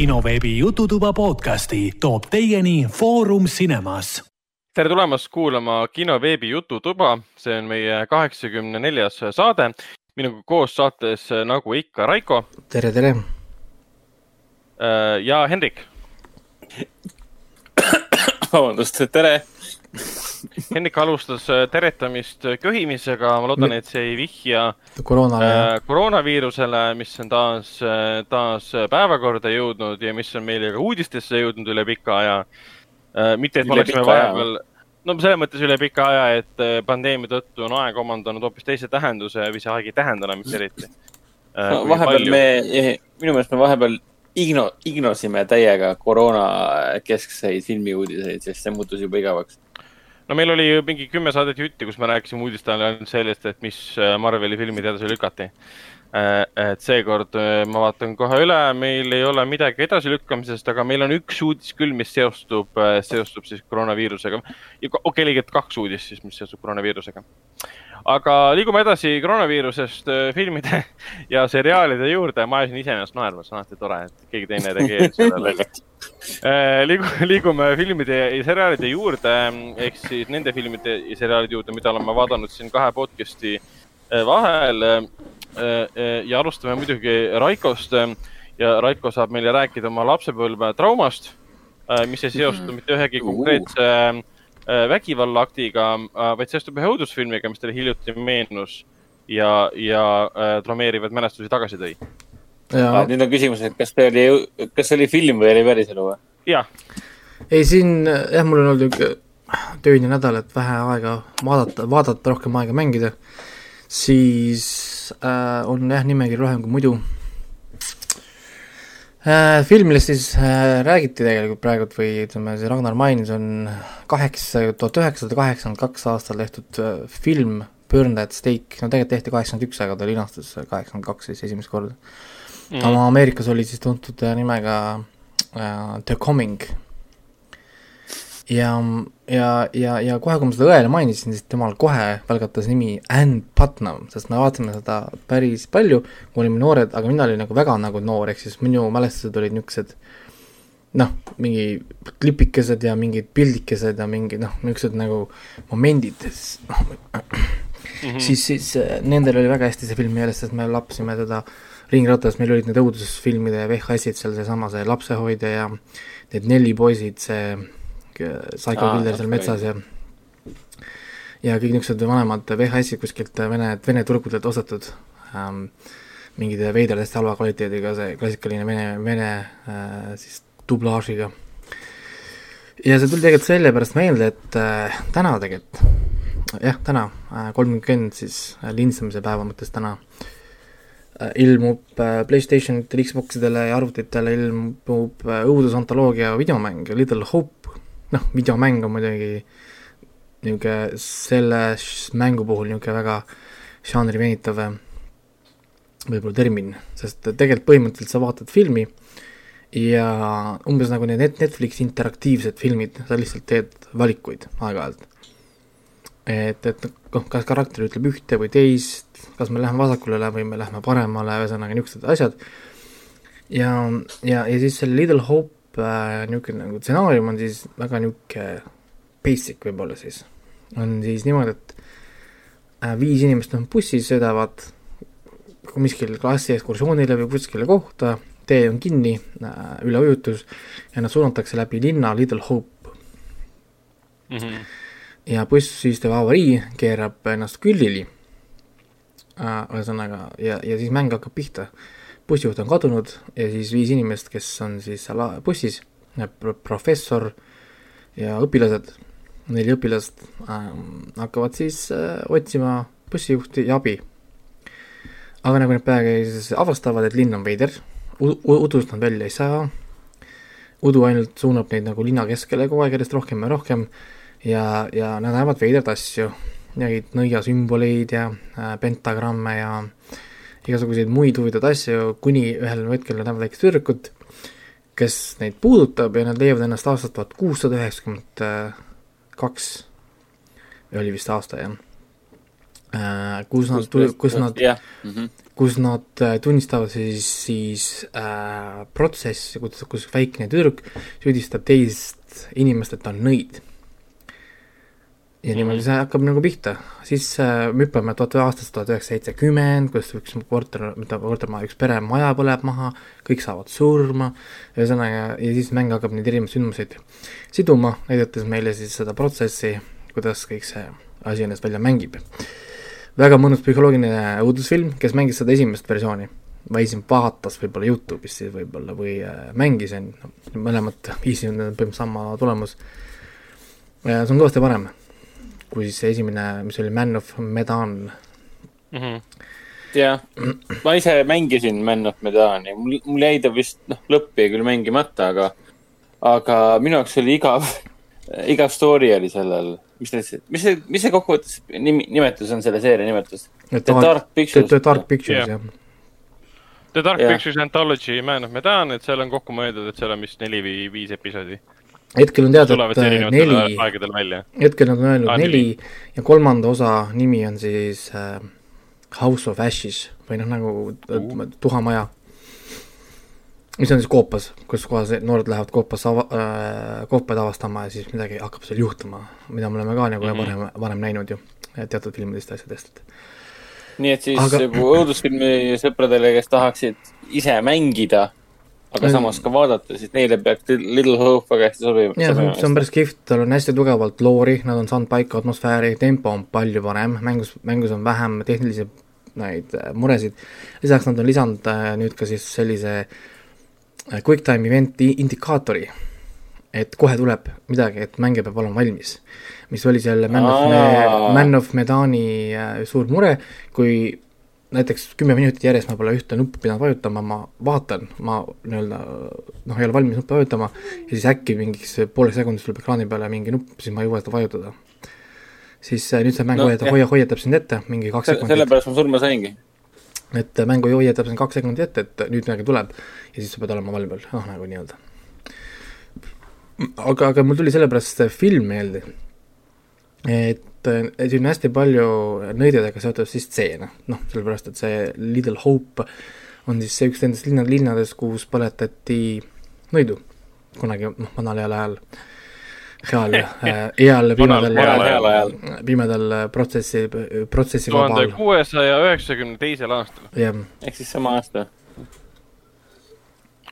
kinoveebi Jututuba podcasti toob teieni Foorum Cinemas. tere tulemast kuulama kinoveebi Jututuba, see on meie kaheksakümne neljas saade. minuga koos saates nagu ikka Raiko. tere, tere. ja Hendrik. vabandust, tere Hendrik alustas äh, teretamist köhimisega, ma loodan, et see ei vihja koroonale äh,, koroonaviirusele, mis on taas, äh, taas päevakorda jõudnud ja mis on meile ka uudistesse jõudnud üle pika aja äh,. mitte, et me oleksime vahepeal, no selles mõttes üle pika aja, et äh, pandeemia tõttu on aeg omandanud hoopis teise tähenduse või see aeg ei tähenda enam mitte eriti äh,. No, vahepeal palju... me, minu meelest me vahepeal igno-, ignosime täiega koroona keskseid filmiuudiseid, sest see muutus juba igavaks no meil oli ju mingi kümme saadet jutti, kus me rääkisime uudiste ajal ainult sellest, et mis äh, Marveli filmid edasi lükati. Äh, et seekord äh, ma vaatan kohe üle, meil ei ole midagi edasilükkamisest, aga meil on üks uudis küll, mis seostub, seostub siis koroonaviirusega. okei okay,, õiget kaks uudist siis, mis seostub koroonaviirusega aga liigume edasi koroonaviirusest filmide ja seriaalide juurde. ma ajasin iseenesest naerma, see on alati tore, et keegi teine reageerib sellele liigume, liigume filmide ja seriaalide juurde ehk siis nende filmide ja seriaalide juurde, mida oleme vaadanud siin kahe podcast'i vahel. ja alustame muidugi Raikost ja Raiko saab meile rääkida oma lapsepõlve traumast, mis ei seostu mhm. mitte ühegi konkreetse uh Äh, vägivallaaktiga, äh, vaid seostub ühe õudusfilmiga, mis teile hiljuti meenus ja, ja äh, traumeerivaid mälestusi tagasi tõi. Ah, nüüd on küsimus, et kas see oli, kas see oli film või oli päriselu või? jah. ei, siin jah, mul on olnud niisugune töine nädal, et vähe aega vaadata, vaadata, rohkem aega mängida, siis äh, on jah, nimekiri rohkem kui muidu Äh, filmidest siis äh, räägiti tegelikult praegult või ütleme, see Ragnar mainis, on kaheksa, tuhat üheksasada kaheksakümmend kaks aastal tehtud äh, film Burn That Steak, no tegelikult tehti kaheksakümmend üks, aga ta linastus kaheksakümmend kaks siis esimest korda. Mm.. oma Ameerikas oli siis tuntud nimega uh, The Coming ja, ja, ja, ja kohe, kui ma seda õele mainisin, siis temal kohe välgatas nimi Ann Putnam, sest me vaatasime seda päris palju, kui olime noored, aga mina olin nagu väga nagu noor, ehk siis minu mälestused olid niisugused noh, mingi klipikesed ja mingid pildikesed ja mingi noh, niisugused nagu momendid, noh mm -hmm. siis, siis äh, nendel oli väga hästi see film meeles, sest me lapsime teda ringratas, meil olid need õudusfilmide VHS-id seal, seesama see Lapsehoidja ja need Nelli poisid, see Psycho Aa, Killer seal metsas ja ja kõik niisugused vanemad VHS-id kuskilt Vene, Vene turgudelt ostetud. Ähm,, mingid veidrad hästi halva kvaliteediga, see klassikaline Vene, Vene äh, siis dublaažiga. ja see tuli tegelikult sellepärast meelde, et äh, täna tegelikult, jah, täna äh,, kolmkümmend siis äh, lindistamise päeva mõttes täna äh,, ilmub äh, Playstationitele, Xboxidele ja arvutitele ilmub äh, õudusantoloogia videomäng Little Hope, noh, videomäng on muidugi niisugune selle mängu puhul niisugune väga žanri venitav võib-olla termin, sest tegelikult põhimõtteliselt sa vaatad filmi ja umbes nagu need Netflixi interaktiivsed filmid, sa lihtsalt teed valikuid aeg-ajalt. et, et noh, kas karakter ütleb ühte või teist, kas me läheme vasakule või me läheme paremale, ühesõnaga niisugused asjad. ja, ja, ja siis selle Little Hope äh, niisugune nagu stsenaarium on siis väga niisugune basic võib-olla siis. on siis niimoodi, et äh, viis inimest on bussis, sõidavad kuskil klassi ekskursioonile või kuskile kohta, tee on kinni äh,, üleujutus ja nad suunatakse läbi linna Little Hope mm. -hmm. ja buss siis teeb avarii, keerab ennast küljeli äh,, ühesõnaga, ja, ja siis mäng hakkab pihta bussijuht on kadunud ja siis viis inimest, kes on siis seal bussis, professor ja õpilased, neli õpilast äh, hakkavad siis äh, otsima bussijuhti ja abi. aga nagu nad peagi siis avastavad, et linn on veider, udust nad välja ei saa, udu ainult suunab neid nagu linna keskele kogu aeg järjest rohkem ja rohkem ja, ja nad näevad veidraid asju, neid nõiasümboleid ja äh, pentagramme ja äh, igasuguseid muid huvitavaid asju, kuni ühel hetkel nad näevad väikest tüdrukut, kes neid puudutab ja nad leiavad ennast aastast tuhat kuussada üheksakümmend kaks, oli vist aasta, jah. äh, kus nad, kus nad, mhm. kus nad tunnistavad siis, siis äh, protsessi, kus, kus väikene tüdruk süüdistab teist inimest, et ta on nõid ja niimoodi see hakkab nagu pihta, siis äh, me hüppame tuhat aastast tuhat üheksasada seitsekümmend, kus üks korter, mitte kortermaja, üks pere maja põleb maha, kõik saavad surma, ühesõnaga, ja siis mäng hakkab neid erinevaid sündmuseid siduma, näidates meile siis seda protsessi, kuidas kõik see asi ennast välja mängib. väga mõnus psühholoogiline õudusfilm, kes mängis seda esimest versiooni, või siin vaatas võib-olla Youtube'is siis võib-olla või äh, mängis, on mõlemad viisi on põhimõtteliselt sama tulemus. see on kõvasti parem kui siis see esimene, mis oli Man of Medan mm. -hmm. jah, ma ise mängisin Man of Medani, mul, mul jäi ta vist, noh, lõpp jäi küll mängimata, aga, aga minu jaoks oli igav, igav story oli sellel, mis ütles, mis see, mis see kokkuvõttes nimi, nimetus on, selle seeria nimetus? The Dark Pictures. The Dark Pictures, jah ja. The Dark yeah. Pictures Anthology Man of Medan, et seal on kokku mõeldud, et seal on vist neli või viis episoodi hetkel on teada, et äh, neli, hetkel nad on öelnud ah, neli ja kolmanda osa nimi on siis äh, House of Ashes või noh, nagu uh. tuhamaja. mis on siis koopas, kus kohas noored lähevad koopas ava- äh,, koopaid avastama ja siis midagi hakkab seal juhtuma, mida me oleme ka nagu mm -hmm. varem, varem näinud ju teatud filmidest ja asjadest, et nii et siis Aga... õudusfilmi sõpradele, kes tahaksid ise mängida aga mm. samas ka vaadata, siis neile peaks Little Hope väga hästi sobima. jah, see on päris kihvt, tal on hästi tugevalt loori, nad on saanud paika atmosfääri, tempo on palju parem, mängus, mängus on vähem tehnilisi neid äh, muresid. lisaks nad on lisanud äh, nüüd ka siis sellise äh, quick time event'i indikaatori, et kohe tuleb midagi, et mängija peab olema valmis. mis oli seal Man of, Man of Medani suur mure, kui näiteks kümme minutit järjest ma pole ühte nuppu pidanud vajutama, ma vaatan, ma nii-öelda noh, ei ole valmis nuppu vajutama ja siis äkki mingiks pooleks sekundiks tuleb ekraani peale mingi nupp, siis ma ei jõua seda vajutada. siis äh, nüüd see mäng no, hoiatab, hoia, hoiatab sind ette mingi kaks sekundit. sellepärast ma surma saingi. et mäng hoiatab sind kaks sekundit ette, et nüüd midagi tuleb ja siis sa pead olema valvel, noh nagu nii-öelda. aga, aga mul tuli sellepärast see film meelde, et et siin on hästi palju nõidadega seotud siis stseene, noh, sellepärast et see Little Hope on siis see üks nendest linna, linnadest, kus põletati nõidu kunagi, noh, vanal heal ajal, heal, heal pimedal, pimedal protsessi, protsessi tuhande kuuesaja üheksakümne teisel aastal. ehk siis sama aasta.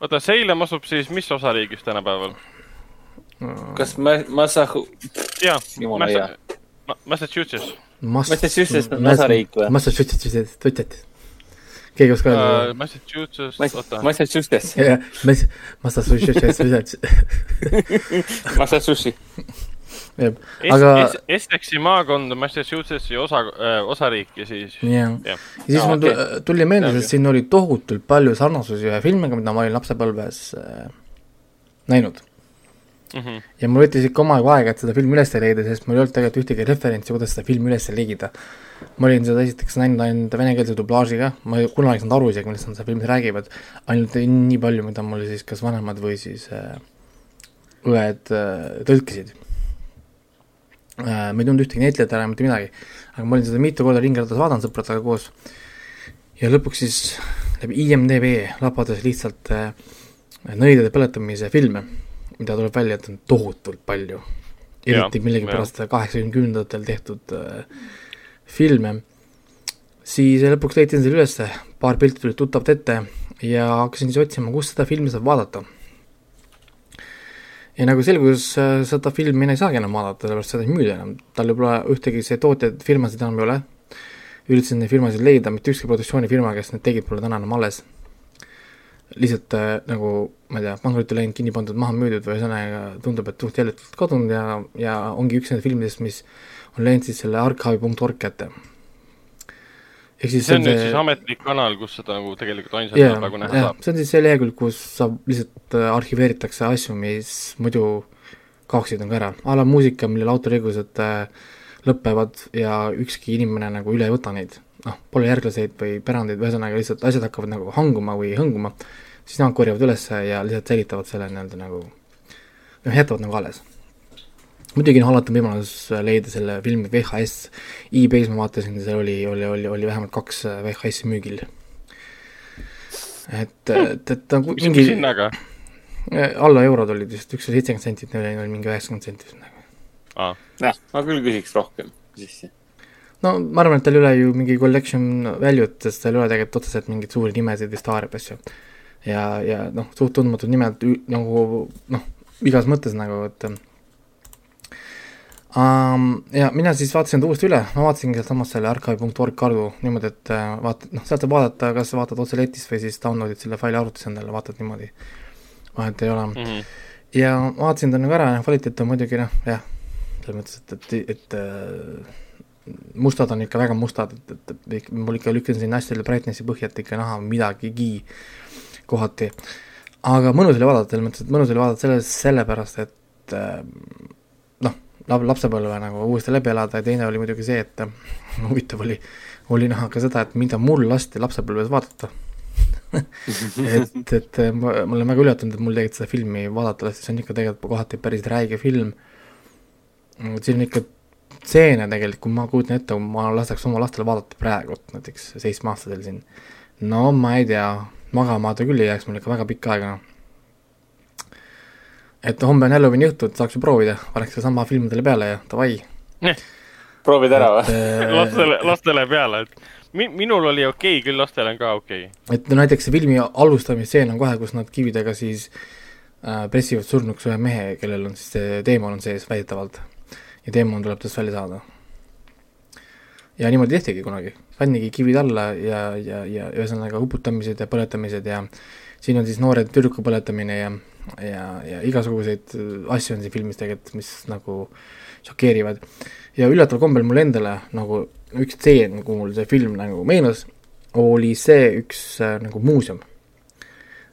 oota, Salem asub siis mis osariigis tänapäeval? kas ma, Massachu-? jaa, Massachusetts. Massachusetts on osariik või? Massachusetts, tutjad. keegi oskab öelda uh,? Massachusetts, oota. Massachusetts. jah, Massachusetts, Massachusetts. aga Essexi maakond on Massachusettsi osa äh,, osariik ja siis jah ja. ja siis mul okay. tuli meelde, sest siin oli tohutult palju sarnasusi ühe filmiga, mida ma olin lapsepõlves äh, näinud mm. -hmm. ja mul võttis ikka omajagu aega, et seda filmi üles leida, sest mul ei olnud tegelikult ühtegi referentsi, kuidas seda filmi üles leida. ma olin seda esiteks näinud ainult venekeelse dublaažiga, ma ei kunagi ei saanud aru isegi, millest nad seal filmis räägivad, ainult nii palju, mida mul siis kas vanemad või siis äh, õed äh, tõlkisid äh,. ma ei tundnud ühtegi näitlejat ära, mitte midagi, aga ma olin seda mitu korda ringratas vaadanud sõpradega koos ja lõpuks siis läbi IMDB lapades lihtsalt äh, nõidade põletamise filme mida tuleb välja, et on tohutult palju. eriti millegipärast kaheksakümnendatel tehtud äh, filme. siis lõpuks leidsin selle ülesse, paar pilti tulid tuttavalt ette ja hakkasin siis otsima, kus seda filmi saab vaadata. ja nagu selgus, äh, seda filmi ei saagi enam vaadata, sellepärast seda ei müüda enam, tal võib-olla ühtegi see tootjad, firmasid enam ei ole. üritasin neid firmasid leida, mitte ükski produktsioonifirma, kes need tegid, pole täna enam alles lihtsalt äh, nagu ma ei tea, pankrotti läinud, kinni pandud, maha müüdud või ühesõnaga tundub, et suht jäljelt kadunud ja, ja ongi üks nendest filmidest, mis on läinud siis selle archive.org kätte. ehk siis see on nüüd see... siis ametlik kanal, kus seda nagu tegelikult ainsana yeah, praegu näha yeah, saab? see on siis see lehekülg, kus saab, lihtsalt äh, arhiveeritakse asju, mis muidu kaoksid nagu ära, a la muusika, millel autoriõigused äh, lõpevad ja ükski inimene nagu üle ei võta neid noh, pole järglaseid või pärandeid, ühesõnaga lihtsalt asjad hakkavad nagu hanguma või hõnguma, siis nemad korjavad üles ja lihtsalt säilitavad selle nii-öelda nagu noh, jätavad nagu alles. muidugi noh, alati on võimalus leida selle filmi VHS, e-base ma vaatasin, seal oli, oli, oli, oli vähemalt kaks äh, VHS-i müügil. et, et, et nagu mingi hinnaga? alla eurod olid vist, üks oli seitsekümmend senti, teine oli mingi üheksakümmend senti. aa, jah, ma küll küsiks rohkem sisse. No ma arvan, et tal ei ole ju mingi collection value't, sest tal ei ole tegelikult otseselt mingeid suuri nimesid vist haarib asju. ja, ja noh, suht tundmatud nimed nagu noh, igas mõttes nagu, et um,. ja mina siis vaatasin ta uuesti üle, ma vaatasingi sealtsamast selle archive.org kaudu niimoodi, et äh, vaata, noh, sealt saab vaadata, kas vaatad otse letist või siis download'id selle faili arvutis endale, vaatad niimoodi. vahet ei ole mm. Mhm. ja vaatasin ta nagu ära ja kvaliteet on muidugi noh, jah, selles mõttes, et, et, et äh, mustad on ikka väga mustad, et, et, et mul ikka lükkan sinna hästi selle brightness'i põhja, et ikka näha midagigi kohati. aga mõnus oli vaadata, selles mõttes, et mõnus oli vaadata selles, sellepärast et äh, noh, lapsepõlve nagu uuesti läbi elada ja teine oli muidugi see, et äh, huvitav oli, oli näha ka seda, et mida mul lasti lapsepõlves vaadata et, et äh, ma, ma olen väga üllatunud, et mul tegelikult seda filmi vaadata lasti, see on ikka tegelikult kohati päris räige film. siin on ikka stseene tegelikult, kui ma kujutan ette, kui ma laseks oma lastele vaadata praegu, näiteks seitsmeaastasel siin. no ma ei tea, magama ta küll ei jääks mul ikka väga pikka aega, noh. et homme on Halloween'i õhtu, et saaks ju proovida, paneks sedasama filmidele peale ja davai. proovid ära või? et, lastele, lastele peale, et mi-, minul oli okei okay,, küll lastele on ka okei okay.. et no näiteks see filmi alustamisstseen on kohe, kus nad kividega siis äh, pressivad surnuks ühe mehe, kellel on siis see teemon on sees väidetavalt. Ja teemon tuleb tast välja saada. ja niimoodi tehtigi kunagi, pannigi kivid alla ja, ja, ja ühesõnaga uputamised ja põletamised ja siin on siis noore tüdruku põletamine ja, ja, ja igasuguseid äh, asju on siin filmis tegelikult, mis nagu šokeerivad. ja üllataval kombel mulle endale nagu üks stseen, kuhu mul see film nagu meenus, oli see üks äh, nagu muuseum,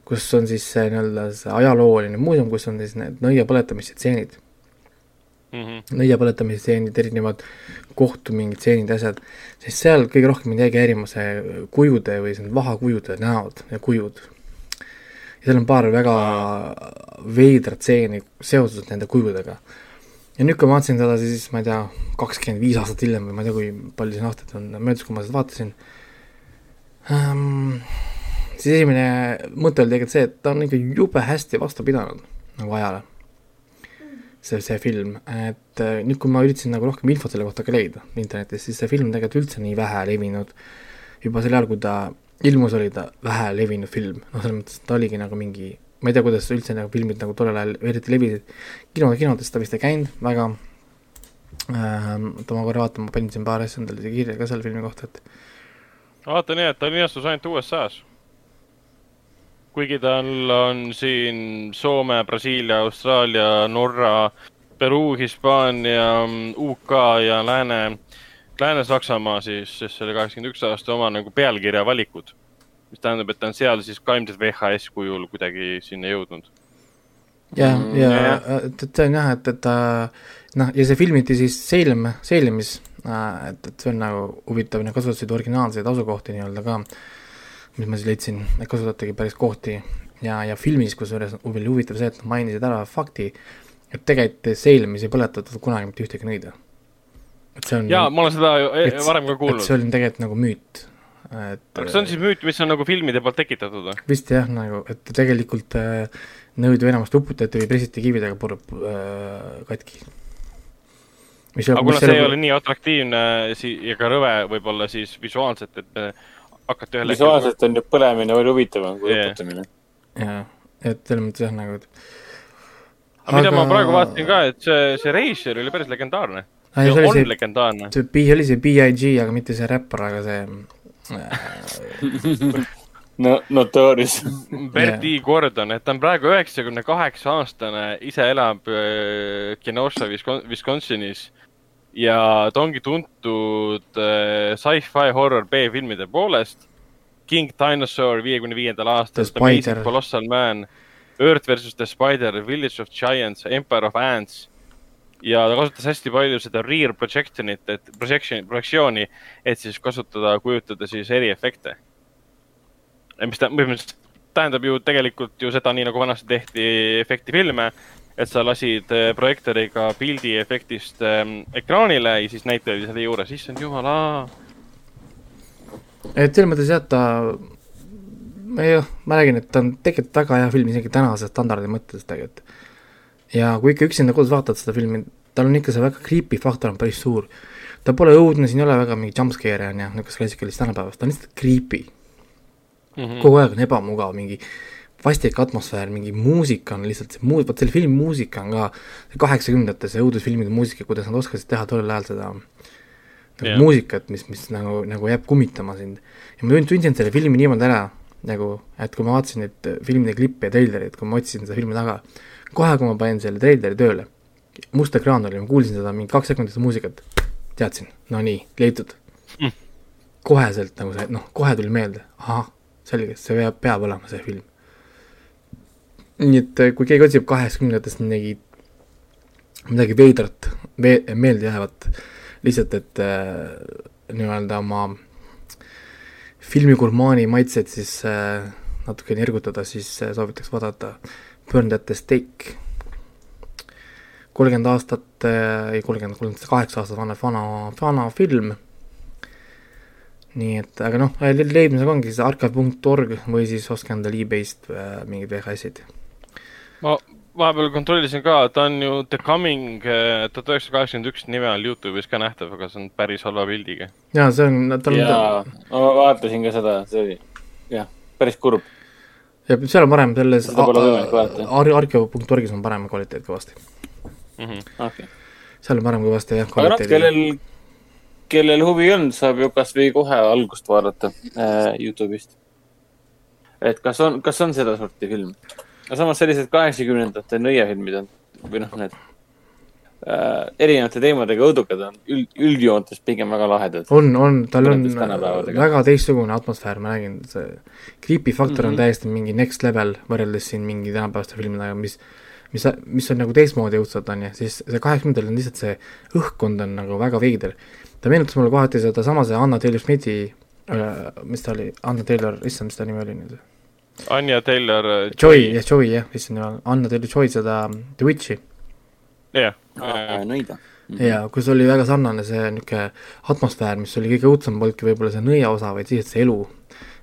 kus on siis nii-öelda see ajalooline muuseum, kus on siis need nõia põletamise stseenid, Mm -hmm. nõia põletamise stseenid, erinevad kohtu mingid stseenid, asjad, siis seal kõige rohkem mind jäigi häirima see kujude või see vahakujude näod ja kujud. ja seal on paar väga veidrat stseeni seoses nende kujudega. ja nüüd, kui ma vaatasin seda siis, ma ei tea, kakskümmend viis aastat hiljem või ma ei tea, kui palju siin aastaid on möödas, kui ma seda vaatasin ähm,, siis esimene mõte oli tegelikult see, et ta on ikka jube hästi vastu pidanud nagu ajale. see, see film, et äh, nüüd, kui ma üritasin nagu rohkem infot selle kohta ka leida internetis, siis see film tegelikult üldse nii vähe levinud. juba sel ajal, kui ta ilmus, oli ta vähe levinud film, noh, selles mõttes, et ta oligi nagu mingi, ma ei tea, kuidas üldse nagu filmid nagu tollel ajal eriti levisid. kinode, kinodes ta vist ei käinud väga ähm,. oota, ma korra vaatan, ma panin siin paar asja endale kirja ka selle filmi kohta, et vaata nii, et ta linastus ainult USA-s. Kuigi tal on siin Soome, Brasiilia, Austraalia, Norra, Peruu, Hispaania, UK ja Lääne, Lääne-Saksamaa siis, siis selle kaheksakümmend üks aasta oma nagu pealkirja valikud. mis tähendab, et ta on seal siis ka ilmselt VHS kujul kuidagi sinna jõudnud. ja Mm,, ja jah. et, et see on jah, et, et ta noh, ja see filmiti siis Salem, Salemis, et, et see on nagu huvitav, nad kasutasid originaalseid asukohti nii-öelda ka, mis ma siis leidsin, et kasutatigi päris kohti ja, ja filmis, kusjuures oli huvitav see, et nad mainisid ära fakti, et tegelikult Salemis ei põletatud kunagi mitte ühtegi nõida. et see on ja ma olen seda ju e- et- varem ka kuulnud see. oli tegelikult nagu müüt. kas see on siis müüt, mis on nagu filmide poolt tekitatud või? vist jah, nagu, et tegelikult äh, nõudu enamasti uputati või pressiti kividega pur- äh, katki. mis aga kuna see ei ole nii atraktiivne si- ja ka rõve võib-olla siis visuaalselt, et hakata ühel visuaalselt on ju põlemine palju huvitavam kui Jah. uputamine. jaa, et selles mõttes jah, nagu aga mida ma praegu vaatasin ka, et see, see Reisjör oli päris legendaarne. Ja see oli on see- legendaarne. see B oli see BIG, aga mitte see räppar, aga see äh, no Notorious. Bert E. Gordon, et ta on praegu üheksakümne kaheksa aastane, ise elab äh, Kenosha, Wisconsinis ja ta ongi tuntud äh, sci-fi horror B-filmide poolest. King Dinosaur viiekümne viiendal aastal, Amazing. Colossal Man, Earth versus the Spider, Village of Giants, Empire of Ants. ja ta kasutas hästi palju seda rear projection'it, et projection, projektsiooni, et siis kasutada, kujutada siis eriefekte. mis ta põhimõtteliselt tähendab ju tegelikult ju seda, nii nagu vanasti tehti efektifilme, et sa lasid äh, projektooriga pildi efektist ähm, ekraanile ja siis näitleja oli selle juures, issand jumal, aa. et selles mõttes jah, ta, ma räägin, et ta on tegelikult väga hea film isegi tänase standardi mõttes tegelikult. ja kui ikka üksinda kodus vaatad seda filmi, tal on ikka see väga creepy faktor on päris suur. ta pole õudne, siin ei ole väga mingi jumpscare'e on ju, niisugust klassikalist tänapäevast, ta on lihtsalt creepy mm. -hmm. kogu aeg on ebamugav, mingi vastik atmosfäär, mingi muusika on lihtsalt see muu-, vot selle filmi muusika on ka kaheksakümnendate see õudusfilmide muusika, kuidas nad oskasid teha tollel ajal seda nagu yeah. muusikat, mis, mis nagu, nagu jääb kummitama sind. ja ma tundsin selle filmi niimoodi ära, nagu, et kui ma vaatasin neid filmide klippe ja treilereid, kui ma otsisin seda filmi taga, kohe, kui ma panin selle treileri tööle, must ekraan oli, ma kuulsin seda mingi kaks sekundit muusikat, teadsin, no nii, leitud mm.. koheselt nagu see, noh, kohe tuli meelde, ahah, selge, see peab, peab olema see film. Nii et eh, kui keegi otsib kaheksakümnendatest midagi, midagi veidrat, meeldejäävat, lihtsalt, et äh, nii-öelda oma filmigurmaani maitseid siis äh, natukene ergutada, siis äh, soovitaks vaadata Burn at the Stake. kolmkümmend aastat, ei kolmkümmend, kolmkümmend kaheksa aastat vana, vana, vana film nii et, aga noh, leidmisega ongi see archive.org või siis ostke endale e-base'ist äh, mingid VHS-id. Ma vahepeal kontrollisin ka, ta on ju The Coming äh, tuhat üheksasada kaheksakümmend üks nime all Youtube'is ka nähtav, aga see on päris halva pildiga. jaa, see on, tal on jaa, ma vaatasin ka seda, see oli jah, päris kurb. ja seal on parem, selles ar-, archive.orgis on parem kvaliteet kõvasti mm. -hmm. Okay. seal on parem kõvasti jah, aga noh, kellel kellel huvi on, saab ju kasvõi kohe algust vaadata äh, Youtube'ist. et kas on, kas on sedasorti film? Aga samas sellised kaheksakümnendate nõiafilmid on või noh, need äh, erinevate teemadega õudukad on üld, üldjoontes pigem väga lahedad. on, on, tal on väga teistsugune atmosfäär, ma räägin, see creepy faktor mm -hmm. on mhm. täiesti mingi next level võrreldes siin mingi tänapäevaste filmidega, mis mis, mis on nagu teistmoodi õudselt, on ju, siis see kaheksakümnendatel on lihtsalt see õhkkond on nagu väga veider ta meenutas mulle kohati sedasama, see Anna Taylor-Smithi äh,, mis ta oli, Anna Taylor, issand, mis ta nimi oli nüüd? Anja Taylor äh, Joy, jah, Joy, jah, issand jumal, Anna Taylor-Joy seda The Witch'i. jah yeah.. nõida. jaa, kus oli väga sarnane see niisugune atmosfäär, mis oli kõige õudsem, polnudki võib-olla see nõia osa, vaid lihtsalt see elu,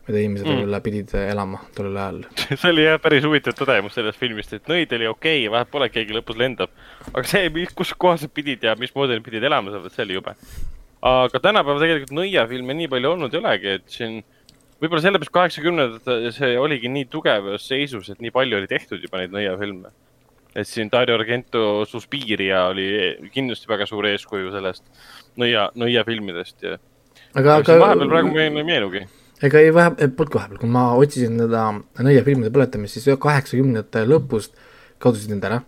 mida inimesed mm. võib-olla pidid elama tollel ajal see oli jah, päris huvitav tõdemus sellest filmist, et nõid oli okei okay,, vahet pole, keegi lõpus lendab. aga see, kus kohas nad pidid ja mismoodi nad pidid elama, see oli jube aga tänapäeval tegelikult nõiafilme nii palju olnud ei olegi, et siin võib-olla sellepärast kaheksakümnendatel see oligi nii tugevas seisus, et nii palju oli tehtud juba neid nõiafilme. et siin Dario Argento Suspiria oli kindlasti väga suur eeskuju sellest nõia, nõiafilmidest ja. aga, aga. vahepeal praegu meile ei meenugi ega ei vahe, polnud vahepeal, kui ma otsisin seda nõiafilmide põletamist, siis kaheksakümnendate lõpust kadusid need ära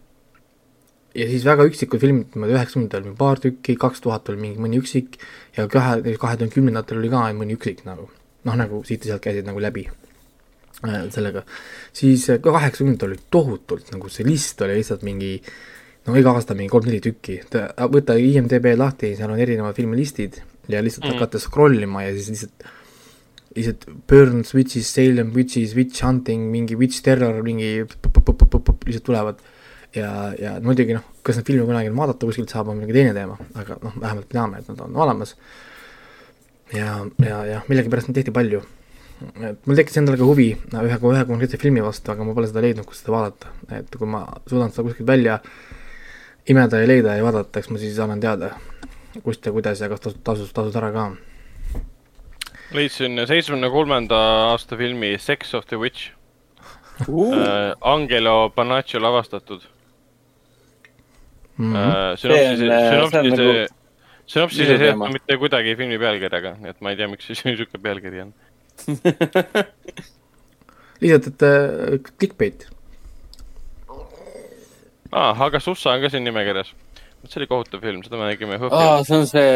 ja siis väga üksikud filmid, niimoodi üheksakümnendatel oli paar tükki, kaks tuhat oli mingi mõni üksik ja kahe, kahe tuhande kümnendatel oli ka mõni üksik nagu, noh nagu siit ja sealt käisid nagu läbi äh, sellega. siis ka kaheksakümnendatel oli tohutult, nagu see list oli lihtsalt mingi no iga aasta mingi kolm-neli tükki, võta IMDB lahti, seal on erinevad filmilistid ja lihtsalt mm. hakata scroll ima ja siis lihtsalt lihtsalt Burns, Witches, Salem, Witches, Witch Hunting, mingi Witch Terror, mingi lihtsalt tulevad ja, ja muidugi noh, kas neid filme kunagi vaadata kuskilt saab, on mingi teine teema, aga noh, vähemalt teame, et nad on olemas. Ja, ja, ja millegipärast neid tehti palju. et mul tekkis endal ka huvi ühe, ühe konkreetse filmi vastu, aga ma pole seda leidnud, kus seda vaadata, et kui ma suudan seda kuskilt välja imeda ja leida ja vaadata, eks ma siis annan teada, kust ja kuidas ja kas tasud, tasus, tasud ära ka. leidsin seitsmekümne kolmanda aasta filmi Sex of the Witch uh.. Angelo Panaccio lavastatud mm. -hmm. sünopsise, sünopsise, nagu sünopsise ei seosta mitte kuidagi filmi pealkirjaga, nii et ma ei tea, miks see niisugune pealkiri on lihtsalt, et äh, clickbait. aa ah,, aga Sussa on ka siin nimekirjas. see oli kohutav film, seda me nägime aa, see on see,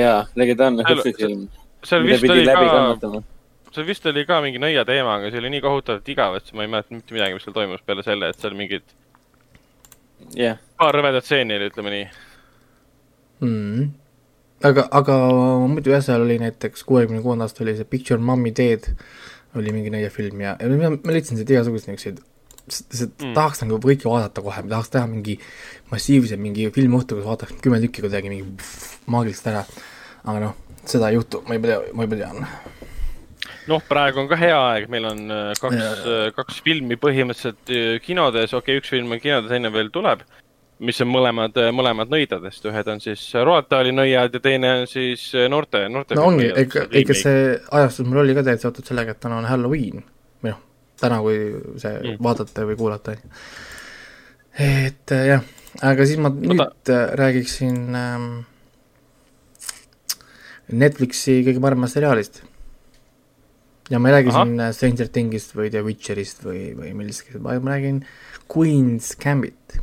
jaa, legendaarne Hõhvi film. seal vist oli ka, seal vist oli ka mingi nõia teema, aga see oli nii kohutavalt igav, et ma ei mäleta mitte midagi, mis seal toimus peale selle, et seal mingid yeah.. paar rõvedat stseeni oli, ütleme nii mm.. Aga, aga muidu jah, seal oli näiteks kuuekümne kuuenda aasta oli see Picture Mommy Dead oli mingi nõiafilm ja, ja ma, ma leidsin sealt igasuguseid niisuguseid see mm. tahaks nagu kõike vaadata kohe, tahaks teha mingi massiivse mingi filmiõhtu, kus vaataks kümme tükki kuidagi mingi pff, maagiliselt ära. aga noh, seda ei juhtu, ma juba tean, ma juba tean. noh, praegu on ka hea aeg, meil on äh, kaks, äh, kaks filmi põhimõtteliselt äh, kinodes, okei okay,, üks film on kinodes, teine veel tuleb mis on mõlemad, mõlemad nõidadest, ühed on siis Roataali nõiad ja teine on siis noorte, noorte no ongi, ega, ega see ajastus mul oli ka tegelikult seotud sellega, et täna on Halloween või noh, täna, kui see mm. vaatate või kuulate. et jah, aga siis ma no, nüüd ta... räägiksin ähm, Netflixi kõige paremast seriaalist. ja ma ei räägi Aha. siin Stranger Thingsist või The Witcherist või, või millestki, ma räägin Queen's Gambit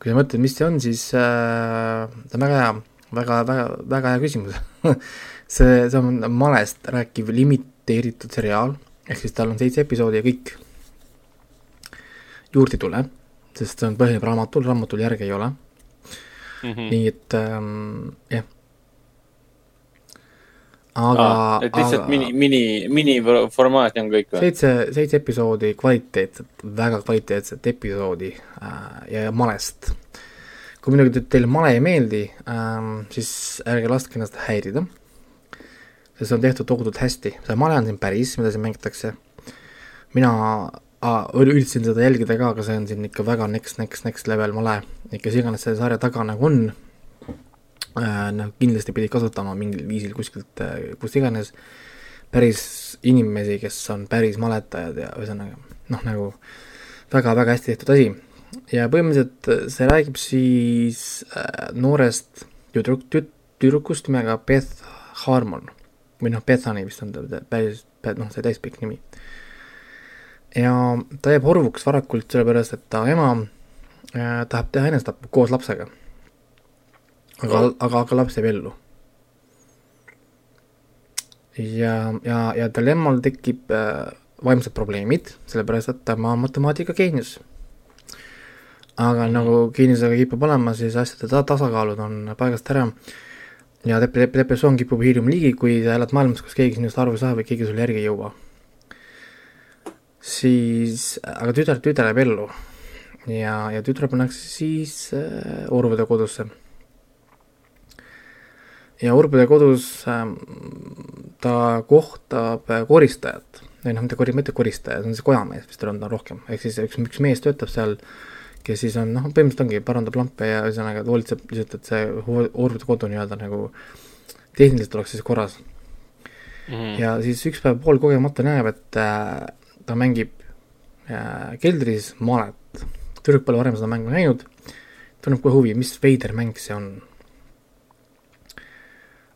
kui sa mõtled, mis see on, siis äh, ta on väga hea, väga, väga, väga hea küsimus see, see on malest rääkiv limiteeritud seriaal, ehk siis tal on seitse episoodi ja kõik juurde ei tule, sest see on põhineb raamatul, raamatul järge ei ole mm. -hmm. nii et ähm, jah aga ah,. et lihtsalt aga, mini, mini, miniformaat on kõik või? seitse, seitse episoodi kvaliteetset, väga kvaliteetset episoodi äh, ja malest. kui muidugi teile male ei meeldi ähm,, siis ärge laske ennast häirida. see on tehtud tohutult hästi, see male on siin päris, mida siin mängitakse. mina ah, üritasin seda jälgida ka, aga see on siin ikka väga next, next, next level male. kes iganes selle sarja taga nagu on noh, kindlasti pidid kasutama mingil viisil kuskilt, äh, kust iganes, päris inimesi, kes on päris maletajad ja ühesõnaga noh, nagu väga-väga hästi tehtud asi. ja põhimõtteliselt äh, see räägib siis äh, noorest tüdruk, tüt-, tüdrukust nimega Beth Harmon või noh, Bethany vist on ta päris, noh, see täispikk nimi. ja ta jääb orvuks varakult sellepärast, et ta ema äh, tahab teha enesetappu koos lapsega aga, aga, aga laps jääb ellu. ja, ja, ja tal emmal tekib äh, vaimsed probleemid, sellepärast et tema on matemaatikageenius. aga mm. nagu geeniusega kipub olema, siis asjade ta tasakaalud on paigast ära ja dep-, dep-, depressioon kipub hiilima ligi, kui sa elad maailmas, kus keegi sinust aru ei saa või keegi sulle järgi ei jõua. siis, aga tütar, tütar jääb ellu ja, ja tütar pannakse siis äh, orvude kodusse ja Urbide kodus äh, ta kohtab äh, koristajat, ei noh, mitte kori-, mitte koristaja, see on see kojamees vist on ta rohkem, ehk siis üks, üks mees töötab seal, kes siis on noh, põhimõtteliselt ongi, parandab lampe ja ühesõnaga hoolitseb lihtsalt, et see Urbide kodu nii-öelda nagu tehniliselt oleks siis korras mm. -hmm. ja siis üks päev pool kogemata näeb, et äh, ta mängib äh, keldris malet. tüdruk pole varem seda mängu näinud, tunneb kohe huvi, mis veider mäng see on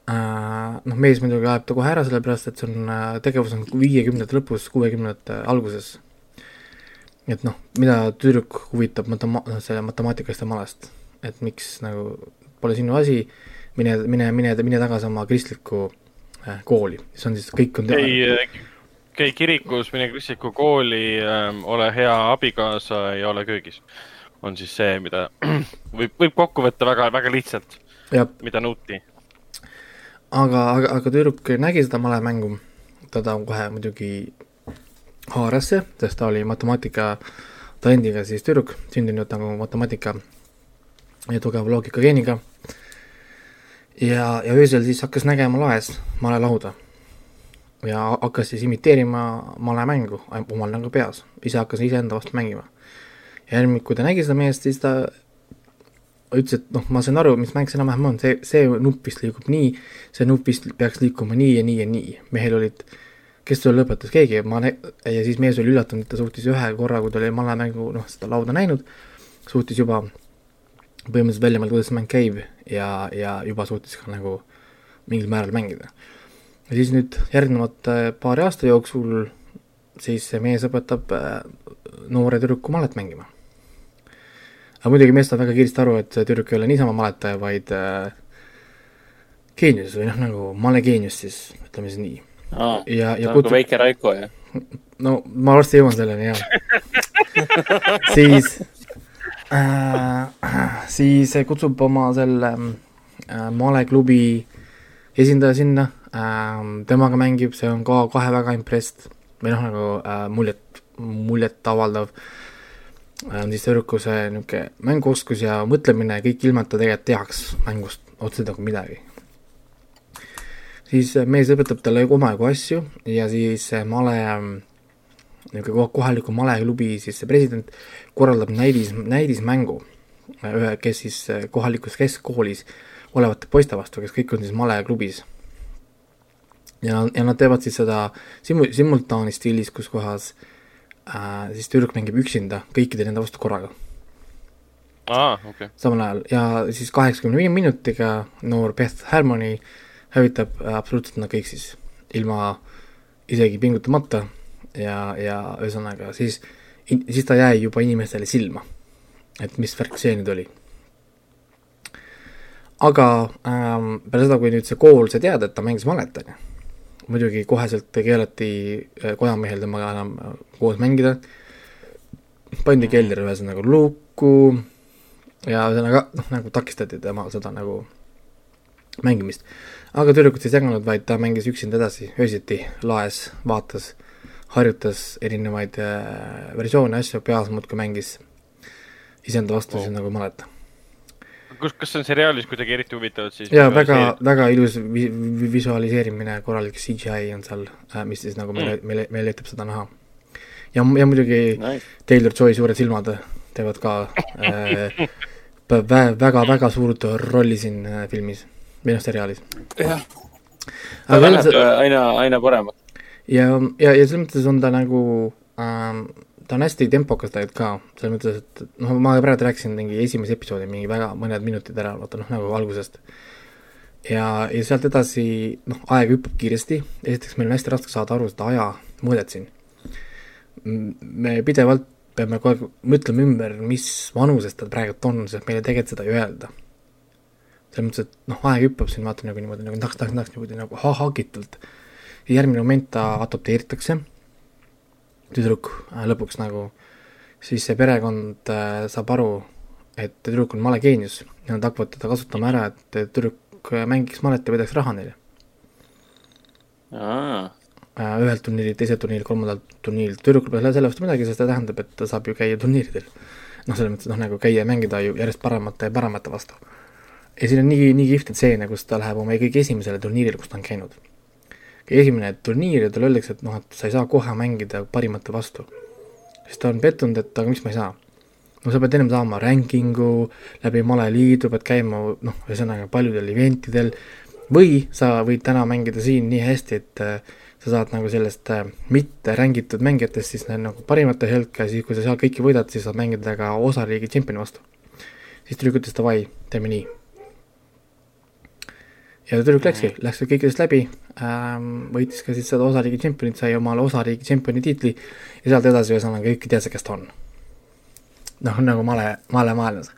noh, mees muidugi ajab ta kohe ära, sellepärast et see on, äh, tegevus on viiekümnendate lõpus, kuuekümnendate alguses. et noh, mida tüdruk huvitab matema-, noh, selle matemaatikast ja malest, et miks nagu pole sinu asi, mine, mine, mine, mine tagasi oma kristlikku äh, kooli, see on siis, kõik on äh, käi kirikus, mine kristlikku kooli äh,, ole hea abikaasa ja ole köögis. on siis see, mida võib, võib kokku võtta väga, väga lihtsalt, mida nõuti aga, aga, aga tüdruk nägi seda malemängu, teda kohe muidugi haaras see, sest ta oli matemaatika talendiga siis tüdruk, sündinud nagu matemaatika ja tugeva loogikageeniga. ja, ja öösel siis hakkas nägema laes malelauda ja hakkas siis imiteerima malemängu omal nagu peas, ise hakkas iseenda vastu mängima. järgmine, kui ta nägi seda meest, siis ta ütles, et noh, ma saan aru, mis mäng see enam-vähem on, see, see nupp vist liigub nii, see nupp vist peaks liikuma nii ja nii ja nii. mehel olid, kes sulle lõpetas, keegi, ma ne-, ja siis mees oli üllatunud, et ta suutis ühe korra, kui ta oli malemängu, noh, seda lauda näinud, suutis juba põhimõtteliselt välja mõelda, kuidas see mäng käib ja, ja juba suutis ka nagu mingil määral mängida. ja siis nüüd järgnevate paari aasta jooksul siis see mees õpetab äh, noore tüdruku malet mängima aga muidugi mees saab väga kiiresti aru, et see tüdruk ei ole niisama maletaja, vaid äh, geenius või noh, nagu malegeenius siis, ütleme siis nii. ja, ja nagu kutsub... väike Raiko, jah? no ma varsti jõuan selleni, jah siis äh,, siis kutsub oma selle äh, maleklubi esindaja sinna äh,, temaga mängib, see on ka kohe väga impressed või noh, nagu äh, muljet muljetavaldav on siis tüdruku see niisugune mänguoskus ja mõtlemine kõik ilma, et ta tegelikult teaks mängust otseselt nagu midagi. siis mees õpetab talle omajagu asju ja siis male, niisugune kohaliku maleklubi siis president korraldab näidis, näidismängu ühe, kes siis kohalikus keskkoolis olevate poiste vastu, kes kõik on siis maleklubis ja, ja nad teevad siis seda simu-, simultaani stiilis, kus kohas äh, siis tüdruk mängib üksinda kõikide nende vastu korraga. aa, okei okay.. samal ajal ja siis kaheksakümne viie minutiga noor Beth Harmony hävitab absoluutselt nad kõik siis, ilma isegi pingutamata ja, ja ühesõnaga siis, siis ta jäi juba inimestele silma. et mis värk see nüüd oli aga ähm, peale seda, kui nüüd see kool sai teada, et ta mängis malet, on ju, muidugi koheselt keelati äh, kodamehel temaga enam äh, koos mängida, pandi kelder ühesõnaga lukku ja ühesõnaga noh, nagu takistati tema seda nagu mängimist. aga tüdrukut ei seganud, vaid ta mängis üksinda edasi, öösiti laes, vaatas, harjutas erinevaid äh, versioone, asju peas muudkui mängis iseenda vastu oh. nagu maleta kus, kas see on seriaalis kuidagi eriti huvitavad siis? jaa, väga, väga ilus vi-, vi visualiseerimine, korralik CGI on seal, äh, mis siis nagu meile mm., meile, meile aitab seda näha. ja, ja muidugi nice. Taylor Joy suured silmad teevad ka äh, väga, väga suurt rolli siin äh, filmis, või noh, seriaalis. jah, ta läheb aina, aina paremaks. ja, ja, ja selles mõttes on ta nagu ähm, ta on hästi tempokas tegelikult ka, selles mõttes, et noh, ma praegu rääkisin mingi esimese episoodi mingi väga mõned minutid ära, vaata noh, nagu algusest. ja, ja sealt edasi, noh, aeg hüppab kiiresti, esiteks meil on hästi raske saada aru seda ajamõõdet siin. me pidevalt peame kogu aeg mõtlema ümber, mis vanuses ta praegult on, sest meile tegelikult seda ei öelda. selles mõttes, et noh, aeg hüppab siin, vaata nagu niimoodi nagu naks niimoodi nagu ha hagitult. järgmine moment ta adopteeritakse tüdruk äh, lõpuks nagu, siis see perekond äh, saab aru, et tüdruk on male geenius ja nad hakkavad teda kasutama ära, et tüdruk äh, mängiks malet ja võidaks raha neile. ühelt turniirilt, teiselt turniirilt, kolmandalt turniirilt, tüdrukul pole selle vastu midagi, sest see tähendab, et ta saab ju käia turniiridel. noh, selles mõttes noh, nagu käia ja mängida ju järjest paremate ja paremate vastu. ja siin on nii, nii kihvt stseene, kus ta läheb oma kõige esimesele turniirile, kus ta on käinud esimene turniir ja talle öeldakse, et noh, et sa ei saa kohe mängida parimate vastu. siis ta on pettunud, et aga miks ma ei saa. no sa pead ennem saama ranking'u, läbi male liidu pead käima noh, ühesõnaga paljudel eventidel või sa võid täna mängida siin nii hästi, et äh, sa saad nagu sellest äh, mitte rängitud mängijatest siis nagu parimate hulka ja siis, kui sa seal kõiki võidad, siis saad mängida ka osariigi tšempioni vastu. siis tüdruk ütles davai, teeme nii ja tüdruk läkski, läks kõikidest läbi ähm,, võitis ka siis seda osariigi tšempionit, sai omale osariigi tšempioni tiitli ja sealt edasi ühesõnaga kõik teadsid, kes ta on. noh, nagu male, male maailmas.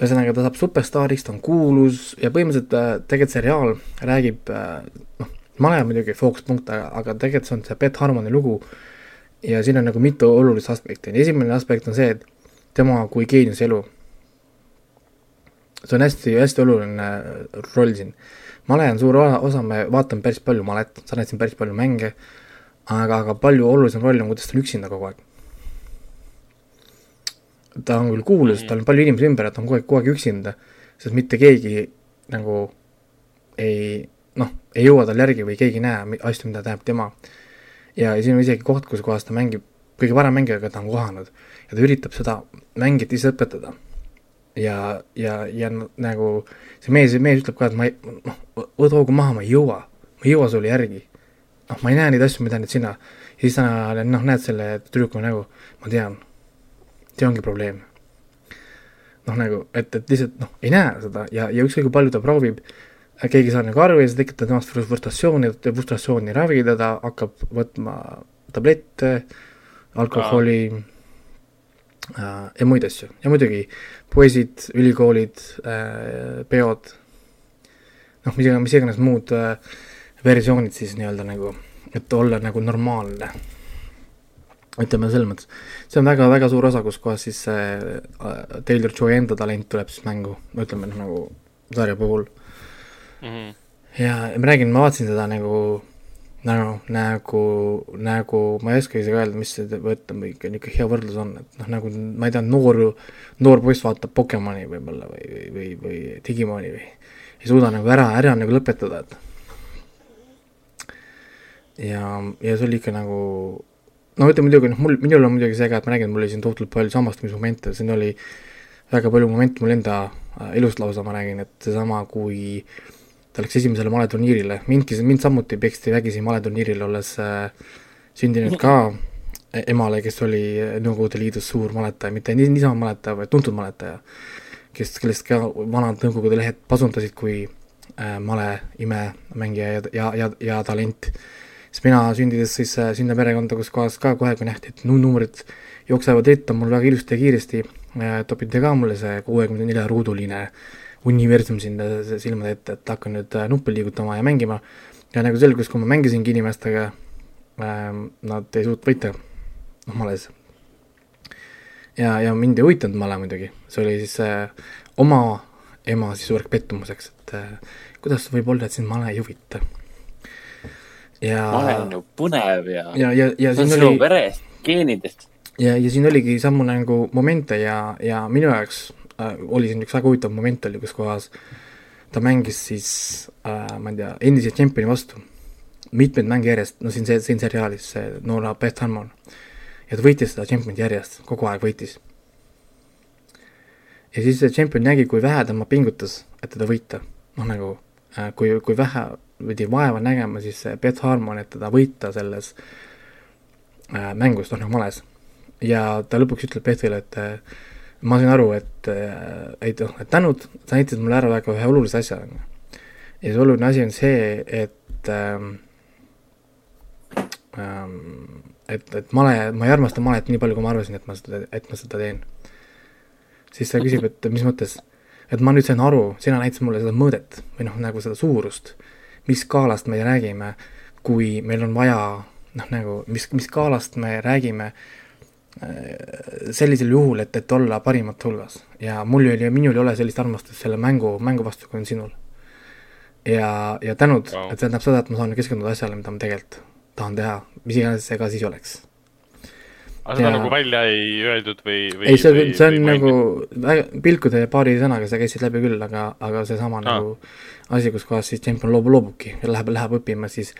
ühesõnaga, ta saab superstaariks, ta on kuulus ja põhimõtteliselt äh, tegelikult seriaal räägib äh, noh, male on muidugi fookuspunkt, aga tegelikult see on see Beth Harmoni lugu ja siin on nagu mitu olulist aspekti, esimene aspekt on see, et tema kui geeniuse elu see on hästi, hästi oluline roll siin. Male on suur osa, me vaatame päris palju malet, sa näed siin päris palju mänge, aga, aga palju olulisem roll on, kuidas ta on üksinda kogu aeg. ta on küll kuulus, tal on palju inimesi ümber, et ta on kogu aeg, kogu aeg üksinda, sest mitte keegi nagu ei noh, ei jõua tal järgi või keegi ei näe asju, mida teeb tema. ja, ja siin on isegi koht, kus kohas ta mängib kõige parem mängija, keda ta on kohanud ja ta üritab seda mängijat ise õpetada ja, ja, ja nagu see mees, mees ütleb ka, et ma ei, noh, võta hoogu maha, ma ei jõua, ma ei jõua sulle järgi. noh, ma ei näe neid asju, mida nüüd sina, ja siis sa noh, näed selle tüdruku nägu, ma tean, see ongi probleem. noh, nagu, et, et lihtsalt noh, ei näe seda ja, ja ükskõik kui palju ta proovib, keegi ei saa nagu aru ja see tekitab temast frustratsiooni, frustratsiooni ravida, ta hakkab võtma tablette, alkoholi ah Äh, ja muid asju ja muidugi poisid, ülikoolid, äh, peod, noh, mis iganes, mis iganes muud äh, versioonid siis nii-öelda nagu, et olla nagu normaalne. ütleme selles mõttes, see on väga-väga suur osa, kus kohas siis see Taylor Joy enda talent tuleb siis mängu, ütleme noh, nagu sarja puhul mm. -hmm. ja ma räägin, ma vaatasin seda nagu, nagu nagu, nagu ma ei oska isegi öelda, mis see võtta, niisugune hea võrdlus on, et noh, nagu ma ei tea, noor, noor poiss vaatab Pokemoni võib-olla või, või, või, või Digimoni või ei suuda nagu ära, ära nagu lõpetada, et ja, ja see oli ikka nagu no ütleme muidugi, noh mul, minul on muidugi see ka, et ma räägin, mul oli siin tohutult palju samastamismomente, siin oli väga palju momente mul enda äh, elust lausa, ma räägin, et seesama, kui äh, ta läks esimesele maleturniirile, mindki, mind samuti peksti vägisi maleturniiril, olles äh, sündinud ka emale, kes oli Nõukogude Liidus suur maletaja, mitte niisama maletaja, vaid tuntud maletaja, kes, kellest ka vanad Nõukogude lehed pasundasid kui äh, male imemängija ja, ja, ja, ja talent. siis mina sündides siis äh, sinna perekonda, kus kohas ka kohe, kui nähti, et numbrid jooksevad ette mul väga ilusti ja kiiresti äh,, topiti ka mulle see kuuekümne nelja ruuduline äh, universum sinna silmade ette, et hakkan nüüd äh, nuppe liigutama ja mängima. ja nagu selgus, kui ma mängisingi inimestega äh,, nad ei suutnud võita, males. ja, ja mind ei huvitanud male muidugi, see oli siis äh, oma ema siis suureks pettumuseks, et äh, kuidas võib olla, et sind male ei huvita. ja male on ju põnev ja, ja, ja, ja see on sinu oli... verest, geenidest. ja, ja siin oligi samu nagu momente ja, ja minu jaoks oli siin üks väga huvitav moment oli, kus kohas ta mängis siis äh,, ma ei tea, endise tšempioni vastu mitmeid mänge järjest, no siin see, siin seriaalis see noore Beth Harmon. ja ta võitis seda tšempionit järjest, kogu aeg võitis. ja siis see tšempion nägi, kui vähe tema pingutas, et teda võita. noh, nagu äh, kui, kui vähe pidi vaeva nägema siis Beth Harmon, et teda võita selles äh, mängus, noh nagu males. ja ta lõpuks ütleb Bethile, et äh, ma sain aru, et äh, ei noh, et tänud, sa näitasid mulle ära väga ühe olulise asja, on ju. ja see oluline asi on see, et ähm, ähm, et, et male, ma ei armasta malet nii palju, kui ma arvasin, et ma seda, et ma seda teen. siis ta küsib, et mis mõttes, et ma nüüd sain aru, sina näitasid mulle seda mõõdet või noh, nagu seda suurust, mis skaalast me räägime, kui meil on vaja noh, nagu mis, mis skaalast me räägime äh, sellisel juhul, et, et olla parimate hulgas ja mul oli, minul ei ole sellist armastust selle mängu, mängu vastu, kui on sinul. ja, ja tänud wow., et see tähendab seda, et ma saan keskenduda asjale, mida ma tegelikult tahan teha, mis iganes see ka siis oleks. aga seda ja... nagu välja ei öeldud või, või? ei, see, see on nagu väga, pilkude ja paari sõnaga sa käisid läbi küll, aga, aga seesama ah. nagu asi, kus kohas siis tšempion loobub, loobubki ja läheb, läheb õppima siis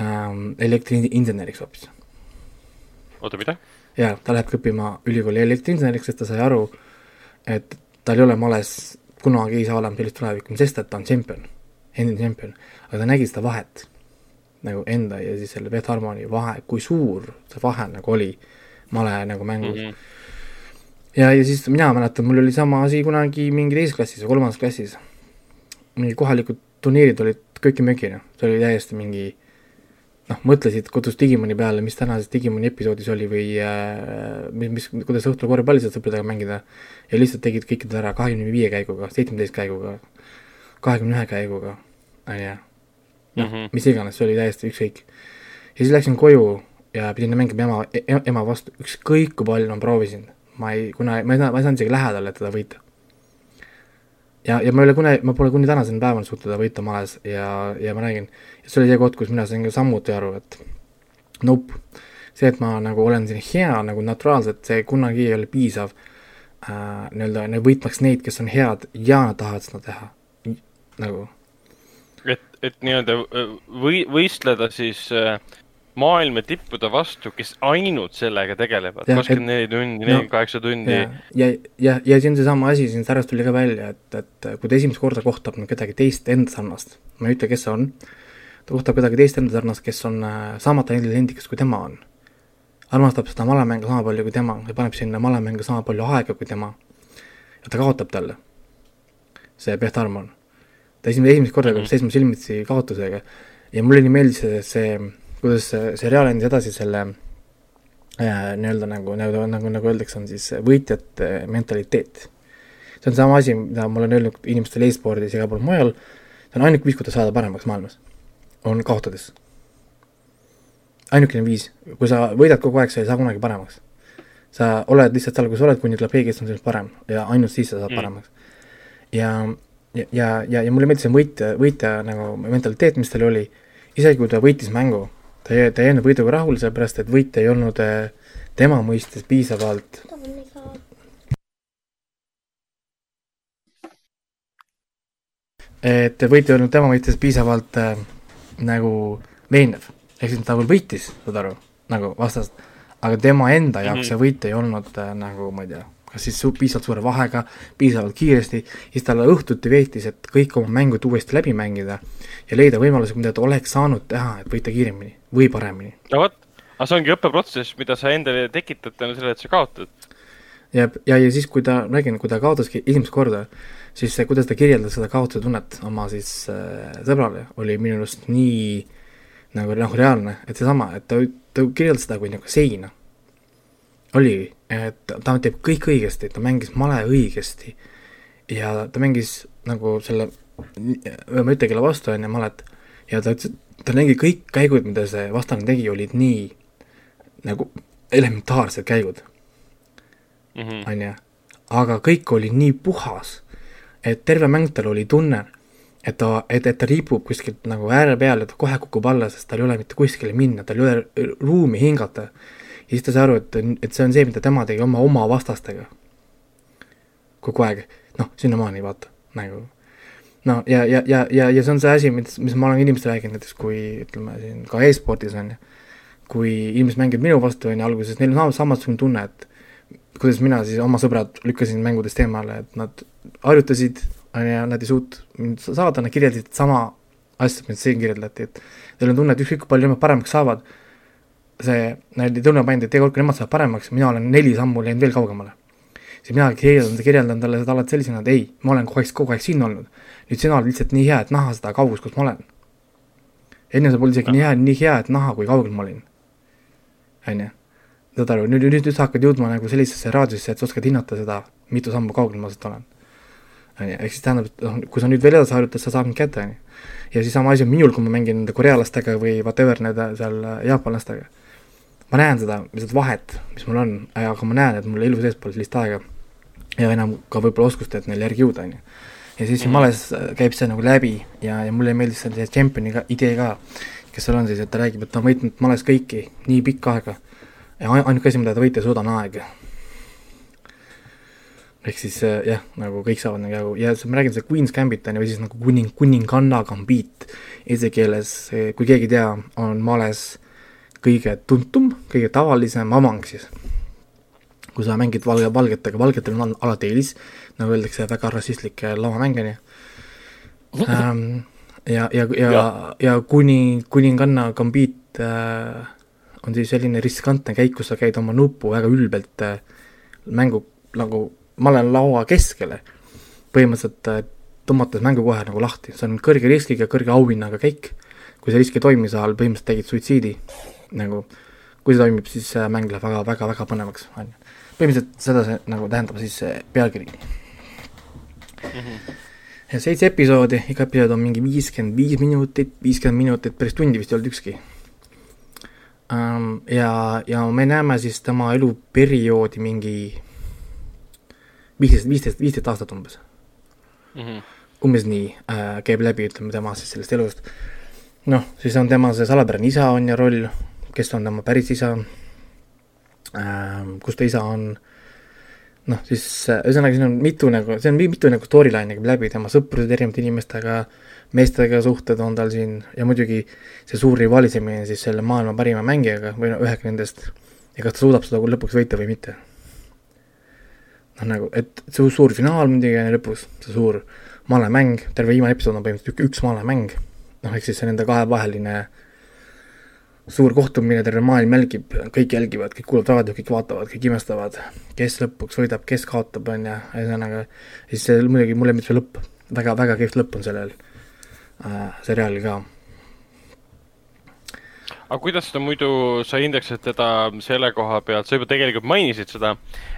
ähm, elektriinseneriks hoopis. oota, mida? Jaa, ta lähebki õppima ülikooli elektriinseneriks, sest ta sai aru, et tal ei ole males kunagi ei saa olema sellist tulevikku, sest et ta on tšempion, endine tšempion, aga ta nägi seda vahet nagu enda ja siis selle Beth Harmoni vahe, kui suur see vahe nagu oli male nagu mängus mm. -hmm. ja, ja siis mina mäletan, mul oli sama asi kunagi mingi teises klassis või kolmandas klassis. mingi kohalikud turniirid olid köki-möki, noh, see oli täiesti mingi noh, mõtlesid kodus Digimoni peale, mis tänases Digimoni episoodis oli või äh, mis, mis, kuidas õhtul korvpalli saad sõpradega mängida ja lihtsalt tegid kõikidel ära kahekümne viie käiguga, seitsmeteist käiguga, kahekümne ühe käiguga, on ju. noh, mhm. mis iganes, see oli täiesti ükskõik. ja siis läksin koju ja pidin mängima ema, e-, ema vastu, ükskõik kui palju ma proovisin, ma ei, kuna ma ei saa, ma ei saanud isegi lähedale teda võita ja, ja ma ei ole kuni, ma pole kuni tänaseni päevani suutnud teda võita males ja, ja ma räägin, see oli see koht, kus mina sain ka samuti aru, et nope, see, et ma nagu olen siin hea nagu naturaalselt, see kunagi ei ole piisav äh, nii-öelda nagu võitmaks neid, kes on head ja nad tahavad seda teha, nagu. et, et nii-öelda või võistleda siis äh, maailma tippude vastu, kes ainult sellega tegelevad, kakskümmend neli tundi, nelikümmend kaheksa tundi. ja, ja, ja, on seesama asi, siin särast tuli ka välja, et, et kui ta esimest korda kohtab nüüd kedagi teist enda sarnast, ma ei ütle, kes see on, ta kohtab kedagi teist enda sarnast, kes on äh, saamata intelligendikas, kui tema on. armastab seda malemängu sama palju kui tema ja paneb sinna malemängu sama palju aega kui tema. ja ta kaotab talle, see Beth Harmon. ta esimene, esimest korda peab mm -hmm. seisma silmitsi kaotusega ja mulle nii meeldis see, see kuidas see seriaal andis edasi selle äh, nii-öelda nagu, nagu, nagu, nagu öeldakse, on siis võitjate mentaliteet. see on sama asi, mida ma olen öelnud inimestele e-spordis ja igal pool mujal, see on ainuke viis, kuidas saada paremaks maailmas, on kaotades. ainukene viis, kui sa võidad kogu aeg, sa ei saa kunagi paremaks. sa oled lihtsalt seal, kus sa oled, kuni tuleb keegi, kes on sinust parem ja ainult siis sa saad mm. paremaks. ja, ja, ja, ja, ja mulle meeldis see võitja, võitja nagu mentaliteet, mis tal oli, isegi kui ta võitis mängu ta ei, ta ei jäänud võiduga rahule, sellepärast et võit ei olnud äh, tema mõistes piisavalt et võit ei olnud tema mõistes piisavalt äh, nagu veenev. ehk siis ta küll võitis, saad aru, nagu vastast, aga tema enda jaoks mm -hmm. see võit ei olnud äh, nagu ma ei tea, kas siis su piisavalt suure vahega, piisavalt kiiresti, siis talle õhtuti veetis, et kõik oma mängud uuesti läbi mängida ja leida võimalusi, mida ta oleks saanud teha, et võita kiiremini või paremini. no vot, aga see ongi õppeprotsess, mida sa endale tekitad tänu sellele, et sa kaotad. ja, ja, ja siis, kui ta, räägin, kui ta kaotaski esimest korda, siis see, kuidas ta kirjeldas seda kaotuse tunnet oma siis äh, sõbrale, oli minu arust nii nagu noh, reaalne, et seesama, et ta, ta kirjeldas seda kui nagu seina. oligi, et ta teeb kõik õigesti, ta mängis male õigesti ja ta mängis nagu selle ühe mõttekella vastu enne malet ja ta ütles, et ta nägi kõik käigud, mida see vastane tegi, olid nii nagu elementaarsed käigud, Mhm. on ju. aga kõik oli nii puhas, et terve mäng tal oli tunne, et ta, et, et ta ripub kuskilt nagu ääre peal ja ta kohe kukub alla, sest tal ei ole mitte kuskile minna, tal ei ole ruumi hingata. ja siis ta sai aru, et, et see on see, mida tema tegi oma, oma vastastega. kogu aeg, noh, sinnamaani vaata, nagu no ja, ja, ja, ja, ja see on see asi, mis, mis ma olen inimestele rääkinud, näiteks kui ütleme siin ka e-spordis on ju, kui inimesed mängivad minu vastu, on ju, alguses neil on samasugune tunne, et kuidas mina siis oma sõbrad lükkasin mängudest eemale, et nad harjutasid, on ju, nad ei suutnud mind saada, nad kirjeldasid sama asja, mida siin kirjeldati, et neil on tunne, et ükskõik kui palju nemad paremaks saavad, see, nad ei tunne ainult, et kord, kui nemad saavad paremaks, mina olen neli sammu läinud veel kaugemale. Siis mina kirjeldan, kirjeldan talle seda alati sellisena, et ei, ma olen kogu aeg, kogu aeg siin olnud. nüüd sina oled lihtsalt nii hea, et näha seda kaugust, kus ma olen. enne sa polnud isegi nii hea, nii hea, et näha, kui kaugel ma olin. on ju, saad aru, nüüd, nüüd, nüüd sa hakkad jõudma nagu sellisesse raadiusesse, et sa oskad hinnata seda, mitu sammu kaugel ma sealt olen. on ju, ehk siis tähendab, et noh, kui sa nüüd veel edasi harjutad, sa saad mind kätte, on ju. ja siis sama asi on minul, kui ma mängin nende korealastega või whatever nende seal äh, jaapanlastega. Ma näen seda, seda vahet, mis mul on, aga ma näen, et mul elu sees pole sellist aega ja enam ka võib-olla oskust, et neile järgi jõuda, on ju. ja siis siin males äh, käib see nagu läbi ja, ja mulle meeldis see Championi ka, idee ka, kes seal on siis, et ta räägib, et ta on võitnud males kõiki nii pikka aega ja ai- ainuke asi, mida ta võita ei suuda, on aeg. ehk siis äh, jah, nagu kõik saavad nagu ja see, ma räägin, see Queen's Gambit on ju, või siis nagu kuning, kuninganna gambiit eesti keeles, kui keegi ei tea, on males kõige tuntum, kõige tavalisem avang siis. Kui sa mängid valge, valgetega, valgetel on al- alati eelis, nagu öeldakse, väga rassistlik lavamäng, on ju. Ähm, ja, ja, ja, ja, ja kuni, kuninganna gambiit äh, on siis selline riskantne käik, kus sa käid oma nuppu väga ülbelt äh, mängu nagu malelaua keskele, põhimõtteliselt äh, tõmmates mängu kohe nagu lahti, see on kõrge riskiga, kõrge auhinnaga käik, kui see risk ei toimi, sa põhimõtteliselt tegid suitsiidi, nagu kui see toimib, siis mäng läheb väga, väga, väga põnevaks, on ju põhimõtteliselt seda see nagu tähendab siis see pealkiri mm. -hmm. ja seitse episoodi, iga episood on mingi viiskümmend viis minutit, viiskümmend minutit, päris tundi vist ei olnud ükski um,. ja, ja me näeme siis tema eluperioodi mingi viisteist, viisteist, viisteist aastat umbes mm. -hmm. umbes nii äh, käib läbi, ütleme tema siis sellest elust. noh, siis on tema see salapärane isa on ju roll, kes on tema päris isa äh, kus ta isa on noh, siis ühesõnaga siin on mitu nagu, see on mitu nagu storyline'i käib läbi, tema sõprused erinevate inimestega, meestega suhted on tal siin ja muidugi see suur rivaalitsemine siis selle maailma parima mängijaga või no ühega nendest ja kas ta suudab seda lõpuks võita või mitte. noh, nagu, et see suur finaal muidugi on lõpus, see suur malemäng, terve viimane episood on põhimõtteliselt üks malemäng, noh, ehk siis see nende kahevaheline suur kohtumine, terve maailm jälgib, kõik jälgivad, kõik kuulavad raadiot, kõik vaatavad, kõik imestavad, kes lõpuks võidab, kes kaotab, on ju, ühesõnaga, siis see muidugi, mulle meeldib see lõpp, väga, väga kihvt lõpp on sellel äh, seriaalil ka. aga kuidas seda muidu sa hindaksid teda selle koha pealt, sa juba tegelikult mainisid seda,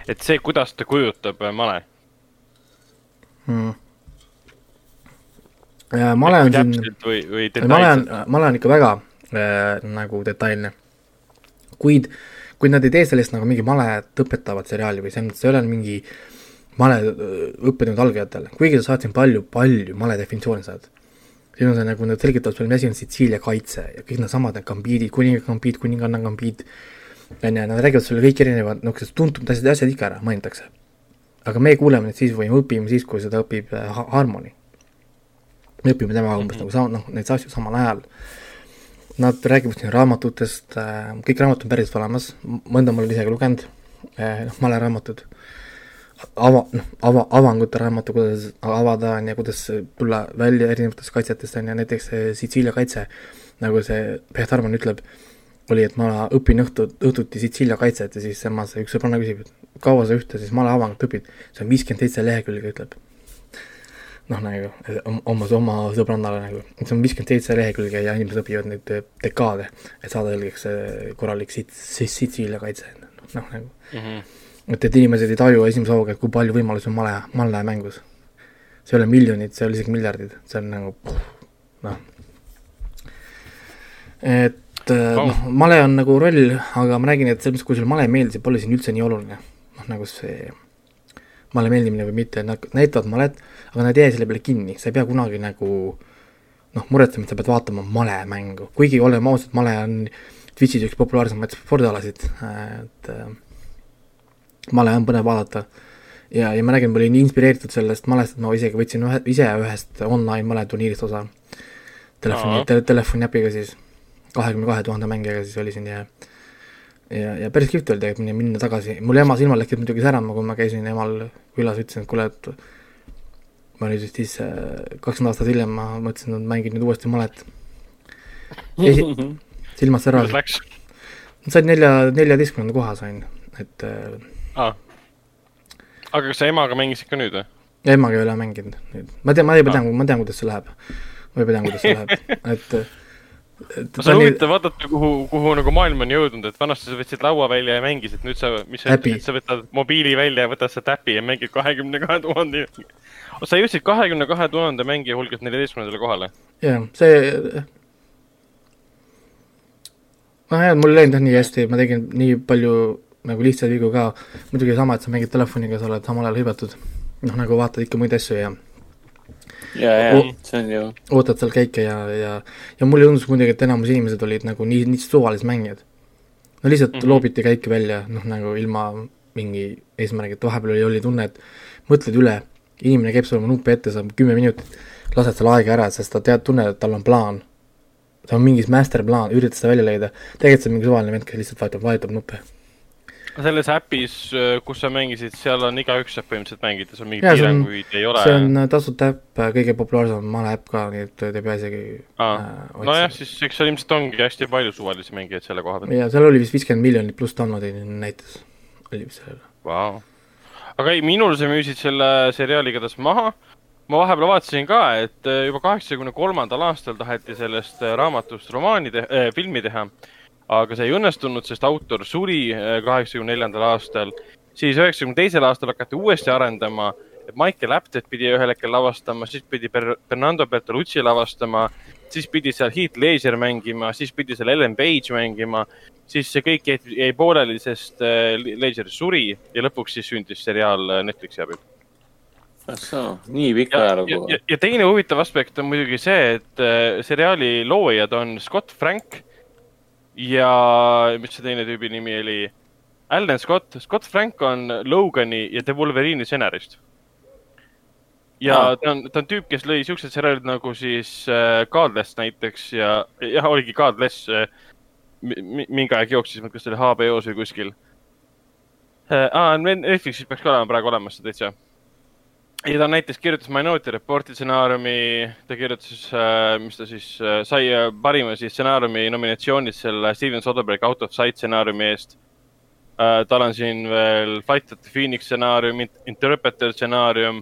et see, kuidas ta kujutab äh, male hmm.? male on siin, või, või male on, male on ikka väga äh, nagu detailne. kuid, kuid nad ei tee sellest nagu mingi malet õpetavat seriaali või selles mõttes ei ole mingi male õppenud algajatele, kuigi sa saad siin palju, palju male definitsioone saad. siis on see nagu, nad selgitavad sulle, mis asi on Sitsiilia kaitse ja kõik needsamad need gambiidid, kuninga gambiid, kuninganna gambiid, on ju, nad räägivad sulle kõik erinevad niisugused tuntud asjad, asjad ikka ära mainitakse. aga me kuuleme neid siis või me õpime siis, kui seda õpib äh, Harmony. me õpime temaga umbes mm -hmm. nagu sama, noh, neid asju samal ajal. Nad räägivad siin raamatutest äh,, kõik raamatud on päriselt olemas, mõnda ma olen isegi lugenud äh,, noh, maleraamatud. Ava, noh, ava, avangute raamatu, kuidas avada, on ju, kuidas tulla välja erinevatest kaitsetest, on ju, näiteks see Sitsiilia kaitse, nagu see Peht Arman ütleb, oli, et ma õpin õhtu, õhtuti Sitsiilia kaitset ja siis tema, see üks sõbranna küsib, et kaua sa ühte siis maleavangut õpid, see on viiskümmend seitse lehekülge, ütleb. Noh, nagu oma, oma sõbrannale nagu, see on viiskümmend seitse lehekülge ja inimesed õpivad neid dekaade, et saada selgeks korralik sit-, Sitsiilia kaitse, noh nagu mm. -hmm et, et inimesed ei taju esimese hooga, kui palju võimalusi on male, malle mängus. see ei ole miljonid, see ei ole isegi miljardid, see on nagu noh. et oh. noh, male on nagu roll, aga ma räägin, et selles mõttes, kui sulle male ei meeldi, see pole siin üldse nii oluline. noh, nagu see male meeldimine või mitte, nad näitavad malet, aga nad ei jää selle peale kinni, sa ei pea kunagi nagu noh, muretsema, et sa pead vaatama malemängu, kuigi oleme ausad, male on Twitch'is üks populaarsemaid spordialasid, et äh, male on põnev vaadata. ja, ja ma räägin, ma olin inspireeritud sellest malest, et ma isegi võtsin ühe, ise ühest online maleturniirist osa. Telefoni, te, telefoni äpiga siis, kahekümne kahe tuhande mängijaga siis oli siin ja ja, ja päris kihvt oli tegelikult minna, tagasi, mul ema silmad läksid muidugi särama, kui ma käisin emal külas, ütlesin, et kuule, et ma nüüd vist siis kakskümmend aastat hiljem ma mõtlesin, et mängin nüüd uuesti malet. silmad särasid. sain nelja, neljateistkümnenda koha sain, et äh, ah.. aga kas sa emaga mängisid ka nüüd või? emaga ei ole mänginud nüüd, ma tean, ma juba tean ah., ma tean, kuidas see läheb. ma juba tean, kuidas see läheb, et no see on huvitav nii... vaadata, kuhu, kuhu nagu maailm on jõudnud, et vanasti sa võtsid laua välja ja mängisid, nüüd sa, mis sa ütlesid, sa võtad mobiili välja ja võtad seda äpi ja mängid kahekümne kahe tuhande. sa jõudsid kahekümne kahe tuhande mängija hulgast neljateistkümnendale kohale? jah, see. nojah, mul ei läinud jah nii hästi, ma tegin nii palju nagu lihtsaid vigu ka, muidugi sama, et sa mängid telefoniga, sa oled samal ajal hõivatud, noh nagu vaatad ikka muid asju ja ja, ja see on ju. ootad seal käike ja, ja, ja mulle tundus muidugi, et enamus inimesed olid nagu nii, nii suvalised mängijad. no lihtsalt mm -hmm. loobiti käike välja, noh nagu ilma mingi eesmärgita, vahepeal oli, oli tunne, et mõtled üle, inimene käib sul oma nuppe ette, saab kümme minutit, lased selle aega ära, sest ta tead, tunned, et tal on plaan. ta on mingis master plaan, üritad seda välja leida, tegelikult see on mingi suvaline vend, kes lihtsalt vajutab, vajutab nuppe selles äpis, äh, kus sa mängisid, seal on igaüks saab põhimõtteliselt mängida, seal mingeid piiranguid ei ole? see on äh, tasuta äpp, äh, kõige populaarsem male äpp ka, nii et te ei pea isegi äh, nojah, siis eks seal ilmselt ongi hästi palju suvalisi mängijaid selle koha peal. ja seal oli vist viiskümmend miljonit pluss download'i näitas, oli vist sellel wow.. aga ei, minul sa müüsid selle seriaali igatahes maha, ma vahepeal vaatasin ka, et juba kaheksakümne kolmandal aastal taheti sellest raamatust romaani te- äh,, filmi teha aga see ei õnnestunud, sest autor suri äh, kaheksakümne neljandal aastal. siis üheksakümne teisel aastal hakati uuesti arendama, et Michael Apted pidi ühel hetkel lavastama, siis pidi Fernando Bertolucci lavastama, siis pidi seal Heath Ledger mängima, siis pidi seal Ellen Page mängima, siis see kõik jäi, jäi pooleli, sest äh, Ledger suri ja lõpuks siis sündis seriaal äh, Netflixi abil ahsoo, nii pikk ajalugu. ja, teine huvitav aspekt on muidugi see, et seriaali loojad on Scott Frank ja mis see teine tüübi nimi oli? Alan Scott, Scott Frank on Logani ja The Wolverine'i stsenarist. ja ah. ta on, ta on tüüp, kes lõi siuksed seriaalid nagu siis äh, Godless näiteks ja, jah, oligi Godless äh,. mingi aeg jooksis, kas see oli HBO-s või kuskil äh,. aa, Netflixis peaks ka olema praegu olemas see täitsa ja ta näiteks kirjutas Minority Reporti stsenaariumi, ta kirjutas äh,, mis ta siis äh, sai äh, parima siis stsenaariumi nominatsioonid selle Steven Soderbergh Out of Sight stsenaariumi eest äh,. tal on siin veel Fight at the Phoenix stsenaarium, Interpreter stsenaarium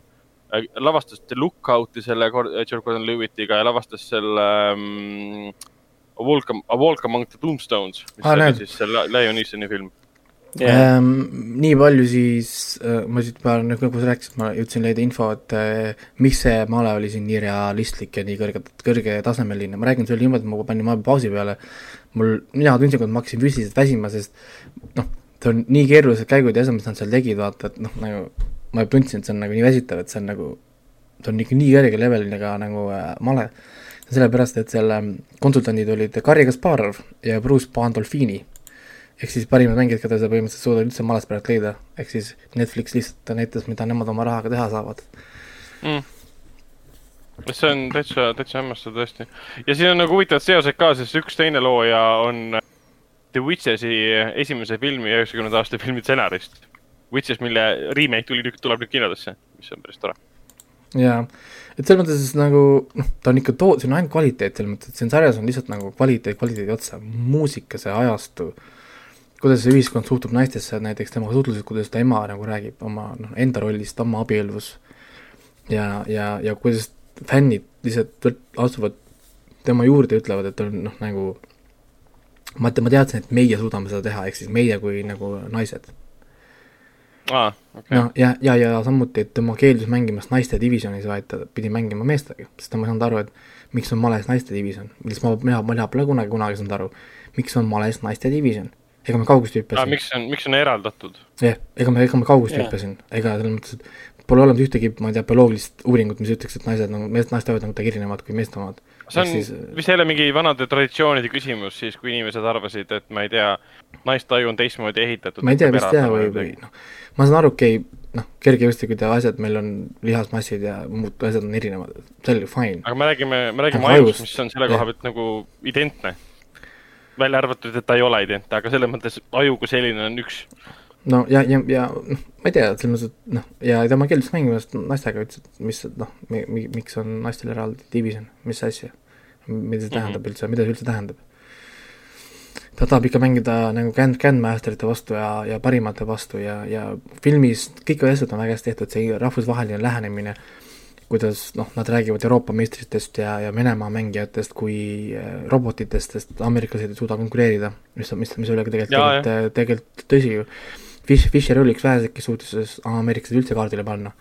äh,, lavastas The Lookout'i selle George Gordon Lewitt'iga ja lavastas selle ähm, A Walk, A Walk Among the Tombstones, mis ah, oli siis see Lion Eastoni film yeah.. Ähm, nii palju siis äh,, ma siit paar, nagu sa rääkisid, ma jõudsin leida info, et äh, miks see male oli siin nii realistlik ja nii kõrge, kõrgetasemeline, ma räägin sulle niimoodi, ma panin vahepeal pausi peale, mul, mina tundsin, kui ma hakkasin füüsiliselt väsima, sest noh, see on nii keerulised käigud ja asjad, mis nad seal tegid, vaata, et noh, nagu ma tundsin, et see on nagu nii väsitav, et see on nagu, see on ikka nii kõrge level'iga nagu äh, male. Sellepärast, et selle konsultandid olid Garri Kasparov ja Bruce Pandolfini ehk siis parimad mängijad, keda sa põhimõtteliselt suudad üldse malast praegu leida, ehk siis Netflix lihtsalt näitas, mida nemad oma rahaga teha saavad. mm.. see on täitsa, täitsa hämmastav tõesti. ja siin on nagu huvitavad seosed ka, sest üks teine looja on The Witchesi esimese filmi, üheksakümnenda aasta filmi stsenarist. Witches, mille remake tuli, tuleb nüüd kinodesse, mis on päris tore. jaa, et selles mõttes nagu noh, ta on ikka too-, see on ainult kvaliteet, selles mõttes, et siin sarjas on lihtsalt nagu kvaliteet kvaliteedi otsa, muusika, see ajastu, kuidas see ühiskond suhtub naistesse, näiteks tema suhtlused, kuidas ta ema nagu räägib oma noh, enda rollist, oma abielus. Ja, ja, ja kuidas fännid lihtsalt astuvad tema juurde ja ütlevad, et ta on noh, nagu ma, ma teadsin, et meie suudame seda teha, ehk siis meie kui nagu naised. Aa, okei. Noh, ja, ja, ja samuti, et tema keeldus mängimast naiste divisjonis, vaid ta pidi mängima meestega, sest tema ei saanud aru, et miks on males naiste divisjon, millest ma, mina, mina pole kunagi, kunagi saanud aru, miks on males naiste divisjon. Ega me kaugust aa, hüppasin, miks on, miks on eraldatud? jah, ega me, ega me kaugust Jah. hüppasin, ega selles mõttes, et pole olemas ühtegi, ma ei tea, bioloogilist uuringut, mis ütleks, et naised nagu, meest, naiste ajad on kuidagi erinevad kui meeste omad. see on siis- vist jälle mingi vanade traditsioonide küsimus siis, kui inimesed arvasid, et ma ei tea, naiste aju on teistmoodi ehitatud. ma ei tea, vist jah, või, või noh, ma saan aru, okei okay,, noh, kergejõustikud ja asjad, meil on lihasmassid ja muud asjad on erinevad, see oli fine. aga me räägime, me räägime ajust, mis on selle koha pealt nagu identne. Välja arvatud, et ta ei ole identne, aga selles mõttes aju kui selline on üks. no ja, ja, ja noh, ma ei tea, selles mõttes, et noh, ja tema keeldus mängimast naistega, ütles, et mis, noh mi,, mi, miks on naistel eraldi division, mis asja, mida see tähendab üldse, mida see üldse tähendab. ta tahab ikka mängida nagu Grand, Grandmasterite vastu ja, ja parimate vastu ja, ja filmis kõik asjad on väga hästi tehtud, see rahvusvaheline lähenemine, kuidas noh, nad räägivad Euroopa meistritest ja, ja Venemaa mängijatest kui äh, robotitest, sest ameeriklased ei suuda konkureerida, mis, mis, mis oli ka Jaa, tegelikult, tegelikult tõsi ju. Fish, Fisher oli üks väheseid, kes suutis ameeriklased üldse kaardile panna,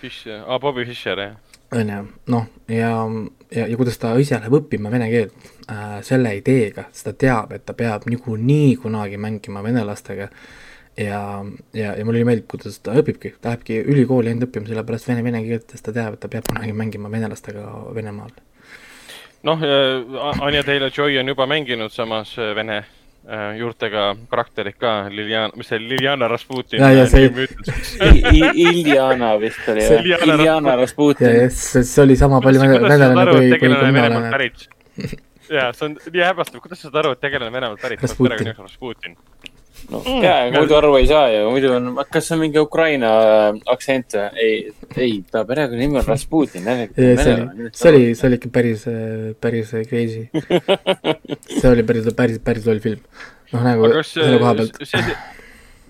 Fischer, aa Bobby Fischer jah. on ju, noh, ja, ja, ja kuidas ta ise läheb õppima vene keelt äh, selle ideega, sest ta teab, et ta peab niikuinii kunagi mängima venelastega ja, ja, ja mulle meeldib, kuidas ta õpibki, ta lähebki ülikooli ainult õppima sellepärast vene, vene keelt, sest ta teab, et ta peab kunagi mängima venelastega Venemaal. noh, Anja Taylor-Joy on juba mänginud samas äh, vene äh, juurtega karakterit ka, Liliana, mis see Liliana Rasputin. Ja, ja see- Iljana vist oli jah, Iljana ja, Rasputin. ja see, oli sama palju venelane kui, kui, pärit? jaa, see on nii hämmastav, kuidas sa saad aru, et tegelane Venemaalt pärit, Rasputin. Perekonnanimi on Rasputin. no jaa, muidu aru ei saa ju, muidu on, kas see on mingi Ukraina äh, aktsent või? ei, ei, ta perekonnanimi on Rasputin, see oli, see oli, see oli ikka päris, päris crazy. see oli päris, päris, päris loll film. noh, nagu aga kas selle koha pealt, see,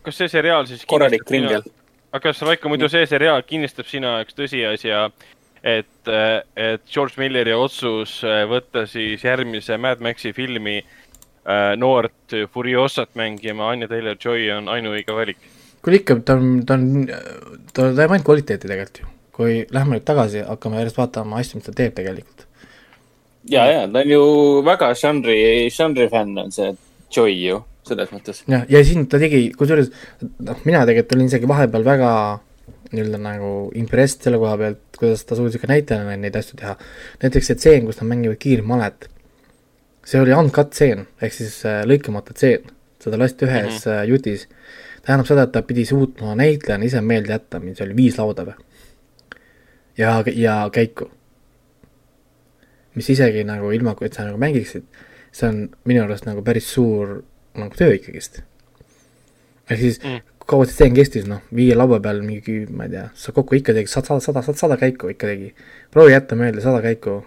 kas see seriaal siis korralik kringel. aga kas Raiko, muidu see seriaal kinnistab sinu jaoks tõsiasja, et, et George Milleri otsus äh, võtta siis järgmise Mad Maxi filmi äh, noort Furiosat mängima Anya Taylor-Joy on ainuõige valik? kuule ikka, ta on, ta on, ta teeb ainult kvaliteeti tegelikult ju. kui lähme nüüd tagasi, hakkame järjest vaatama asju, mis ta teeb tegelikult. ja, ja ta on ju väga žanri, žanri fänn on see Joy ju, selles mõttes. jah, ja siin ta tegi, kusjuures noh, mina tegelikult olin isegi vahepeal väga nii-öelda nagu impressed selle koha pealt, kuidas ta suutis ikka näitlejana neid asju teha. näiteks see tseen, kus nad mängivad kiirmalet, see oli uncut tseen, ehk siis äh, lõikamata tseen, seda lasti ühes mm -hmm. jutis. tähendab seda, et ta pidi suutma näitlejana ise meelde jätta, mis oli viis lauda või? ja, ja käiku. mis isegi nagu ilma, et sa nagu mängiksid, see on minu arust nagu päris suur nagu töö ikkagist. ehk siis Mm. kaua see stseen kestis, noh, viie laua peal mingi, ma ei tea, sa kokku ikka tegid sada, sada, sada, sada käiku ikka tegi. proovi jätta meelde sada käiku.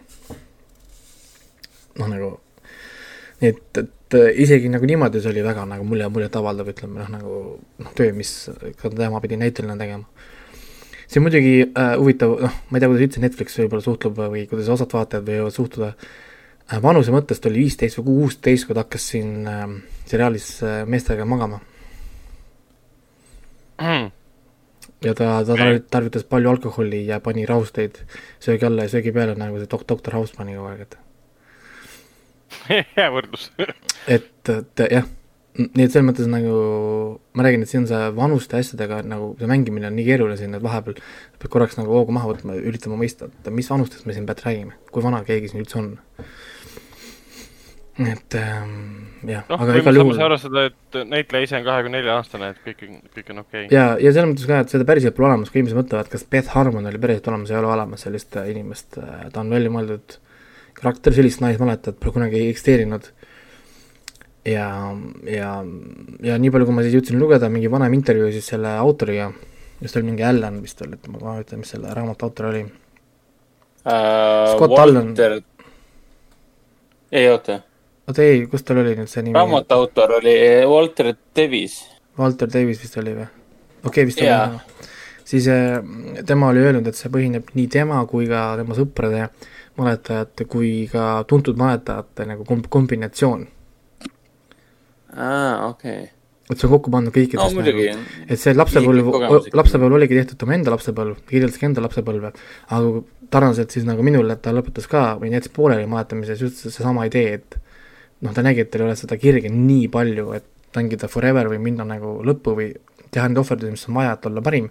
noh, nagu, nii et, et isegi nagu niimoodi see oli väga nagu mulje, muljetavaldav, ütleme noh, nagu noh, töö, mis ka tema pidi näitlejana tegema. see muidugi äh, huvitav, noh, ma ei tea, kuidas üldse Netflix võib-olla suhtleb või kuidas osad vaatajad võivad suhtuda äh, vanuse mõttes ta oli viisteist või kuusteist, kui ta hakkas siin äh, seriaalis äh, meestega magama. ja ta, ta tar- tarvitas palju alkoholi ja pani rahusteid söögi alla ja söögi peale nagu see dok-, doktor House pani kogu aeg, et hea võrdlus. et, et jah, nii et selles mõttes nagu ma räägin, et siin on see vanuste asjadega nagu see mängimine on nii keeruline siin, et vahepeal pead korraks nagu hoogu maha võtma üritama mõista, et mis vanustest me siin praegu räägime, kui vana keegi siin üldse on. et ähm, jah noh, aga igal juhul arvestada, et näitleja ise on kahekümne nelja aastane, et kõik, kõik on okei okay.. ja, ja selles mõttes ka, et seda päriselt pole olemas, kui inimesed mõtlevad, kas Beth Harmon oli päriselt olemas, ei ole olemas sellist äh, inimest, ta on välja mõeldud karakter, sellist naismaletajat pole kunagi eksisteerinud. ja, ja, ja nii palju, kui ma siis jõudsin lugeda mingi vanem intervjuu siis selle autoriga, just oli mingi Allan vist oli, et ma kohe ütlen, mis selle raamatu autor oli. Scott Allan. Walter, ei oota, oota ei, kus tal oli nüüd see nimi? raamatu autor oli Walter Davis. Walter Davis vist oli või? okei okay,, vist oli Jaa. jah. siis äh, tema oli öelnud, et see põhineb nii tema kui ka tema sõprade maletajate kui ka tuntud maletajate nagu komb-, kombinatsioon. aa, okei. et see on kokku pandud no kõikidest muidugi nagu, et see lapsepõlv lapsepõlv oligi tehtud tema enda lapsepõlv, kirjeldaski enda lapsepõlve, aga sarnaselt siis nagu minule, et ta lõpetas ka või jättis pooleli maletamises just seesama idee, et noh, ta nägi, et tal ei ole seda kirge nii palju, et mängida forever või minna nagu lõppu või teha neid ohverdusi, mis on vaja, et olla parim,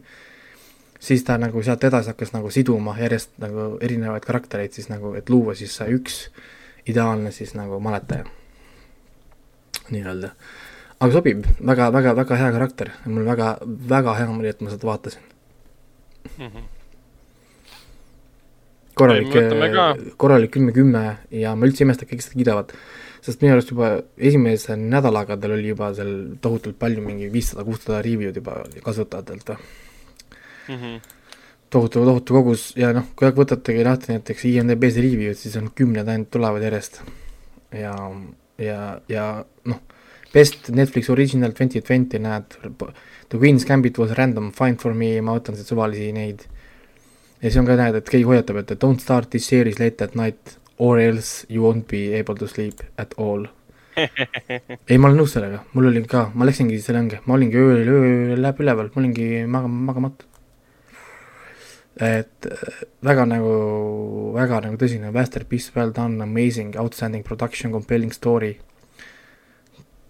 siis ta nagu sealt edasi hakkas nagu siduma järjest nagu erinevaid karaktereid siis nagu, et luua siis see üks ideaalne siis nagu maletaja nii-öelda aga sobib väga, väga, väga hea karakter mul väga, väga hea meel, et ma seda vaatasin. Korralik Ei, me võtame ka., korralik kümme kümme ja ma üldse ei imesta, et kõik seda kiidavad. sest minu arust juba esimese nädalaga tal oli juba seal tohutult palju, mingi viissada, kuussada review'd juba kasutajatelt või Mhm. tohutu, tohutu kogus ja noh, kui võtategi lahti näiteks IMDB-s review'd, siis on kümned ainult tulevad järjest. ja, ja, ja noh, best Netflix original twenty twenty näed, The Queen's Gambit was random find for me, ma võtan siit suvalisi neid. ja siis on ka näed, et keegi hoiatab, et don't start this series late at night or else you won't be able to sleep at all. ei, ma olen nõus sellega, mul oli ka, ma läksingi selle ongi, ma olingi ööl, öö läheb üleval, ma olingi magama, magamatu et äh, väga nagu, väga nagu tõsine masterpiece, well done, amazing, outstanding production, compelling story.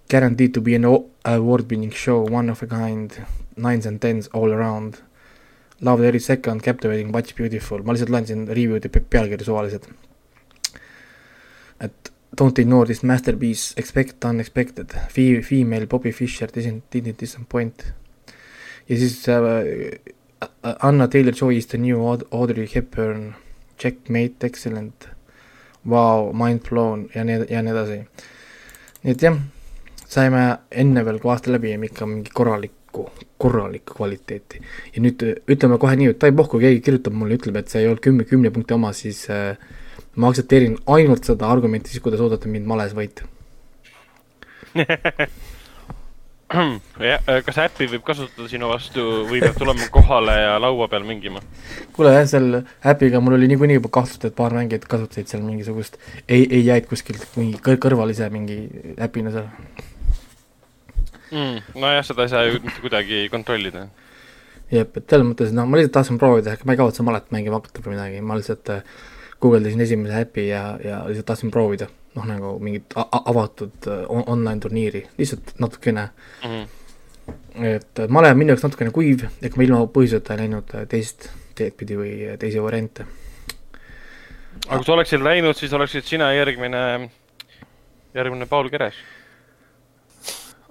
Guaranteed to be an o- award-winning show, one of a kind, nines and tens all around. Loved every second, captivating, much beautiful, ma lihtsalt loen siin review'de pe- pealkirju suvaliselt. et don't ignore this masterpiece, expect unexpected, Fe-, female Bobby Fischer didn't, didn't disappoint. ja siis äh, Anna Taylor-Joy is the new Aud- Audrey Hepburn, Checkmate, excellent, wow, mind blown ja nii, ja nii edasi. nii et jah, saime enne veel, kui aasta läbi jäime ikka mingi korralikku, korralikku kvaliteeti. ja nüüd ütleme kohe nii, et taipoh, kui keegi kirjutab mulle, ütleb, et see ei olnud kümme, kümne punkti oma, siis äh, ma aktsepteerin ainult seda argumenti siis, kui te suudate mind males võita. jah, kas äppi võib kasutada sinu vastu või peab tulema kohale ja laua peal mängima? kuule jah, seal äpiga mul oli niikuinii juba kahtlust, et paar mängijat kasutasid seal mingisugust ei, ei jäid kuskilt mingi kõr- kõrvalise mingi äpina seal. mm,. nojah, seda ei saa ju mitte kuidagi kontrollida. jep, et selles mõttes noh, ma lihtsalt tahtsin proovida, ma ei kavatse malet mängima hakata või midagi, ma lihtsalt äh, guugeldasin esimese äpi ja, ja lihtsalt tahtsin proovida, noh nagu mingit avatud äh, on- online turniiri, lihtsalt natukene, Mm -hmm. et male on minu jaoks natukene kuiv, ega ma ilma põhjuseta ei läinud äh, teist teed pidi või äh, teisi variante. aga kui sa oleksid läinud, siis oleksid sina järgmine, järgmine Paul Keres.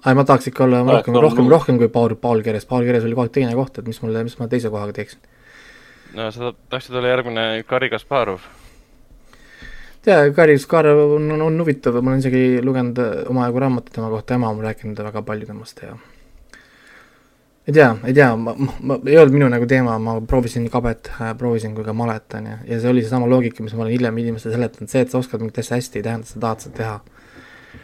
ai, ma tahaks ikka olla rohkem, rohkem, rohkem kui Paul, Paul Keres, Paul Keres oli kogu aeg teine koht, et mis mulle, mis ma teise kohaga teeksin. no sa tahtsid olla järgmine Garri Kasparov. tea, Karis Kaarel on, on, on huvitav, ma olen isegi lugenud omajagu raamatut tema kohta, ema on rääkinud väga palju temast ja ei tea, ei tea, ma, ma, ei olnud minu nagu teema, ma proovisin nii kabet proovisin kui ka malet, on ju, ja see oli seesama loogika, mis ma olen hiljem inimestele seletanud, see, et sa oskad mingit asja hästi, ei tähenda, et sa tahad seda teha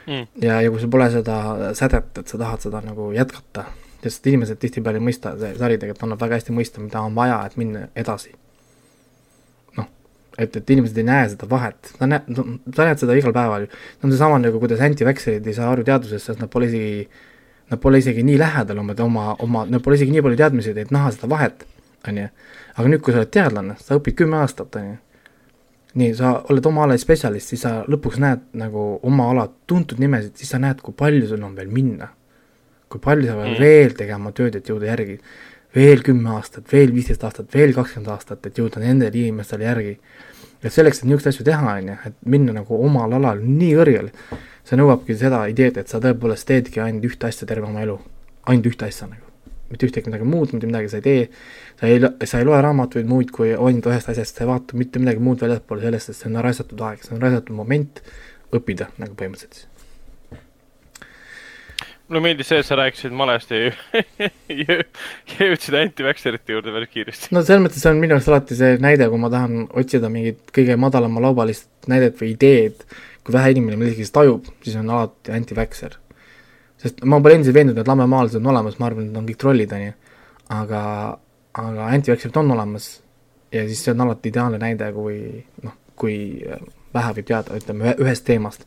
Mm. ja, ja kui sul pole seda sädet, et sa tahad seda nagu jätkata, sest inimesed tihtipeale ei mõista, see sari tegelikult annab väga hästi mõista, mida on vaja, et minna edasi et, et inimesed ei näe seda vahet, sa näed, sa näed seda igal päeval ju. see on seesama nagu, kuidas anti-vaxxerid ei saa aru teadusest, sest nad pole isegi, nad pole isegi nii lähedal oma, oma, oma, neil pole isegi nii palju teadmisi, et näha seda vahet, on ju. aga nüüd, kui sa oled teadlane, sa õpid kümme aastat, on ju. nii, sa oled oma ala spetsialist, siis sa lõpuks näed nagu oma ala tuntud nimesid, siis sa näed, kui palju sul on veel minna. kui palju sa pead mm. veel tegema tööd, et jõuda järgi. veel kümme aastat, veel viisteist aastat, veel kakskümmend aastat, et jõuda nendele inimestele järgi. Et selleks, et niisuguseid asju teha, on ju, et minna nagu omal alal nii kõrgele, see nõuabki seda ideed, et sa tõepoolest teedki ainult ühte asja terve oma elu. ainult ühte asja nagu. Mitte ühtegi midagi muud, mitte midagi sa ei tee, sa ei, sa ei loe raamatuid muud kui ainult ühest asjast, sa ei vaata mitte midagi muud väljapoole sellest, sest see on raisatud aeg, see on raisatud moment õppida nagu põhimõtteliselt mulle meeldis see, et sa rääkisid malest ja jõudsid anti-vaxxerite juurde päris kiiresti. no selles mõttes on minu arust alati see näide, kui ma tahan otsida mingit kõige madalama laubalist näidet või ideed, kui vähe inimene millegi tajub, siis on alati anti-vaxxer. sest ma pole endiselt veendunud, et lamemaalased on olemas, ma arvan, et need on kõik trollid, on ju. aga, aga anti-vaxxerid on olemas ja siis see on alati ideaalne näide, kui noh, kui vähe võib teada, ütleme, ühest teemast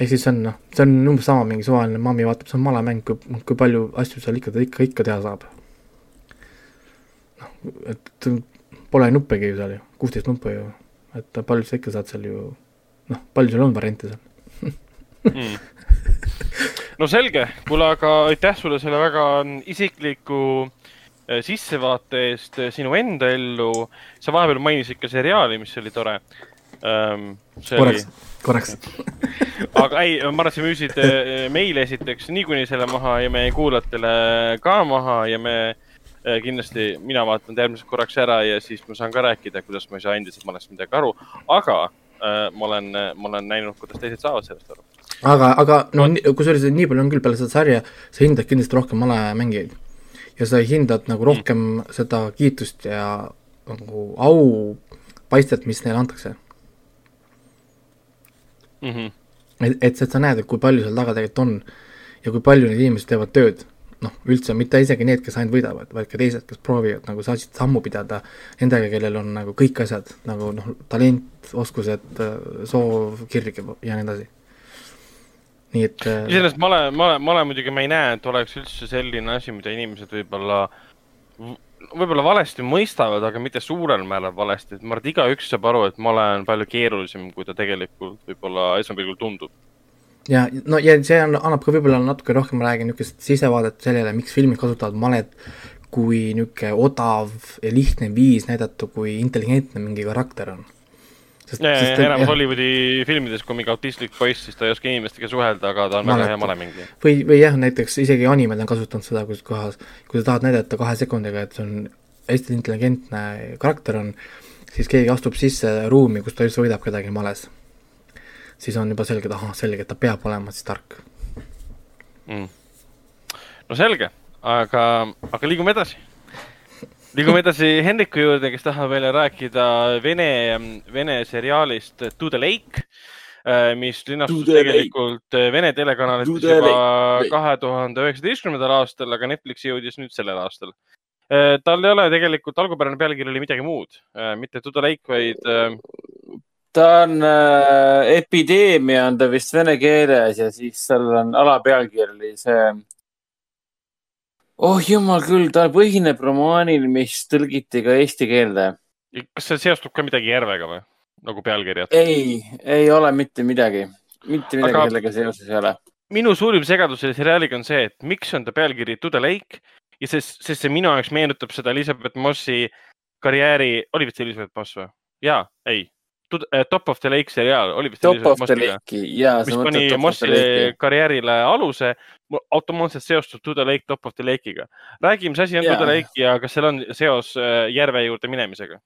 ehk siis see on noh, see on umbes sama, mingi suvaline mammi vaatab, see on malemäng, kui, kui palju asju seal ikka, ikka, ikka teha saab. noh, et pole nuppegi ju seal ju, kuusteist nuppu ju, et palju sa ikka saad seal ju, noh, palju seal on variante seal mm. no selge, kuule, aga aitäh sulle selle väga isikliku äh, sissevaate eest äh, sinu enda ellu. sa vahepeal mainisid ka seriaali, mis oli tore ähm,. korraks korraks. Aga ei, ma arvan, et sa müüsid eh, meile esiteks niikuinii selle maha ja meie kuulajatele ka maha ja me eh, kindlasti, mina vaatan ta järgmiseks korraks ära ja siis ma saan ka rääkida, kuidas ma ei saa endiselt malest midagi aru, aga äh, ma olen, ma olen näinud, kuidas teised saavad sellest aru. aga, aga no kusjuures nii palju on küll peale seda sarja, sa hindad kindlasti rohkem malemängijaid. Ja sa hindad nagu rohkem mm. seda kiitust ja nagu au paistet, mis neile antakse mm. -hmm. et, et, et sa näed, et kui palju seal taga tegelikult on ja kui palju need inimesed teevad tööd, noh, üldse mitte isegi need, kes ainult võidavad, vaid ka teised, kes proovivad nagu saatsid sammu pidada nendega, kellel on nagu kõik asjad nagu noh, talent, oskused, soov, kirg ja nii edasi nii et. Äh, iseenesest ma olen, ma olen, ma olen muidugi, ma ei näe, et oleks üldse selline asi, mida inimesed võib-olla võib-olla valesti mõistavad, aga mitte suurel määral valesti, et ma arvan, et igaüks saab aru, et ma olen palju keerulisem, kui ta tegelikult võib-olla esmapilgul tundub. ja no ja see on, annab ka võib-olla natuke rohkem, ma räägin niisugust sisevaadet sellele, miks filmid kasutavad malet kui niisugune odav ja lihtne viis näidata, kui intelligentne mingi karakter on sest, ja, sest enamus Hollywoodi filmides, kui mingi autistlik poiss, siis ta ei oska inimestega suhelda, aga ta on Maletu. väga hea malemängija. või, või jah, näiteks isegi animed on kasutanud seda, kus kohas, kui sa tahad näidata kahe sekundiga, et see on hästi intelligentne karakter on, siis keegi astub sisse ruumi, kus ta üldse võidab kedagi males. siis on juba selge, et ahah, selge, et ta peab olema siis tark mm.. no selge, aga, aga liigume edasi liigume edasi Hendriku juurde, kes tahab meile rääkida Vene, Vene seriaalist To the Lake, äh, mis linastus tegelikult lake. Vene telekanalites juba kahe tuhande üheksateistkümnendal aastal, aga Netflixi jõudis nüüd sellel aastal. Äh, tal ei ole tegelikult, algupärane pealkiri oli midagi muud, äh, mitte To the Lake, vaid. ta on äh, epideemia on ta vist vene keeles ja siis seal on alapealkiri see oh jumal küll, ta põhineb romaanil, mis tõlgiti ka eesti keelde. kas see seostub ka midagi Järvega või, nagu pealkirjad? ei, ei ole mitte midagi, mitte midagi Aga... sellega seoses ei ole. minu suurim segadus selle seriaaliga on see, et miks on ta pealkiri To the Lake ja sest, sest see minu jaoks meenutab seda Elizabeth Mossi karjääri, oli vist Elizabeth Moss või? jaa, ei Top of the Lake seriaal oli vist. Top of the Lake'i, jaa. mis pani Mossile karjäärile aluse, automaatselt seostub To the Lake Top of the Lake'iga. räägi, mis asi on ja. To the Lake ja kas seal on seos eh, järve juurde minemisega?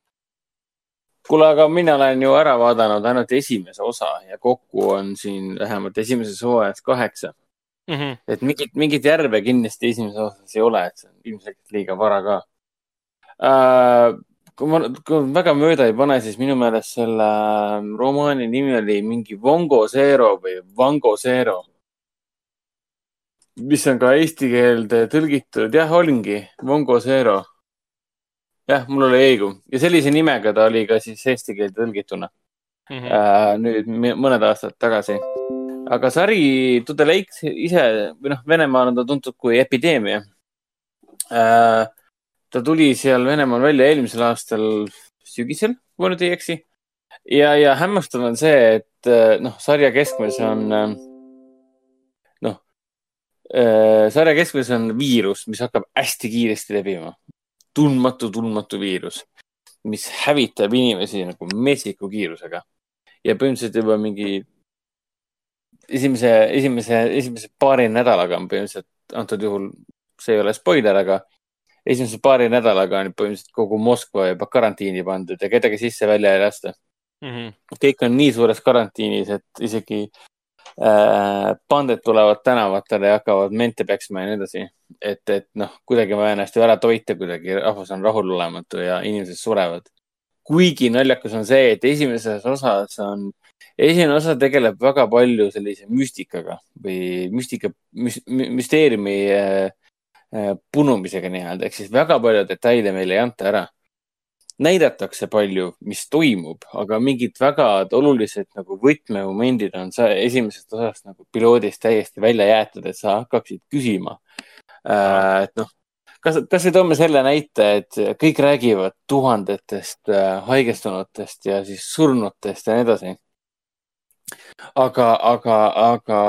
kuule, aga mina olen ju ära vaadanud ainult esimese osa ja kokku on siin vähemalt esimeses hooajas kaheksa mm. -hmm. et mingit, mingit järve kindlasti esimeses osas ei ole, et see on ilmselgelt liiga vara ka uh, kui ma, kui ma väga mööda ei pane, siis minu meelest selle ähm, romaani nimi oli mingi Vongo Zero või Vango Zero. mis on ka eesti keelde tõlgitud, jah, olingi Vongo Zero. jah, mul oli õigu ja sellise nimega ta oli ka siis eesti keelde tõlgituna mm. -hmm. Äh, nüüd mõned aastad tagasi. aga sari To the Lake ise või noh, Venemaal on ta tuntud kui epideemia äh, ta tuli seal Venemaal välja eelmisel aastal sügisel, kui ma nüüd ei eksi. ja, ja hämmastav on see, et äh, noh, sarja keskmes on äh, noh, sarja keskmes on viirus, mis hakkab hästi kiiresti levima. tundmatu, tundmatu viirus, mis hävitab inimesi nagu metsiku kiirusega ja põhimõtteliselt juba mingi esimese, esimese, esimese paari nädalaga on põhimõtteliselt antud juhul, see ei ole spoiler, aga esimese paari nädalaga on põhimõtteliselt kogu Moskva juba karantiini pandud ja kedagi sisse-välja ei lasta. Mhm. kõik on nii suures karantiinis, et isegi äh, panded tulevad tänavatele ja hakkavad mente peksma ja nii edasi. et, et noh, kuidagi vaja ennast ju ära toita kuidagi, rahvas on rahulolematu ja inimesed surevad. kuigi naljakas on see, et esimeses osas on, esimene osa tegeleb väga palju sellise müstikaga või müstika, müsteeriumi äh, äh, punumisega nii-öelda, ehk siis väga palju detaile meile ei anta ära näidatakse palju, mis toimub, aga mingid väga olulised nagu võtmemomendid on sa esimesest osast nagu piloodist täiesti välja jäetud, et sa hakkaksid küsima. et noh, kas, kas või toome selle näite, et kõik räägivad tuhandetest äh, haigestunutest ja siis surnutest ja nii edasi. aga, aga, aga,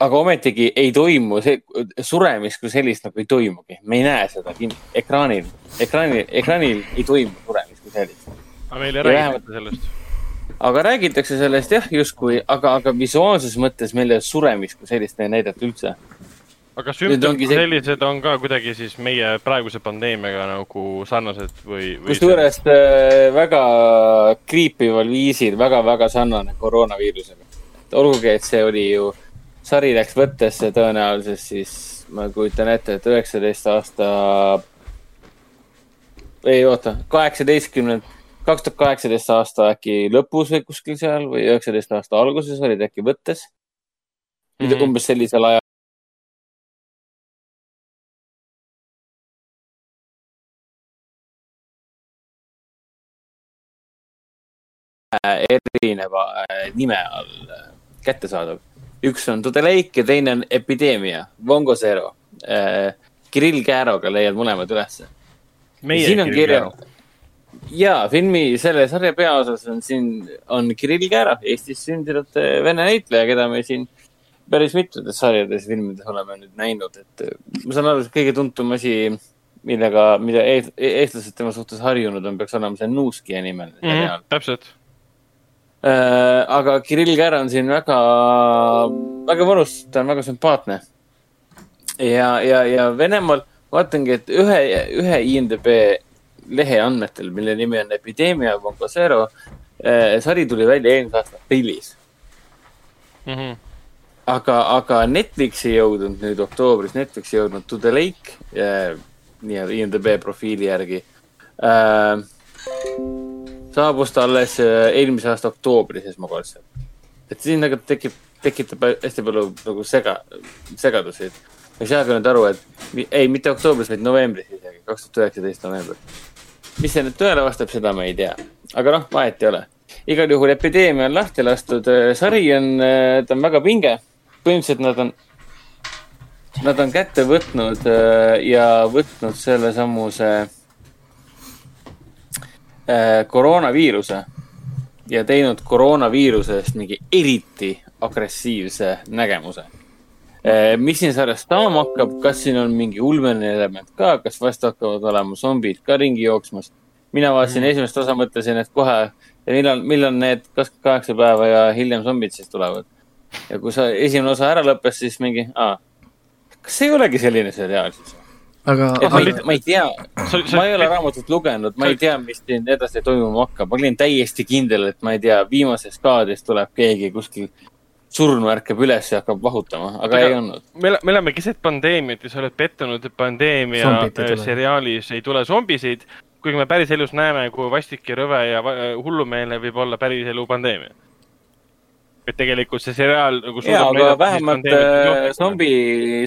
aga ometigi ei toimu see suremist kui sellist nagu ei toimugi, me ei näe seda ekraanil, ekraanil, ekraanil ei toimu suremist kui sellist. aga meil ei Ja räägita sellest. aga räägitakse sellest jah, justkui, aga, aga visuaalses mõttes meile suremist kui sellist ei näidata üldse. aga sümptomid see- sellised on ka kuidagi siis meie praeguse pandeemiaga nagu sarnased või, või? kusjuures äh, väga kriipival viisil väga-väga sarnane koroonaviirusega. olgugi, et see oli ju, sari läks võttesse tõenäoliselt siis, ma kujutan ette, et üheksateist aasta, ei oota, kaheksateistkümnend, kaks tuhat kaheksateist aasta äkki lõpus või kuskil seal või üheksateist aasta alguses olid äkki võttes mm. -hmm. umbes sellisel ajal. erineva äh, nime all äh, kättesaadav. Üks on To the Lake ja teine on Epideemia, Vongo Zero. Kirill Kääroga leiad mõlemad ülesse. siin on kirja. ja filmi selle sarja peaosas on siin, on Kirill Käärov, Eestis sündinud äh, vene näitleja, keda me siin päris mitmetes sarjades, filmides oleme nüüd näinud, et äh, ma saan aru, et kõige tuntum asi, millega, mida eest- eestlased tema suhtes harjunud on, peaks olema see Nuuskija nimeline mm. seriaal -hmm,. täpselt. Äh, aga Kirill Kära on siin väga, väga mõnus, ta on väga sümpaatne. ja, ja, ja Venemaal vaatangi, et ühe, ühe INDB lehe andmetel, mille nimi on Epideemia Vongo Zero, sari tuli välja eelmise aasta aprillis. Mm -hmm. aga, aga Netflixi jõudnud nüüd oktoobris, Netflixi jõudnud To the Lake äh, nii-öelda INDB profiili järgi äh,. Saabus ta alles äh, eelmise aasta oktoobris esmakordselt. et siin nagu tekib, tekitab hästi palju nagu sega, segadusi, ma ei saagi nüüd aru, et ei, mitte oktoobris, vaid novembris isegi, kaks tuhat üheksateist november. mis see nüüd tõele vastab, seda ma ei tea, aga noh, vahet ei ole. igal juhul epideemia on lahti lastud, sari on, ta on väga pinge. põhimõtteliselt nad on, nad on kätte võtnud äh, ja võtnud sellesamuse äh, koroonaviiruse ja teinud koroonaviirusest mingi eriti agressiivse nägemuse. mis siin sarjas saama hakkab, kas siin on mingi ulmeline element ka, kas vast hakkavad olema zombid ka ringi jooksmas? mina vaatasin mm. esimest osa, mõtlesin, et kohe, millal, millal need kakskümmend kaheksa päeva ja hiljem zombid siis tulevad. ja kui sa esimene osa ära lõppes, siis mingi, kas see ei olegi selline seriaal siis? aga, ma ei aga, ma ei tea, ma ei ole raamatut lugenud, ma ei tea, mis siin edasi toimuma hakkab, ma olin täiesti kindel, et ma ei tea, viimases kaadris tuleb keegi kuskil surnu ärkab üles ja hakkab vahutama, aga Aga- ei olnud. me, me oleme keset pandeemiat ja sa oled pettunud, et pandeemia äh, tule. seriaalis ei tule zombisid, kuigi me päriselus näeme, kui vastik ja rõve ja hullumeelne võib olla päriselu pandeemia. Et tegelikult see seriaal nagu ja, aga vähemalt äh, zombi,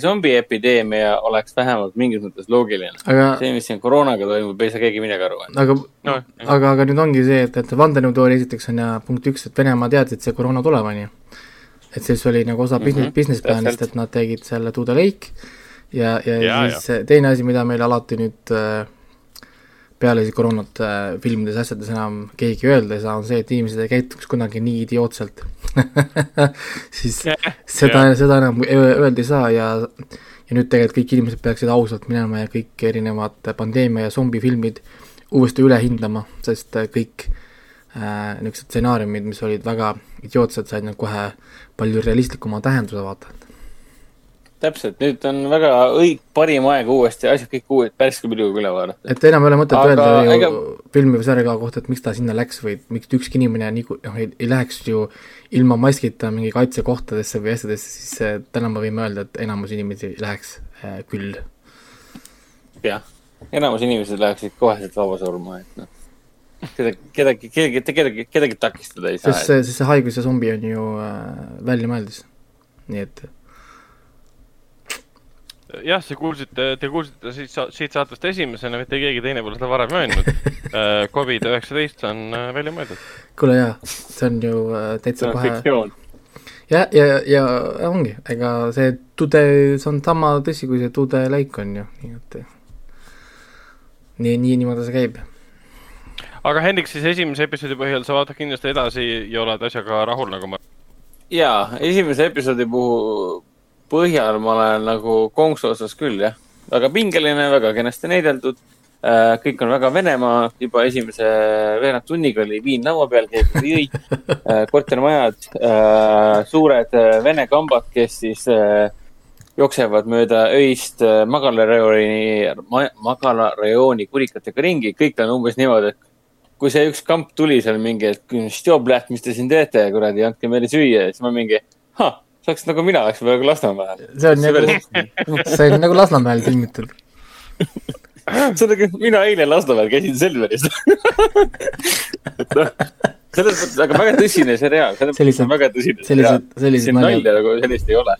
zombiepideemia oleks vähemalt mingis mõttes loogiline. aga, see, mis siin koroonaga toimub, ei saa keegi midagi aru. aga no,. aga, aga nüüd ongi see, et, et vandenõuteooria esiteks on ja punkt üks, et Venemaa teadis, et see koroona tuleb, on ju. et siis oli nagu osa business, Mhm, business plan'ist, et nad tegid selle To the Lake ja, ja, ja Ja, siis ja. teine asi, mida meil alati nüüd äh, peale koroonat äh, filmides ja asjades enam keegi öelda ei saa, on see, et inimesed ei käituks kunagi nii idiootselt siis seda, seda enam ö- öelda ei saa ja ja nüüd tegelikult kõik inimesed peaksid ausalt minema ja kõik erinevad pandeemia ja zombifilmid uuesti üle hindama, sest äh, kõik äh, niisugused stsenaariumid, mis olid väga idiootsed, said nüüd kohe palju realistlikuma tähenduse, vaata. täpselt, nüüd on väga õig-, parim aeg uuesti asjad kõik uued, värske pilguga üle vaadata. et enam ei ole mõtet öelda ju ega- filmi või sarja kohta, et miks ta sinna läks või miks ükski inimene nii, noh, ei, ei läheks ju ilma maskita mingi kaitsekohtadesse või asjadesse, siis äh, täna me võime öelda, et enamus inimesi läheks äh, küll. jah, enamus inimesed läheksid koheselt vaba surma, et noh. kedagi, kedagi, kedagi, kedagi, kedagi takistada ei saa sest. see, sest see haigus ja zombi on ju äh, väljamõeldis. nii et jah, see kuulsite, te kuulsite siit, siit saatest esimesena, mitte keegi teine pole seda varem öelnud. Covid üheksateist on äh, välja mõeldud. kuule jaa, see on ju äh, täitsa on kohe ja, ja, ja ongi, ega see tõde, see on sama tõsi, kui see tõde läik on ju, nii et nii, nii niimoodi see käib. aga Hendrik, siis esimese episoodi põhjal sa vaatad kindlasti edasi ja oled asjaga rahul, nagu ma. jaa, esimese episoodi puhul, põhjal ma olen nagu konksu osas küll jah. väga pingeline, väga kenasti näideldud. kõik on väga Venemaa, juba esimese veerand tunniga oli viin laua peal, keegi jõi. kortermajad, suured äh, vene kambad, kes siis äh, jooksevad mööda öist äh, magalarajooni, magalarajooni kurikatega ringi, kõik on umbes niimoodi, et kui see üks kamp tuli seal mingi, et mis te siin teete, kuradi, andke meile süüa, siis ma mingi, ahah, see oleks nagu mina oleks praegu Lasnamäel. see on nagu, see on nagu Lasnamäel filmitud. see on nagu, mina eile Lasnamäel käisin Selveris. et noh, selles mõttes, aga väga tõsine seriaal, selles mõttes on väga tõsine seriaal. sellised, sellised siin nalja nagu sellist ei ole.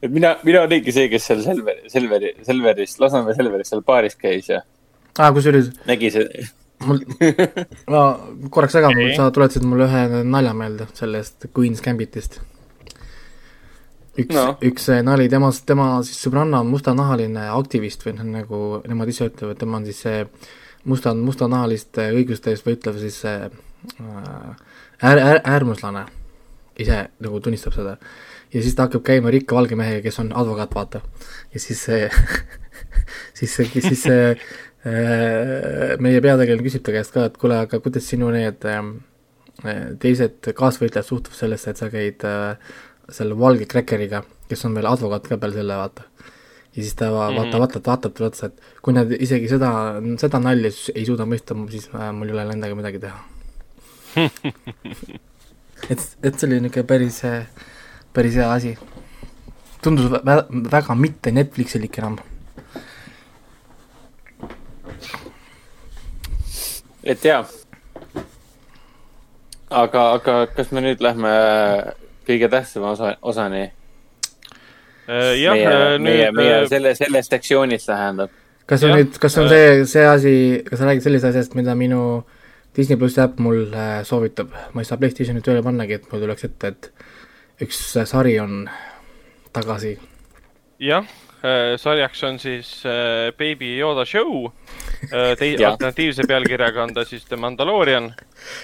et mina, mina olingi see, kes seal Selveri, Selveri, Selveris, Lasnamäe Selveris seal baaris käis ja aa, Ah, kusjuures nägi see, mul, ma korraks segan okay., sa tuletasid mulle ühe nalja meelde sellest Queen's Gambitist. üks No. üks äh, nali, tema, tema siis sõbranna on mustanahaline aktivist või noh, nagu nemad ise ütlevad, tema on siis see musta, mustanahaliste õiguste eest võitlev siis see äh, äär, äär, äärmuslane. ise nagu tunnistab seda. ja siis ta hakkab käima rikka valge mehega, kes on advokaat, vaata. ja siis see, siis see, siis see meie peategelane küsib ta käest ka, et kuule, aga kuidas sinu need äh, teised kaasvõitlejad suhtuvad sellesse, et sa käid äh, selle valge kräkkeriga, kes on veel advokaat ka peale selle, vaata. ja siis ta va- Mhm. vaata, vaatab, talle otsa, et kui nad isegi seda, seda nalja ei suuda mõista, siis äh, mul ei ole nendega midagi teha. et, et see oli niisugune päris, päris hea asi. tundus vä- vä- väga mitte Netflixilik enam. Et jaa. aga, aga kas me nüüd lähme kõige tähtsama osa, osani? jah, meie, meie, nüüd meie äh, selle, sellest sektsioonist tähendab. kas on Jah, nüüd, kas see on see, see asi, kas sa räägid sellisest asjast, mida minu Disney pluss äpp mul äh, soovitab, ma ei saa Playstationit tööle pannagi, et mul tuleks ette, et üks äh, sari on tagasi. jah, sarjaks on siis äh, Baby Yoda Show. Tei-, Jah. alternatiivse pealkirjaga on ta siis The Mandalorian.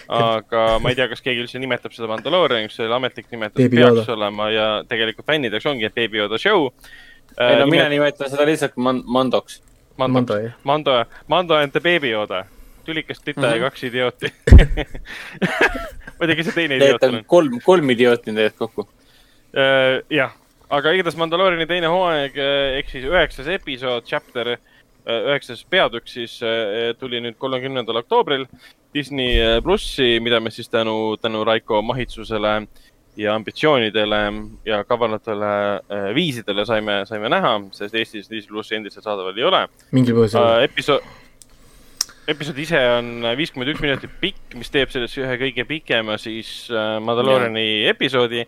aga ma ei tea, kas keegi üldse nimetab seda Mandalorianiks, selle ametlik nimetus Baby peaks Yoda. olema ja tegelikult fännideks ongi, Baby Yoda Show. ei no mina nimetan seda lihtsalt man-, Mandoks. Mando Mando. Mando, and the Baby Yoda. tülikas tüta mm -hmm. Mhm. ja kaks idiooti. ma ei tea, kes see teine idioot on kolm, kolm idiooti on tegelikult kokku. Jah, aga igatahes Mandalooriani teine hooaeg eh, ehk siis üheksas episood, chapter, üheksas peatükk siis eh, tuli nüüd kolmekümnendal oktoobril Disney eh, plussi, mida me siis tänu, tänu Raiko mahitsusele ja ambitsioonidele ja kavandatele eh, viisidele saime, saime näha, sest Eestis Disney plussi endiselt saadaval ei ole. mingil põhjusel. episood, episood ise on viiskümmend üks minutit pikk, mis teeb sellest ühe kõige pikema siis äh, Mandalooriani episoodi.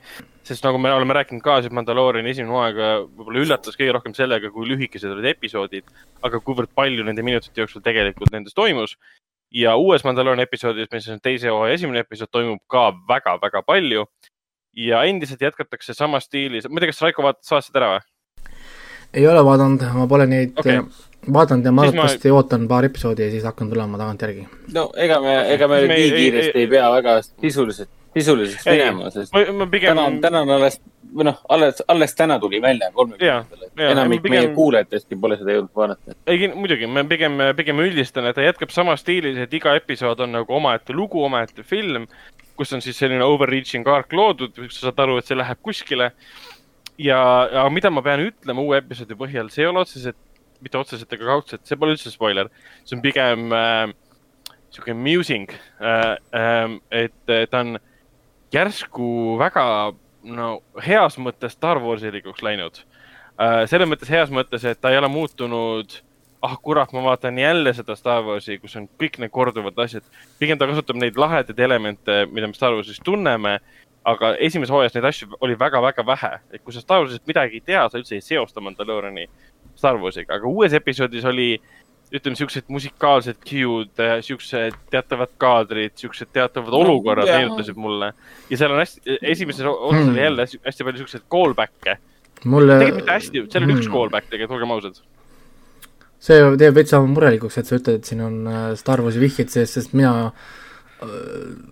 sest nagu me oleme rääkinud ka, siis Mandalooriani esimene hooaeg äh, võib-olla üllatas kõige rohkem sellega, kui lühikesed olid episoodid, aga kuivõrd palju nende minutite jooksul tegelikult nendes toimus. ja uues Mandalooriani episoodis, mis on teise hooaja esimene episood, toimub ka väga-väga palju. ja endiselt jätkatakse samas stiilis, ma ei tea, kas Raiko vaatas, vaatasid ära või? ei ole vaadanud, ma pole neid okay. Vaatan tema arvatavasti ma... ootan paar episoodi ja siis hakkan tulema tagantjärgi. no ega me, ega me Me nii kiiresti ei- ei pea väga sisuliselt, sisuliseks minema, sest ma, ma pigem täna, täna on alles, või noh, alles, alles täna tuli välja kolmekümnendatel, et enamik pigem- meie kuulajatestki pole seda jõudnud vaadata. ei, muidugi, ma pigem, pigem üldistan, et ta jätkab samas stiilis, et iga episood on nagu omaette lugu, omaette film, kus on siis selline overreaching arc loodud, kus sa saad aru, et see läheb kuskile. ja, ja mida ma pean ütlema uue episoodi põhjal, see ei ole otseselt, mitte otseselt ega kaudselt, see pole üldse spoiler, see on pigem äh, sihuke musing äh,. Äh, et äh, ta on järsku väga no heas mõttes Star Warsilikuks läinud äh,. selles mõttes heas mõttes, et ta ei ole muutunud, ah kurat, ma vaatan jälle seda Star Warsi, kus on kõik need korduvad asjad. pigem ta kasutab neid lahedaid elemente, mida me Star Warsis tunneme, aga esimeses hooajas neid asju oli väga-väga vähe, et kui sa Star Warsist midagi ei tea, sa üldse ei seosta Mandaloriani Star Warsiga, aga uues episoodis oli ütleme, siuksed musikaalsed cue'd, siuksed teatavad kaadrid, siuksed teatavad olukorrad jaa. meenutasid mulle. ja seal on hästi, esimeses osas Hmm. oli jälle hästi, palju siukseid callback'e. mulle tegelikult mitte hästi, seal oli üks Hmm. callback tegelikult, olgem ausad. see teeb veits sama murelikuks, et sa ütled, et siin on äh, Star Warsi vihjeid sees, sest mina äh,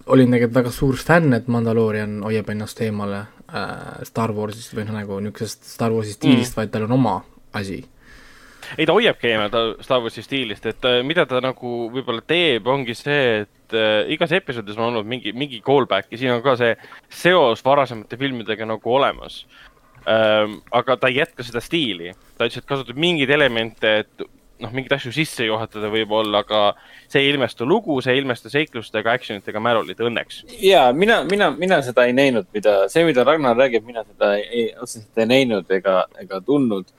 olin tegelikult väga suur fänn, et Mandalorian hoiab ennast eemale äh, Star Warsist või noh, nagu niisugusest Star Warsi stiilist mm., vaid tal on oma asi. ei, ta hoiabki eemal ta Star Warsi stiilist, et äh, mida ta nagu võib-olla teeb, ongi see, et äh, igas episoodis on olnud mingi, mingi callback ja siin on ka see seos varasemate filmidega nagu olemas ähm,. aga ta ei jätka seda stiili, ta lihtsalt kasutab mingeid elemente, et noh, mingeid asju sisse juhatada võib-olla, aga see ei ilmesta lugu, see ei ilmesta seiklustega, action itega märulit, õnneks. ja mina, mina, mina seda ei näinud, mida, see, mida Ragnar räägib, mina seda ei, otseselt ei näinud ega, ega tundnud.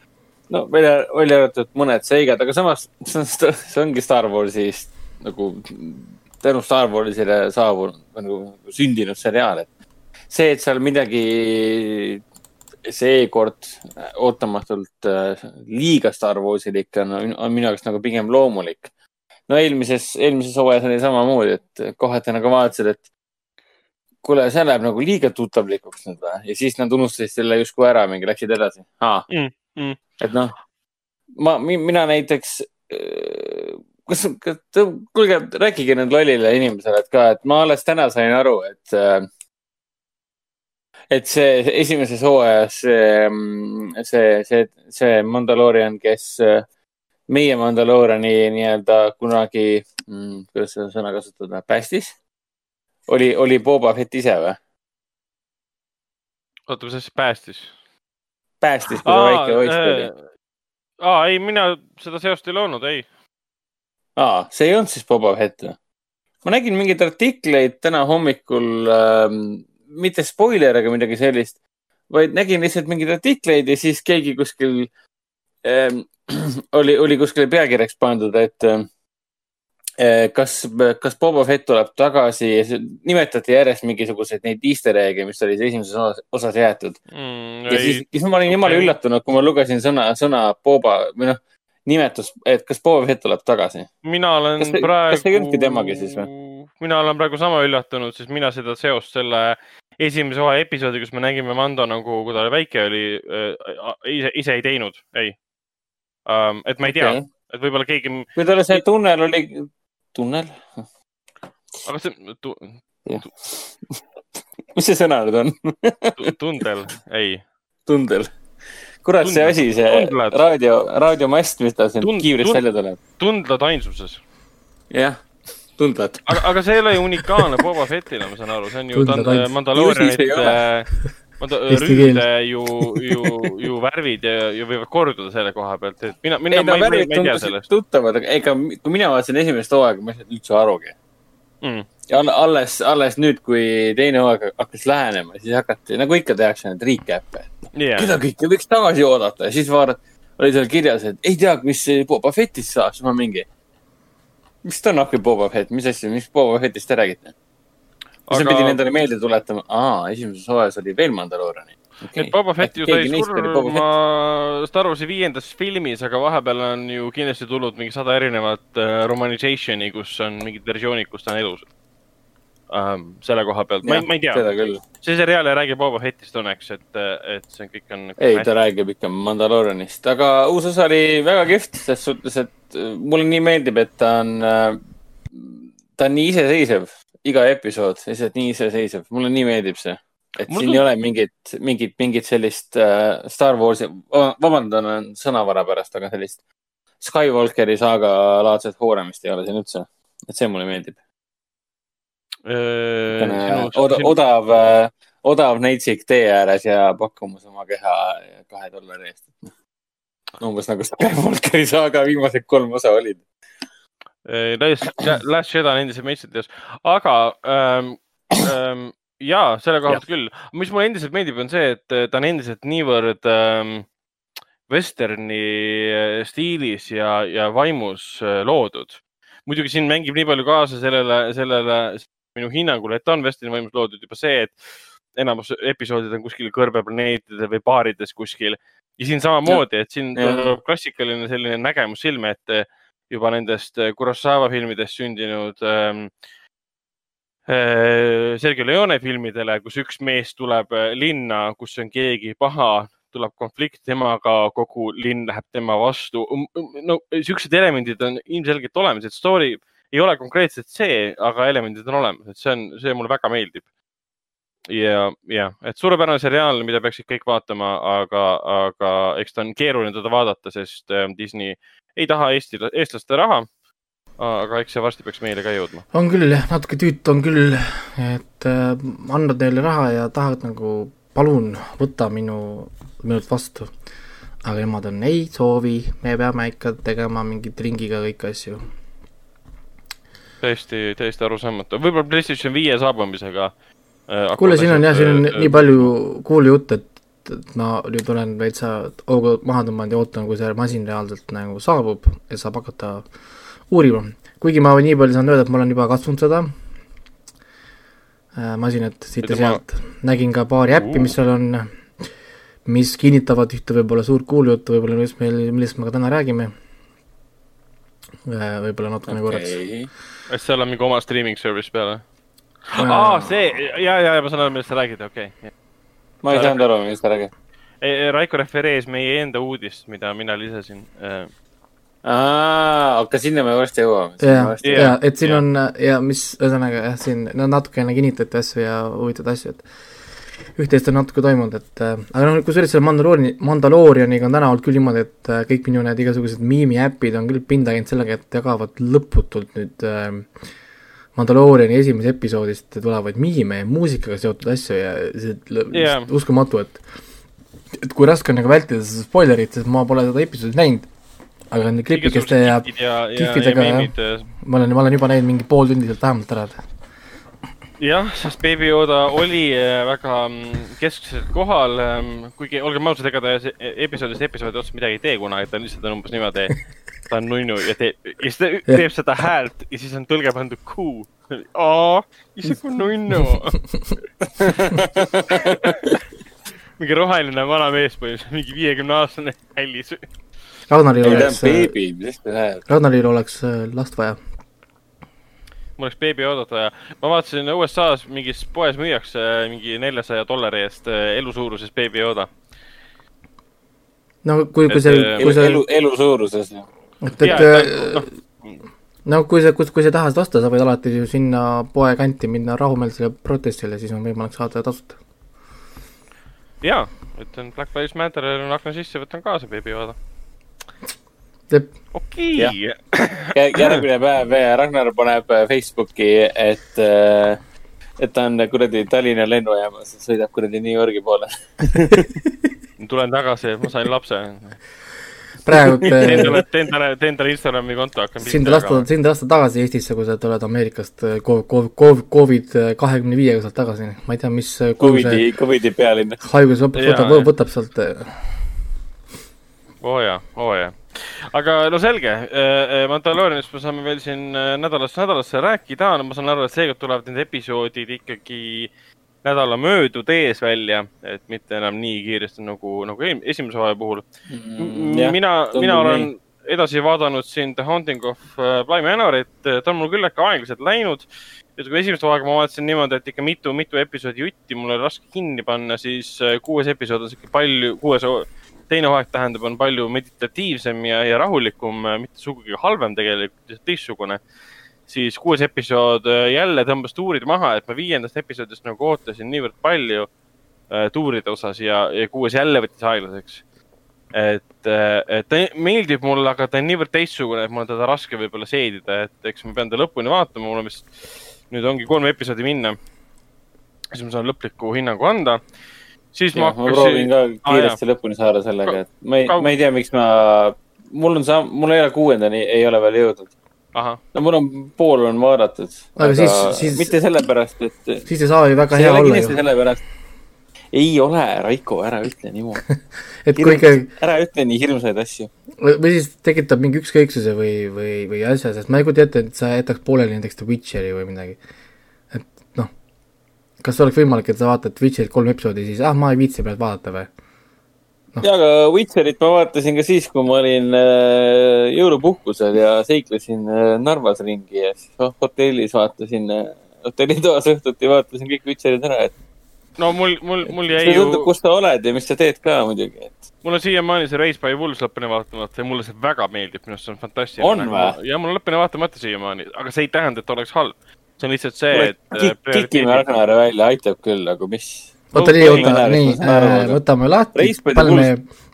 No välja, välja arvatud mõned seigad, aga samas see on- see ongi Star Warsist nagu tänu Star Warsile saabunud, nagu sündinud seriaal, et see, et seal midagi seekord ootamatult äh, liiga Star Warsilik on, on minu jaoks nagu pigem loomulik no eelmises, eelmises hooajas oli samamoodi, et kohati nagu vaatasid, et kuule, see läheb nagu liiga tuttavlikuks nüüd või? ja siis nad unustasid selle justkui ära, mingi läksid edasi. Mm, mm. et noh, ma, mina näiteks, kas, kas, kuulge, rääkige nüüd lollile inimesele, et ka, et ma alles täna sain aru, et et see esimeses hooajas see, see, see, see Mandalorian, kes äh, meie Mandaloriani nii-öelda kunagi, kuidas seda sõna kasutada, päästis, oli, oli Boba Fett ise või? oota, mis asi päästis? päästis, kui ta väike poiss oli. aa, ei, mina seda seost ei loonud, ei. aa, see ei olnud siis Boba Fett või? ma nägin mingeid artikleid täna hommikul ähm,, mitte spoiler ega midagi sellist, vaid nägin lihtsalt mingeid artikleid ja siis keegi kuskil ähm, oli, oli kuskile pealkirjaks pandud, et äh, kas, kas Boba Fett tuleb tagasi nimetati järjest mingisuguseid neid easter egg'e, mis oli esimeses osas, osas jäetud. Mm, ja siis, siis ma olin jumala okei. üllatunud, kui ma lugesin sõna, sõna Boba või noh, nimetus, et kas Boba Fett tuleb tagasi. mina olen Kas praegu. kas see ei olnudki temagi siis või?? mina olen praegu sama üllatunud, sest mina seda seost selle esimese hooaja episoodi, kus me nägime Mando nagu, kui ta oli väike oli äh,, ise, ise ei teinud, ei um,. et ma ei tea Okei. et võib-olla keegi, kui tal see tunnel oli, tunnel, aga see tu, mis see sõna nüüd on? tu, tundel, ei. tundel. kurat, see asi, see Tundlad. raadio, raadiomast, mis ta siin Tund- kiivrist tund- välja tuleb. tundlad ainsuses. jah, tundlad. aga, aga see ei ole ju unikaalne Boba Fettile, ma saan aru, see on ju Tundlad keel. rüüde ju, ju, ju värvid ja, ja võivad korduda selle koha pealt, et mina, mina, ei ma ei, ma ei, tea sellest tuttavad, aga ega kui mina vaatasin esimest hooaega, ma ei saanud üldse arugi. mm.. ja alle- alles, alles nüüd, kui teine hooaeg hakkas lähenema, siis hakati, nagu ikka tehakse neid recap'e. Yeah. keda kõike võiks tagasi oodata ja siis vaatad, oli seal kirjas, et ei tea, mis Boba Fettist saab, siis ma mingi. mis ta on ahvi Boba Fett, mis asja, mis Boba Fettist te räägite? Siis ma pidin endale meelde tuletama, aa, esimeses hooajas oli veel Mandalooriani okay. et Boba Fett ju sai surma Star Warsi viiendas filmis, aga vahepeal on ju kindlasti tulnud mingi sada erinevat äh, romanizationi, kus on mingid versioonid, kus ta on elus. ähm, selle koha pealt, ma ma ei tea, see seriaal ei räägi Boba Fettist õnneks, et, et see kõik on. ei, ta räägib ikka Mandalorianist, aga uus osa oli väga kihvt, ses suhtes, et äh, mulle nii meeldib, et ta on, ta on nii iseseisev, iga episood lihtsalt nii iseseisev, mulle nii meeldib see. et Mul siin ei ole mingit, mingit, mingit sellist äh, Star Warsi, vabandan sõnavara pärast, aga sellist Skywalkeri saaga laadset hooramist ei ole siin üldse. et see mulle meeldib. Oda, odav, odav neitsik tee ääres ja pakkumas oma keha kahe dollari eest. umbes nagu Skywalkeri saaga viimased kolm osa olid. Last, Last Jedi on endiselt meistriteos, aga ähm, ähm, ja selle koha pealt küll, mis mulle endiselt meeldib, on see, et ta on endiselt niivõrd ähm, vesterni äh, stiilis ja, ja vaimus äh, loodud. muidugi siin mängib nii palju kaasa sellele, sellele minu hinnangul, et ta on vesterni vaimus loodud. Juba see, et enamus episoodid on kuskil kõrbeplaneetidel või baarides kuskil. Ja siin samamoodi, et siin tuleb klassikaline selline nägemus silme ette juba nendest äh, Kurosawa filmidest sündinud ähm, äh, Sergei Leone filmidele, kus üks mees tuleb äh, linna, kus on keegi paha, tuleb konflikt temaga, kogu linn läheb tema vastu. no siuksed elemendid on ilmselgelt olemas, et story ei ole konkreetselt see, aga elemendid on olemas, et see on, see mulle väga meeldib. ja, ja, et suurepärane seriaal, mida peaksid kõik vaatama, aga, aga eks ta on keeruline teda vaadata, sest äh, Disney ei taha Eesti, eestlaste raha. aga eks see varsti peaks meile ka jõudma. on küll jah, natuke tüütu on küll, et äh, annad neile raha ja tahad nagu palun võta minu, minult vastu. aga nemad on ei soovi, me peame ikka tegema mingit ringiga kõiki asju. täiesti, täiesti arusaamatu, võib-olla PlayStation viie saabumisega äh,. kuule, siin on jah, siin on nii palju kuulujutte, et, et ma nüüd olen veitsa hoogu maha tõmmanud ja ootan, kui see masin reaalselt nagu saabub ja saab hakata uurima. kuigi ma nii palju saan öelda, et ma olen juba katsunud seda äh, masinat siit ja Ütle, ma- sealt, nägin ka paari äppi, mis seal on, mis kinnitavad ühte võib-olla suurt kuulujuttu, võib-olla mis meil, millest me ka täna räägime. võib-olla natukene korraks. kas seal on mingi oma streaming service peal või? aa, see ja, ja, ja ma saan aru, millest sa räägid, okei okay.. ma ei saanud aru, millest ta räägib. Raiko refereeris meie enda uudist, mida mina lisasin. aga sinna me varsti jõuame. ja, ja et siin jah. on ja mis ühesõnaga jah, siin no natukene kinnitati asju ja huvitavaid asju, et üht-teist on natuke toimunud, et äh, aga noh, kusjuures selle Mandalooriani, Mandaloorianiga on täna olnud küll niimoodi, et äh, kõik minu need igasugused miimiäpid on küll pinda käinud sellega, et jagavad lõputult nüüd äh, Mandalooriani esimesest episoodist tulevaid miime ja muusikaga seotud asju ja see yeah. uskumatu, et et kui raske on nagu vältida seda spoilerit, sest ma pole seda episoodi näinud, aga nende klipikeste ja ja, ja, ja kihvidega, meemid. ma olen, ma olen juba näinud mingi pool tundi sealt vähemalt ära, jah, sest Baby Yoda oli äh, väga mm, keskselt kohal, kuigi olgem ausad, ega ta episoodist episoodi otsa midagi ei tee kunagi, ta lihtsalt on umbes niimoodi, ta on nunnu ja teeb, ja siis ta teeb seda häält ja siis on tõlge pandud kuu. aa, issand kui nunnu. mingi roheline vana mees põhimõtteliselt, mingi viiekümne aastane hällis. Ragnaril oleks, äh, beebi. Ragnaril oleks äh, last vaja. mul oleks Baby Yodat vaja. ma vaatasin USA-s mingis poes müüakse mingi neljasaja dollari eest äh, elusuuruses Baby Yoda. no kui, kui see äh,, kui elu, see elu, elu suuruses. et, et Jaa, äh, noh, no kui sa, kui, kui sa tahad osta, sa võid alati ju sinna poe kanti minna rahumeelsele protestile, siis on võimalik saada tasuta. jaa, ütlen Black Lives Matteril on akna sisse, võtan kaasa Yoda. jep, okei Jah., järgmine päev eh, Ragnar paneb eh, Facebooki, et, et ta on kuradi Tallinna lennujaamas, sõidab kuradi New Yorgi poole. tulen tagasi, ma sain lapse. praegu teen talle äh,, teen talle, teen talle Instagrami konto, hakkan. sind lasta, sind lasta tagasi Eestisse, kui sa tuled Ameerikast äh, Covid kahekümne viiega sealt tagasi, ma ei tea, mis äh, Covidi, Covidi pealinn. haigus võtab, jah. võtab sealt äh, oo oh, jaa, oo oh, jaa. aga no selge, Mandaloorianist me saame veel siin äh, nädalast nädalasse rääkida, ma saan aru, et seekord tulevad need episoodid ikkagi nädala möödude ees välja, et mitte enam nii kiiresti nagu, nagu esimese hooaja puhul. mina, tundub mina olen nii. edasi vaadanud siin The Haunting of äh, Bly Manorit, ta on mul küll ikka aeglaselt läinud. et kui esimest hooaega ma vaatasin niimoodi, et ikka mitu, mitu episoodi jutti mul oli raske kinni panna, siis äh, kuues episood on sihuke palju, kuues, teine hooaeg tähendab, on palju meditatiivsem ja, ja rahulikum, mitte sugugi halvem tegelikult, lihtsalt teistsugune. Siis kuues episood äh, jälle tõmbas tuurid maha, et ma viiendast episoodist nagu ootasin niivõrd palju äh, tuuride osas ja, ja kuues jälle võttis aeglaseks. et, et ta meeldib mulle, aga ta on niivõrd teistsugune, et mul on teda raske võib-olla seedida, et eks ma pean ta lõpuni vaatama, mul on vist nüüd ongi kolm episoodi minna. siis ma saan lõpliku hinnangu anda. siis ma ma proovin hakkasin, ka kiiresti lõpuni saada sellega, et ma ei ma ei tea, miks ma, mul on sam-, mul ei ole kuuendani, ei ole veel jõudnud. No mul on, pool on vaadatud. Aga siis- siis- mitte sellepärast, et. siis ei saa ju väga hea ole olla ju. sellepärast. ei ole, Raiko, ära ütle niimoodi. et kui ikka, ära ütle nii hirmsaid asju. või siis tekitab mingi ükskõiksuse või, või, või asja, sest ma ei kujuta ette, et sa jätaks pooleli näiteks The Witcheri või midagi. et noh, kas oleks võimalik, et sa vaatad Witcherit kolm episoodi, siis ah, ma ei viitsi praegu vaadata või? ja, aga Witcherit ma vaatasin ka siis, kui ma olin äh, jõulupuhkusel ja seiklesin äh, Narvas ringi ja siis ho- hotellis vaatasin äh,, hotellitoas õhtuti vaatasin kõik Witcherid ära, et no mul, mul, mul jäi ju kus sa oled ja mis sa teed ka muidugi, et mul on siiamaani see Race by Wolves lõpuni vaatamata ja mulle see väga meeldib, minu arust see on fantastiline. On vä? ja mul on lõpuni vaatamata siiamaani, aga see ei tähenda, et oleks halb. see on lihtsalt see, et, äh, kikime Ragnari välja, aitab küll, aga mis. Oota nii, oota, nii aga- võtame lahti paneme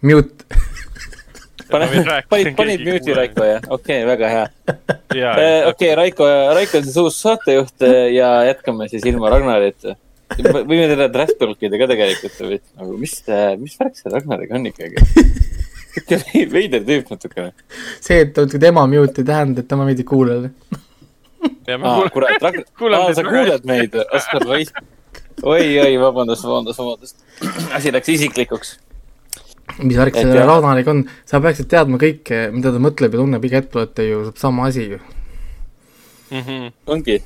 mute. pane Ma võin, rääkida, panid, panid mute'i. Raiko jah, okei okay,, väga hea. ja, okei, Raiko, Raiko on siis uus saatejuht äh, ja jätkame siis ilma Ragnarita. võime teda trash talkida ka tegelikult, et nagu mis, mis värk see Ragnariga on ikkagi? veider tüüp natukene. see, et on tema mute ei tähenda, et tema meid ei kuule. kurat, Ragnar, sa kuuled meid, Oskar Raisk. oi, oi, vabandust, vabandust, vabandust. asi läks isiklikuks. mis värk selle. Ragnariga on, sa peaksid teadma kõike, mida ta mõtleb ja tunneb iga ettevõte ju saab sama asi ju. Mhm. ongi.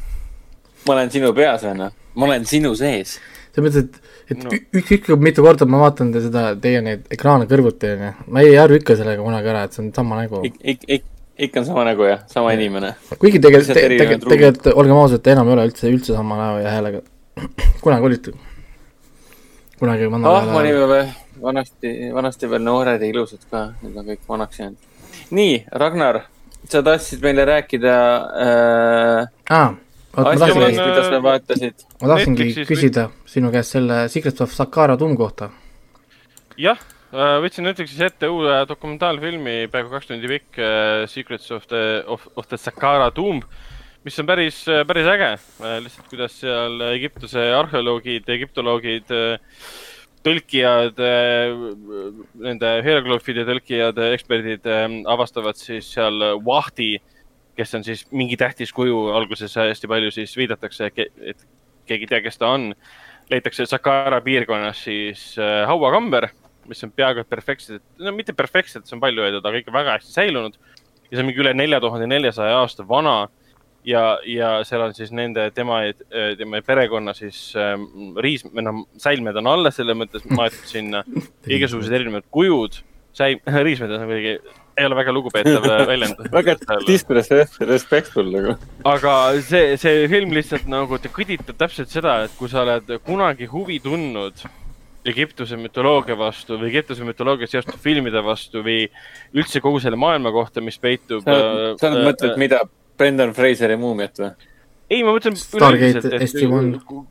ma olen sinu peas, onju. ma olen sinu sees. selles mõttes, et, et No. ükskõik mitu korda ma vaatan te seda, teie neid ekraane kõrvuti, onju, ma ei harju ikka sellega kunagi ära, et see on sama nägu. ik-, ik-, ik-, ikka on sama nägu jah, sama inimene. kuigi tegelikult, tegelikult, tegelikult olgem ausad, enam ei ole üldse, üldse sama näo ja häälega. kunagi olite. kunagi vanal ah, me olime veel vanasti, vanasti veel noored ja ilusad ka, nüüd on kõik vanaks jäänud. nii, Ragnar, sa tahtsid meile rääkida äh, aa, oot ma Asja tahtsingi on,, mida sa vaatasid. ma tahtsingi küsida sinu käest selle Secret of Sakara tuum kohta. jah, võtsin Netflixis ette uue dokumentaalfilmi, peaaegu kaks tundi pikk, Secrets of the, of, of the Saqqara Tomb, mis on päris, päris äge. lihtsalt, kuidas seal Egiptuse arheoloogid, egiptoloogid, tõlkijad, nende hieroglüüfide tõlkijad, eksperdid ähm, avastavad siis seal Wahdi, kes on siis mingi tähtis kuju, alguses hästi palju siis viidatakse, et keegi ei tea, kes ta on. leitakse Saqqara piirkonnas siis äh, hauakamber, mis on peaaegu et perfektselt, no mitte perfektselt, see on palju öeldud, aga ikka väga hästi säilunud. ja see on mingi üle nelja tuhande neljasaja aasta vana ja, ja seal on siis nende, tema, tema perekonna siis ähm, riis, või noh, säilmed on alles, selles mõttes maetud sinna igasugused erinevad kujud. säi-, riismed on kuidagi, ei ole väga lugupeetav äh, väljend. väga disrespectful nagu. aga see, see film lihtsalt nagu ta kõditab täpselt seda, et kui sa oled kunagi huvi tundnud Egiptuse mütoloogia vastu või Egiptuse mütoloogia seotud filmide vastu või üldse kogu selle maailma kohta, mis peitub. äh, sa nüüd mõtled, mida, Brendan Fraseri muumiat või? ei, ma mõtlen Stargate üleüldiselt, et SG-1.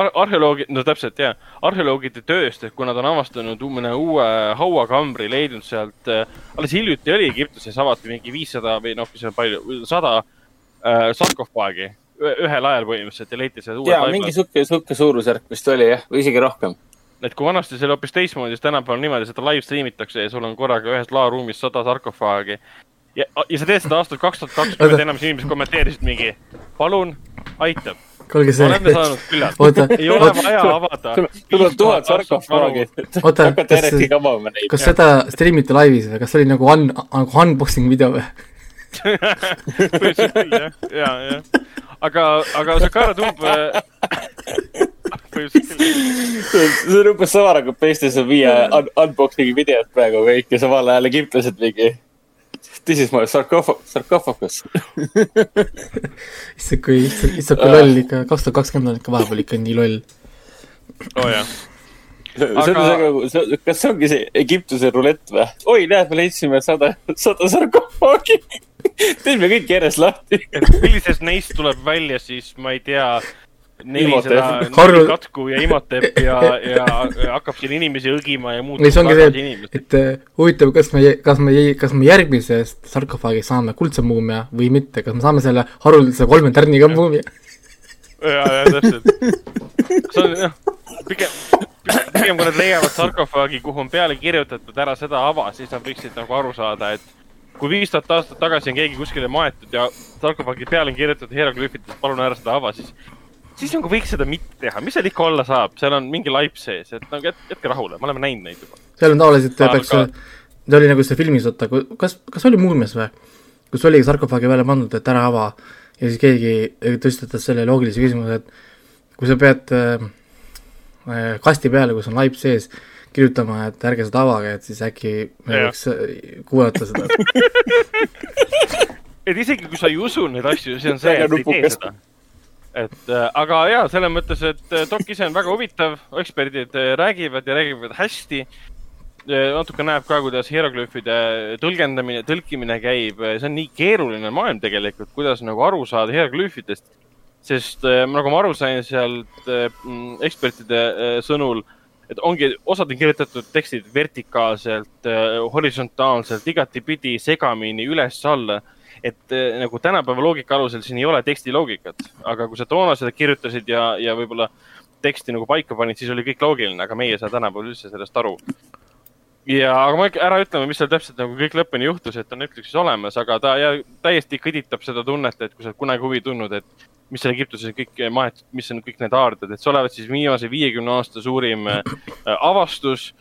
ar- arheoloogid, no täpselt ja, arheoloogide tööst, et kui nad on avastanud mõne uue hauakambri, leidnud sealt äh,, alles hiljuti oli Egiptuses avati mingi viissada või noh, mis on palju, sada äh, sarkofaagi ühe- ühel ajal põhimõtteliselt ja leiti sealt uued jaa, mingi sihuke, sihuke suurusjärk vist oli jah, või isegi rohkem. et kui vanasti see oli hoopis teistmoodi, siis tänapäeval niimoodi, seda live stream itakse ja sul on korraga ühes laoruumis sada sarkofaagi. ja, ja sa teed seda aastal kaks tuhat kakskümmend, enamus inimesed kommenteerisid mingi, palun, aitab, kuulge see, oleme saanud küllalt. ei ole vaja avada. sul on tuhat sarkofaagi. Oota, kas kas seda streamiti laivis või kas see oli nagu un-, nagu unboxing video või? põhimõtteliselt küll jah, ja, ja. aga, aga Sakara põhimõtteliselt küll. see on umbes sama nagu PlayStation viie un unboxing'i videod praegu kõik ja samal ajal egiptlased mingi. This is my sarcoph-, sarcophagus. issand, kui, issand, kui loll ikka, kaks tuhat kakskümmend on ikka vahepeal ikka nii loll. oo oh, jah. Aga- nagu, kas see ongi see Egiptuse rulett või? oi, näed, me leidsime sada, sada sarkofaagi. teeme kõik järjest lahti. millisest neist tuleb välja siis, ma ei tea, nelisada. Harju- katku ja Imhotep ja, ja hakkab siin inimesi õgima ja muutub ei, see ongi see, inimest. et, äh, huvitav, kas me, kas me, kas me järgmisest sarkofaagist saame kuldse muumia või mitte, kas me saame selle haruldase kolme tärniga muumia? ja, ja täpselt. see on jah, pigem, pigem kui nad leiavad sarkofaagi, kuhu on peale kirjutatud ära seda ava, siis nad võiksid nagu aru saada, et kui viis tuhat aastat tagasi on keegi kuskile maetud ja sarkofaagi peale on kirjutatud hieroglüüfides, palun ära seda ava, siis siis nagu võiks seda mitte teha, mis seal ikka olla saab, seal on mingi laip sees, et nagu jät- jätke rahule, me oleme näinud neid juba. seal on tavaliselt Aga- peaks, see oli nagu see filmis, oota, kas, kas oli Muumias või? kus oli sarkofaagi peale pandud, et ära ava ja siis keegi tõstatas selle loogilise küsimuse, et kui sa pead äh, äh, kasti peale, kus on laip sees, kirjutama, et ärge seda avage, et siis äkki me võiks äh, kuulata seda. et isegi kui sa ei usu neid asju, see on see, et sa ei tee seda. Et äh, aga jaa, selles mõttes, et äh, dok ise on väga huvitav, eksperdid äh, räägivad ja räägivad hästi. natuke näeb ka, kuidas hieroglüüfide tõlgendamine, tõlkimine käib, see on nii keeruline maailm tegelikult, kuidas nagu aru saada hieroglüüfidest. sest nagu ma aru sain sealt mm, ekspertide sõnul, et ongi, osad on kirjutatud tekstid vertikaalselt, horisontaalselt, igatipidi, segamini, üles-alla. Et äh, nagu tänapäeva loogika alusel siin ei ole teksti loogikat, aga kui sa toona seda kirjutasid ja, ja võib-olla teksti nagu paika panid, siis oli kõik loogiline, aga meie ei saa tänapäeval üldse sellest aru. ja, aga ma ära ütleme, mis seal täpselt nagu kõik lõpuni juhtus, et on Netflixis olemas, aga ta ja, täiesti kõditab seda tunnet, et kui sa oled kunagi huvi tundnud, et mis seal Egiptuses kõik maetud, mis on kõik need aarded, et see olevat siis viimase viiekümne aasta suurim äh, avastus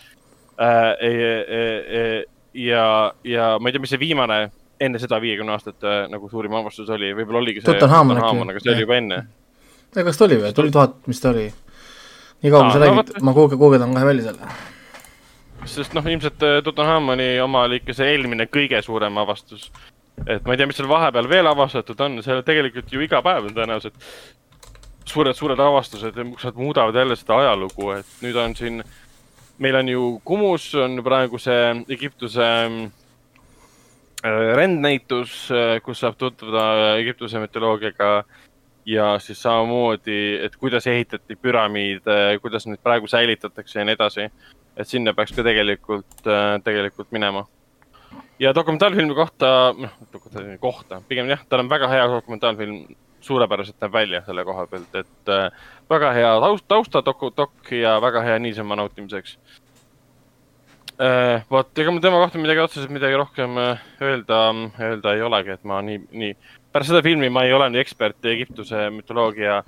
äh,. ja, ja ma ei tea, mis see viimane enne seda viiekümne aastat äh, nagu suurim avastus oli, võib-olla oligi see Tutankhamun äkki. aga see oli juba enne. kas ta oli või, tuli tuhat, mis ta oli? nii kaua, kui sa no räägid vot-, ma guuge-, guugeldan kohe välja selle. sest noh, ilmselt äh, oma oli ikka see eelmine kõige suurem avastus. et ma ei tea, mis seal vahepeal veel avastatud on, seal tegelikult ju iga päev on tõenäoliselt suured-suured avastused, mis nad muudavad jälle seda ajalugu, et nüüd on siin, meil on ju Kumus on praegu see Egiptuse äh, rändnäitus, kus saab tutvuda Egiptuse mütoloogiaga ja siis samamoodi, et kuidas ehitati püramiide, kuidas neid praegu säilitatakse ja nii edasi et sinna peaks ka tegelikult, tegelikult minema. ja dokumentaalfilmi kohta, noh, dokumentaalfilmi kohta, pigem jah, tal on väga hea dokumentaalfilm, suurepäraselt näeb välja selle koha pealt, et äh, väga hea taust, taustadoku, dok ja väga hea niisama nautimiseks äh,. vot, ega mul tema kohta midagi otseselt midagi rohkem äh, öelda, öelda ei olegi, et ma nii, nii, pärast seda filmi ma ei ole nii ekspert Egiptuse mütoloogia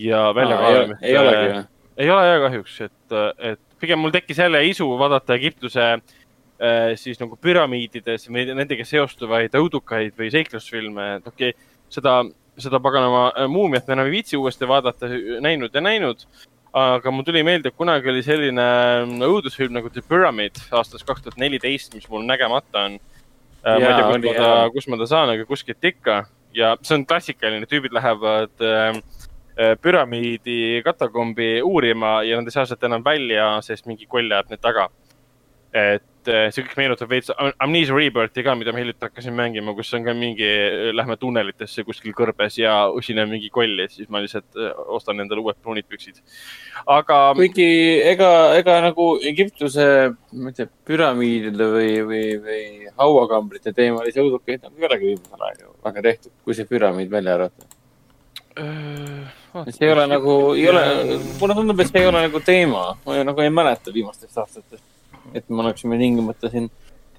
ja väljakaevamiste ei olegi või? ei ole jah kahjuks, et, et pigem mul tekkis jälle isu vaadata Egiptuse äh, siis nagu püramiidides või nendega seostuvaid õudukaid või seiklusfilme, et okei okay,, seda, seda paganama äh, muumiat me enam ei viitsi uuesti vaadata, näinud ja näinud. Aga mul tuli meelde, et kunagi oli selline õudusfilm nagu The Pyramid aastast kaks tuhat neliteist, mis mul nägemata on. ma ei tea, kus ma ta kus ma ta saan, aga kuskilt ikka ja see on klassikaline, tüübid lähevad äh, äh, püramiidi katakombi uurima ja nad ei saa sealt enam välja, sest mingi koll ajab need taga. et äh, see kõik meenutab veits Am- Amnesia Rebirthi ka, mida ma hiljuti hakkasin mängima, kus on ka mingi, lähme tunnelitesse kuskil kõrbes ja usineb mingi koll ja siis ma lihtsalt äh, ostan endale uued pruunid püksid. aga kuigi ega, ega nagu Egiptuse, ma ei tea, püramiidide või, või, või hauakambrite teemalisi õudukeid nagu ei olegi viimasel ajal ju väga tehtud, kui see püramiid välja arvata. see ei ole nagu, ei ole, mulle tundub, et see ei ole nagu teema, ma ei- nagu ei mäleta viimastest aastatest, et me oleksime tingimata siin,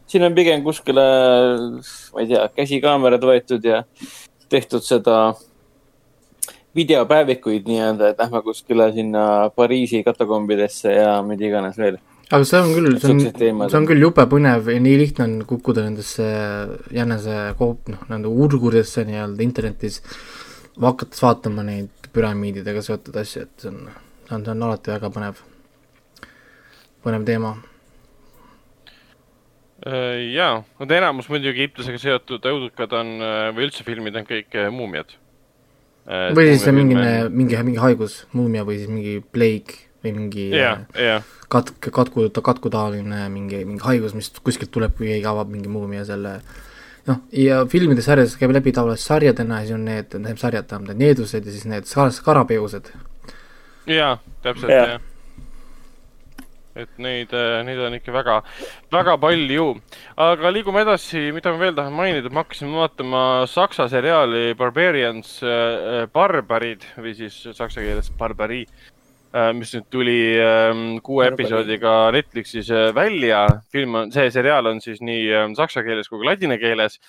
siin on pigem kuskile, ma ei tea, käsikaamerad võetud ja tehtud seda videopäevikuid nii-öelda, et lähme kuskile sinna Pariisi katakombidesse ja mida iganes veel. aga see on küll, see on, see on on. küll jube põnev ja nii lihtne on kukkuda nendesse jänese koop-, noh, nende urgudesse nii-öelda internetis, hakates vaatama neid püramiididega seotud asju, et see on, see on, see on alati väga põnev, põnev teema. Ja, no enamus muidugi Egiptusega seotud õudukad on või üldse filmid on kõik muumiad. või siis mingi, mingi, mingi haigus, muumia või siis mingi plague või mingi yeah, yeah. katk, katku, katkutaoline mingi, mingi haigus, mis kuskilt tuleb, kui keegi avab mingi muumia selle noh, ja filmides, sarjades käib läbi tavaliselt sarjadena ja siis on need, need sarjad tähendab, need needused ja siis need skarabeused. jaa, täpselt yeah., jah et neid, äh, neid on ikka väga, väga palju. aga liigume edasi, mida ma veel tahan mainida, ma hakkasin vaatama saksa seriaali Barbarians äh,, barbarid või siis saksa keeles barbari äh,, mis nüüd tuli äh, kuue episoodiga Netflixis äh, välja. film on, see seriaal on siis nii äh, saksa keeles kui ka ladina keeles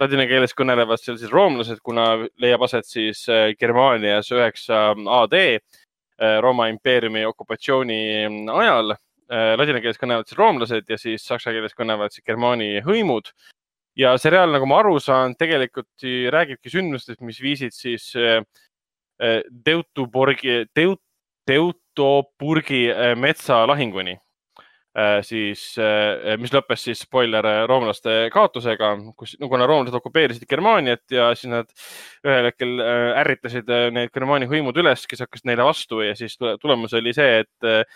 ladina keeles kõnelevad seal siis roomlased, kuna leiab aset siis äh, Germaanias üheksa AD Äh, Rooma impeeriumi okupatsiooni ajal. Äh, ladina keeles kõnelevad siis roomlased ja siis saksa keeles kõnelevad siis germaani hõimud. ja seriaal, nagu ma aru saan, tegelikult räägibki sündmustest, mis viisid siis äh, Teutoburgi, Teut-, Teutoburgi metsalahinguni Äh, siis, äh, mis lõppes siis spoiler äh, roomlaste kaotusega, kus, no kuna roomlased okupeerisid Germaaniat ja siis nad ühel hetkel ärritasid need Germaani hõimud üles, kes hakkasid neile vastu ja siis tulemus oli see, et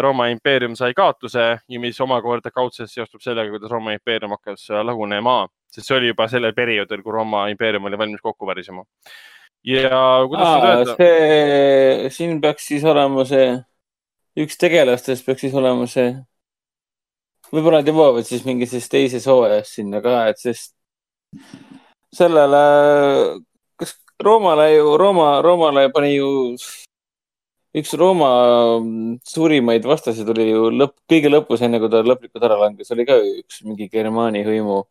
Rooma impeerium sai kaotuse ja mis omakorda kaudselt seostub sellega, kuidas Rooma impeerium hakkas lagunema, sest see oli juba sellel perioodil, kui Rooma impeerium oli valmis kokku varisema. ja kuidas Aa, seda öelda? see, siin peaks siis olema see üks tegelastest peaks siis olema see, võib-olla nad jõuavad siis mingi siis teises hooajas sinna ka, et sest sellele, kas Roomale ju, Rooma, Roomale pani ju üks Rooma suurimaid vastasi tuli ju lõpp, kõige lõpus, enne kui ta lõplikult ära langes, oli ka üks mingi Germaani hõimu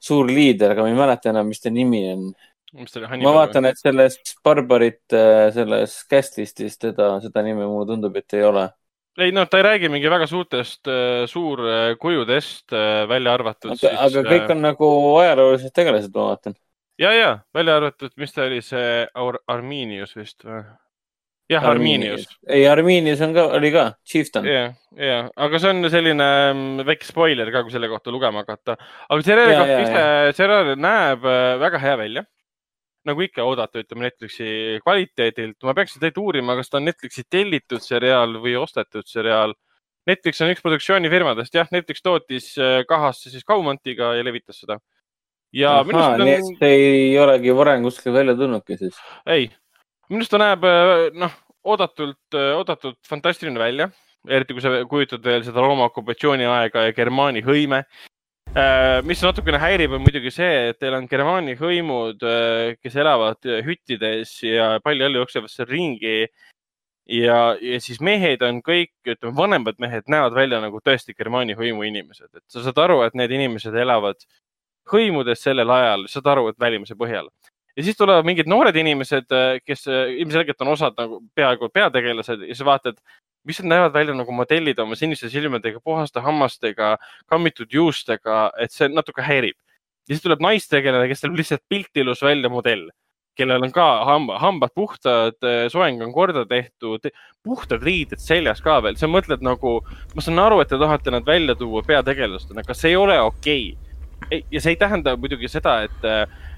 suur liider, aga ma ei mäleta enam, mis ta nimi on ma vaatan, et selles Barbarite, äh, selles cast list'is teda, seda nime mulle tundub, et ei ole. ei noh, ta ei räägi mingi väga suurtest äh, suurkujudest äh, välja arvatud. aga, aga kõik on nagu ajaloolised tegelased, ma vaatan. ja, ja välja arvatud, mis ta oli, see Ar Arminius vist või? jah, Arminius. ei, Arminius on ka, oli ka, Chieftain. ja, ja, aga see on selline mm, väike spoiler ka, kui selle kohta lugema hakata. aga seriaal ise, seriaal näeb väga hea välja nagu ikka oodata, ütleme Netflixi kvaliteedilt. ma peaksin tegelikult uurima, kas ta on Netflixi tellitud seriaal või ostetud seriaal. Netflix on üks produktsioonifirmadest, jah, Netflix tootis äh, kahasse siis Kaumantiga ja levitas seda. ja Aha, minu arust on. nii et see ei olegi varem kuskil välja tulnudki siis? ei, minu arust ta näeb, äh, noh, oodatult, äh, oodatult fantastiline välja eriti kui sa kujutad veel seda Rooma okupatsiooni aega ja Germaani hõime mis natukene häirib, on muidugi see, et teil on Germaani hõimud, äh, kes elavad hüttides ja palju jälle jooksevad seal ringi. ja, ja siis mehed on kõik, ütleme, vanemad mehed näevad välja nagu tõesti Germaani hõimu inimesed, et sa saad aru, et need inimesed elavad hõimudes sellel ajal, saad aru, et välimuse põhjal. ja siis tulevad mingid noored inimesed, äh, kes ilmselgelt on osad nagu peaaegu peategelased ja sa vaatad, mis nad näevad välja nagu modellid oma siniste silmadega, puhaste hammastega, kammitud juustega, et see natuke häirib. ja siis tuleb naistegelane, kes näeb lihtsalt pilt ilus välja, modell, kellel on ka hamba, hambad puhtad, soeng on korda tehtud, puhtad riided seljas ka veel, sa mõtled nagu, ma saan aru, et te tahate nad välja tuua peategelastena, aga see ei ole okei okay. ja see ei tähenda muidugi seda, et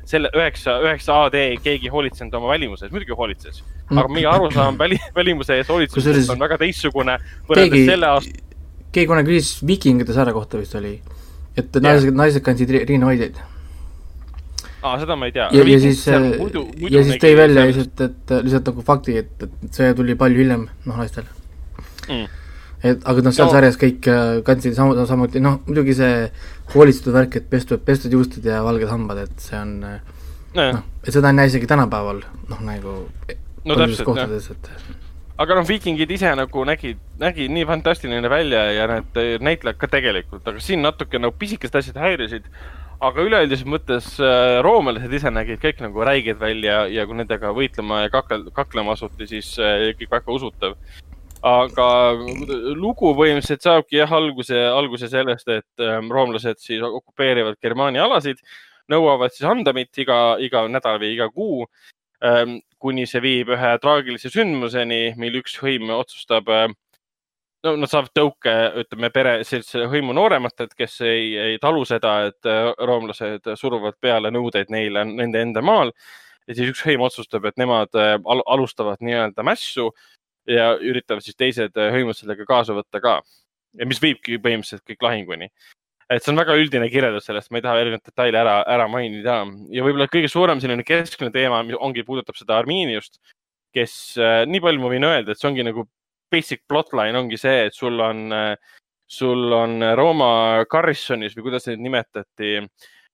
selle üheksa, üheksa AD keegi hoolitsenud oma välimuse ees, muidugi hoolitses. Mm. aga meie arusaam väli, välimuse ees hoolitsemisest on väga teistsugune võrreldes keegi, selle aasta. keegi kunagi küsis Viikingide saare kohta vist oli, et naised yeah., naised kandsid riinahoidjaid. aa, seda ma ei tea. ja, ja siis, muidu ja siis tõi välja lihtsalt, et lihtsalt nagu fakti, et, et see tuli palju hiljem, noh, naistel mm et aga noh, seal no. sarjas kõik äh, kandsid samu-, samuti, noh, muidugi see hoolitsetud värk, et pestud, pestud juustud ja valged hambad, et see on äh, noh, et seda ei näe isegi tänapäeval, noh, nagu no täpselt, jah. Et... aga noh, viikingid ise nagu nägid, nägid nii fantastiline välja ja need näitlejad ka tegelikult, aga siin natuke nagu pisikesed asjad häirisid. aga üleüldises mõttes äh, roomlased ise nägid kõik nagu räiged välja ja kui nendega võitlema ja kakle, kaklema asuti, siis äh, kõik väga usutav aga lugu põhimõtteliselt saabki jah alguse, alguse sellest, et ähm, roomlased siis okupeerivad Germaani alasid, nõuavad siis andamit iga, iga nädal või iga kuu ähm,, kuni see viib ühe traagilise sündmuseni, mil üks hõim otsustab äh, no nad saavad tõuke, ütleme pere, sellise hõimu noorematelt, kes ei, ei talu seda, et äh, roomlased suruvad peale nõudeid neile nende enda maal. ja siis üks hõim otsustab, et nemad äh, al alustavad nii-öelda mässu ja üritavad siis teised äh, hõimud sellega kaasa võtta ka. ja mis viibki põhimõtteliselt kõik lahinguni. et see on väga üldine kirjeldus sellest, ma ei taha erinevaid detaile ära, ära mainida ja võib-olla kõige suurem selline keskne teema ongi, puudutab seda Armiiniust, kes, nii palju ma võin öelda, et see ongi nagu basic plotline ongi see, et sul on, sul on Rooma Garrisonis või kuidas neid nimetati,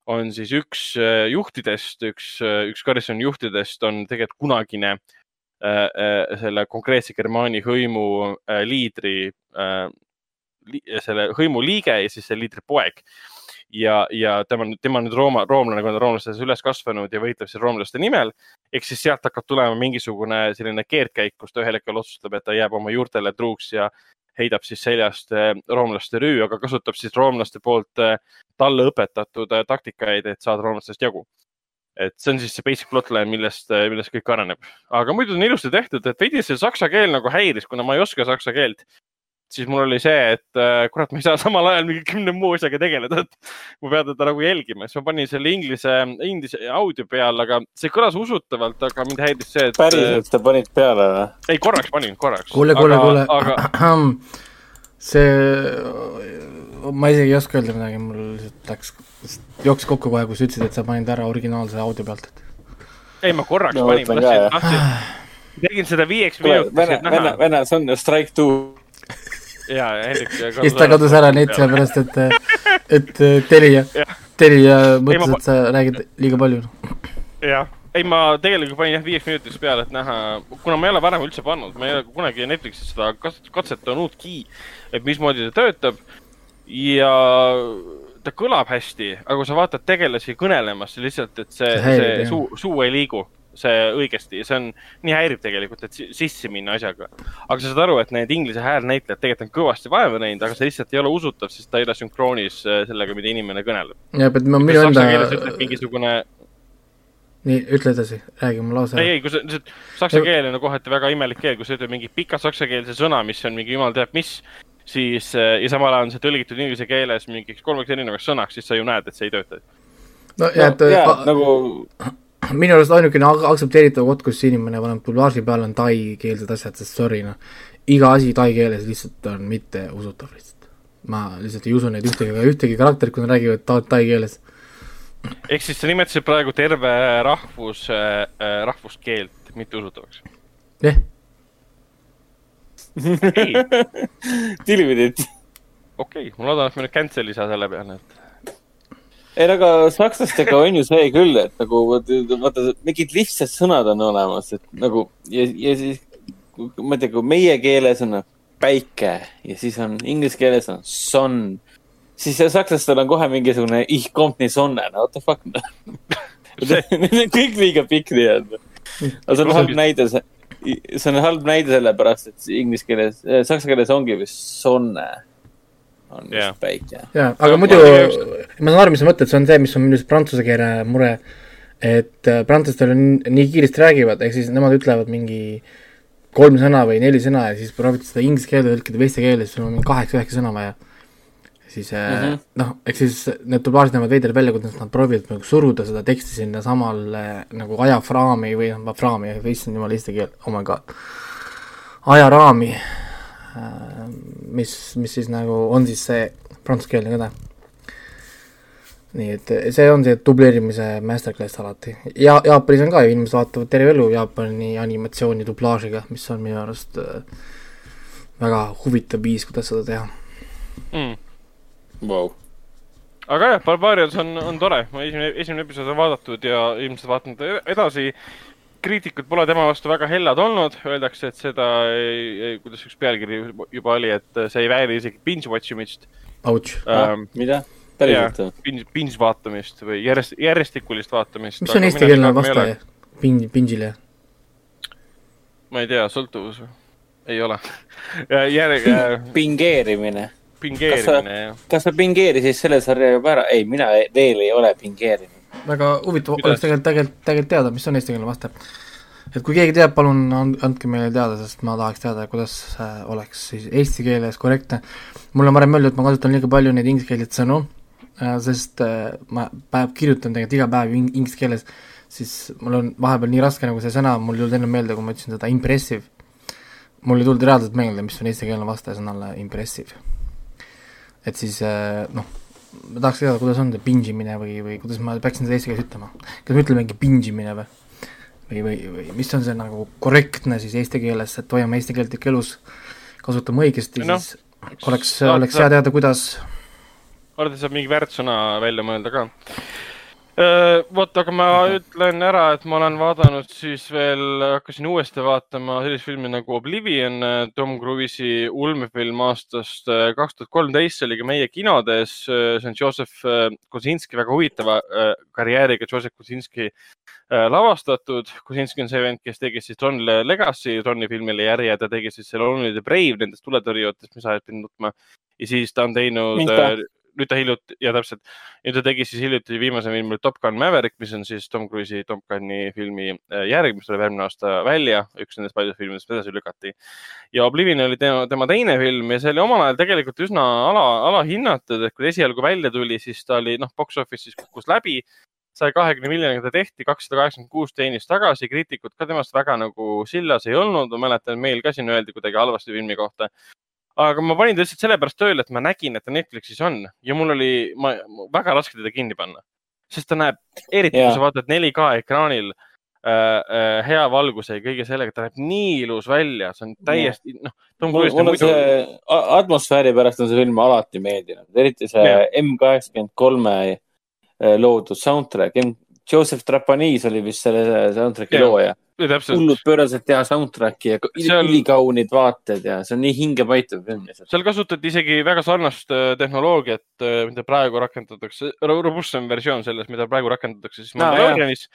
on siis üks äh, juhtidest, üks, äh, üks Garrisoni juhtidest on tegelikult kunagine äh, selle konkreetse Germaani hõimu liidri, selle hõimu liige ja siis selle liidri poeg ja, ja tema, tema nüüd Rooma, roomlane, kui ta roomlastes üles kasvanud ja võitleb siis roomlaste nimel. ehk siis sealt hakkab tulema mingisugune selline keerdkäik, kus ta ühel hetkel otsustab, et ta jääb oma juurtele truuks ja heidab siis seljast roomlaste rüü, aga kasutab siis roomlaste poolt talle õpetatud taktikaid, et saada roomlastest jagu et see on siis see basic plotline, millest, millest kõik areneb. aga muidu on ilusti tehtud, et veidi see saksa keel nagu häiris, kuna ma ei oska saksa keelt siis mul oli see, et äh, kurat, ma ei saa samal ajal mingi kümne muu asjaga tegeleda, et ma pean teda nagu jälgima, siis ma panin selle inglise, inglise audio peale, aga see kõlas usutavalt, aga mind häiris see, et. päriselt sa panid peale või? ei, korraks panin, korraks. kuule, kuule, kuule aga... see, ma isegi ei oska öelda midagi, mul lihtsalt läks, jooksis kokku kohe, kui sa ütlesid, et sa panid ära originaalse audio pealt, et. ei, ma korraks no, panin, tahtsin, tahtsin, tegin seda viieks minutiks. Vene, Vene, Vene, see on strike two ja Hendrik. siis ta kadus ära neid sellepärast, et, et Telia, Telia mõtles, et sa räägid liiga palju. jah, ei, ma tegelikult panin jah viieks minutiks peale, et näha, kuna ma ei ole varem üldse pannud, ma ei ole kunagi Netflixis seda katsetanudki, et mismoodi ta töötab ja ta kõlab hästi, aga kui sa vaatad tegelasi kõnelemas, lihtsalt, et see, see, see suu, suu ei liigu see õigesti, see on, nii häirib tegelikult, et sisse minna asjaga. aga sa saad aru, et need inglise häälnäitlejad tegelikult on kõvasti vaeva näinud, aga see lihtsalt ei ole usutav, sest ta ei ole sünkroonis äh, sellega, mida inimene kõneleb. jah, et ma minu enda. mingisugune nii, ütle edasi, räägi mu lause. ei, ei, kui sa, lihtsalt saksa keel on kohati väga imelik keel, kui sa ütled mingi pika saksakeelse sõna, mis on mingi jumal teab mis, siis äh, ja samal ajal on see tõlgitud inglise keeles mingiks kolmeks erinevaks sõnaks, siis sa ju näed, et see ei tööta. no ja, et äh, nagu minu arust ainukene aktsepteeritav koht, kus inimene paneb dublaaži peale, on taikeelsed asjad, sest sorry noh, iga asi tai keeles lihtsalt on mitteusutav lihtsalt. ma lihtsalt ei usu neid ühtegi, ühtegi karakterit, kui nad räägivad ta, tai keeles. ehk siis sa nimetasid praegu terve rahvus äh,, rahvuskeelt mitteusutavaks? jah. Tilvidit. okei okay,, ma loodan, et me nüüd cancel ei saa selle peale, et ei, aga sakslastega on ju see küll, et nagu vaata, mingid lihtsad sõnad on olemas, et nagu ja, ja siis ma ei tea, kui meie keeles on päike ja siis on inglise keeles on sun, siis sakslastel on kohe mingisugune ich kommt nii sonne, no what the fuck no. Need on kõik liiga pikk nii-öelda. aga see on halb näide, see on halb näide sellepärast, et inglise keeles, saksa keeles ongi vist sonne on yeah. just päike. jaa, aga muidu ma saan aru, mis sa mõtled, see on see, mis on minu arust prantsuse keele mure, et äh, prantslastel on nii kiiresti räägivad, ehk siis nemad ütlevad mingi kolm sõna või neli sõna ja siis proovid seda inglise keelde tõlkida eesti keelde, siis sul on mingi kaheksa-üheksa sõna vaja. Siis mm -hmm. noh, eks siis need dublaažid näevad veidrad välja, kuidas nad proovivad nagu suruda seda teksti sinna samale nagu ajafraami või noh, fraami, issand jumal, eesti keel, oh my god, ajaraami Äh, mis, mis siis nagu on siis see prantsuskeelne kõne. nii et see on see dubleerimise masterclass alati ja Jaapanis on ka ju, inimesed vaatavad terve elu Jaapani animatsiooni dublaažiga, mis on minu arust äh, väga huvitav viis, kuidas seda teha mm.. Wow. aga jah, Barbarians on, on tore, ma esimene, esimene episood on vaadatud ja ilmselt vaatan edasi kriitikud pole tema vastu väga hellad olnud, öeldakse, et seda ei, kuidas üks pealkiri juba oli, et see ei vääri isegi binge watch imist. Ouch ähm,. mida? päriselt või? Binge, binge vaatamist või järjest, järjestikulist vaatamist. mis on eestikeelne vaste binge, binge'ile? ma ei tea, sõltuvus või? ei ole järg äh.... pingeerimine. Pingeerimine, jah. kas sa pingeerisid selle sarja juba ära? ei, mina veel ei ole pingeerinud väga huvitav oleks tegelikult, tegelikult, tegelikult teada, mis on eestikeelne vaste. et kui keegi teab, palun andke meile teada, sest ma tahaks teada, kuidas oleks siis eesti keeles korrektne. mul on varem öeldud, et ma kasutan liiga palju neid ingliskeelseid sõnu, sest ma päev kirjutan tegelikult iga päev inglise keeles, siis mul on vahepeal nii raske nagu see sõna, mul ei tulnud enne meelde, kui ma ütlesin seda impressive. mul ei tulnud reaalselt meelde, mis on eestikeelne vastaja sõnale impressive. Et siis noh ma tahaks teada, kuidas on see binge imine või, või kuidas ma peaksin seda eesti keeles ütlema. kas me ütlemegi binge imine või? või, või, või mis on see nagu korrektne siis eesti keeles, et hoiame eesti keelt ikka elus, kasutame õigesti no,, siis oleks, oleks hea teada, kuidas. alati saab mingi väärtsõna välja mõelda ka vot, aga ma ütlen ära, et ma olen vaadanud siis veel, hakkasin uuesti vaatama sellist filmi nagu Oblivion, Tom Cruise'i ulmefilm aastast kaks tuhat kolmteist, see oli ka meie kinodes. see on Joseph Kosinski, väga huvitava karjääriga Joseph Kosinski lavastatud. Kosinski on see vend, kes tegi siis Tron Legacy, Troni filmile järje, ta tegi siis selle Only the Brave nendest tuletõrjujatest, mis ajad pidin nutma. ja siis ta on teinud nüüd ta hiljuti ja täpselt, nüüd ta tegi siis hiljuti viimase filmi Top Gun Maverick, mis on siis Tom Cruise'i Top Gun'i filmi äh, järg, mis tuleb järgmine aasta välja, üks nendest paljudest filmidest edasi lükati. ja Oblivion oli tema, tema teine film ja see oli omal ajal tegelikult üsna ala, alahinnatud, et kui esialgu välja tuli, siis ta oli noh, box office'is kukkus läbi. Saja kahekümne miljoniga ta tehti, kakssada kaheksakümmend kuus teenis tagasi, kriitikud ka temast väga nagu sillas ei olnud, ma mäletan, meil ka siin öeldi kuidagi halvasti filmi kohta aga ma panin ta lihtsalt sellepärast tööle, et ma nägin, et ta Netflixis on ja mul oli, ma, väga raske teda kinni panna, sest ta näeb, eriti yeah. kui sa vaatad 4K ekraanil äh, äh, hea valguse ja kõige sellega, ta näeb nii ilus välja, see on täiesti yeah., noh. mul, mul on muidu... see atmosfääri pärast on see film alati meeldinud, eriti see yeah. M kaheksakümmend kolme äh, loodud soundtrack. Joseph Trapanis oli vist selle soundtrack'i yeah. looja hullult pööraselt hea soundtrack'i ja seal... ülikaunid vaated ja see on nii hingepaituv film lihtsalt. seal kasutati isegi väga sarnast äh, tehnoloogiat, äh, mida praegu rakendatakse, robustsem versioon sellest, mida praegu rakendatakse siis Mandalorianis.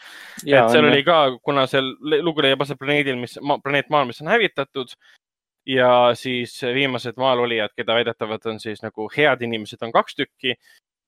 et seal on, oli ka, kuna seal lugu leiab aset planeedil, mis, planeet Maal, mis on hävitatud ja siis viimased maal olijad, keda väidetavalt on siis nagu head inimesed, on kaks tükki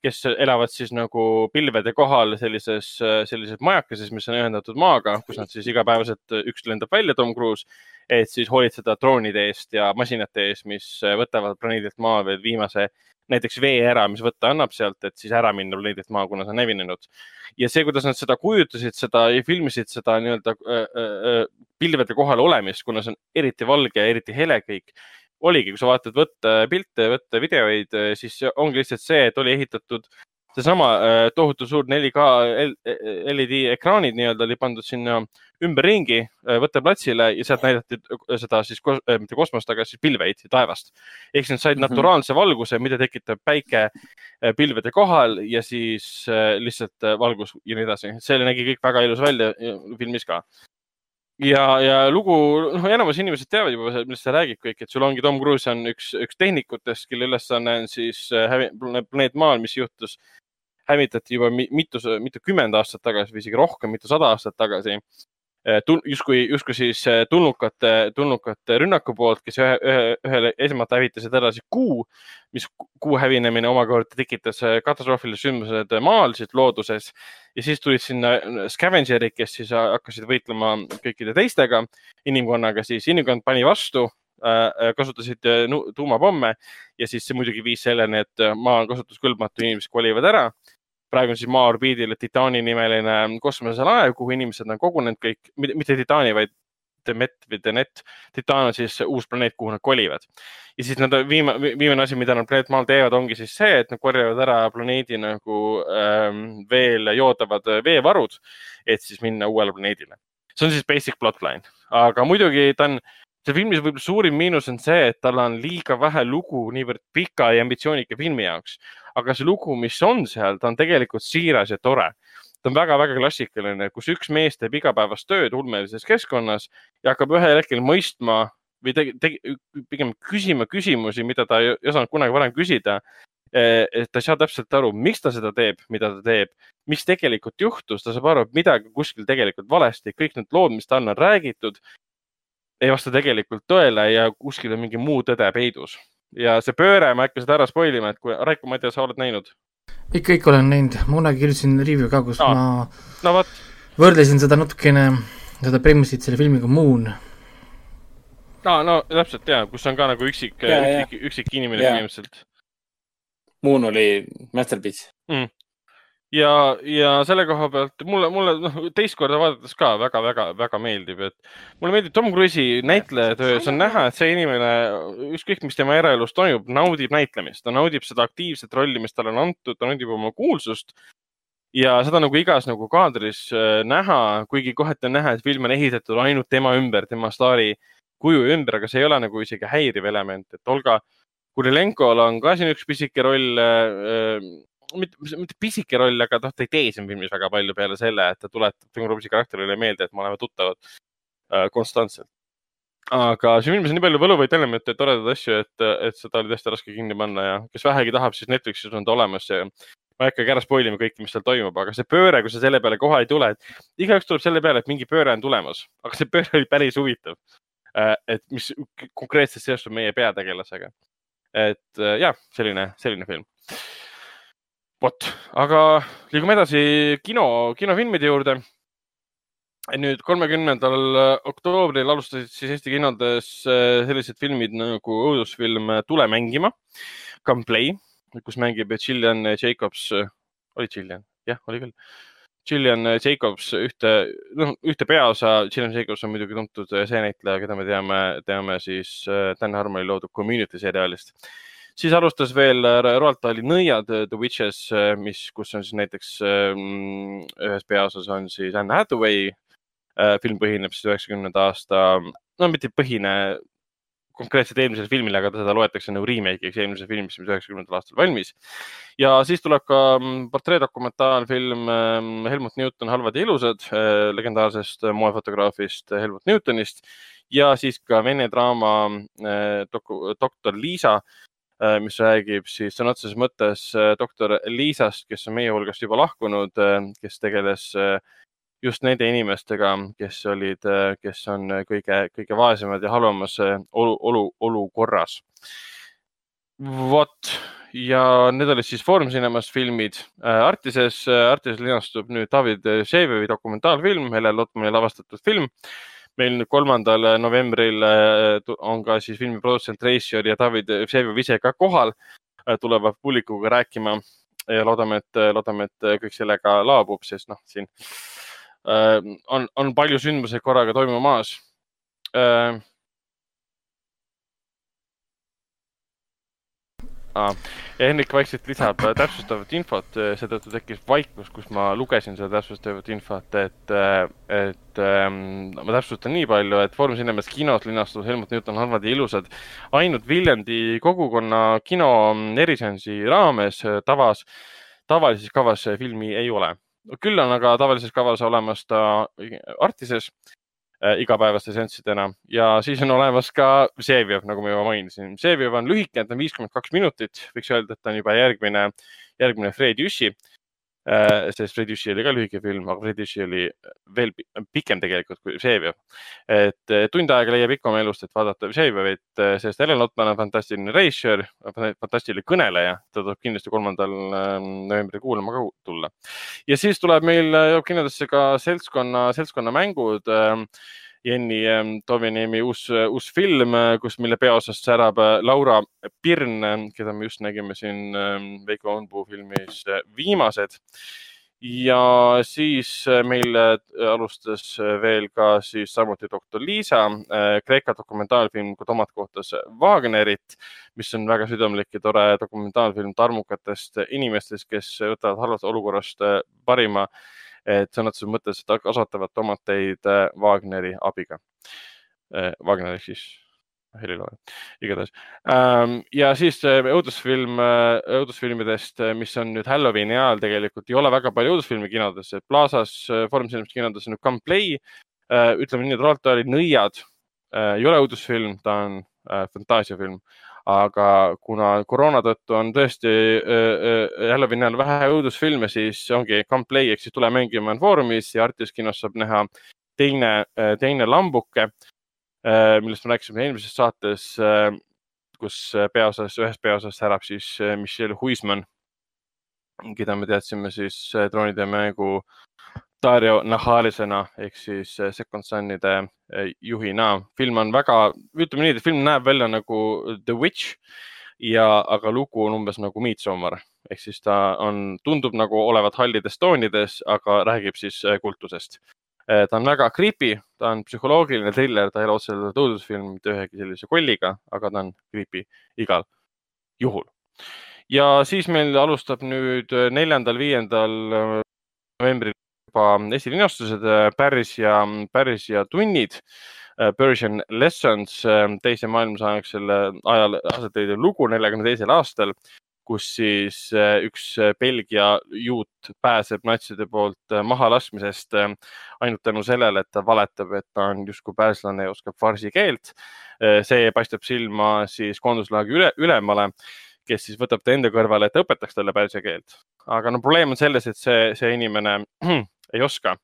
kes elavad siis nagu pilvede kohal sellises, sellises majakeses, mis on ühendatud maaga, kus nad siis igapäevaselt, üks lendab välja, Tom Cruise, et siis hoolitseda droonide eest ja masinate eest, mis võtavad planeedilt maa veel viimase näiteks vee ära, mis võtta annab sealt, et siis ära minna planeedilt maa, kuna see on hävinenud. ja see, kuidas nad seda kujutasid, seda ja filmisid seda nii-öelda äh, äh, pilvede kohal olemist, kuna see on eriti valge ja eriti hele kõik oligi, kui sa vaatad võttepilte, võttevideoid, siis ongi lihtsalt see, et oli ehitatud seesama äh, tohutu suur 4K LED ekraanid nii-öelda oli pandud sinna ümberringi võtteplatsile ja sealt näidati seda siis, äh, mitte kosmost, aga siis pilveid taevast. ehk siis nad said mm -hmm. naturaalse valguse, mida tekitab päike pilvede kohal ja siis lihtsalt valgus ja nii edasi. see nägi kõik väga ilus välja filmis ka ja, ja lugu, noh, enamus inimesed teavad juba, millest see räägib kõik, et sul ongi Tom Cruise on üks, üks tehnikutest, kelle ülesanne on siis äh, hävi, planeet Maal, mis juhtus, hävitati juba mitu, mitukümmend aastat tagasi või isegi rohkem, mitusada aastat tagasi justkui, justkui siis äh, tulnukate, tulnukate rünnaku poolt, kes ühe, ühe, ühele esmalt hävitasid edasi kuu, mis kuu hävinemine omakorda tekitas äh, katastroofilised sündmused maal, siis looduses. Ja siis tulid sinna scavenger'id, kes siis hakkasid võitlema kõikide teistega inimkonnaga, siis. Inimkond pani vastu kasutasid tuumapomme ja siis see muidugi viis selleni, et maa on kasutuskõlbmatu, inimesed kolivad ära praegu on siis Maa orbiidil Titani nimeline kosmoselaev, kuhu inimesed on kogunenud kõik, mitte Titani, vaid Demet või Denet. Titan on siis uus planeet, kuhu nad kolivad. ja siis nad, viimane, viimane asi, mida nad planeet Maal teevad, ongi siis see, et nad korjavad ära planeedi nagu ähm, veel joodavad veevarud, et siis minna uuele planeedile. see on siis basic plotline, aga muidugi ta on see filmis võib-olla suurim miinus on see, et tal on liiga vähe lugu niivõrd pika ja ambitsioonika filmi jaoks. aga see lugu, mis on seal, ta on tegelikult siiras ja tore. ta on väga-väga klassikaline, kus üks mees teeb igapäevast tööd ulmelises keskkonnas ja hakkab ühel hetkel mõistma või tegi, tegi, pigem küsima küsimusi, mida ta ei osanud kunagi varem küsida. Eh, et ta ei saa täpselt aru, miks ta seda teeb, mida ta teeb, mis tegelikult juhtus, ta saab aru, et midagi kuskil tegelikult valesti, kõik need lood, mis talle on räägitud, ei vasta tegelikult tõele ja kuskil on mingi muu tõde peidus. ja see pööre, ma ei hakka seda ära spoil ima, et kui, Raiko, ma ei tea, sa oled näinud? ikka, ikka olen näinud, ma kunagi kirjutasin review ka, kus no. ma no, võt. võrdlesin seda natukene seda preemisid selle filmiga Moon. aa, no täpselt ja, kus on ka nagu üksik, üksik, üksik inimene põhimõtteliselt. Moon oli masterpiece mm ja, ja selle koha pealt mulle, mulle noh, teist korda vaadates ka väga-väga-väga meeldib, et mulle meeldib Tom Cruise'i näitlejatöös on näha, et see inimene, ükskõik, mis tema eraelus toimub, naudib näitlemist, ta naudib seda aktiivset rolli, mis talle on antud, ta naudib oma kuulsust. ja seda nagu igas nagu kaadris äh, näha, kuigi kohati on näha, et film on ehitatud ainult tema ümber, tema staari kuju ümber, aga see ei ole nagu isegi häiriv element, et Olga Kurilenkol on ka siin üks pisike roll äh, mitte, mitte pisike roll, aga noh, ta ei tee siin filmis väga palju peale selle, et ta tuletab Tom Cruise'i karakterile meelde, et me oleme tuttavad äh, konstantselt. aga siin filmis on nii palju võluvaid elemente toredaid asju, et, et seda oli tõesti raske kinni panna ja kes vähegi tahab, siis Netflixis on ta olemas ja ma ei hakkagi ära spoil ima kõike, mis seal toimub, aga see pööre, kui sa selle peale kohe ei tule, et igaüks tuleb selle peale, et mingi pööre on tulemas, aga see pööre oli päris huvitav. Äh, et mis konkreetselt seostub meie peategelasega. et äh, jah, selline, selline film vot, aga liigume edasi kino, kinofilmide juurde. nüüd kolmekümnendal oktoobril alustasid siis Eesti kinodes äh, sellised filmid nagu õudusfilm Tule mängima, Come Play, kus mängib Gillian Jacobs, oli Gillian, jah, oli küll. Gillian Jacobs ühte, noh, ühte peaosa, Gillian Jacobs on muidugi tuntud see näitleja, keda me teame, teame siis äh, Dan Harmoni loodud Community seriaalist siis alustas veel äh, Roald Dahli Nõiad, äh, The Witches, äh, mis, kus on siis näiteks ähm, ühes peaosas on siis Anne Hathaway. film põhineb siis üheksakümnenda aasta, no mitte põhine konkreetselt eelmisele filmile, aga seda loetakse nagu remake'iks eelmise filmi, mis üheksakümnendal aastal valmis. ja siis tuleb ka mm, portreedokumentaalfilm ähm, Helmut Newton, Halvad ja ilusad, legendaarsest moefotograafist Helmut Newtonist ja siis ka vene draama Doktor Liisa, mis räägib siis sõna otseses mõttes äh, doktor Liisast, kes on meie hulgast juba lahkunud, äh, kes tegeles just nende inimestega, kes olid, kes on kõige, kõige vaesemad ja halvemas olu, olu, olukorras. vot ja need olid siis Foorum Cinemas filmid. Artises, Artises linastub nüüd David Vsevivi dokumentaalfilm, Helen Lotmani lavastatud film meil nüüd kolmandal äh, novembril äh, on ka siis filmi produtsent Reisjör ja David Vseviov ise ka kohal, äh, tulevad publikuga rääkima. Ja loodame, et, loodame, et kõik sellega laabub, sest noh, siin on, on palju sündmuseid korraga toimumas ah.. Henrik vaikselt lisab äh, täpsustavat infot, äh, seetõttu tekkis vaikus, kus ma lugesin seda täpsustavat infot, et, äh, et ähm, ma täpsustan nii palju, et Foorum Cinemas kinos linastunud Helmut Newton halvad ja ilusad ainult Viljandi kogukonna kino eriseansi raames tavas, tavalises kavas filmi ei ole. küll on aga tavalises kavas olemas ta Artises igapäevaste seanssidena ja siis on olemas ka Vseviov, nagu ma juba mainisin. Vseviov on lühike, ta on viiskümmend kaks minutit, võiks öelda, et ta on juba järgmine, järgmine Fred Jüssi. Äh, sest Fred Jüssi oli ka lühike film, aga Fred Jüssi oli veel pikem tegelikult kui Vseviov. et tund aega leiab ikka oma elust, et vaadata Vsevijovit, äh, sest Helen Lotman on fantastiline reisjöör, fantastiline kõneleja, ta tuleb kindlasti kolmandal novembril kuulama ka tulla. ja siis tuleb meil kinodesse ka seltskonna, seltskonna mängud Jenny ähm, Tovinemi uus, uus film, kus, mille peaosas särab äh, Laura Pirn, keda me just nägime siin ähm, Veiko Õunpuu filmis äh, Viimased. ja siis äh, meil alustas veel ka siis samuti doktor Liisa, Kreeka dokumentaalfilm Kodomat kohtas Wagnerit, mis on väga südamlik ja tore dokumentaalfilm tarmukatest inimestest, kes võtavad halvast olukorrast parima et sõna otseses mõttes kasvatavad tomateid äh, Wagneri abiga. Äh, Wagner ehk siis helilooja, igatahes. Ähm, ja siis äh, õudusfilm, õudusfilmidest, mis on nüüd Halloweeni ajal tegelikult ei ole väga palju õudusfilme kinodes, et Plaza's, Foorum Cinemas kinodes on nüüd Come Play. ütleme nii, et Roald Dahli Nõiad ei ole õudusfilm, ta on fantaasiafilm aga kuna koroona tõttu on tõesti Halloweeni ajal vähe õudusfilme, siis ongi Come Play ehk siis Tule mängima on Foorumis ja Artis kinos saab näha teine, teine lambuke, millest me rääkisime eelmises saates, kus peaosas, ühes peaosas särab siis Michelle Huisman, keda me teadsime siis droonide mängu Dario Nahalisena ehk siis äh, Second Sonide äh, juhina. film on väga, ütleme nii, et film näeb välja nagu The Witch ja, aga lugu on umbes nagu Midsommar ehk siis ta on, tundub nagu olevat hallides toonides, aga räägib siis kultusest. ta on väga creepy, ta on psühholoogiline triller, ta ei ole otseselt õudusfilm mitte ühegi sellise kolliga, aga ta on creepy igal juhul. ja siis meil alustab nüüd neljandal, viiendal novembril juba esilinastused Päris ja, Päris ja tunnid. Persian Lessons, teise maailmasõjajärgsel ajal aset leidnud lugu neljakümne teisel aastal, kus siis üks Belgia juut pääseb natside poolt mahalaskmisest ainult tänu sellele, et ta valetab, et ta on justkui pärslane ja oskab farsi keelt. see paistab silma siis koonduslaagri üle, ülemale kes siis võtab ta enda kõrvale, et õpetaks talle pärsia keelt. aga no probleem on selles, et see, see inimene ei oska.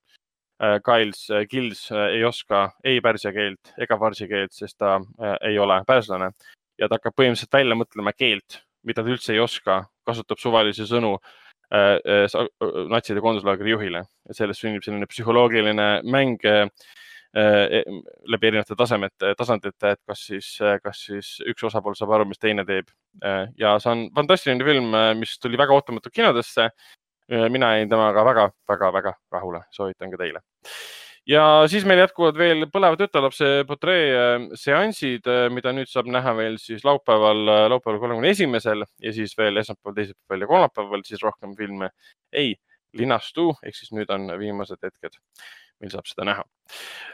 Giles, äh, äh, äh, ei oska ei pärsia keelt ega farsi keelt, sest ta ei ole pärslane ja ta hakkab põhimõtteliselt välja mõtlema keelt, mida ta üldse ei oska, kasutab suvalisi sõnu natside koonduslaagri juhile ja sellest sünnib selline psühholoogiline mäng e, läbi erinevate tasemete, tasandite, et kas siis, kas siis üks osapool saab aru, mis teine teeb. Ja see on fantastiline film, mis tuli väga ootamatult kinodesse. Mina jäin temaga väga-väga-väga rahule, soovitan ka teile. ja siis meil jätkuvad veel põleva tütarlapse portree seansid, mida nüüd saab näha veel siis laupäeval, laupäeval kolmekümne esimesel ja siis veel esmaspäeval, teisipäeval ja kolmapäeval siis rohkem filme ei linastu, ehk siis nüüd on viimased hetked mil saab seda näha.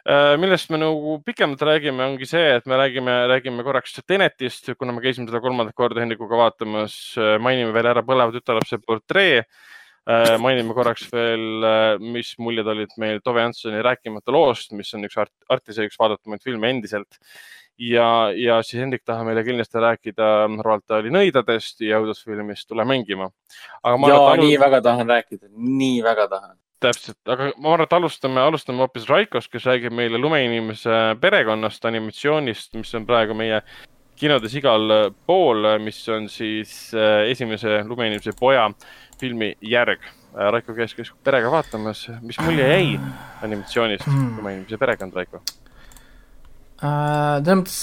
Äh, millest me nagu pikemalt räägime, ongi see, et me räägime, räägime korraks Tenetist, kuna me käisime seda kolmandat korda Hendrikuga vaatamas, äh, mainime veel ära põleva tütarlapse portree. Äh, mainime korraks veel, mis muljed olid meil Tove Janssoni Rääkimata loost, mis on üks art, Artise üks vaadatumaid filme endiselt. Ja, ja siis Hendrik tahab meile kindlasti rääkida Roald Dahli nõidadest ja õudusfilmist Tule mängima. ja alu... nii väga tahan rääkida, nii väga tahan. Täpselt, aga ma arvan, et alustame, alustame hoopis Raikost, kes räägib meile lumeinimese perekonnast, animatsioonist, mis on praegu meie kinodes igal pool, mis on siis äh, esimese lumeinimese poja filmi järg. Äh, Raiko käis, käis perega vaatamas, mis mulje jäi animatsioonist hmm. lumeinimese perekond, Raiko? Äh, selles mõttes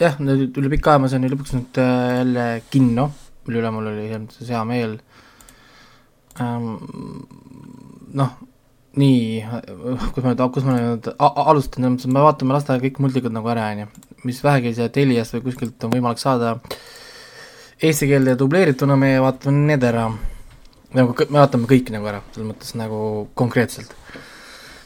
jah, nüüd üle pika aja ma sain lõpuks nüüd jälle kinno, mille üle mul oli selles mõttes hea meel ähm, noh, nii, kus ma nüüd, kus ma nüüd alustan, selles mõttes, et me vaatame lastele kõik multikad nagu ära, on ju, mis vähegi sealt Teliast või kuskilt on võimalik saada eesti keelde dubleerituna, me vaatame need ära, nagu me vaatame kõik nagu ära, selles mõttes nagu konkreetselt.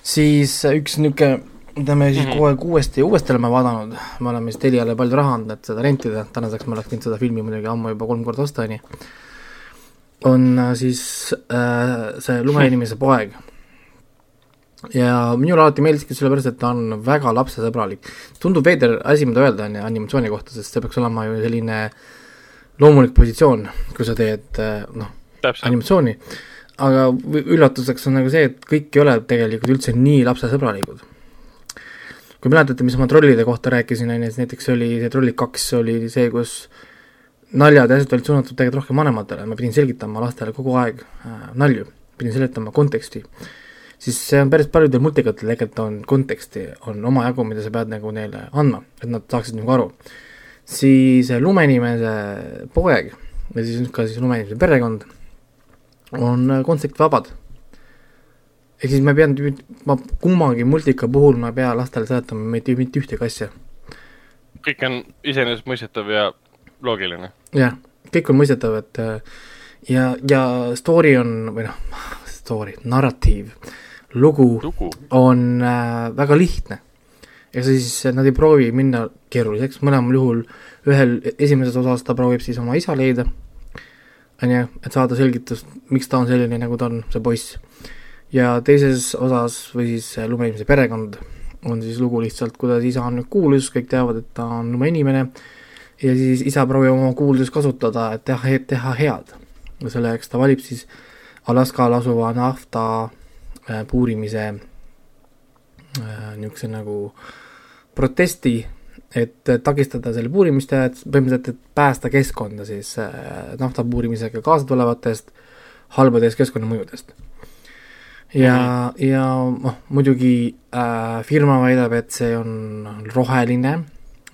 siis üks niisugune, mida me siis mm -hmm. kogu aeg uuesti ja uuesti oleme vaadanud, me oleme siis Teliale palju raha andnud, et seda rentida, tänaseks ma oleks võinud seda filmi muidugi ammu juba kolm korda osta, on ju on äh, siis äh, see lumeinimese poeg. Ja minule alati meeldiski sellepärast, et ta on väga lapsesõbralik. tundub veider asi, mida öelda, on ju, animatsiooni kohta, sest see peaks olema ju selline loomulik positsioon, kui sa teed äh, noh, animatsiooni. aga üllatuseks on nagu see, et kõik ei ole tegelikult üldse nii lapsesõbralikud. kui mäletate, mis ma trollide kohta rääkisin, on ju, siis näiteks oli see Trollid kaks oli see, kus äh, naljad ja asjad olid suunatud tegelikult rohkem vanematele, ma pidin selgitama lastele kogu aeg äh, nalju, pidin seletama konteksti. Siis see on päris paljudel multikatel tegelikult on konteksti, on omajagu, mida sa pead nagu neile andma, et nad saaksid nagu aru. siis lumeinimese poeg ja siis ka siis lumeinimese perekond on äh, kontseptvabad. ehk siis ma pean, ma kummagi multika puhul ma ei pea lastele seletama mitte, mitte ühtegi asja. kõik on iseenesestmõistetav ja loogiline. jah, kõik on mõistetav, et äh, ja, ja story on, või noh, story, narratiiv, lugu, lugu. on äh, väga lihtne. ja siis nad ei proovi minna keeruliseks, mõlemal juhul ühel esimeses osas ta proovib siis oma isa leida, on ju, et saada selgitust, miks ta on selline, nagu ta on, see poiss. ja teises osas või siis lumeinimese perekond on siis lugu lihtsalt, kuidas isa on nüüd kuulus, kõik teavad, et ta on lumeinimene ja siis isa proovib oma kuuldust kasutada, et teha, teha head. ja selleks ta valib siis Alaskal asuva nafta äh, puurimise äh, niisuguse nagu protesti, et takistada selle puurimist ja et põhimõtteliselt, et päästa keskkonda siis äh, nafta puurimisega kaasa tulevatest halbadest keskkonnamõjudest. ja mm, -hmm. ja noh, muidugi äh, firma väidab, et see on roheline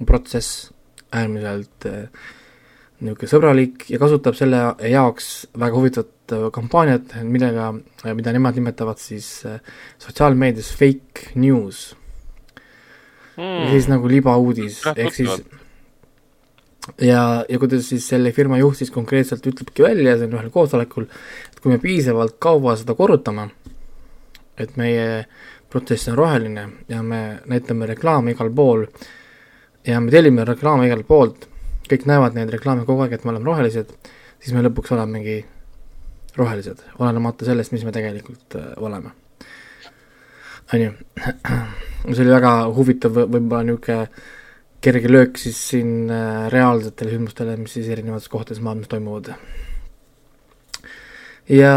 protsess, äärmiselt äh, niisugune sõbralik ja kasutab selle jaoks väga huvitavat kampaaniat, millega, mida nemad nimetavad siis äh, sotsiaalmeedias fake news. Mm.. siis nagu libauudis, ehk siis ja, ja kuidas siis selle firma juht siis konkreetselt ütlebki välja siin ühel koosolekul, et kui me piisavalt kaua seda korrutame, et meie protsess on roheline ja me näitame reklaame igal pool ja me tellime reklaame igalt poolt, kõik näevad neid reklaame kogu aeg, et me oleme rohelised, siis me lõpuks olemegi rohelised, olenemata sellest, mis me tegelikult äh, oleme. on ju, see oli väga huvitav, võib-olla niisugune kerge löök siis siin äh, reaalsetele sündmustele, mis siis erinevates kohtades maailmas toimuvad. ja,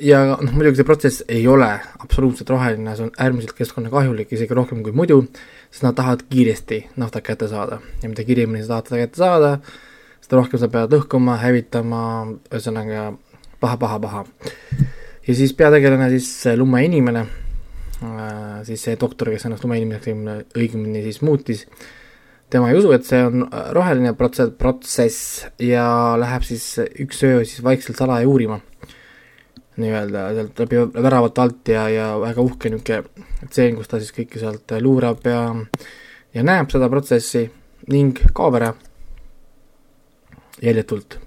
ja noh, muidugi see protsess ei ole absoluutselt roheline, see on äärmiselt keskkonnakahjulik, isegi rohkem kui muidu, sest nad tahavad kiiresti naftat kätte saada ja mida kiiremini sa tahad seda kätte saada, seda rohkem sa pead lõhkuma, hävitama, ühesõnaga paha, paha, paha. ja siis peategelane siis lumeinimene, äh, siis see doktor, kes ennast lumeinimeseks õigemini siis muutis, tema ei usu, et see on äh, roheline protsess, protsess ja läheb siis üks öö siis vaikselt salaja uurima. nii-öelda sealt läbi väravate alt ja, ja väga uhke niisugune tseen, kus ta siis kõike sealt luurab ja ja näeb seda protsessi ning kaob ära jäljetult.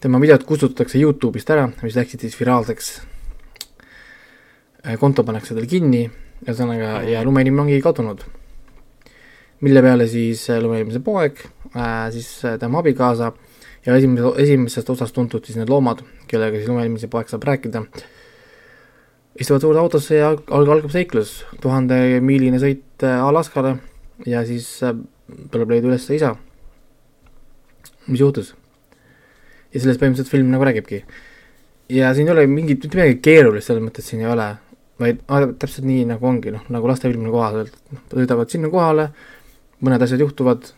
Tema videod kustutatakse Youtube'ist ära, mis läksid siis viraalseks. konto pannakse tal kinni, ühesõnaga, ja lumeinimene ongi kadunud mille peale siis äh, lumeinimese poeg äh,, siis äh, tema abikaasa ja esimese, esimesest osast tuntud siis need loomad, kellega siis lumeinimese poeg saab rääkida, istuvad suurde autosse ja alg-, algab seiklus, tuhandemiiline sõit äh, Alaskale ja siis äh, tuleb leida üles isa. mis juhtus? Ja sellest põhimõtteliselt film nagu räägibki. ja siin ei ole mingit, mitte midagi keerulist selles mõttes siin ei ole, vaid täpselt nii nagu ongi, noh, nagu lastefilmide kohaselt, noh, sõidavad sinna kohale, mõned asjad juhtuvad,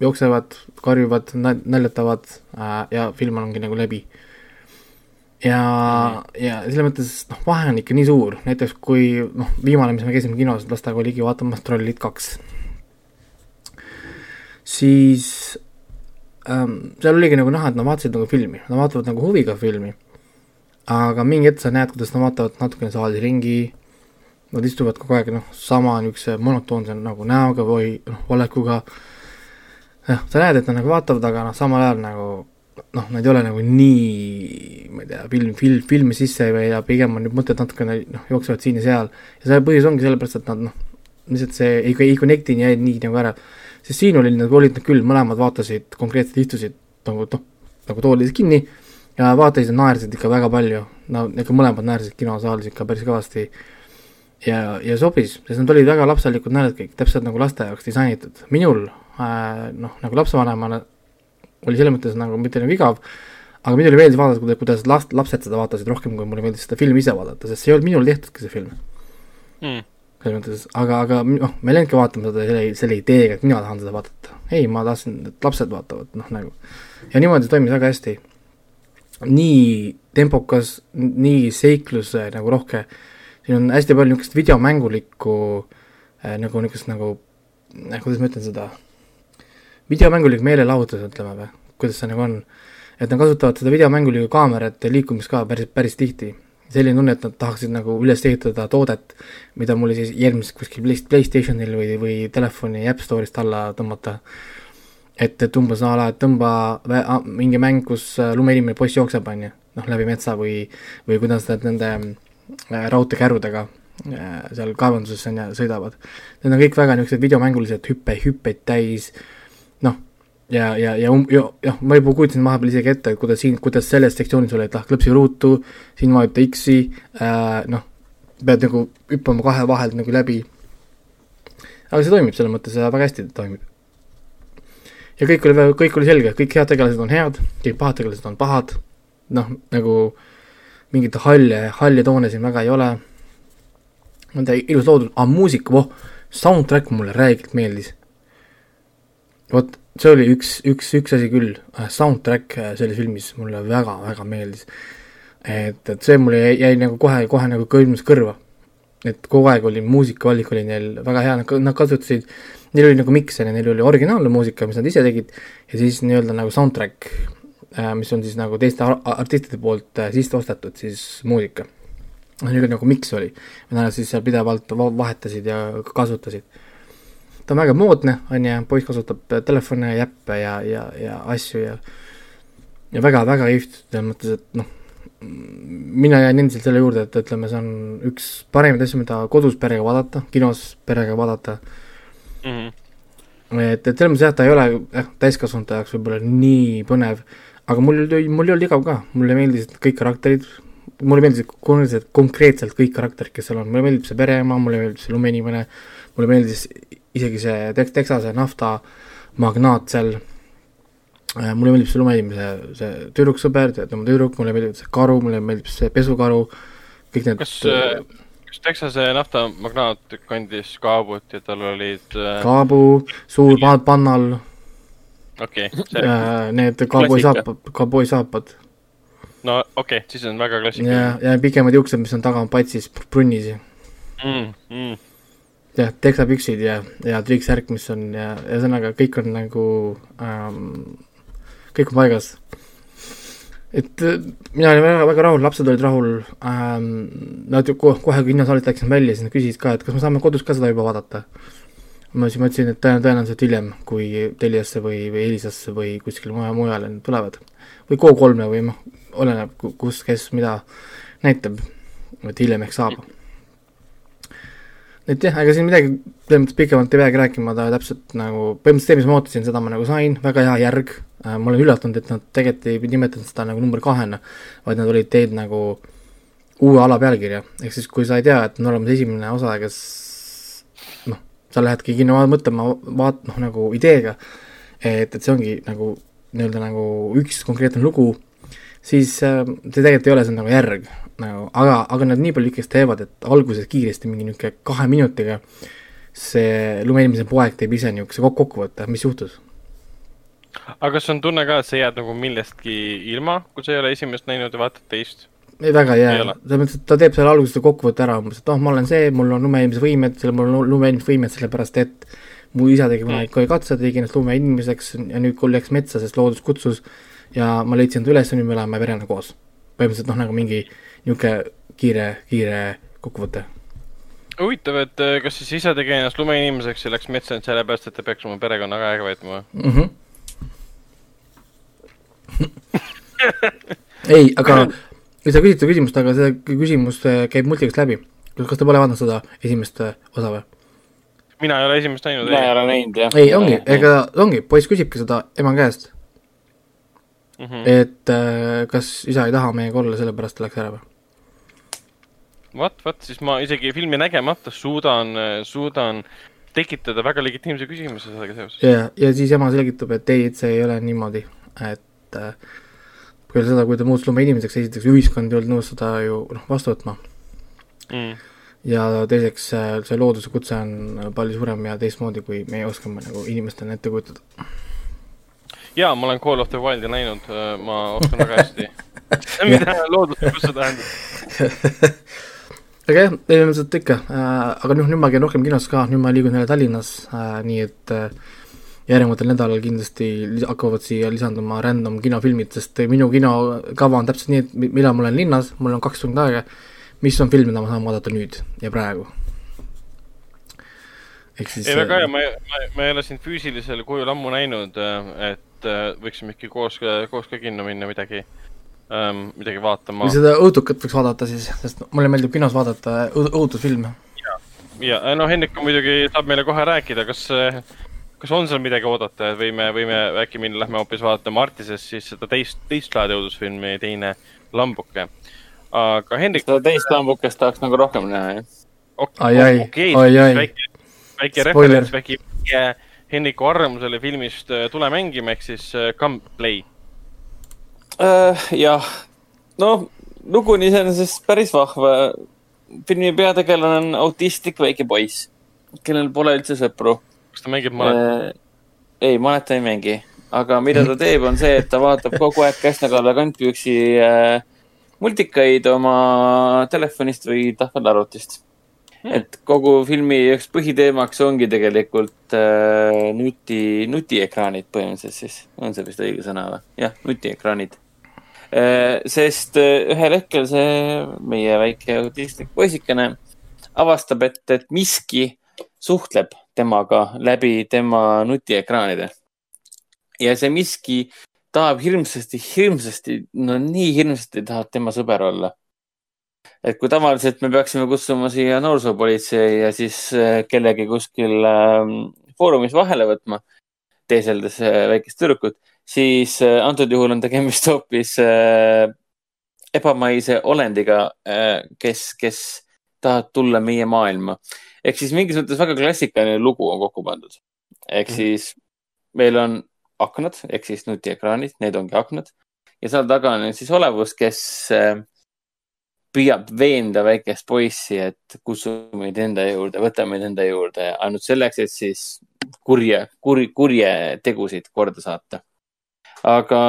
jooksevad, karjuvad, naljatavad äh, ja film ongi nagu läbi. ja, ja selles mõttes noh, vahe on ikka nii suur, näiteks kui noh, viimane, mis me käisime kinos lastega oligi vaatamas Trollit kaks, siis ähm, seal oligi nagu näha, et nad vaatasid nagu filmi, nad vaatavad nagu huviga filmi, aga mingi hetk sa näed, kuidas nad vaatavad natukene saali ringi, nad istuvad kogu aeg noh, sama niisuguse monotoonse nagu näoga või noh, olekuga, jah, sa näed, et nad nagu vaatavad, aga noh, samal ajal nagu noh, nad ei ole nagu nii, ma ei tea, film, film, filmi sisse või ja pigem on nüüd mõtted natukene noh, jooksevad siin ja seal. ja see põhjus ongi sellepärast, et nad noh, lihtsalt see ei, ei connect'i nii, nii nagu ära. Sest siin oli nagu, olid nad küll, mõlemad vaatasid, konkreetselt istusid nagu noh, nagu toolides kinni ja vaatasid ja naersid ikka väga palju. no ikka mõlemad naersid kinosaalis ikka päris kõvasti ja, ja sobis, sest nad olid väga lapselikud naljad kõik, täpselt nagu laste jaoks disainitud. minul äh, noh, nagu lapsevanemana oli selles mõttes nagu mitte nagu igav, aga minul meeldis vaadata, kuidas last, lapsed seda vaatasid rohkem, kui mulle meeldis seda filmi ise vaadata, sest see ei olnud minul tehtudki, see film mm.. Selles mõttes, aga, aga noh, me ei läinudki vaatama seda selle, selle ideega, et mina tahan seda vaadata. ei, ma tahtsin, et lapsed vaatavad, noh nagu. ja niimoodi toimis väga hästi. nii tempokas, nii seikluse nagu rohke siin on hästi palju niisugust videomängulikku äh, nagu niisugust nagu äh,, kuidas ma ütlen seda, videomängulik meelelahutus, ütleme või, kuidas see nagu on. et nad kasutavad seda videomängulikku kaamerate liikumist ka päris, päris tihti. Selline tunne, et nad tahaksid nagu üles ehitada toodet, mida mulle siis järgmiseks kuskil Playstationil või, või telefoni App Store'ist alla tõmmata. et, et umbes a la, et tõmba mingi mäng, kus äh, lumeinimene poiss jookseb, on ju, noh, läbi metsa või, või kuidas nad nende Äh, raudteekärudega äh, seal kaevanduses on ju, sõidavad. Need on kõik väga niisugused videomängulised hüppe, hüppeid täis, noh, ja, ja, ja um-, ja noh, ma juba kujutasin vahepeal isegi ette, et kuidas siin, kuidas selles sektsioonis oli, et ah, klõpsi ruutu, siin vajuta X-i äh,, noh, pead nagu hüppama kahe vahelt nagu läbi. aga see toimib selles mõttes väga hästi toimib. ja kõik oli, kõik oli selge, kõik head tegelased on head, kõik pahad tegelased on pahad, noh, nagu mingit halle, halle toone siin väga ei ole. on ta ilus loodud, aga muusika, voh, soundtrack mulle räigelt meeldis. vot, see oli üks, üks, üks asi küll, soundtrack selles filmis mulle väga-väga meeldis. et, et see mulle jäi, jäi nagu kohe, kohe nagu kõlbus kõrva. et kogu aeg oli muusikavalik oli neil väga hea, nad, kasutasid, neil oli nagu mikser ja neil oli originaalne muusika, mis nad ise tegid ja siis nii-öelda nagu soundtrack, mis on siis nagu teiste ar- artistide poolt äh, sisse ostetud siis muusika. niisugune nagu miks oli, mida nad siis seal pidevalt va- vahetasid ja kasutasid ta on väga moodne, on ju, poiss kasutab telefone ja äppe ja, ja, ja asju ja ja väga-väga kihvt, selles mõttes, et noh, mina jään endiselt selle juurde, et ütleme, see on üks parimaid asju, mida kodus perega vaadata, kinos perega vaadata, Mhm. et, et selles mõttes jah, ta ei ole jah, täiskasvanute jaoks võib-olla nii põnev, aga mul mul ei olnud igav ka, mulle meeldisid kõik karakterid, mulle meeldisid konkreetselt, konkreetselt kõik karakterid, kes seal on, mulle meeldib see pereema, mulle meeldib see lumeinimene, mulle meeldis isegi see Tex-, Texase nafta magnaat seal, mulle meeldib see lumeinimese, see tüdruksõber, tema tüdruk, mulle meeldib see karu, mulle meeldib see pesukaru, kõik need kas, kas Texase naftamagnaat kandis kaabut ja tal olid äh,, kaabu, suur pa- pannal okei okay,, see, äh,, need kauboi Klassika. saapad, kauboi saapad no okei okay,, siis on väga ja klassikaline., ja pikemad juuksed, mis on taga patsis brunnis ja Mm, mm. jah, teksapüksid ja, ja triiksärk, mis on ja, ühesõnaga kõik on nagu ähm,, kõik on paigas. et äh, mina olin väga, väga rahul, lapsed olid rahul ähm,, nad ju kohe, kohe kui kinosaalist läksin välja, siis nad küsisid ka, et kas me saame kodus ka seda juba vaadata. ma siis mõtlesin, et tõen- tõenäoliselt hiljem, kui Teliasse või, või Elisasse või kuskile mujale, mujale need tulevad. või Go3-le või noh, oleneb, kus, kes mida näitab, et hiljem ehk saab et jah, ega siin midagi selles mõttes pikemalt ei peagi rääkima, ta täpselt nagu põhimõtteliselt see, mis ma ootasin, seda ma nagu sain, väga hea järg. Äh,, ma olen üllatunud, et nad tegelikult ei nimetanud seda nagu number kahena, vaid nad olid teinud nagu uue ala pealkirja, ehk siis kui sa ei tea, et on olemas esimene osa, kes noh, sa lähedki kino mõtlema, vaat-, noh nagu ideega, et, et see ongi nagu nii-öelda nagu üks konkreetne lugu, siis äh, see tegelikult ei ole, see on nagu järg nagu, aga, aga nad nii palju ikkagist teevad, et alguses kiiresti mingi niisugune kahe minutiga see lumeinimese poeg teeb ise niisuguse kok- kokkuvõtte, mis juhtus. aga kas on tunne ka, et sa jääd nagu millestki ilma, kui sa ei ole esimest näinud ja vaatad teist? ei, väga ei jää selles mõttes, et ta teeb seal alguses kokkuvõtte ära umbes, et oh, ma olen see, mul on lumeinimese võimed, mul on lumeinimese võimed sellepärast, et mu isa tegi kunagi kohe katse, tegi ennast lumeinimeseks ja nüüd läks metsa, sest loodus kutsus ja ma leidsin ta üles ja nüüd me elame perena koos. põhimõtteliselt noh, nagu mingi niisugune kiire, kiire kokkuvõte. huvitav, et äh, kas siis isa tegi ennast lumeinimeseks ja läks metsa ainult sellepärast, et ta peaks oma perekonnaga aega veetma või? mm. -hmm. ei, aga kui sa küsid seda küsimust, aga see küsimus äh, käib multikast läbi. kas te pole vaadanud seda esimest äh, osa või? mina ei ole esimest näinud. mina ei ole näinud jah. ei, ongi, ega ongi, poiss küsibki seda ema käest, Mhm. et äh, kas isa ei taha meiega olla, sellepärast ta läks ära või? vot, vot siis ma isegi filmi nägemata suudan, suudan tekitada väga legitiimse küsimuse sellega seoses. ja, ja siis ema selgitab, et ei, et see ei ole niimoodi, et äh, peale seda, kui ta muutus loomeinimeseks, esiteks ühiskond ei olnud nõus seda ju noh, vastu võtma Mm. ja teiseks äh, see looduse kutse on palju suurem ja teistmoodi, kui meie oskame nagu inimestena ette kujutada. jaa, ma olen Call of the Wildi näinud, ma oskan väga hästi. mida looduslikkus tähendab? aga jah, põhimõtteliselt ikka äh,, aga noh, nüüd ma käin rohkem kinos ka, nüüd ma liigun jälle Tallinnas äh,, nii et äh, järgnevatel nädalal kindlasti hakkavad siia lisanduma random kinofilmid, sest minu kinokava on täpselt nii, et mi- millal ma olen linnas, mul on kaks tundi aega, mis on film, mida ma saan vaadata nüüd ja praegu. ehk siis ei, väga hea, ma, ma, ma ei ole sind füüsilisel kujul ammu näinud, et äh, võiksime äkki koos, koos ka kinno minna midagi ähm,, midagi vaatama või. seda õutukat võiks vaadata siis, sest mulle meeldib kinos vaadata õutusfilme. ja no Hendrik muidugi saab meile kohe rääkida, kas, kas on seal midagi oodata, et võime, võime äkki minna, lähme hoopis vaatama Artisest siis seda teist, teist laadi õudusfilmi, teine Lambuke. aga Hendrik, seda teist lambukest tahaks nagu rohkem näha, jah. Ai, ai, okei, väike, väike Spoiler. referents, väike väike Hendriku arvamusele filmist äh, Tule mängima ehk siis äh, Come Play. jah, noh, lugu on iseenesest päris vahva. filmi peategelane on autistlik väike poiss, kellel pole üldse sõpru. kas ta mängib malet? ei, malet ei mängi, aga mida ta teeb, on see, et ta vaatab kogu aeg käsnakalla kantpüksi äh, multikaid oma telefonist või tahvelarvutist. Et kogu filmi üks põhiteemaks ongi tegelikult äh, nuti, nutiekraanid põhimõtteliselt siis, on see vist õige sõna või? jah, nutiekraanid äh,. sest äh, ühel hetkel see meie väike autistlik poisikene avastab, et, et miski suhtleb temaga läbi tema nutiekraanide. ja see miski tahab hirmsasti, hirmsasti, no nii hirmsasti tahab tema sõber olla. Et kui tavaliselt me peaksime kutsuma siia noorsoopolitsei ja siis äh, kellegi kuskil äh, foorumis vahele võtma, teeseldes äh, väikest tüdrukut, siis äh, antud juhul on tegemist hoopis ebamaise olendiga kes, kes tahab tulla meie maailma. ehk siis mingis mõttes väga klassikaline lugu on kokku pandud. ehk -hmm. siis meil on aknad ehk siis nutiekraanid, need ongi aknad ja seal taga on siis olevus, kes äh, püüab veenda väikest poissi, et kutsume meid enda juurde, võtame meid enda juurde ainult selleks, et siis kurje, kuri, kurje tegusid korda saata. aga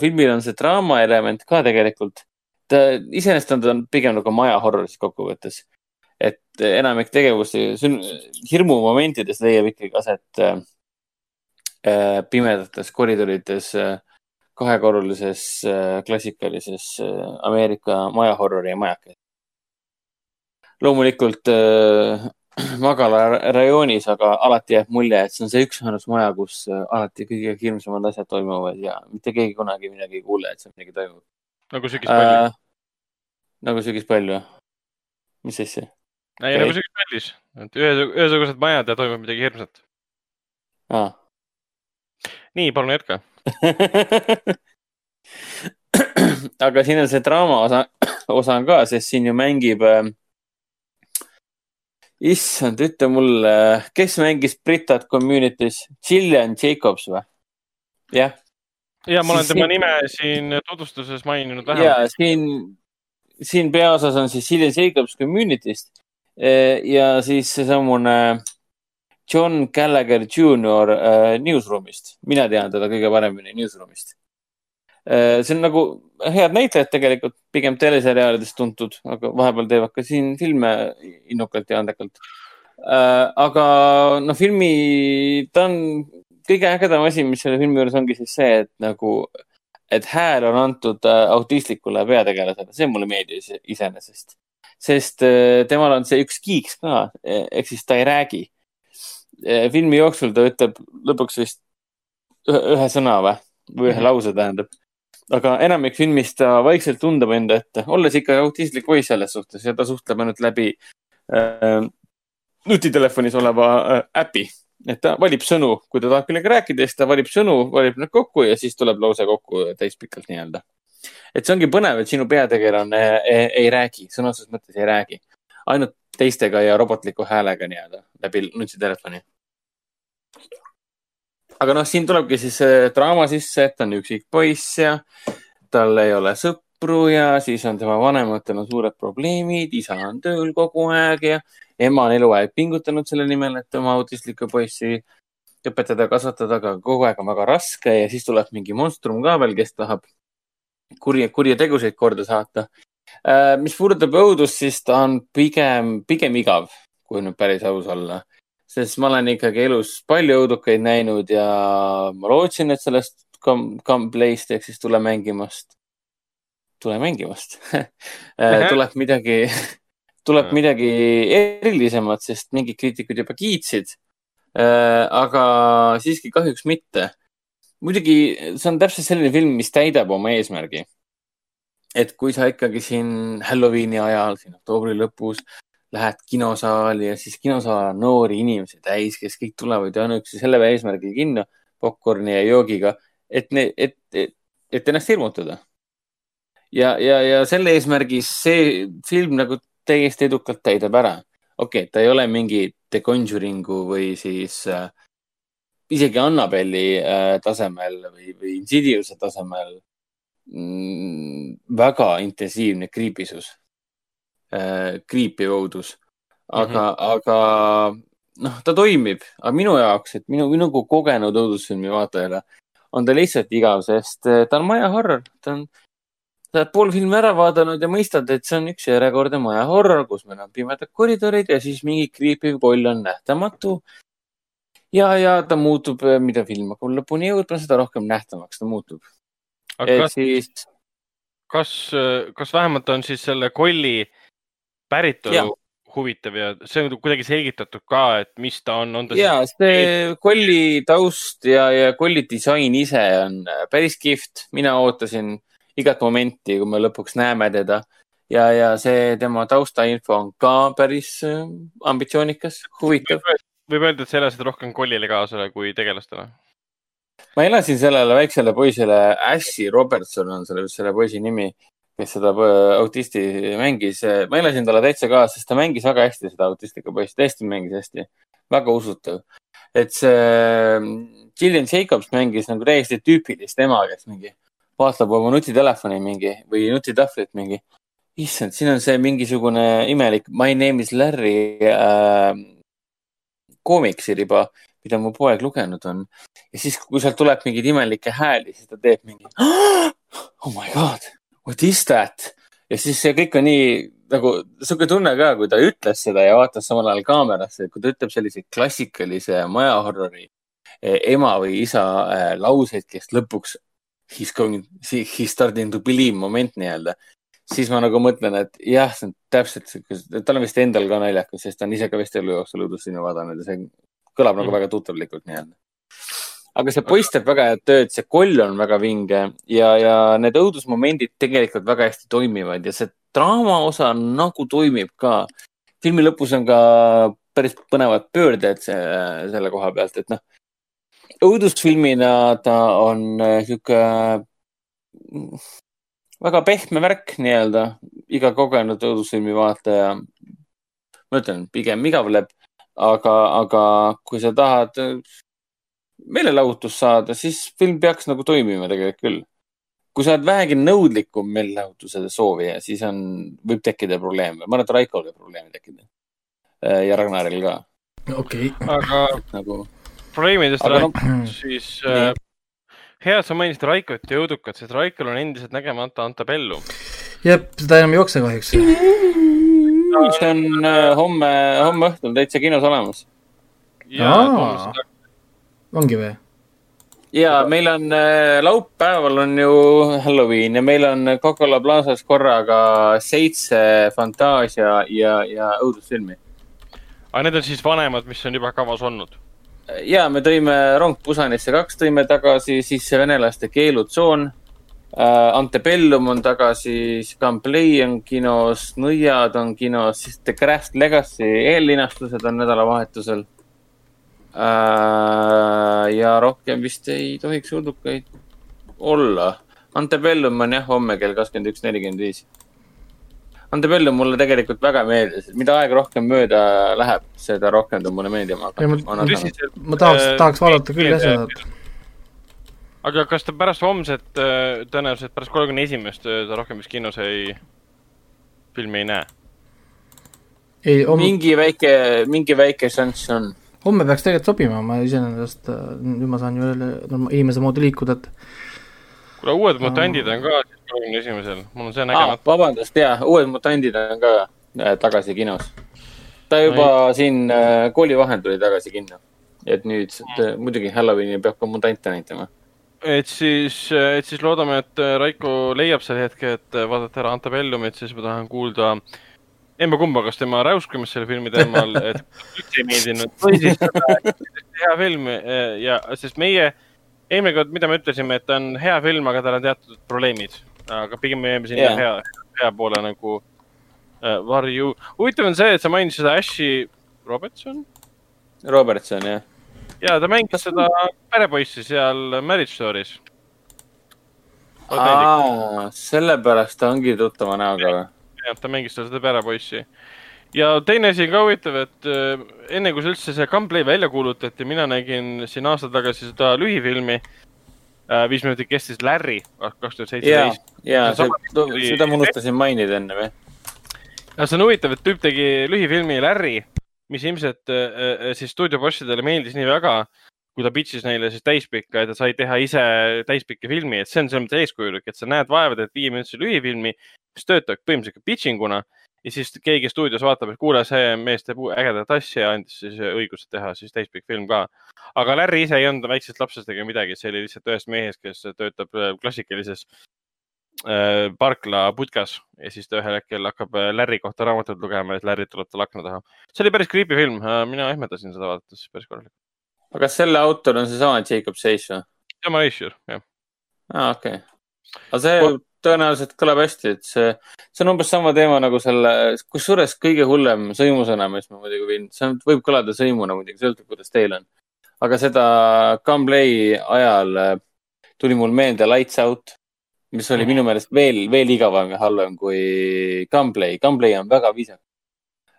filmil on see draama element ka tegelikult. ta iseenesest on ta pigem nagu maja horror siis kokkuvõttes. et enamik tegevusi, hirmumomentides leiab ikkagi aset äh, Äh, pimedates koridorides äh, kahekorrulises äh, klassikalises Ameerika majahorrori majakes. loomulikult magalaraajoonis, aga alati jääb mulje, et see on see üksainus maja, kus alati kõige hirmsamad asjad toimuvad ja mitte keegi kunagi midagi ei kuule, et seal midagi toimub. nagu sügispall äh,. nagu sügispall või? mis asja? ei, nagu sügispallis, et ühesugused majad ja toimub midagi hirmsat ah nii, palun jätka aga siin on see draama osa, osa on ka, sest siin ju mängib äh,. issand, ütle mulle, kes mängis Britat Community's, Gillian Jacobs või? jah. ja ma olen siis tema siin... nime siin tutvustuses maininud vähemalt. ja siin, siin peaosas on siis Gillian Jacobs Community'st äh, ja siis seesamune äh, John Gallagher Jr äh, Newsroomist. mina tean teda kõige paremini Newsroomist äh,. see on nagu head näitlejad tegelikult, pigem teleseriaalidest tuntud, aga vahepeal teevad ka siin filme innukalt ja andekalt äh,. aga noh, filmi, ta on kõige ägedam asi, mis selle filmi juures ongi siis see, et nagu, et hääl on antud äh, autistlikule peategelasele, see mulle meeldis iseenesest. sest äh, temal on see üks kiiks ka, ehk siis ta ei räägi filmi jooksul ta ütleb lõpuks vist ühe, ühe sõna või, või ühe mhm. lause tähendab. aga enamik filmis ta vaikselt tundab enda ette, olles ikka autistlik poiss selles suhtes ja ta suhtleb ainult läbi äh, nutitelefonis oleva äh, äpi. et ta valib sõnu, kui ta tahab kellegagi rääkida, siis ta valib sõnu, valib need kokku ja siis tuleb lause kokku täispikalt nii-öelda. et see ongi põnev, et sinu peategelane ei, ei räägi, sõna otseses mõttes ei räägi. ainult teistega ja robotliku häälega nii-öelda läbi nutitelefoni. aga noh, siin tulebki siis draama sisse, et ta on üksik poiss ja tal ei ole sõpru ja siis on tema vanematel on suured probleemid, isa on tööl kogu aeg ja ema on eluaeg pingutanud selle nimel, et oma autistlikku poissi õpetada, kasvatada, aga kogu aeg on väga raske ja siis tuleb mingi monstrum ka veel, kes tahab kurje, kurje tegusid korda saata mis puudutab õudust, siis ta on pigem, pigem igav, kui nüüd päris aus olla. sest ma olen ikkagi elus palju õudukaid näinud ja ma lootsin, et sellest gameplay'st ehk siis tule mängimast, tule mängimast äh, tuleb midagi, tuleb midagi erilisemat, sest mingid kriitikud juba kiitsid. Äh, aga siiski kahjuks mitte. muidugi see on täpselt selline film, mis täidab oma eesmärgi et kui sa ikkagi siin Halloweeni ajal, siin oktoobri lõpus lähed kinosaali ja siis kinosaal on noori inimesi täis, kes kõik tulevad ju ainuüksi selle eesmärgil kinno, popkorni ja joogiga, et, et, et, et ennast hirmutada. ja, ja, ja selle eesmärgi see film nagu täiesti edukalt täidab ära. okei okay,, ta ei ole mingi The Conjuring'u või siis äh, isegi Annabelli äh, tasemel või, või Insidiouse'i tasemel väga intensiivne kriipisus äh,, kriipiv õudus. aga mm, -hmm. aga noh, ta toimib, aga minu jaoks, et minu, minu kogenud õudusfilmi vaatajale on ta lihtsalt igav, sest äh, ta on maja horror, ta on, sa oled pool filmi ära vaadanud ja mõistad, et see on üks järjekordne maja horror, kus meil on pimedad koridorid ja siis mingi kriipiv koll on nähtamatu. ja, ja ta muutub, mida film hakkab lõpuni jõudma, seda rohkem nähtavaks ta muutub. Et kas, siis, kas, kas vähemalt on siis selle kolli päritolu Jaa. huvitav ja see on kuidagi selgitatud ka, et mis ta on, on ta ja see kolli taust ja, ja kolli disain ise on äh, päris kihvt. mina ootasin igat momenti, kui me lõpuks näeme teda ja, ja see tema taustainfo on ka päris äh, ambitsioonikas, huvitav. võib öelda, et sa elasid rohkem kollile kaasa kui tegelastele? Ma elasin sellele väiksele poisile, Ashley Robertson on selle, selle poisi nimi, kes seda äh, autisti mängis. ma elasin talle täitsa kaasa, sest ta mängis väga hästi seda autistlikku poissi, tõesti mängis hästi, väga usutav. et see Gillian Jacobs mängis nagu täiesti tüüpilist ema, kes mingi vaatab oma nutitelefoni mingi või nutitahvlit mingi. issand, siin on see mingisugune imelik My name is Larry äh, koomiksiriba, mida mu poeg lugenud on ja siis, kui sealt tuleb mingeid imelikke hääli, siis ta teeb mingi oh my god, what is that? ja siis see kõik on nii nagu sihuke tunne ka, kui ta ütles seda ja vaatas samal ajal kaamerasse, et kui ta ütleb sellise klassikalise majahorrori eh, ema või isa eh, lauseid, kes lõpuks he's going, he's starting to believe moment nii-öelda, siis ma nagu mõtlen, et jah, see on täpselt sihuke, tal on vist endal ka naljakas, sest ta on ise ka vist elu jooksul õudusfilme vaadanud ja see kõlab nagu Mhm. väga tuttavlikult nii-öelda aga see poiss teeb väga head tööd, see koll on väga vinge ja, ja need õudusmomendid tegelikult väga hästi toimivad ja see draama osa nagu toimib ka. filmi lõpus on ka päris põnevad pöörded see, selle koha pealt, et noh, õudusfilmina ta on äh, sihuke mm, väga pehme värk nii-öelda, iga kogenud õudusfilmi vaataja, ma ütlen, pigem igavleb, aga, aga kui sa tahad äh, meelelahutust saada, siis film peaks nagu toimima tegelikult küll. kui sa oled vähegi nõudlikum meelelahutuse soovija, siis on, võib tekkida probleeme. ma arvan, et Raikol võib probleeme tekkida. ja Ragnaril ka, okei, aga nagu. probleemidest Aga no- rääkides, siis äh, hea, et sa mainisid Raikot ja Õudukat, sest Raikol on endiselt nägemata Antabellum. jah, seda enam ei jookse kahjuks. see on äh, homme, homme õhtul täitsa kinos olemas. ongi või? ja meil on äh, laupäeval on ju Halloween ja meil on Coca-Cola Plazas korraga seitse fantaasia ja, ja õudusfilmi. aga need on siis vanemad, mis on juba kavas olnud. ja me tõime Rong Pusanisse kaks tõime tagasi, siis see venelaste keelutsoon. Antebellum on tagasi, Scamplay on kinos, Nõiad on kinos, siis The Craft Legacy eellinastused on nädalavahetusel uh,. ja rohkem vist ei tohiks uldukaid olla. Antebellum on jah homme kell kakskümmend üks, nelikümmend viis. Antebellum mulle tegelikult väga meeldis, mida aeg rohkem mööda läheb, seda rohkem ta mulle meeldima hakkab ma-. ma tahaks, tahaks vaadata küll jah seda, aga kas ta pärast homset, tõenäoliselt pärast kolmekümne esimest ta rohkem vist kinos ei, filmi ei näe? ei, homme, mingi väike, mingi väike šanss on. homme peaks tegelikult sobima, ma iseenesest, nüüd ma saan ju jälle inimese moodi liikuda, et kuule, uued mutandid on ka siis kolmekümne esimesel, mul on see Ah, nägemata. vabandust, jaa, Uued mutandid on ka äh, tagasi kinos. ta juba Ai. siin äh, kooli vahel tuli tagasi kinno. et nüüd t- muidugi Halloweenil peab ka mutante näitama. Et siis, et siis loodame, et Raiko leiab selle hetke, et vaadata ära Antabellumit, siis ma tahan kuulda emba-kumba, kas tema räuskamist selle filmi teemal, et üldse ei meeldinud või siis hea film eh, ja, sest meie eelmine kord, mida me ütlesime, et ta on hea film, aga tal on teatud probleemid, aga pigem me jääme sinna yeah. hea, hea poole nagu äh, varju. huvitav on see, et sa mainisid seda Ashley Robertson Robertson, jah. Ja ta mängis seda perepoissi seal Marriage Story's. sellepärast ta ongi tuttava näoga või? jah, ta mängis seal seda perepoissi. ja teine asi ka huvitav, et äh, enne kui see üldse see gameplay välja kuulutati, mina nägin siin aasta tagasi seda lühifilmi äh,. viis minutit kestis Larry, kaks tuhat ja seitseteist., ja see, seda ma unustasin mainida ennem, jah. ja see on huvitav, et tüüp tegi lühifilmi Larry, mis ilmselt äh, äh, siis stuudiobossidele meeldis nii väga, kui ta pitch'is neile siis täispikka ja ta sai teha ise täispikka filmi, et see on selles mõttes eeskujulik, et sa näed vaeva, teed viieminutise lühifilmi, mis töötab põhimõtteliselt pitching una ja siis keegi stuudios vaatab, et kuule, see mees teeb ägedat asja ja andis siis õiguse teha siis täispikk film ka. aga Larry ise ei olnud väiksest lapsest ega midagi, see oli lihtsalt ühest mehest, kes töötab äh, klassikalises äh, parkla putkas ja siis ta ühel hetkel hakkab äh, Larry kohta raamatut lugema siis Larry tuleb tal akna taha. see oli päris creepy film, mina ehmatasin seda vaadates päris korralikult aga kas selle autor on seesama Jacob Sage või? tema Aisher, jah. aa, okei okay.. aga see o tõenäoliselt kõlab hästi, et see, see on umbes sama teema nagu selle, kusjuures kõige hullem sõimusõna, mis ma muidugi võin, see võib kõlada sõimuna muidugi, sõltub, kuidas teil on. aga seda Gunplay ajal äh, tuli mul meelde Lights Out, mis oli minu meelest veel, veel igavam ja halvem kui Gunplay. Gunplay on väga viisakas.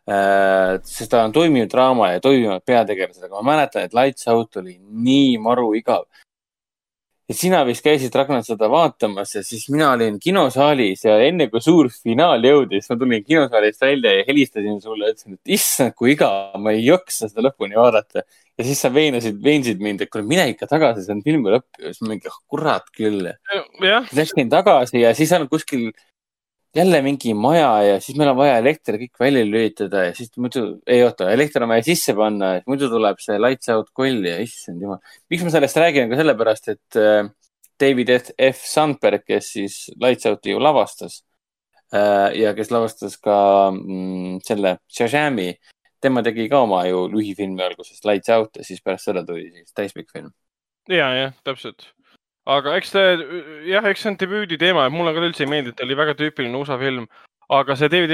Äh, sest ta on toimiv draama ja toimivad peategelased, aga ma mäletan, et Lights Out oli nii maru igav. Ja sina vist käisid, Ragnar, seda vaatamas ja siis mina olin kinosaalis ja enne kui suur finaal jõudis, ma tulin kinosaalist välja ja helistasin sulle, ütlesin, et issand, kui igav, ma ei jaksa seda lõpuni vaadata. ja siis sa veenasid, veensid mind, et kuule, mine ikka tagasi, see on filmi lõpp. ja siis ma mingi, kurat küll. Läksin tagasi ja siis on kuskil jälle mingi maja ja siis meil on vaja elekter kõik välja lülitada ja siis muidu, ei oota, elekter on vaja sisse panna, muidu tuleb see lights out koll ja issand jumal. miks ma sellest räägin, ka sellepärast, et äh, David F Sandberg, kes siis Lights Out'i ju lavastas äh, ja kes lavastas ka mm, selle Shazami, tema tegi ka oma ju lühifilmi alguses Lights Out ja siis pärast seda tuli siis täispikk film. ja, jah, täpselt aga eks ta, jah, eks see on debüüdi teema, et mulle ka üldse ei meeldi, et ta oli väga tüüpiline USA film. aga see David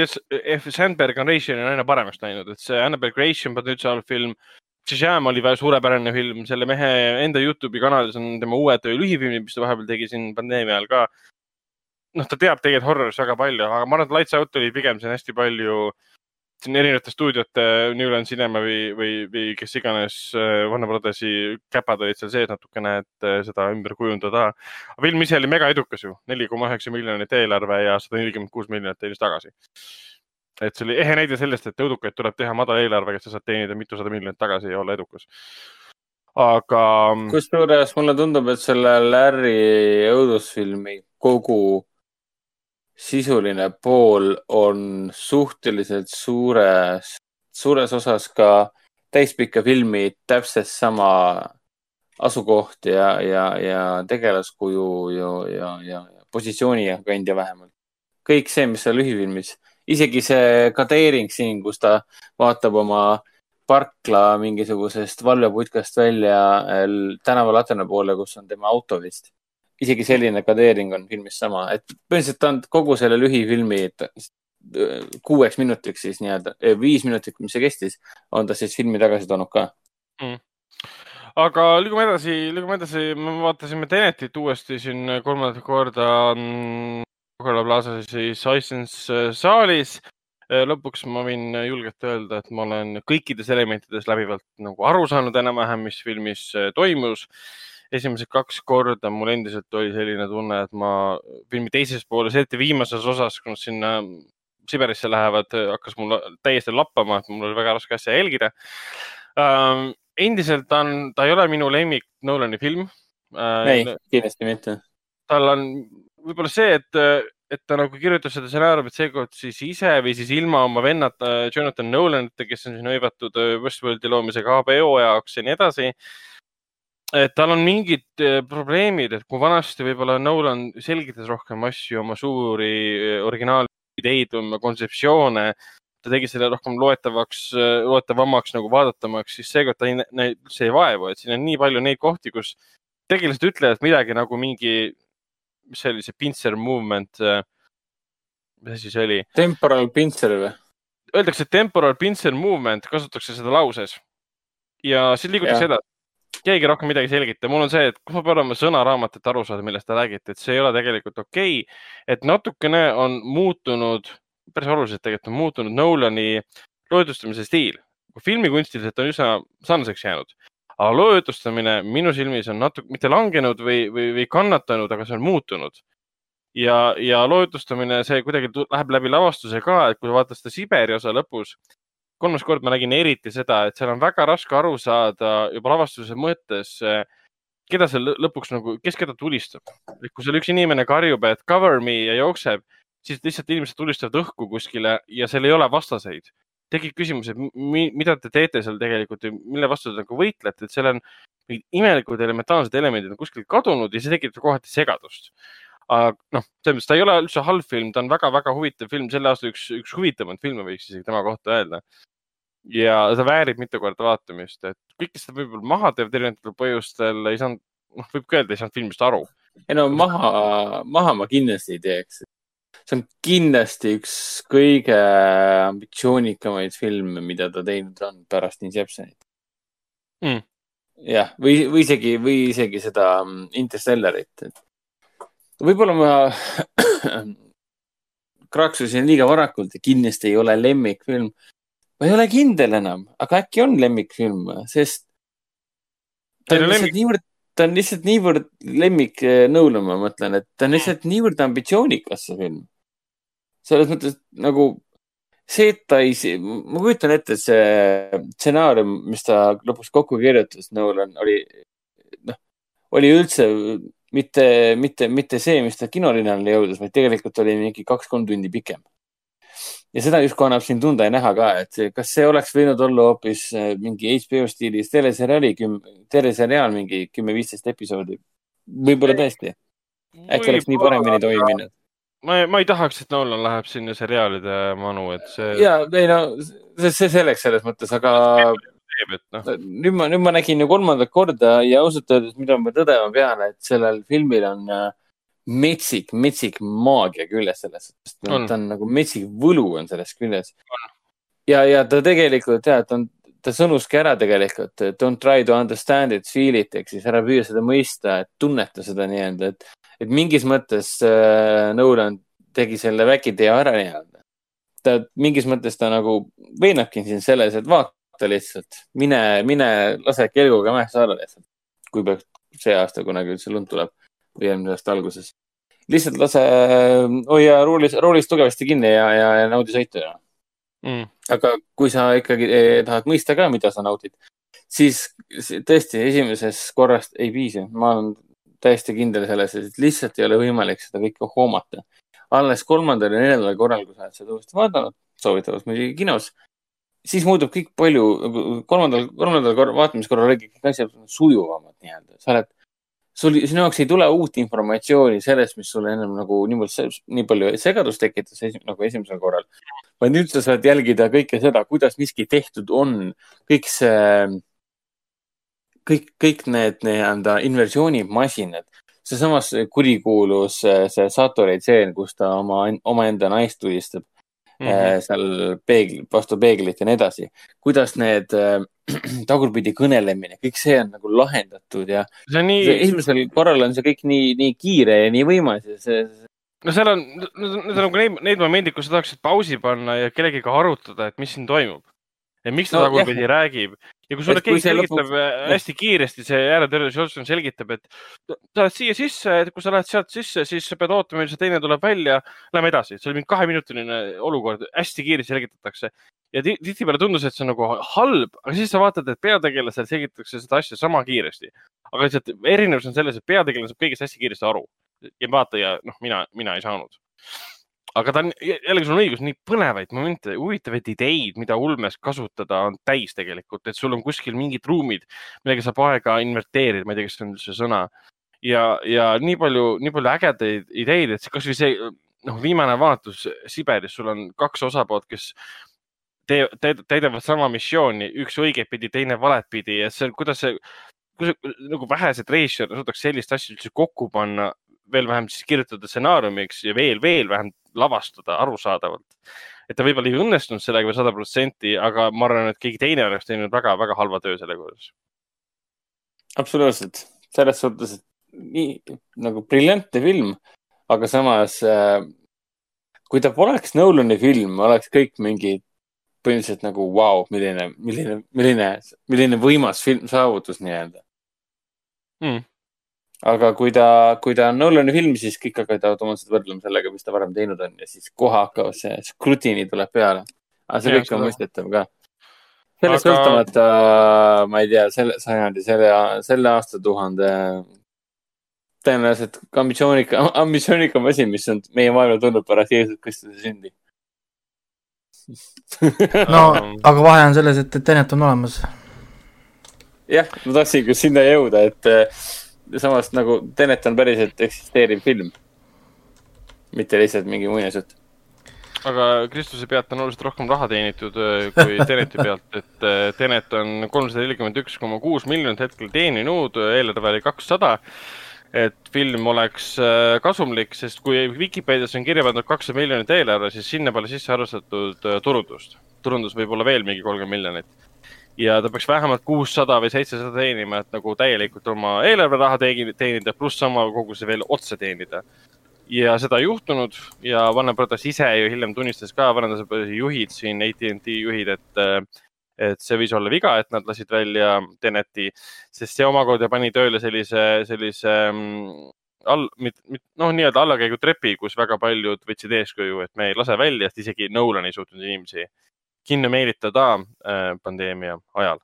F Sandberg on on aina paremaks läinud, et see Annabelle Creation produtsiaalne film. Shazam oli väga suurepärane film, selle mehe enda Youtube'i kanalis on tema uued lühifilmid, mis ta vahepeal tegi siin pandeemia ajal ka. noh, ta teab tegelikult horror'ist väga palju, aga ma arvan, et Lights Out oli pigem siin hästi palju äh, siin erinevate stuudiote, Newland Cinema või, või, või kes iganes äh, Warner Brothersi käpad olid seal sees natukene, et äh, seda ümber kujundada. film ise oli mega edukas ju, neli koma üheksa miljonit eelarve ja sada nelikümmend kuus miljonit teenis tagasi. et see oli ehe näide sellest, et õudukaid tuleb teha madala eelarvega, et sa saad teenida mitusada miljonit tagasi ja olla edukas. aga. kusjuures mulle tundub, et selle Larry õudusfilmi kogu sisuline pool on suhteliselt suures, suures osas ka täispikka filmi täpselt sama asukoht ja, ja, ja tegelaskuju ja, ja, ja, ja positsiooni kandja vähemalt. kõik see, mis seal lühifilmis, isegi see kadeering siin, kus ta vaatab oma parkla mingisugusest valveputkast välja tänavalaterna poole, kus on tema auto vist isegi selline kadeering on filmis sama, et põhimõtteliselt ta on kogu selle lühifilmi kuueks minutiks siis nii-öelda, eh, viis minutit, mis see kestis, on ta siis filmi tagasi toonud ka. Mm. Aga liigume edasi, liigume edasi, me vaatasime Tenetit uuesti siin kolmandat korda Coca-Cola Plaza siis Icelands äh, saalis. Äh, lõpuks ma võin julgelt öelda, et ma olen kõikides elementides läbivalt nagu aru saanud enam-vähem, mis filmis toimus esimesed kaks korda mul endiselt oli selline tunne, et ma filmi teises pooles, eriti viimases osas, kui nad sinna Siberisse lähevad, hakkas mul täiesti lappama, et mul oli väga raske asja jälgida ähm,. endiselt on, ta ei ole minu lemmik Nolani film äh,. ei, kindlasti mitte. tal on võib-olla see, et, et ta nagu kirjutas seda stsenaariumit seekord siis ise või siis ilma oma vennata Jonathan Nolanita, kes on siin hõivatud Westworldi loomisega HBO jaoks ja nii edasi et tal on mingid eh, probleemid, et kui vanasti võib-olla Nolan selgitas rohkem asju, oma suuri eh, originaalideid, oma kontseptsioone, ta tegi selle rohkem loetavaks, eh, loetavamaks nagu vaadatamaks, siis seekord ta ei üldse ei vaevu, et siin on nii palju neid kohti, kus tegelased ütlevad midagi nagu mingi, mis see oli, see pincer movement. mis asi see oli? Temporal pincer või? Öeldakse temporal pincer movement, kasutatakse seda lauses ja siis liigutakse edasi keegi rohkem midagi selgita, mul on see, et kus ma pean olema sõnaraamat, et aru saada, millest te räägite, et see ei ole tegelikult okei. Okay.. et natukene on muutunud, päris oluliselt tegelikult on muutunud Nolani loetustamise stiil. filmikunstiliselt on üsna sarnaseks jäänud, aga loetustamine minu silmis on natuke, mitte langenud või, või, või kannatanud, aga see on muutunud. Ja, ja loetustamine, see kuidagi läheb läbi lavastuse ka, et kui vaadata seda Siberi osa lõpus, kolmas kord ma nägin eriti seda, et seal on väga raske aru saada juba lavastuse mõttes, keda seal lõpuks nagu, kes keda tulistab. et kui seal üks inimene karjub, et cover me ja jookseb, siis lihtsalt inimesed tulistavad õhku kuskile ja seal ei ole vastaseid. tekib küsimus, et mi, mida te teete seal tegelikult ja mille vastu te nagu võitlete, et seal on mingid imelikud elementaarsed elemendid on kuskilt kadunud ja see tekitab kohati segadust aga noh, selles mõttes ta ei ole üldse halb film, ta on väga-väga huvitav film, selle aasta üks, üks huvitavamaid filme võiks isegi tema kohta öelda. ja ta väärib mitu korda vaatamist, et kõike seda võib-olla maha teevad erinevatel põhjustel, ei saanud, noh, võib ka öelda, ei saanud filmist aru. ei no maha, maha ma kindlasti ei teeks. see on kindlasti üks kõige ambitsioonikamaid filme, mida ta teinud on pärast Inceptionit mm.. jah, või, või isegi, või isegi seda mm, Interstellarit, et võib-olla ma kraksusin liiga varakult ja kindlasti ei ole lemmikfilm. ma ei ole kindel enam, aga äkki on lemmikfilm, sest ta on lihtsalt niivõrd, ta on lihtsalt niivõrd lemmik eh, Nolan, ma mõtlen, et ta on lihtsalt niivõrd ambitsioonikas, see film. selles mõttes nagu see, et ta ei, ma kujutan ette, et see stsenaarium, mis ta lõpuks kokku kirjutas, Nolan, oli, noh, oli üldse mitte, mitte, mitte see, mis ta kinolinale jõudis, vaid tegelikult oli mingi kaks-kolm tundi pikem. ja seda justkui annab siin tunda ja näha ka, et kas see oleks võinud olla hoopis äh, mingi HBO stiilis teleseriaali, teleseriaal mingi kümme-viisteist episoodi. võib-olla tõesti. äkki oleks nii paremini toiminud ma ei, ma ei tahaks, et Nolan läheb sinna seriaalide manu, et see. ja, ei no see, see selleks selles mõttes, aga teeb, et noh. nüüd ma, nüüd ma nägin ju kolmandat korda ja ausalt öeldes, mida ma tõdema pean, et sellel filmil on äh, metsik, metsik maagia küljes selles, sest ta on nagu metsik võlu on selles küljes. ja, ja ta tegelikult ja, ta on, ta sõnuski ära tegelikult, don't try to understand it, feel it ehk siis ära püüa seda mõista, et tunneta seda nii-öelda, et, et mingis mõttes äh, Nolan tegi selle vägitee ära nii-öelda ta mingis mõttes ta nagu veenabki sind selles, et vaata, vaata lihtsalt, mine, mine lase kelguga mäest alla lihtsalt. kui peaks see aasta kunagi üldse lund tuleb või eelmise aasta alguses. lihtsalt lase, hoia roolis, roolist tugevasti kinni ja, ja, ja naudi sõitu ja mm.. aga kui sa ikkagi eh, tahad mõista ka, mida sa naudid, siis tõesti esimesest korrast ei piisa. ma olen täiesti kindel selles, et lihtsalt ei ole võimalik seda kõike hoomata. alles kolmandal ja neljandal korral, kui sa oled seda uuesti vaadanud, soovitavalt muidugi kinos siis muutub kõik palju, kolmandal, kolmandal korral, vaatamiskorral olid kõik asjad sujuvamad nii-öelda. sa oled, sul, sinu jaoks ei tule uut informatsiooni sellest, mis sulle ennem nagu niivõrd, nii palju segadust tekitas nagu esimesel korral. vaid nüüd sa saad jälgida kõike seda, kuidas miski tehtud on, kõik see, kõik, kõik need nii-öelda inversioonimasinad seesamas kurikuulus see Satori tseen, kus ta oma, omaenda naist tulistab mm -hmm. seal peegli, vastu peeglit ja nii edasi. kuidas need äh, tagurpidi kõnelemine, kõik see on nagu lahendatud ja see on nii... esimesel korral on see kõik nii, nii kiire ja nii võimas ja see, see no seal on, need on nagu need, need momendid, kus sa tahaksid pausi panna ja kellegiga arutada, et mis siin toimub. Ja miks ta no, tagurpidi räägib? Ja kui sulle keegi selgitab lõpuks... Äh, hästi kiiresti, see ääretõrjus Johnson selgitab, et sa oled siia sisse, et kui sa lähed sealt sisse, siis sa pead ootama, millal see teine tuleb välja. Lähme edasi, see oli mingi kaheminutiline olukord, hästi kiiresti selgitatakse. Ja tihtipeale tundus, et see on nagu halb, aga siis sa vaatad, et peategelasel selgitatakse seda asja sama kiiresti. aga lihtsalt erinevus on selles, et peategelane saab kõigest hästi kiiresti aru. Ja vaataja, noh, mina, mina ei saanud aga ta on, jällegi sul on õigus, nii põnevaid momente, huvitavaid ideid, mida ulmes kasutada on täis tegelikult, et sul on kuskil mingid ruumid, millega saab aega inverteerida, ma ei tea, kas see on üldse sõna. ja, ja nii palju, nii palju ägedaid ideid, et kasvõi see, noh, viimane vaatus Siberis, sul on kaks osapoolt, kes täidavad sama missiooni, üks õiget pidi, teine valet pidi. Ja see, kuidas see, nagu vähesed reisijad suudaks sellist asja üldse kokku panna, veel vähem siis kirjutada stsenaariumiks ja veel, veel vähem lavastada arusaadavalt. et ta võib-olla ei õnnestunud sellega sada protsenti, aga ma arvan, et keegi teine oleks teinud väga-väga halva töö selle juures. absoluutselt, selles suhtes, et nii nagu briljantne film, aga samas äh, kui ta poleks Nolani film, oleks kõik mingi põhimõtteliselt nagu vau wow,, milline, milline, milline, milline võimas film, saavutus nii-öelda mm aga kui ta, kui ta on Nolani film, siis kõik hakkavad automaatselt võrdlema sellega, mis ta varem teinud on ja siis kohe hakkavad see skrutiini tuleb peale. aga see ja, kõik on mõistetav ka. sellest Aga- sõltumata, ma ei tea, selle sajandi, selle, selle aastatuhande tõenäoliselt ambitsioonika, ambitsioonikam asi, mis on meie maailma tulnud pärast Jeesus Kristuse sündi. no aga vahe on selles, et, et Tenet on olemas. jah, ma tahtsingi sinna jõuda, et samas nagu Tenet on päriselt eksisteeriv film. mitte lihtsalt mingi muinasjutt. aga Kristuse pealt on oluliselt rohkem raha teenitud öö, kui Teneti pealt, et öö, Tenet on kolmsada nelikümmend üks koma kuus miljonit hetkel teeninud, eelarve oli kakssada. et film oleks öö, kasumlik, sest kui Vikipeedias on kirja pandud kakssada miljonit eelarve, siis sinna pole sisse arvestatud turundust. turundus võib olla veel mingi kolmkümmend miljonit. Ja ta peaks vähemalt kuussada või seitsesada teenima, et nagu täielikult oma eelarveraha teenida, pluss sama koguse veel otse teenida. Ja seda ei juhtunud ja Warner Brothers ise ju hiljem tunnistas ka, Warner Brothers juhid siin, AT&T juhid, et, et see võis olla viga, et nad lasid välja Teneti, sest see omakorda pani tööle sellise, sellise mm, all, noh, nii-öelda allakäigutrepi, kus väga paljud võtsid eeskuju, et me ei lase välja, sest isegi Nolan ei suutnud inimesi kinno meelitada äh, pandeemia ajal.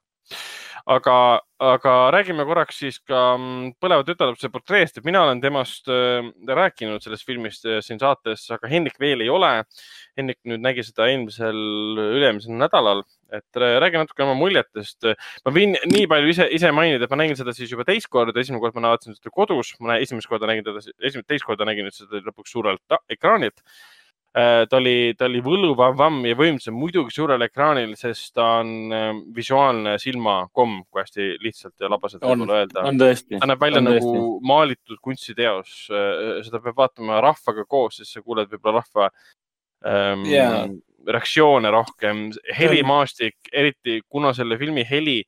Aga, aga räägime korraks siis ka mm, põleva tütarlapse portreest, et mina olen temast äh, rääkinud sellest filmist äh, siin saates, aga Hendrik veel ei ole. Hendrik nüüd nägi seda eelmisel, üle-eelmisel nädalal, et räägi natuke oma muljetest. ma võin nii palju ise, ise mainida, et ma nägin seda siis juba teist korda, esimene kord ma vaatasin seda kodus, ma esimest korda nägin teda, esimest, teist korda nägin seda lõpuks suurelt ekraanilt ta oli, ta oli võluvam ja võimsam muidugi suurel ekraanil, sest ta on äh, visuaalne silmakomm, kui hästi lihtsalt ja labaselt võib-olla öelda. ta näeb välja on nagu tõesti. maalitud kunstiteos, seda peab vaatama rahvaga koos, siis sa kuuled võib-olla rahva ähm, Jaa. reaktsioone rohkem, helimaastik, eriti kuna selle filmi heli,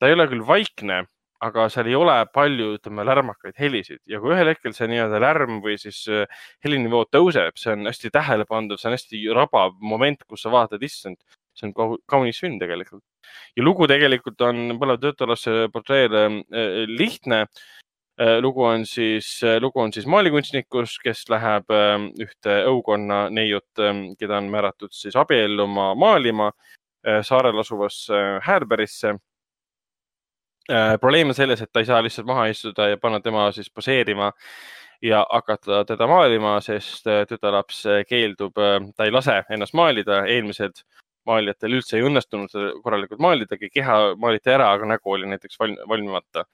ta ei ole küll vaikne, aga seal ei ole palju, ütleme, lärmakaid helisid ja kui ühel hetkel see nii-öelda lärm või siis äh, helinivoo tõuseb, see on hästi tähelepandav, see on hästi rabav moment, kus sa vaatad, issand, see on kau- kaunis film tegelikult. ja lugu tegelikult on Põlev töötualasse portreel äh, lihtne. lugu on siis, lugu on siis maalikunstnikus, kes läheb äh, ühte õukonna neiut, keda on määratud siis abielluma maalima äh, saarel asuvasse Häärberisse Äh, probleem on selles, et ta ei saa lihtsalt maha istuda ja panna tema siis poseerima ja hakata teda maalima, sest äh, tütarlaps äh, keeldub, ta ei lase ennast maalida, eelmised maalijatel üldse ei õnnestunud korralikult maalidagi, keha maaliti ära, aga nägu oli näiteks valm, valmimata.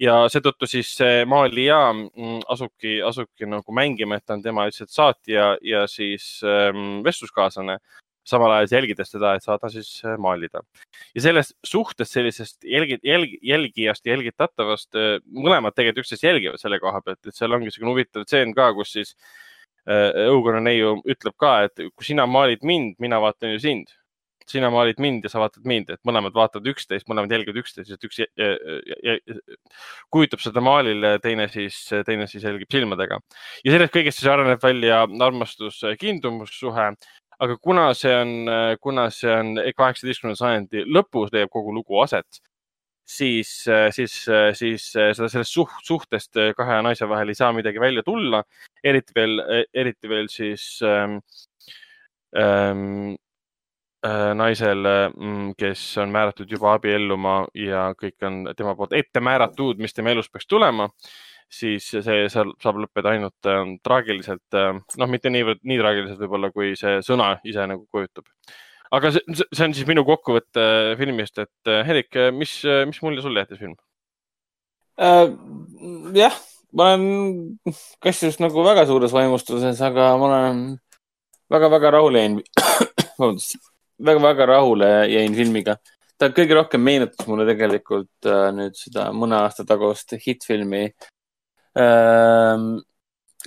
ja seetõttu siis see maalija mm, asubki, asubki nagu mängima, et ta on tema lihtsalt saatja ja siis ähm, vestluskaaslane, samal ajal jälgides teda, et saada siis äh, maalida ja sellest suhtest sellisest jälgi, jälgi, jälgijast ja jälgitatavast, mõlemad tegelikult üksteist jälgivad selle koha pealt, et seal ongi niisugune huvitav tseen ka, kus siis äh, õukonna neiu ütleb ka, et kui sina maalid mind, mina vaatan ju sind. sina maalid mind ja sa vaatad mind, et mõlemad vaatavad üksteist, mõlemad jälgivad üksteist, et üks kujutab seda maalile, teine siis, teine siis jälgib silmadega. ja sellest kõigest siis areneb välja armastus, kiindumussuhe aga kuna see on, kuna see on kaheksateistkümnenda sajandi lõpus leiab kogu lugu aset, siis, siis, siis seda sellest suht, suhtest kahe naise vahel ei saa midagi välja tulla, eriti veel, eriti veel siis ähm, ähm, äh, naisel, kes on määratud juba abielluma ja kõik on tema poolt ette määratud, mis tema elus peaks tulema siis see seal saab lõppeda ainult äh, traagiliselt äh,, noh, mitte niivõrd nii traagiliselt võib-olla, kui see sõna ise nagu kujutab. aga see, see on siis minu kokkuvõte äh, filmist, et äh, Herik, mis, mis mulje sulle jättis film? äh,. jah, ma olen kastis nagu väga suures vaimustuses, aga ma olen väga-väga rahule jäin, vabandust, väga-väga rahule jäin filmiga. ta kõige rohkem meenutas mulle tegelikult äh, nüüd seda mõne aasta tagust hittfilmi ähm,.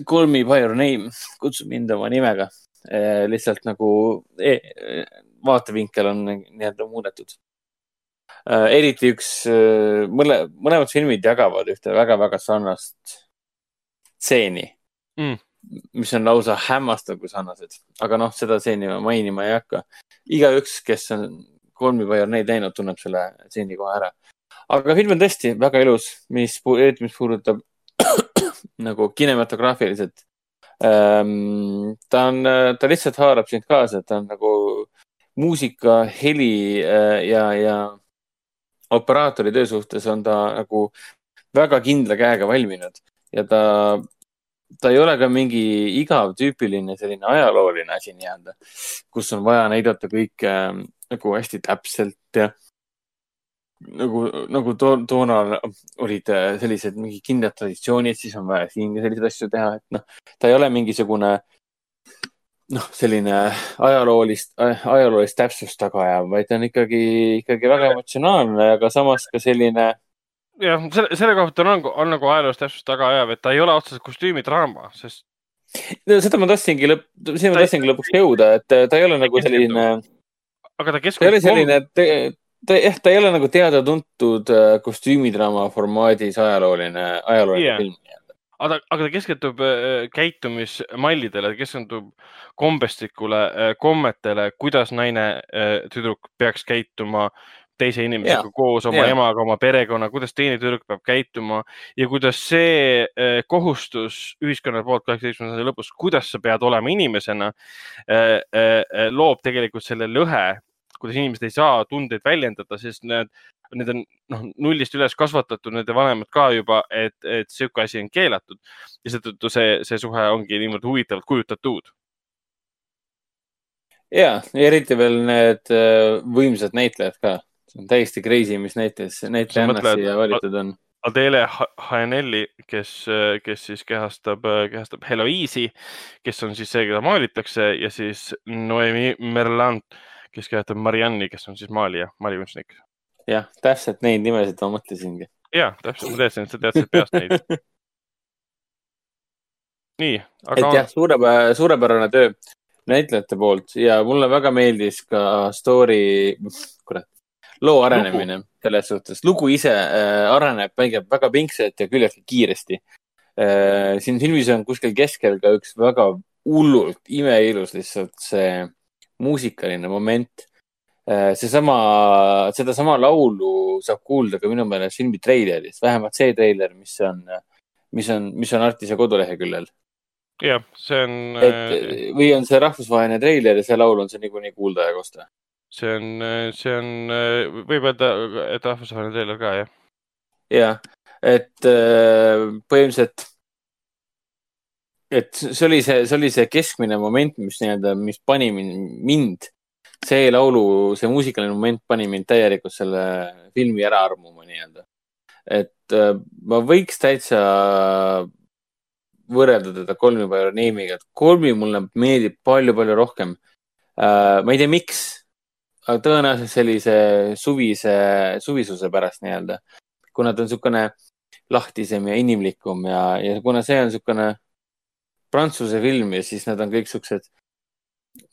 Call me by your name, kutsu mind oma nimega äh,. lihtsalt nagu e vaatevinkel on nii-öelda muudetud äh,. eriti üks äh,, mõle, mõlemad filmid jagavad ühte väga-väga sarnast stseeni Mm. mis on lausa hämmastavalt sarnased, aga noh, seda stseeni ma mainima ei hakka. igaüks, kes on kolmi või on neid näinud, tunneb selle stseeni kohe ära. aga film on tõesti väga ilus, mis, eriti mis puudutab nagu kinematograafiliselt ähm,. ta on, ta lihtsalt haarab sind kaasa, ta on nagu muusika, heli äh, ja, ja operaatori töö suhtes on ta nagu väga kindla käega valminud ja ta, ta ei ole ka mingi igav tüüpiline selline ajalooline asi nii-öelda, kus on vaja näidata kõike äh, nagu hästi täpselt ja nagu, nagu to toona olid äh, sellised mingi kindlad traditsioonid, siis on vaja siin selliseid asju teha, et noh, ta ei ole mingisugune noh, selline ajaloolist, ajaloolist täpsust taga ajav, vaid ta on ikkagi, ikkagi väga emotsionaalne, aga samas ka selline jah, selle, selle koha pealt on, on, on nagu ajaloos täpselt taga ajav, et ta ei ole otseselt kostüümidraama, sest no seda ma tahtsingi lõpp, sinna ma tahtsingi lõpuks jõuda, et ta ei ole nagu selline, aga ta ta ei ole keskendub selline, ta jah, ta ei ole nagu teada-tuntud äh, kostüümidraama formaadis ajalooline, ajalooline Jah. film. aga aga ta keskendub äh, käitumismallidele, keskendub kombestikule, kommetele, kuidas naine, tüdruk peaks käituma teise inimesega Jaa, koos, oma jaa. emaga, oma perekonna, kuidas teine tüdruk peab käituma ja kuidas see äh, kohustus ühiskonna poolt kaheksateistkümnenda sajandi lõpus, kuidas sa pead olema inimesena, loob tegelikult selle lõhe, kuidas inimesed ei saa tundeid väljendada, sest need, need on noh, nullist üles kasvatatud, nende vanemad ka juba, et, et sihuke asi on keelatud ja seetõttu see, see suhe ongi niivõrd huvitavalt kujutatud. ja, eriti veel need äh, võimsad näitlejad ka. see on täiesti crazy, mis näitles, näitlejannast siia valitud on. Adele Ha- Haenelli, kes, kes siis kehastab, kehastab Heloiisi, kes on siis see, keda maalitakse ja siis Noemi Merlant, kes kehastab Marianne'i, kes on siis maalija, malikunstnik. jah, täpselt neid nimesid ma mõtlesingi. ja täpselt, ma teadsin, et sa teadsid peast neid. nii, et aga jah, suurepärane, suurepärane töö näitlejate poolt ja mulle väga meeldis ka story, kurat, loo arenemine selles suhtes. lugu ise äh, areneb väga, väga pingsalt ja küllaltki kiiresti äh,. siin filmis on kuskil keskel ka üks väga hullult imeilus lihtsalt see muusikaline moment äh,. seesama, sedasama laulu saab kuulda ka minu meelest filmi treileris, vähemalt see treiler, mis on, mis on, mis on Artise koduleheküljel. jah, see on, et või on see rahvusvaheline treiler ja see laul on see niikuinii kuulda ja kosta? see on, see on, võib öelda, et rahvusvaheline treiler ka jah. jah, et äh, põhimõtteliselt, et see oli see, see oli see keskmine moment, mis nii-öelda, mis pani mind, see laulu, see muusikaline moment pani mind täielikult selle filmi ära armuma nii-öelda. et äh, ma võiks täitsa võrrelda teda Kolmi Pioneer Name'iga, et Kolmi mulle meeldib palju-palju rohkem äh,. ma ei tea, miks, aga tõenäoliselt sellise suvise, suvisuse pärast nii-öelda. kuna ta on niisugune lahtisem ja inimlikum ja, ja kuna see on niisugune prantsuse film ja siis nad on kõik siuksed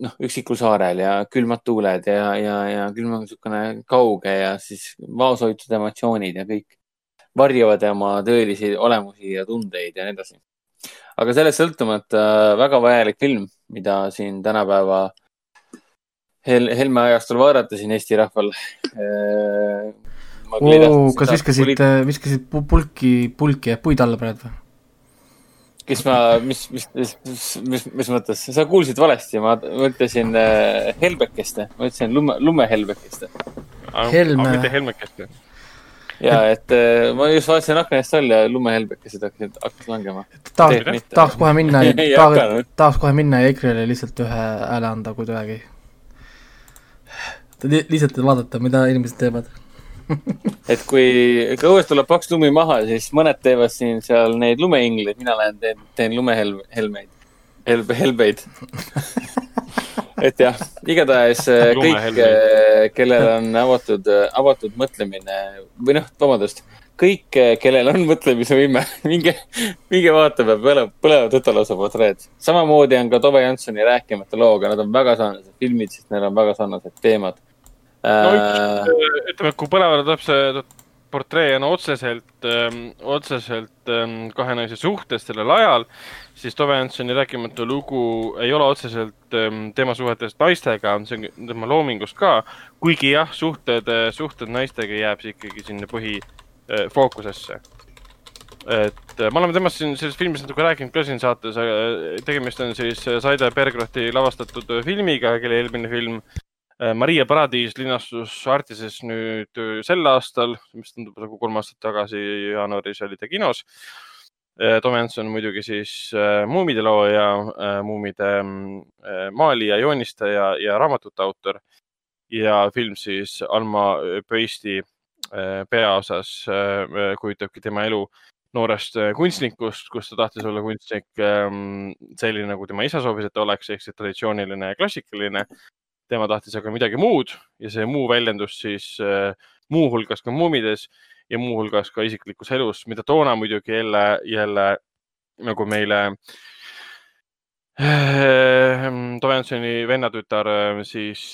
noh, üksikul saarel ja külmad tuuled ja, ja, ja külm on niisugune kauge ja siis vaoshoitud emotsioonid ja kõik varjavad oma tõelisi olemusi ja tundeid ja nii edasi. aga sellest sõltumata väga vajalik film, mida siin tänapäeva Hel-, Helme ajastul vaadata siin Eesti rahval. kas viskasid, viskasid pu- pulki, pulki puid alla praegu või? Kes ma, mis, mis, mis, mis, mis, mõttes, sa kuulsid valesti, ma ütlesin äh, helbekeste, ma ütlesin lume, lumehelbekeste. Helme. mitte Helmekest. ja et äh, ma just vaatasin aknast välja ja lumehelbekesed hakkasid, hakkas langema. tahaks tahaks kohe minna tahaks tahaks kohe minna ja EKRE-le lihtsalt ühe hääle anda, kui kuidagi. lihtsalt vaadata, mida inimesed teevad. et kui, kui õues tuleb paks lumi maha, siis mõned teevad siin seal neid lumeingleid, mina lähen teen, teen lumehelmeid, helbe, helbeid. et jah, igatahes äh, kõik Lumehelmeid., kellel on avatud, avatud mõtlemine või noh, vabandust, kõik, kellel on mõtlemisvõime, minge, minge vaatame põlev, põleva tütarlapse portreed. samamoodi on ka Tove Jansoni rääkimata looga, nad on väga sarnased filmid, sest neil on väga sarnased teemad no äh,. ütleme, et kui põlevale tuleb see portree on otseselt, otseselt ähm, kahe naise suhtes sellel ajal, siis Tove Janssoni rääkimatu lugu ei ole otseselt ähm, tema suhetest naistega, see on tema loomingust ka. kuigi jah, suhted, suhted naistega jääb see ikkagi sinna põhifookusesse. et äh, me oleme temast siin selles filmis natuke rääkinud ka siin saates, tegemist on siis Saide Berggroti lavastatud filmiga, kelle eelmine film Maria Paradiis linastus Artises nüüd sel aastal, mis tundub nagu kolm aastat tagasi, jaanuaris oli ta kinos. Tom Hanson muidugi siis Muumide looja, Muumide maalija, joonistaja ja raamatute autor ja film siis Alma Pöisti peaosas kujutabki tema elu noorest kunstnikust, kus ta tahtis olla kunstnik selline, nagu tema isa soovis, et ta oleks, ehk siis traditsiooniline ja klassikaline tema tahtis aga midagi muud ja see muu väljendus siis äh, muuhulgas ka Muumides ja muuhulgas ka isiklikus elus, mida toona muidugi jälle, jälle nagu meile äh, Tove Jansoni vennatütar äh, siis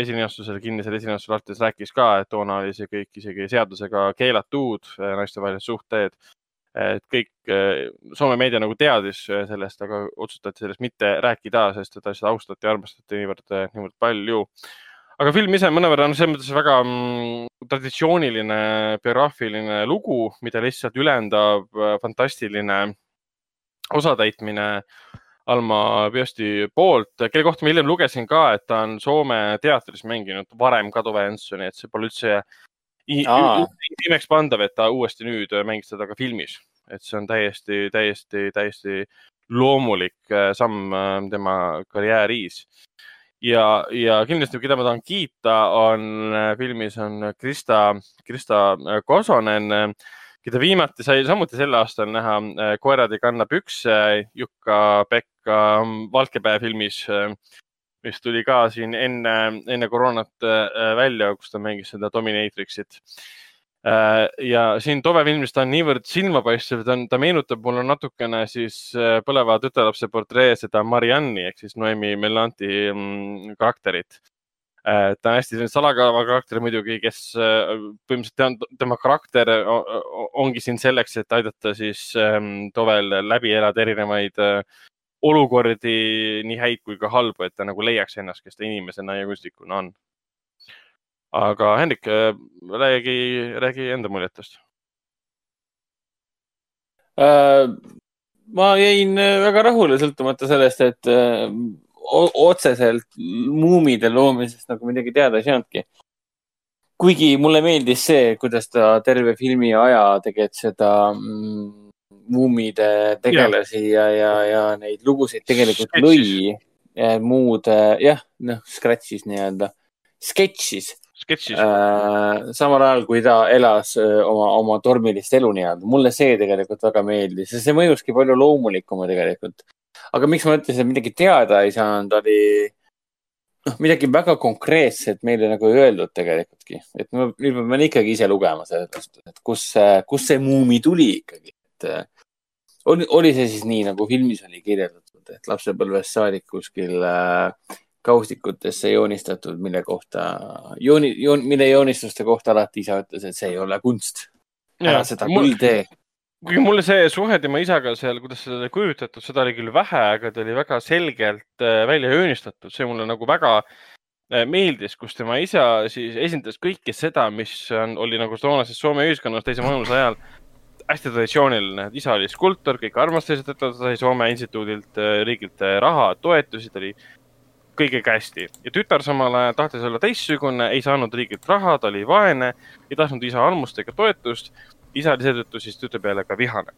esilinastusel, kinnisel esilinastusel artis rääkis ka, et toona oli see kõik isegi seadusega keelatud, naistevahelised suhted et kõik eh, Soome meedia nagu teadis eh, sellest, aga otsustati sellest mitte rääkida, sest seda asja austati ja armastati niivõrd, eh, niivõrd palju. aga film ise mõnevõrra on selles mõttes väga mm, traditsiooniline biograafiline lugu, mida lihtsalt ülendab fantastiline osatäitmine Alma Piosti poolt, kelle kohta ma hiljem lugesin ka, et ta on Soome teatris mänginud varem ka Tove Janssoni, et see pole üldse imeks pandav, et ta uuesti nüüd mängis seda ka filmis, et see on täiesti, täiesti, täiesti loomulik äh, samm äh, tema karjääris. ja, ja kindlasti, keda ma tahan kiita, on äh, filmis on Krista, Krista Kosonen, keda viimati sai samuti sel aastal näha Koerad ei kanna pükse Jukka-Pekka Valkepäe filmis mis tuli ka siin enne, enne koroonat äh, välja, kus ta mängis seda Dominatrixit. Äh, ja siin Tove filmis ta on niivõrd silmapaistev, ta on, ta meenutab mulle natukene siis äh, põleva tütarlapse portree seda Marianne'i ehk siis Noemi Melanti mm, karakterit ta on hästi selline salakava karakter muidugi, kes põhimõtteliselt tema karakter ongi siin selleks, et aidata siis ähm, Tovel läbi elada erinevaid olukordi, nii häid kui ka halbu, et ta nagu leiaks ennast, kes ta inimesena ja kunstnikuna on. aga Hendrik, räägi, räägi enda muljetest äh,. ma jäin väga rahule, sõltumata sellest, et äh, otseselt muumide loomisest nagu midagi teada ei saanudki. kuigi mulle meeldis see, kuidas ta terve filmi aja tegelikult seda mm, muumide tegelasi ja, ja, ja neid lugusid tegelikult lõi. muud jah, noh, scratch'is nii-öelda, sketšis. Äh, samal ajal, kui ta elas oma, oma tormilist elu nii-öelda. mulle see tegelikult väga meeldis ja see mõjuski palju loomulikuma tegelikult. aga miks ma ütlesin, et midagi teada ei saanud, oli noh, midagi väga konkreetset meile nagu ei öeldud tegelikult,. et ma, nüüd ma pean ikkagi ise lugema sellest, et kus, kust see muumi tuli ikkagi, et oli, oli see siis nii, nagu filmis oli kirjeldatud, et lapsepõlvest saadik kuskil äh, kaustikutesse joonistatud, mille kohta, jooni, joon, mille joonistuste kohta alati isa ütles, et see ei ole kunst. ära seda küll tee. kuigi mulle see suhe tema isaga seal, kuidas seda oli kujutatud, seda oli küll vähe, aga ta oli väga selgelt äh, välja joonistatud, see mulle nagu väga äh, meeldis, kus tema isa siis esindas kõike seda, mis on, oli nagu toonases Soome ühiskonnas teise maailmasõja ajal hästi traditsiooniline, isa oli skulptor, kõik armastasid teda, ta sai Soome instituudilt, äh, riigilt äh, raha, toetusi, ta oli kõigega hästi ja tütar samal ajal tahtis olla teistsugune, ei saanud riigilt raha, ta oli vaene, ei tahtnud isa armust ega toetust. isa oli seetõttu siis tütre peale ka vihane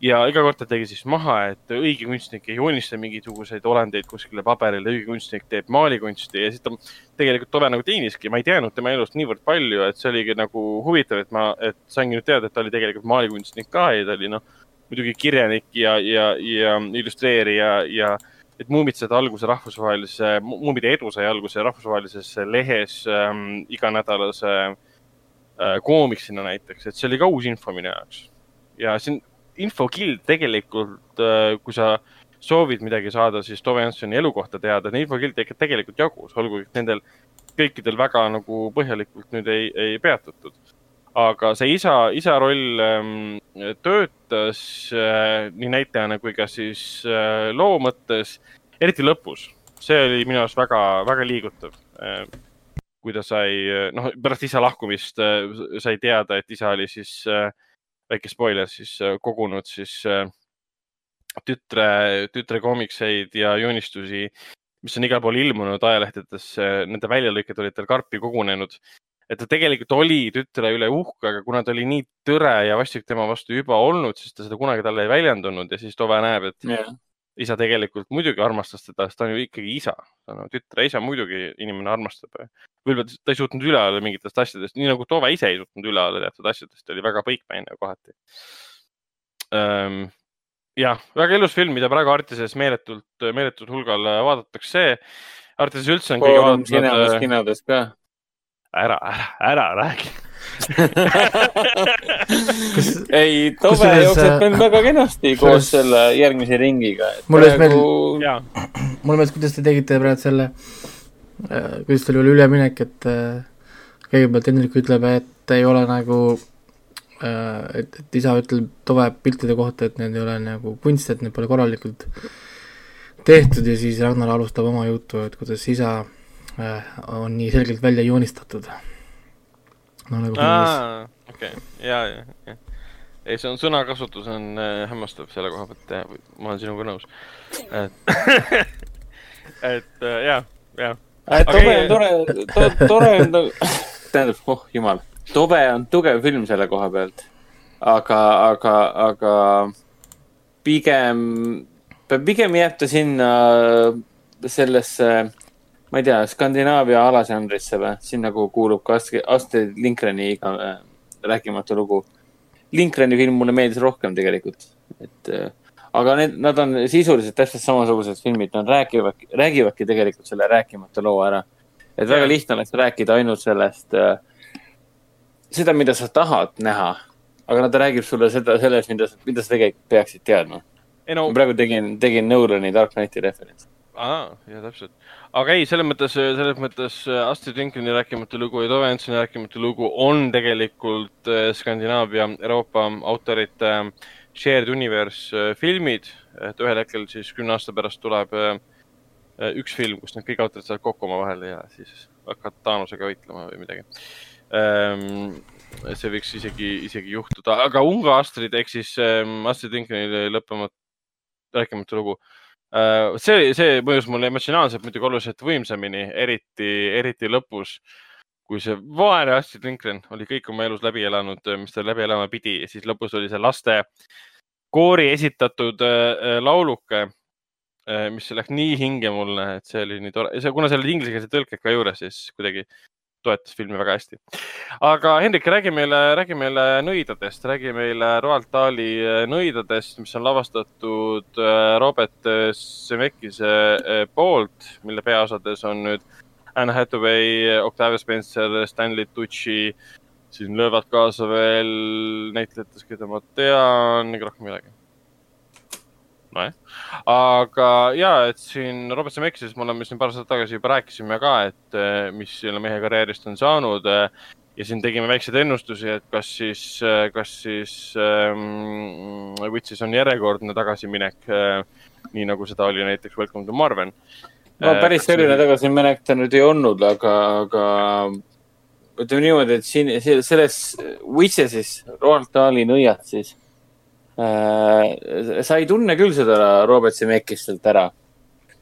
ja iga kord ta tegi siis maha, et õige kunstnik ei joonista mingisuguseid olendeid kuskile paberile, õige kunstnik teeb maalikunsti ja siis ta tegelikult Tove nagu teeniski, ma ei teadnud tema elust niivõrd palju, et see oligi nagu huvitav, et ma, et saingi nüüd teada, et ta oli tegelikult maalikunstnik ka ja ta oli noh, muidugi kirjanik ja, ja, ja illustreerija ja et Muumid said alguse rahvusvahelise, Muumide edu sai alguse rahvusvahelises lehes ähm, iganädalase äh, koomiksina näiteks, et see oli ka uus info minu jaoks. ja siin infokild tegelikult, äh, kui sa soovid midagi saada, siis Tove Janssoni elu kohta teada, infokild tegelikult jagus, olgugi nendel kõikidel väga nagu põhjalikult nüüd ei, ei peatutud. aga see isa, isa roll ähm, töötas äh, nii näitlejana kui ka siis äh, loo mõttes, eriti lõpus. see oli minu arust väga, väga liigutav äh, kui ta sai, noh, pärast isa lahkumist äh, sai teada, et isa oli siis äh, väike spoiler siis äh, kogunud siis äh, tütre, tütre koomikseid ja joonistusi mis on igal pool ilmunud ajalehtedes, nende väljalõiked olid tal karpi kogunenud. et ta tegelikult oli tütre üle uhke, aga kuna ta oli nii tõre ja vastik tema vastu juba olnud, siis ta seda kunagi talle ei väljendunud ja siis Tove näeb, et yeah. Isa tegelikult muidugi armastas teda, sest ta on ju ikkagi isa. no tütre isa muidugi inimene armastab. võib-olla ta ei suutnud üle olla mingitest asjadest, nii nagu Tove ise ei suutnud üle olla teatud asjadest, ta oli väga põikpäine kohati um, jah, väga ilus film, mida praegu Artises meeletult, meeletult hulgal vaadatakse. Artises üldse on kõige vaadatud. äh, kinodes ka. ära, ära, ära räägi Kus... ei, Tove jookseb meil äh, väga kenasti koos kuidas... selle järgmise ringiga. mulle praegu... meeldib, mulle meeldis, kuidas te tegite praegu selle, äh, kuidas teil oli üleminek, et kõigepealt Hendrik ütleb, et ei ole nagu Äh, et, et isa ütleb Tove piltide kohta, et need ei ole nagu kunst, et need pole korralikult tehtud ja siis Ragnar alustab oma juttu, et kuidas isa äh, on nii selgelt välja joonistatud. No nagu filmis. okei, ja, ja, ja. ei, see on sõnakasutus on äh, hämmastav selle koha pealt ja ma olen sinuga nõus. et et äh, ja, ja. et Tove on tore, tore on ta, tähendab, oh jumal Tobe on tugev film selle koha pealt. aga, aga, aga pigem, pigem jääb ta sinna sellesse, ma ei tea, Skandinaavia alažanrisse või, sinna, kuhu kuulub ka Astrid Lindgreni iga äh, rääkimatu lugu. Lindgreni film mulle meeldis rohkem tegelikult, et äh, aga need, nad on sisuliselt täpselt samasugused filmid, nad räägivad, räägivadki tegelikult selle rääkimata loo ära. et väga lihtne oleks rääkida ainult sellest äh, seda, mida sa tahad näha, aga ta räägib sulle seda, sellest, mida, mida sa tegelikult peaksid teadma no.... ma praegu tegin, tegin Nolani Dark Knighti referentsi. Aa, ja täpselt. aga ei, selles mõttes, selles mõttes äh, Astrid Lindgreni rääkimatu lugu ja Tove Janssoni rääkimatu lugu on tegelikult äh, Skandinaavia, Euroopa autorite äh, shared universe filmid, et ühel hetkel siis kümne aasta pärast tuleb üks film, kus need kõik autorid saavad kokku omavahel ja siis hakkavad Thanosega võitlema või midagi Ehm, see võiks isegi, isegi juhtuda, aga Unga Astrid ehk siis ähm, Astrid Lindgreni lõppematu, rääkimatu lugu. See, see mõjus mulle emotsionaalselt muidugi oluliselt võimsamini, eriti, eriti lõpus, kui see vaene Astrid Lindgren oli kõik oma elus läbi elanud, mis ta läbi elama pidi. Siis lõpus oli see laste koori esitatud äh, lauluke äh, mis läks nii hinge mulle, et see oli nii tore, kuna seal olid inglisekeelsed tõlked ka juures, siis kuidagi toetas filmi väga hästi. aga Hendrik, räägi meile, räägi meile nõidadest, räägi meile Roald Dahli äh, nõidadest, mis on lavastatud äh, Robert Zemeckise äh, poolt, mille peaosades on nüüd Anne Hathaway, Octavia Spencer, Stanley Tucci. siin löövad kaasa veel näitlejatest, keda ma tean, ega rohkem midagi nojah, aga ja, et siin Robert Zemeckis, me oleme siin paar aastat tagasi juba rääkisime ka, et eh, mis selle mehe karjäärist on saanud. Eh, ja siin tegime väikseid ennustusi, et kas siis, eh, kas siis ähm, Witches on järjekordne tagasiminek äh,, nii nagu seda oli näiteks Welcome to Marvel. no päris selline tagasiminek ta nüüd ei olnud, aga, aga ütleme niimoodi, et siin selles Witchesis, Roald Dahli nõiad siis Äh, sa ei tunne küll seda Robert Zemeckistelt ära.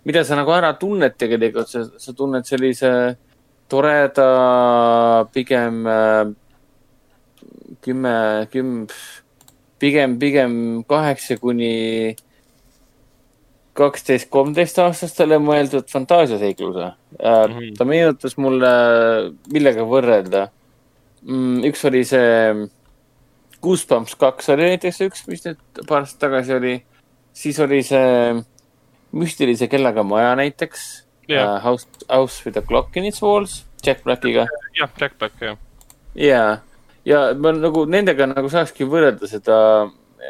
mida sa nagu ära tunned tegelikult, sa, sa tunned sellise toreda, pigem äh, kümme, küm-, pigem, pigem kaheksa kuni kaksteist, kolmteist aastastele mõeldud fantaasiaseikluse mm. -hmm. ta meenutas mulle, millega võrrelda. Mm, üks oli see Goosebumps kaks oli näiteks üks, mis nüüd paar aastat tagasi oli. siis oli see müstilise kellaga maja näiteks yeah.. Uh, House, House with a clock in its walls, Jack Blackiga. jah, Jack Black, jah. ja, ja ma nagu nendega nagu saakski võrrelda seda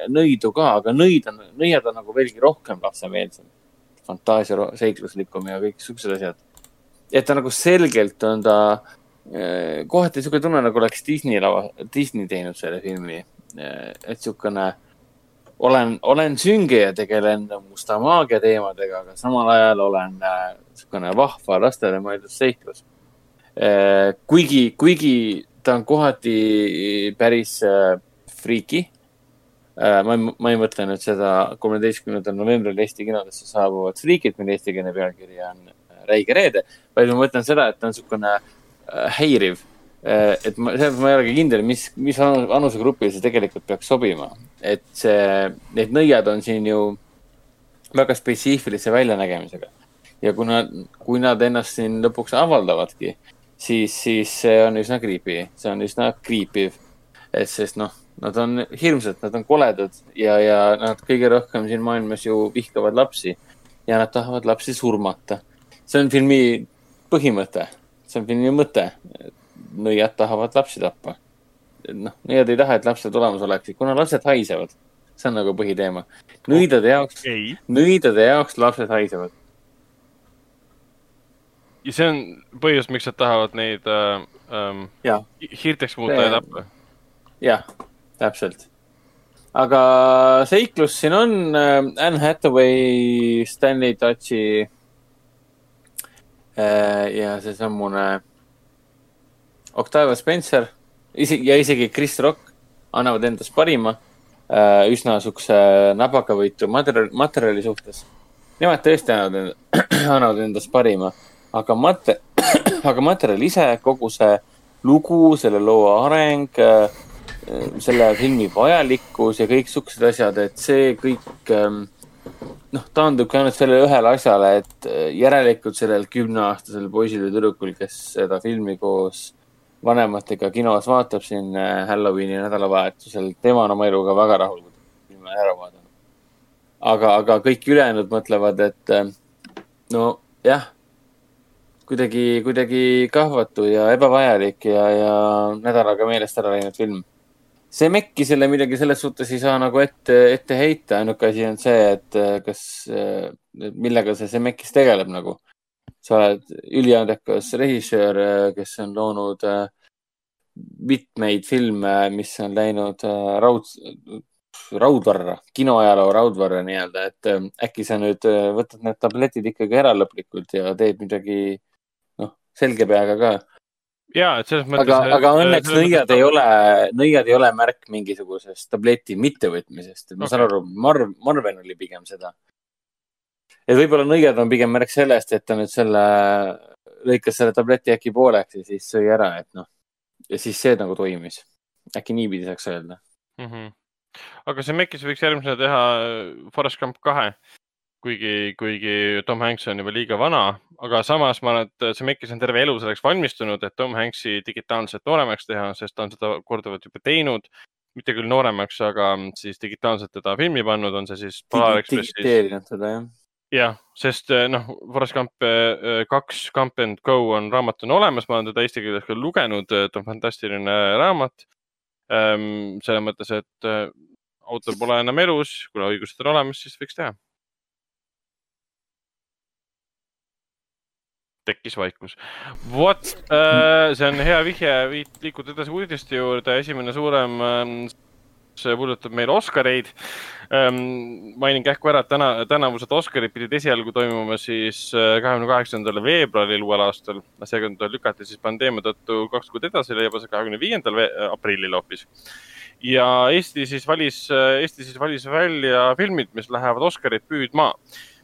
nõidu ka, aga nõid on, nõiad on nagu veelgi rohkem lapsemeelsem. fantaasia seikluslikum ja kõik siuksed asjad. et ta nagu selgelt on ta Äh, kohati sihuke tunne, nagu oleks Disney lava, Disney teinud selle filmi. Äh, et sihukene, olen, olen sünge ja tegelen musta maagia teemadega, aga samal ajal olen äh, sihukene vahva lastele mõeldud seiklus. kuigi, kuigi ta on kohati päris friiki. äh,. ma ei, ma ei mõtle nüüd seda kolmeteistkümnendal novembril Eesti kinodesse saabuvat Freakit, mille eestikeelne pealkiri on äh, Räige reede, vaid ma mõtlen seda, et ta on niisugune äh, häiriv. et ma, selles ma ei olegi kindel, mis, mis vanu- vanusegrupile see tegelikult peaks sobima. et see, need nõiad on siin ju väga spetsiifilise väljanägemisega ja kuna, kui nad ennast siin lõpuks avaldavadki, siis, siis see on üsna creepy, see on üsna kriipiv. et sest noh, nad on hirmsad, nad on koledad ja, ja nad kõige rohkem siin maailmas ju vihkavad lapsi ja nad tahavad lapsi surmata. see on filmi põhimõte, see on filmi mõte. nõiad tahavad lapsi tappa. noh, nõiad ei taha, et lapsed olemas oleksid, kuna lapsed haisevad. see on nagu põhiteema. nõidade jaoks, ei, nõidade jaoks lapsed haisevad. ja see on põhjus, miks nad tahavad neid äh, ähm, jah, hiirteks muuta ja tappa. jah, täpselt. aga seiklus siin on äh, Anne Hathaway, Stanley äh, ja seesamune Octavia Spencer isi- ja isegi Chris Rock annavad endast parima äh, üsna siukse napakavõitu materjali, materjali suhtes. Nemad tõesti annavad, annavad endast parima, aga mate-, aga materjal ise, kogu see lugu, selle loo areng äh, selle filmi vajalikkus ja kõik siuksed asjad, et see kõik ähm, noh, taandubki ainult sellele ühele asjale, et äh, järelikult sellel kümneaastasel poisil või tüdrukul, kes seda filmi koos vanematega kinos vaatab siin äh, Halloweeni nädalavahetusel, tema on oma eluga väga rahul, kui ta filmi ära vaadanud. aga, aga kõik ülejäänud mõtlevad, et äh, nojah, kuidagi, kuidagi kahvatu ja ebavajalik ja, ja nädalaga meelest ära läinud film see Mekki selle midagi selles suhtes ei saa nagu ette, ette heita, ainuke asi on see, et äh, kas, millega see Zemekis tegeleb nagu. sa oled üliandekas režissöör, kes on loonud äh, mitmeid filme, mis on läinud äh, raud, raudvarra, kinoajaloo raudvarra nii-öelda, et äh, äkki sa nüüd äh, võtad need tabletid ikkagi ära lõplikult ja teed midagi, noh, selge peaga ka ja, et selles mõttes. aga, aga õnneks nõiad ei ole, nõiad ei ole märk mingisugusest tableti mittevõtmisest, et ma Okei. saan aru, Marv, Marven oli pigem seda. et võib-olla nõiad on pigem märk sellest, et ta nüüd selle, lõikas selle tableti äkki pooleks ja siis sõi ära, et noh. ja siis see nagu toimis. äkki niipidi saaks öelda. mm. -hmm. aga see Mekis võiks järgmisena teha äh, Forest Gump kahe, kuigi, kuigi Tom Hanks on juba liiga vana, aga samas ma arvan, et see Mekis on terve elu selleks valmistunud, et Tom Hanksi digitaalselt nooremaks teha, sest ta on seda korduvalt juba teinud. mitte küll nooremaks, aga siis digitaalselt teda filmi pannud, on see siis digiteerinud seda jah. jah, sest eh, noh, Forest Gump eh, kaks, Gump and Go on raamat on olemas, ma olen teda eesti keeles ka lugenud, ta on fantastiline raamat. selles mõttes, et eh, autor pole enam elus, kuna õigused on olemas, siis võiks teha. Tekkis vaikus. vot, see on hea vihje, liikuda edasi uudiste juurde, esimene suurem, see puudutab meil Oscareid mainin kähku ära, et täna, tänavused Oscarid pidid esialgu toimuma siis äh, kahekümne kaheksandal veebruaril uuel aastal. seekord lükati siis pandeemia tõttu kaks kuud edasi, leiab see kahekümne viiendal aprillil hoopis. ja Eesti siis valis, Eesti siis valis välja filmid, mis lähevad Oscarit püüdma.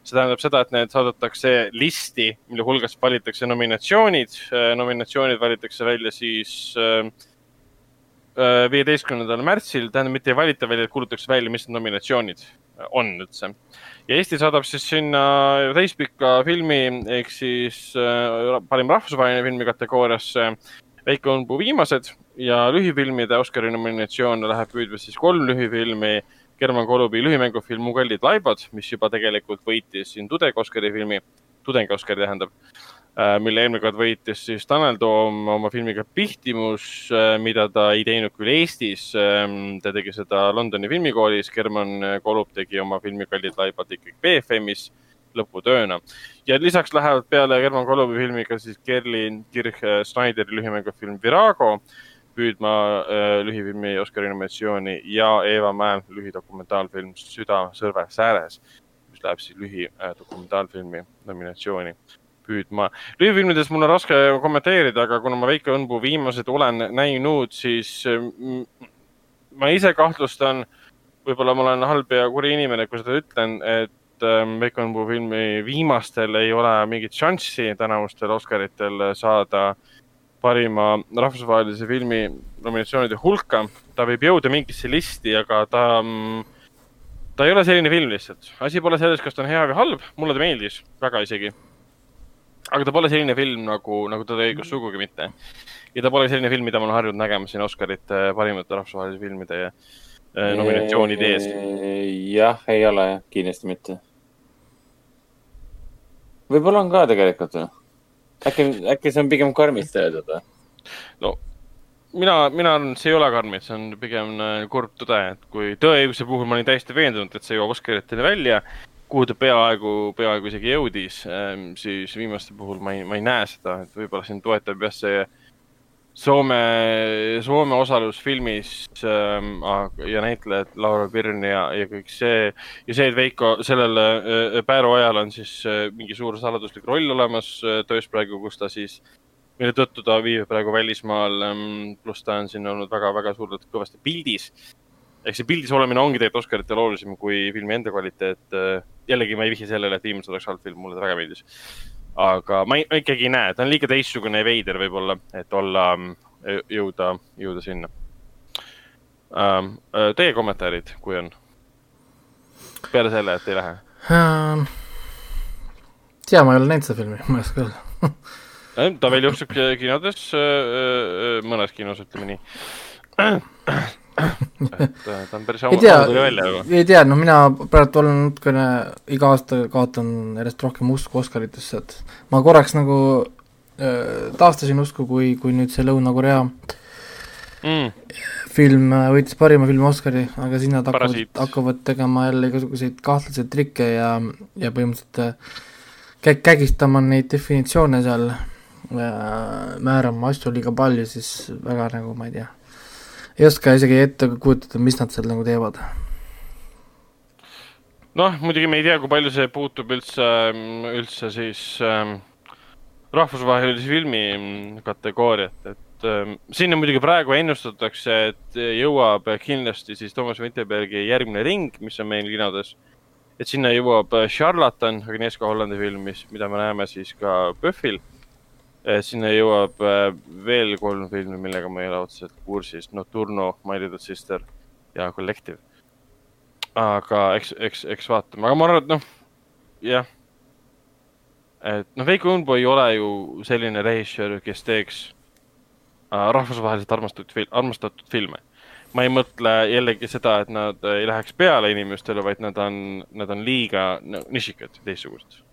See tähendab seda, et need saadetakse listi, mille hulgast valitakse nominatsioonid. nominatsioonid valitakse välja siis äh, viieteistkümnendal märtsil, tähendab, mitte ei valita välja, kuulutatakse välja, mis need nominatsioonid on üldse. ja Eesti saadab siis sinna täispika filmi ehk siis äh, parim rahvusvaheline filmi kategooriasse Väike õunpuu viimased ja lühifilmide Oscari nominatsioon läheb püüdma siis kolm lühifilmi. German Kolubi lühimängufilm Mu kallid laibad, mis juba tegelikult võitis siin Tudeng Oscari filmi, Tudeng Oscari tähendab Äh, mille eelmine kord võitis siis Tanel Toom oma filmiga Pihtimus, mida ta ei teinud küll Eestis. ta tegi seda Londoni filmikoolis, German Kolub tegi oma filmi Kallid laibad ikkagi BFM-is lõputööna. ja lisaks lähevad peale German Kolubi filmiga siis Gerlin Kirch Snyderi lühimängufilm Virago püüdma äh, lühifilmi Oscari nominatsiooni ja Eeva Mäe lühidokumentaalfilm Süda sõrves ääres, mis läheb siis lühidokumentaalfilmi nominatsiooni püüdma. lühifilmides mul on raske kommenteerida, aga kuna ma Väike õnpuu viimased olen näinud, siis mm, ma ise kahtlustan, võib-olla ma olen halb ja kuri inimene, kui seda ütlen, et ähm, Veiko Õunpuu filmi viimastel ei ole mingit šanssi tänavustel Oscaritel saada parima rahvusvahelise filmi nominatsioonide hulka. ta võib jõuda mingisse listi, aga ta, mm, ta ei ole selline film lihtsalt. asi pole selles, kas ta on hea või halb, mulle ta meeldis väga isegi. aga ta pole selline film nagu, nagu Tõde ja õigus sugugi mitte. ja ta pole selline film, mida ma olen harjunud nägema siin Oscarite parimate rahvusvahelise filmide ja äh, nominatsioonide ees. jah, ei ole jah, kindlasti mitte. võib-olla on ka tegelikult või? Äkki, äkki see on pigem karmist öeldud või? no mina, mina arvan, et see ei ole karmid, see on pigem äh, kurb tõde, et kui tõeõiguse puhul ma olin täiesti veendunud, et see jõuab Oscaritele välja, kuhu ta peaaegu, peaaegu isegi jõudis, ähm, siis viimaste puhul ma ei, ma ei näe seda, et võib-olla siin toetab jah, see Soome, Soome osalus filmis ähm, ja näitlejad Laura Pirn ja, ja kõik see ja see, et Veiko sellel äh, Pääru ajal on siis äh, mingi suur saladuslik roll olemas äh, töös praegu, kus ta siis, mille tõttu ta viibib praegu välismaal ähm,. pluss ta on siin olnud väga-väga suurelt kõvasti pildis. ehk see pildis olemine ongi tegelikult Oscaritel olulisem kui filmi enda kvaliteet. Äh, jällegi ma ei vihja sellele, et viimased oleks halb film, mulle ta väga meeldis aga ma, ikkagi ei näe, ta on liiga teistsugune ja veider võib-olla, et olla, jõuda, jõuda sinna um,. Teie kommentaarid, kui on? peale selle, et ei lähe um,? tea, ma ei ole näinud seda filmi, ma ei oska öelda ta veel jookseb kinodes, mõnes kinos, ütleme nii et ta on päris ei tea, ei tea, no mina praegu olen natukene iga aasta kaotan järjest rohkem usku Oscaritesse, et ma korraks nagu äh, taastasin usku, kui, kui nüüd see Lõuna-Korea mm. film võitis parima filmi Oscari, aga siis nad hakkavad, hakkavad tegema jälle igasuguseid kahtlaseid trikke ja, ja põhimõtteliselt äh, kä-, kägistama neid definitsioone seal äh,, määrama asju liiga palju, siis väga nagu ma ei tea ei oska isegi ette kujutada, mis nad seal nagu teevad. noh, muidugi me ei tea, kui palju see puutub üldse, üldse siis ähm, rahvusvahelise filmi kategooriat, et ähm, sinna muidugi praegu ennustatakse, et jõuab kindlasti siis Toomas Vinterbergi järgmine ring, mis on meil kinodes. et sinna jõuab Charlatan, Agnieszka Hollandi film, mis, mida me näeme siis ka PÖFFil sinna jõuab eh, veel kolm filmi, millega ma ei ole otseselt kursis. Nocturno, My Little Sister ja Collective. aga eks, eks, eks vaatame, aga ma arvan, et noh, jah. et noh, Veiko Õunpuu ei ole ju selline režissöör, kes teeks äh, rahvusvaheliselt armastatud armastatud filme. ma ei mõtle jällegi seda, et nad ei läheks peale inimestele, vaid nad on, nad on liiga no, nišikad, teistsugused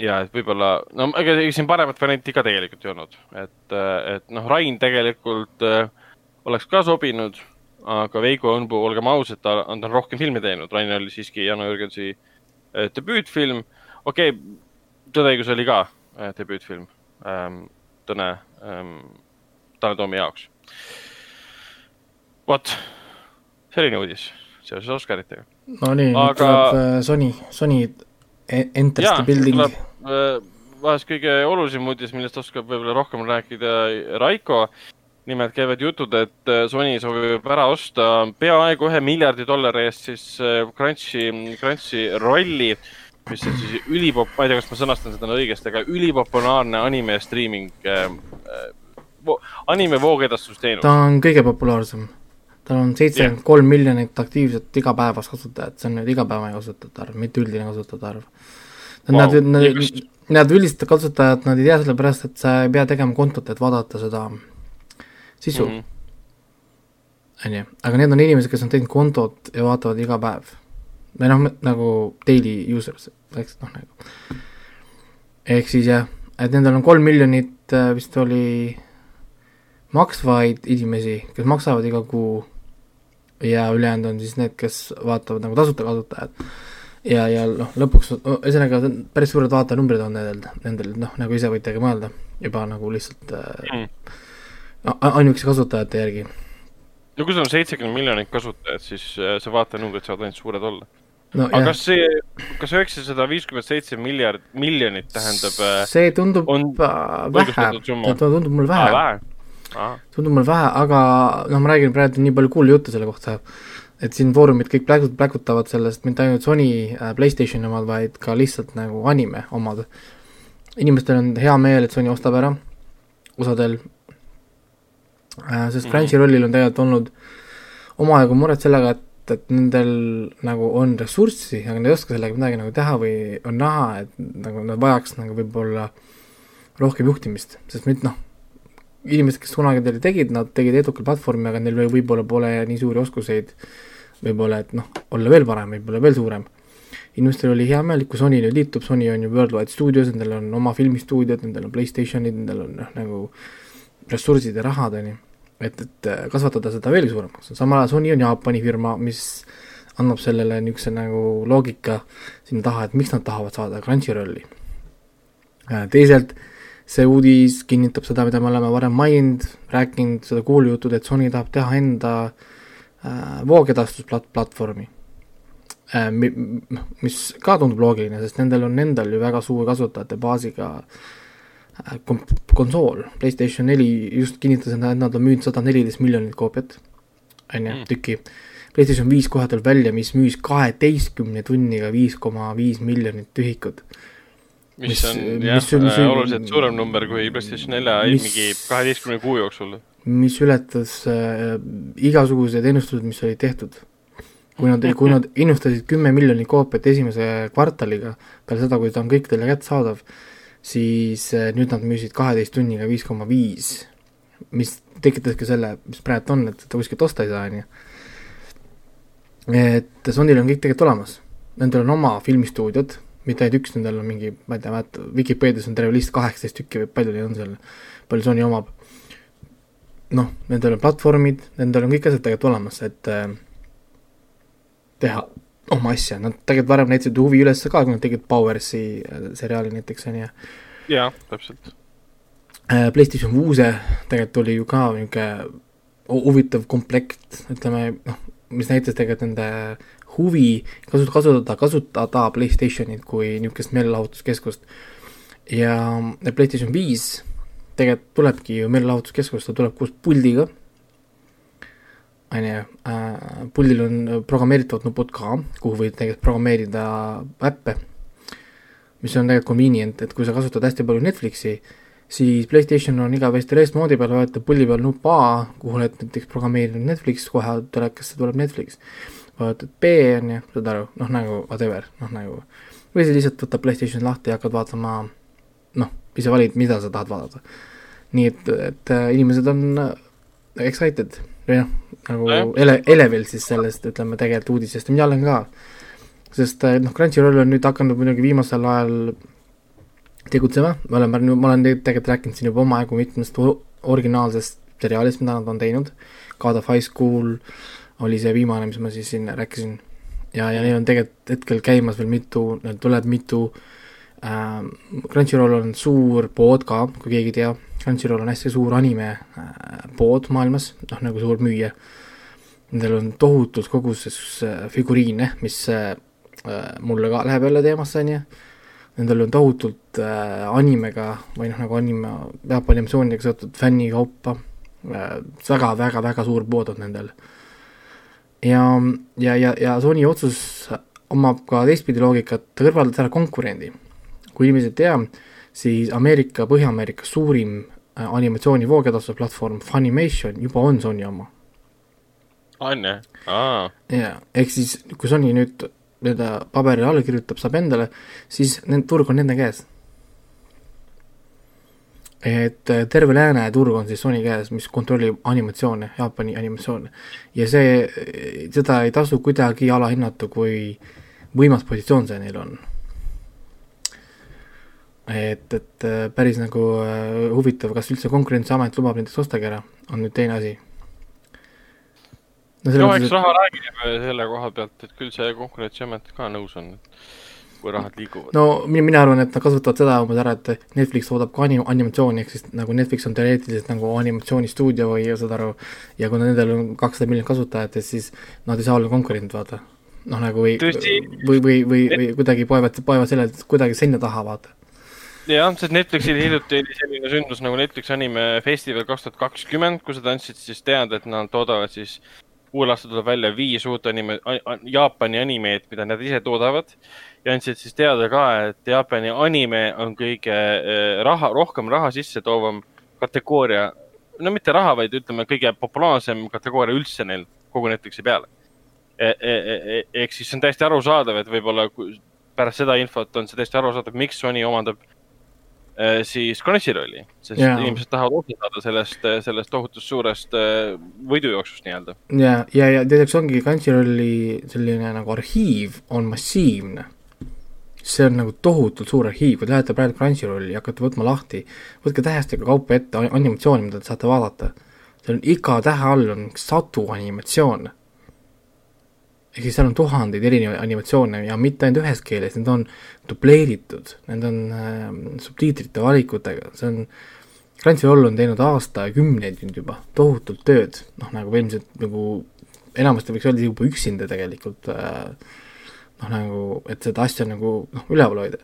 ja et võib-olla, no ega siin paremat varianti ka tegelikult ei olnud, et, et noh, Rain tegelikult äh, oleks ka sobinud, aga Veiko Õunpuu, olgem ausad, ta, ta on rohkem filme teinud, Rain oli siiski Jano Jürgensi äh, debüütfilm. okei okay,, Tõdeõigus oli ka äh, debüütfilm ähm,, Tõne ähm,, Tanel Toomi jaoks. vot, selline uudis seoses Oscaritega. no nii aga..., nüüd tuleb äh, Sony, Sony Enters the building Äh, vahest kõige olulisem uudis, millest oskab võib-olla rohkem rääkida Raiko. nimelt käivad jutud, et äh, Sony soovib ära osta peaaegu ühe miljardi dollari eest siis äh, Crunchi, Crunchi rolli, mis on siis ülipop-, ma ei tea, kas ma sõnastan seda õigesti, aga ülipopulaarne anime streaming äh,, anime voogedastusteenus. ta on kõige populaarsem tal on seitsekümmend kolm miljonit aktiivset igapäevast kasutajat, see on nüüd igapäevane kasutajate arv, mitte üldine kasutajate arv Nad wow., nad, nad üldised kasutajad, nad ei tea sellepärast, et sa ei pea tegema kontot, et vaadata seda sisu mm. on ju, aga need on inimesed, kes on teinud kontot ja vaatavad iga päev. või noh, nagu daily users, eks noh nagu. ehk siis jah, et nendel on kolm miljonit äh, vist oli maksvaid inimesi, kes maksavad iga kuu ja ülejäänud on siis need, kes vaatavad nagu tasuta kasutajad ja, ja noh, lõpuks ühesõnaga päris suured vaatajanumbrid on nendel, nendel noh, nagu ise võite ka mõelda, juba nagu lihtsalt äh, mm. ainuüksi kasutajate järgi. no kui sul on seitsekümmend miljonit kasutajat, siis äh, see vaatajanumbrid saavad ainult suured olla no,. aga jah. kas see, kas üheksasada viiskümmend seitse miljard, miljonit tähendab äh, see tundub on vähe, tundub mulle vähe, tundub mulle vähe, aga noh, ma räägin praegu nii palju kuulujuttu selle kohta, et siin foorumid kõik pläkut-, pläkutavad sellest mitte ainult Sony äh, PlayStationi omad, vaid ka lihtsalt nagu anime omad. inimestel on hea meel, et Sony ostab ära, osadel äh,, sest. Crunchyrollil on tegelikult olnud omajagu muret sellega, et et nendel nagu on ressurssi, aga nad ei oska sellega midagi nagu teha või on näha, et nagu nad vajaks nagu võib-olla rohkem juhtimist, sest nüüd noh, inimesed, kes kunagi teile tegid, nad tegid edukal platvormi, aga neil võib-olla pole nii suuri oskuseid, võib-olla, et noh, olla veel parem, võib-olla veel suurem. inimestel oli hea meel, kui Sony nüüd liitub, Sony on ju Worldwide Studios, nendel on oma filmistuudiod, nendel on Playstationid, nendel on noh, nagu ressursid ja rahad, on ju. et, et kasvatada seda veelgi suuremaks, samal ajal Sony on Jaapani firma, mis annab sellele niisuguse nagu loogika sinna taha, et miks nad tahavad saada Crunchyrolli. teisalt äh, see uudis kinnitab seda, mida me oleme varem maininud, rääkinud seda kuulujutud, et Sony tahab teha enda äh, voogedastusplatvormi äh,. mis ka tundub loogiline, sest nendel on endal ju väga suur kasutajate baasiga äh, konsool, PlayStation neli just kinnitas, et nad on müünud sada neliteist miljonit koopiat, on ju, mm. tükki. PlayStation viis kohe tuleb välja, mis müüs kaheteistkümne tunniga viis koma viis miljonit ühikut mis, mis on jah, äh, oluliselt suurem number kui PlayStation nelja mingi kaheteistkümne kuu jooksul. Mis ületas äh, igasugused ennustused, mis olid tehtud. kui nad, kui nad ennustasid kümme miljonit koopiat esimese kvartaliga, peale seda, kui ta on kõikidele kättesaadav, siis äh, nüüd nad müüsid kaheteist tunniga viis koma viis, mis tekitaski selle, mis praegu on, et ta kuskilt osta ei saa, on ju. et Sonyl on kõik tegelikult olemas, nendel on oma filmistuudiod mitte ainult üks, nendel on mingi, ma ei tea, vaata, Vikipeedias on terve list kaheksateist tükki või palju neid on seal, palju Sony omab. Noh, nendel on platvormid, nendel on kõik asjad tegelikult olemas, et äh, teha oma asja, nad tegelikult varem näitasid huvi üles ka, kui nad tegid Powersi äh, seriaali näiteks, on ju. jaa, täpselt äh,. PlayStation Vuuse tegelikult oli ju ka niisugune huvitav komplekt, ütleme noh, mis näitas tegelikult nende huvi kasut-, kasutada, kasutada Playstationit kui niisugust meelelahutuskeskust. ja PlayStation viis tegelikult tulebki ju meelelahutuskeskust, ta tuleb koos puldiga, on ju, äh, puldil on programmeeritavad nupud ka, kuhu võid tegelikult programmeerida äppe, mis on tegelikult convenient, et kui sa kasutad hästi palju Netflixi, siis PlayStation on igavesti rest moodi peal, vajutab puldi peal nupp A, kuhu oled näiteks programmeerinud Netflix, kohe telekasse tuleb Netflix vajutad B on ju, saad aru, noh nagu whatever, noh nagu, või siis lihtsalt võtad PlayStation lahti ja hakkad vaatama, noh, ise valid, mida sa tahad vaadata. Nii et, et äh, inimesed on äh, excited. Või noh, nagu ele-, elevil siis sellest, ütleme tegelikult uudisest. Ja mina olen ka. sest äh, noh, Crunchyroll on nüüd hakanud muidugi viimasel ajal tegutsema, me oleme, ma olen tegelikult rääkinud siin juba omajagu mitmest originaalsest seriaalist, mida nad on teinud, God of High School oli see viimane, mis ma siis siin rääkisin. ja, ja neil on tegelikult hetkel käimas veel mitu, neil tuleb mitu äh,, Crunchyroll on suur pood ka, kui keegi ei tea, Crunchyroll on hästi suur anime äh, maailmas, noh nagu suur müüja. Nendel on tohutus koguses äh, figuriine, mis äh, mulle ka läheb jälle teemasse, on ju. Nendel on tohutult animega või noh, nagu anime, Jaapani animatsioonidega seotud fännikaupa väga, väga, väga suur pood on nendel ja, ja, ja, ja Sony otsus omab ka teistpidi loogikat, ta kõrvaldas ära konkurendi. kui inimesed ei tea, siis Ameerika, Põhja-Ameerika suurim äh, animatsiooni voogedastuse Funimation juba on Sony oma. on jah? aa. jaa, ehk siis kui Sony nüüd nii-öelda paberile alla kirjutab, saab endale, siis need turg on nende käes et äh, terve lääne turg on siis Sony käes, mis kontrollib animatsioone, Jaapani animatsioone. ja see, seda ei tasu kuidagi alahinnata, kui võimas positsioon see neil on. Et, et äh, päris nagu äh, huvitav, kas üldse Konkurentsiamet lubab näiteks ostagi ära, on nüüd teine asi. no, no eks et... raha räägib selle koha pealt, et küll see Konkurentsiamet ka nõus on, kui rahad liiguvad. no mina, mina arvan, et nad kasutavad seda umbes ära, et Netflix toodab ka anim-, animatsiooni, ehk siis nagu Netflix on teoreetiliselt nagu animatsioonistuudio või saad aru, ja kuna nendel on kakssada miljonit kasutajat, et siis nad ei saa olla konkurent, vaata. noh, nagu või, või, või, või, või kuidagi poevad, poevad selle kuidagi seina taha, vaata. jah, sest Netflixil hiljuti oli selline sündmus nagu Netflix anime festival kaks tuhat kakskümmend, kus nad andsid siis teada, et nad toodavad siis uuel aastal tuleb välja viis uut anime, Jaapani animeid, mida nad ise toodavad. ja andsid siis teada ka, et Jaapani anime on kõige eh, raha, rohkem raha sisse toovam kategooria. no mitte raha, vaid ütleme, kõige populaarsem kategooria üldse neil kogu Netflixi peale. ehk siis see on täiesti arusaadav, et võib-olla pärast seda infot on see täiesti arusaadav, miks Sony omandab siis Crunchyrolli, sest Jaa. inimesed tahavad osa saada sellest, sellest tohutust suurest eh, võidujooksust nii-öelda. ja, ja, ja teiseks ongi Crunchyrolli selline nagu arhiiv on massiivne. see on nagu tohutult suur arhiiv, kui te lähete praegu Crunchyrolli ja hakkate võtma lahti, võtke tähestega kaupa ette ani- animatsiooni, mida te saate vaadata. seal on iga tähe all on sadu animatsioone. Ehk siis seal on tuhandeid erinevaid animatsioone ja mitte ainult ühes keeles, need on dubleeritud, need on äh, subtiitrite valikutega, see on Crunchyroll on teinud aastakümneid nüüd juba tohutult tööd, noh nagu ilmselt nagu enamasti võiks öelda juba üksinda tegelikult äh, noh, nagu, et seda asja nagu noh, üleval hoida.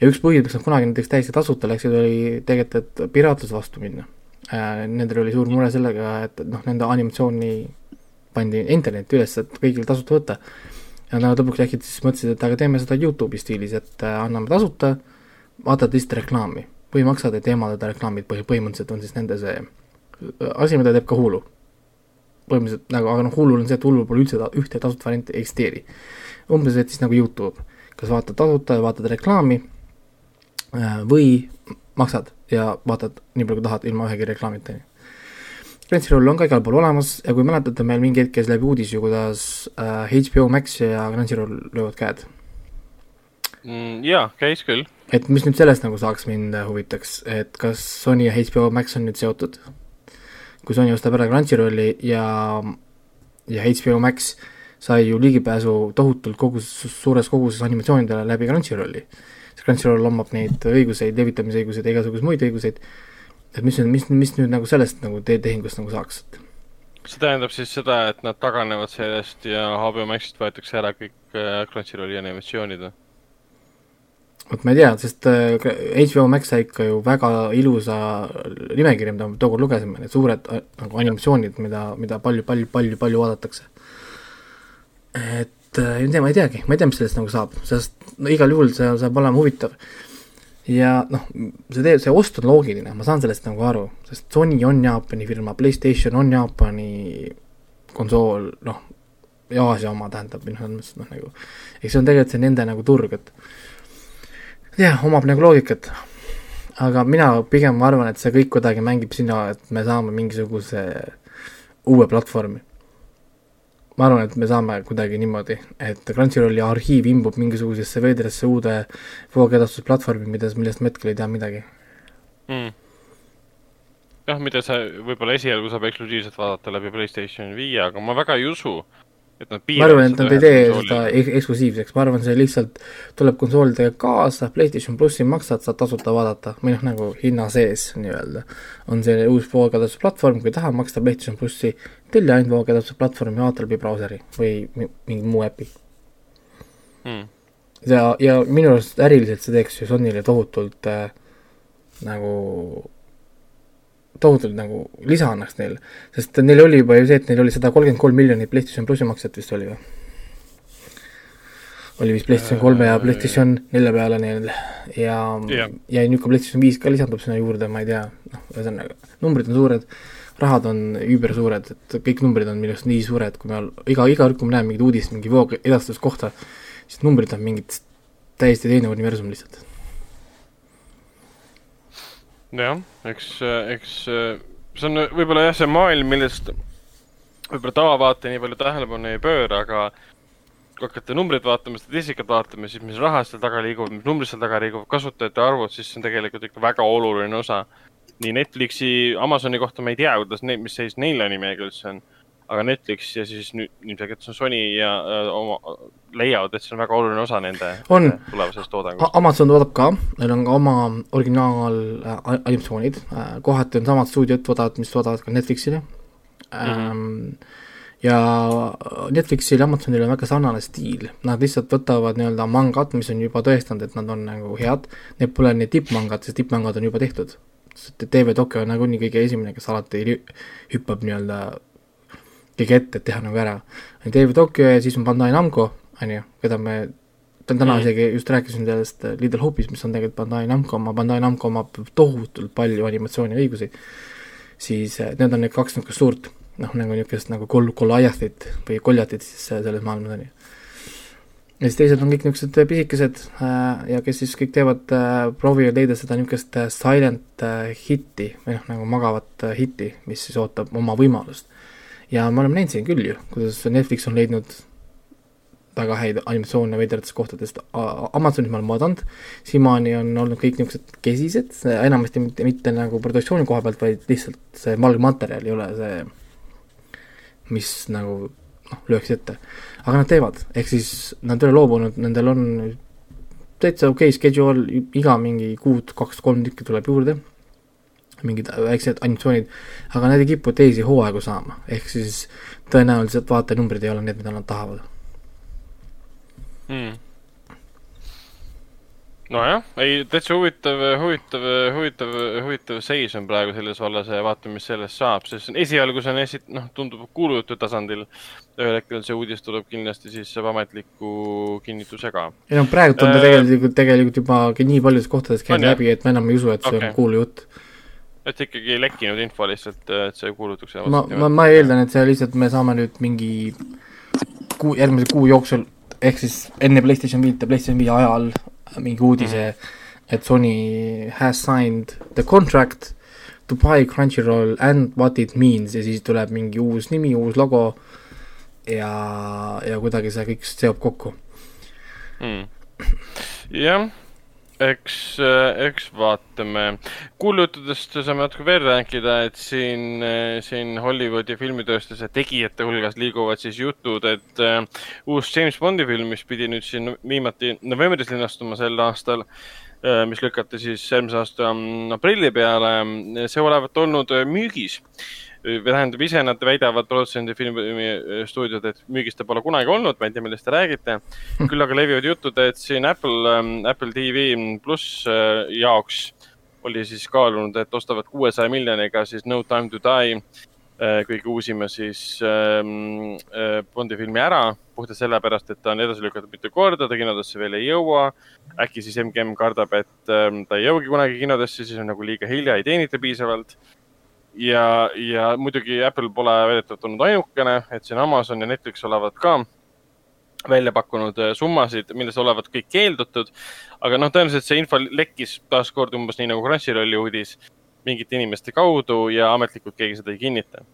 ja üks põhjus, miks nad kunagi näiteks täiesti tasuta läksid, oli tegelikult, et piraatluse vastu minna äh,. Nendel oli suur mure sellega, et noh, nende animatsiooni pandi internetti üles, et kõigil tasuta võtta. ja nad lõpuks läksid siis mõtlesid, et aga teeme seda Youtube'i stiilis, et äh, anname tasuta, vaatad lihtsalt reklaami või maksad, et eemaldada reklaamid põhi, põhimõtteliselt on siis nende see äh, asi, mida teeb ka Hulu. põhimõtteliselt nagu, aga noh, Hulul on see, et Hulul pole üldse ta, ühte tasuta varianti ei eksisteeri. umbes, et siis nagu Youtube, kas vaatad tasuta ja vaatad reklaami äh, või maksad ja vaatad nii palju, kui tahad, ilma ühegi reklaamita, on ju. Crunchyroll on ka igal pool olemas ja kui mäletate, meil mingi hetk käis läbi uudis ju, kuidas äh, HBO Max ja Crunchyroll löövad käed. Mm, jaa, käis küll. et mis nüüd sellest nagu saaks mind äh, huvitaks, et kas Sony ja HBO Max on nüüd seotud? kui Sony ostab ära Crunchyrolli ja, ja HBO Max sai ju ligipääsu tohutult kogus, suures koguses animatsioonidele läbi Crunchyrolli. Crunchyroll omab neid õiguseid, levitamisõiguseid ja igasuguseid muid õiguseid, et mis mis, mis nüüd nagu sellest nagu te- tehingust nagu saaks, et see tähendab siis seda, et nad taganevad sellest ja HBO Maxist võetakse ära kõik äh, Crunchyrolli animatsioonid või? vot ma ei tea, sest äh, HBO Max sai ikka ju väga ilusa nimekirja, mida me tookord lugesime, need suured äh, nagu animatsioonid, mida, mida palju, palju, palju, palju vaadatakse. et äh, ei tea, ma ei teagi, ma ei tea, mis sellest nagu saab, sest no igal juhul see saab olema huvitav. Ja noh, see tee, see ost on loogiline, ma saan sellest nagu aru, sest Sony on Jaapani firma, Playstation on Jaapani konsool, noh, ja Aasia oma tähendab, noh, noh nagu, eks see on tegelikult see nende nagu turg, et jah, omab nagu loogikat. aga mina pigem arvan, et see kõik kuidagi mängib sinna, et me saame mingisuguse uue platvormi. Ma arvan, et me saame kuidagi niimoodi, et Crunchyrolli arhiiv imbub mingisugusesse veidrasse uude voogedastusplatvormi, mida, millest me hetkel ei tea midagi. mm.. jah, mida sa võib-olla esialgu saab eksklusiivselt vaadata läbi Playstation viie, aga ma väga ei usu, et nad ma arvan, et nad ei tee seda ek- eksklusiivseks, ma arvan, see lihtsalt tuleb konsoolidega kaasa, PlayStation plussi maksad, saad tasuta vaadata või noh, nagu hinna sees nii-öelda. on see uus voogedastusplatvorm, kui tahad maksta PlayStation plussi, telli ainult voogedastusplatvormi, vaata läbi brauseri või mi- mingi muu äpi. mm.. ja, ja minu arust äriliselt see teeks ju Sonyle tohutult äh, nagu, tohutult nagu lisa annaks neile. sest neil oli juba ju see, et neil oli sada kolmkümmend kolm miljonit PlayStation plussi maksjat vist oli või? oli vist PlayStation kolme ja PlayStation nelja peale neil ja Jah. ja nüüd ka PlayStation viis ka lisandub sinna juurde, ma ei tea, noh, ühesõnaga numbrid on suured, rahad on üübersuured, et kõik numbrid on minu arust nii suured, kui me iga, iga kord, kui me näeme mingit uudist mingi voog edastuse kohta, siis numbrid on mingid täiesti teine universum lihtsalt. jah, eks, eks see on võib-olla jah, see maailm, millest võib-olla tavavaataja nii palju tähelepanu ei pööra, aga kui hakata numbreid vaatama, statistikat vaatama, siis mis raha seal taga liigub, mis numbrid seal taga liiguvad, kasutajate arvud, siis see on tegelikult ikka väga oluline osa. nii Netflixi, Amazoni kohta ma ei tea, kuidas neid, mis seis neil animeega üldse on. Aga Netflix ja siis nüüd ilmselgelt see on Sony ja äh, oma, leiavad, et see on väga oluline osa nende On. tulevasest toodangust. Amazon toodab ka, neil on ka oma originaal äh, äh,, kohati on samad stuudiod toodavad, mis toodavad ka Netflixile ähm,. ja Netflixil ja Amazonil on väga sarnane stiil, nad lihtsalt võtavad nii-öelda mangat, mis on juba tõestanud, et nad on nagu head, need pole need tippmangad, sest tippmangad on juba tehtud. sest TV Tokyo on nagunii kõige esimene, kes alati hüppab nii-öelda kõige ette, et teha nagu ära. TV Tokyo ja siis on Bandai Namco, on ju, keda me täna mm. isegi just rääkisin sellest Little Hope'ist, mis on tegelikult Bandai Namco oma, Bandai Namco omab tohutult palju animatsiooniõigusi, siis eh, need on need kaks niisugust suurt noh, nagu niisugust nagu kol-, Goliathit või Koljatit siis selles maailmas, on ju. ja siis teised on kõik niisugused pisikesed äh, ja kes siis kõik teevad äh,, proovivad leida seda niisugust äh, silent äh, hitti või noh, nagu magavat äh, hitti, mis siis ootab oma võimalust. Ja me oleme näinud siin küll ju, kuidas Netflix on leidnud väga häid animatsioone veidratest kohtadest, Amazonis me oleme vaadanud, siiamaani on olnud kõik niisugused kesised, enamasti mitte, mitte nagu produktsiooni koha pealt, vaid lihtsalt see valgmaterjal ei ole see mis nagu noh, lüüakse ette. aga nad teevad, ehk siis nad ei ole loobunud, nendel on täitsa okei okay schedule, iga mingi kuud kaks-kolm tükki tuleb juurde, mingid väiksed animatsioonid, aga nad ei kipu teisi hooaegu saama, ehk siis tõenäoliselt vaatenumbrid ei ole need, mida nad tahavad hmm nojah, ei täitsa huvitav, huvitav, huvitav, huvitav seis on praegu selles vallas ja vaatame, mis sellest saab, sest esialgu see on esi-, noh, tundub kuulujutu tasandil. ühel hetkel see uudis tuleb kindlasti siis saab ametliku kinnituse ka. ei noh, praegult on ta äh, tegelikult, tegelikult juba nii paljudes kohtades käinud läbi, et ma enam ei usu, et see okay. on kuulujutt. Et ikkagi lekkinud info lihtsalt, et see kuulutuks. ma, ma, ma eeldan, et see lihtsalt, me saame nüüd mingi kuu, järgmise kuu jooksul ehk siis enne PlayStation viite, PlayStation viie ajal mingi uudise mm, -hmm. et Sony has signed the contract to buy Crunchyroll and what it means ja siis tuleb mingi uus nimi, uus logo ja, ja kuidagi see kõik seob kokku mm.. jah, eks, eks vaatame. kuulujuttudest saame natuke veel rääkida, et siin, siin Hollywoodi filmitööstuse tegijate hulgas liiguvad siis jutud, et uh, uus James Bondi film, mis pidi nüüd siin viimati novembris linastuma sel aastal uh,, mis lükati siis eelmise aasta aprilli peale, see olevat olnud müügis tähendab, ise nad väidavad, produtsendi filmistuudiod, et müügis ta pole kunagi olnud, ma ei tea, millest te räägite. küll aga levivad jutud, et siin Apple, Apple TV pluss äh, jaoks oli siis kaalunud, et ostavad kuuesaja miljoniga siis No Time to Die äh, kõige uusima siis ähm, äh, Bondi filmi ära, puhtalt sellepärast, et ta on edasi lükatud mitu korda, ta kinodesse veel ei jõua. äkki siis MGM kardab, et ähm, ta ei jõuagi kunagi kinodesse, siis on nagu liiga hilja, ei teenita piisavalt ja, ja muidugi Apple pole väidetavalt olnud ainukene, et siin Amazon ja Netflix olevat ka välja pakkunud äh, summasid, millest olevat kõik keeldutud. aga noh, tõenäoliselt see info lekkis taaskord umbes nii nagu Crunchyrolli uudis mingite inimeste kaudu ja ametlikult keegi seda ei kinnita.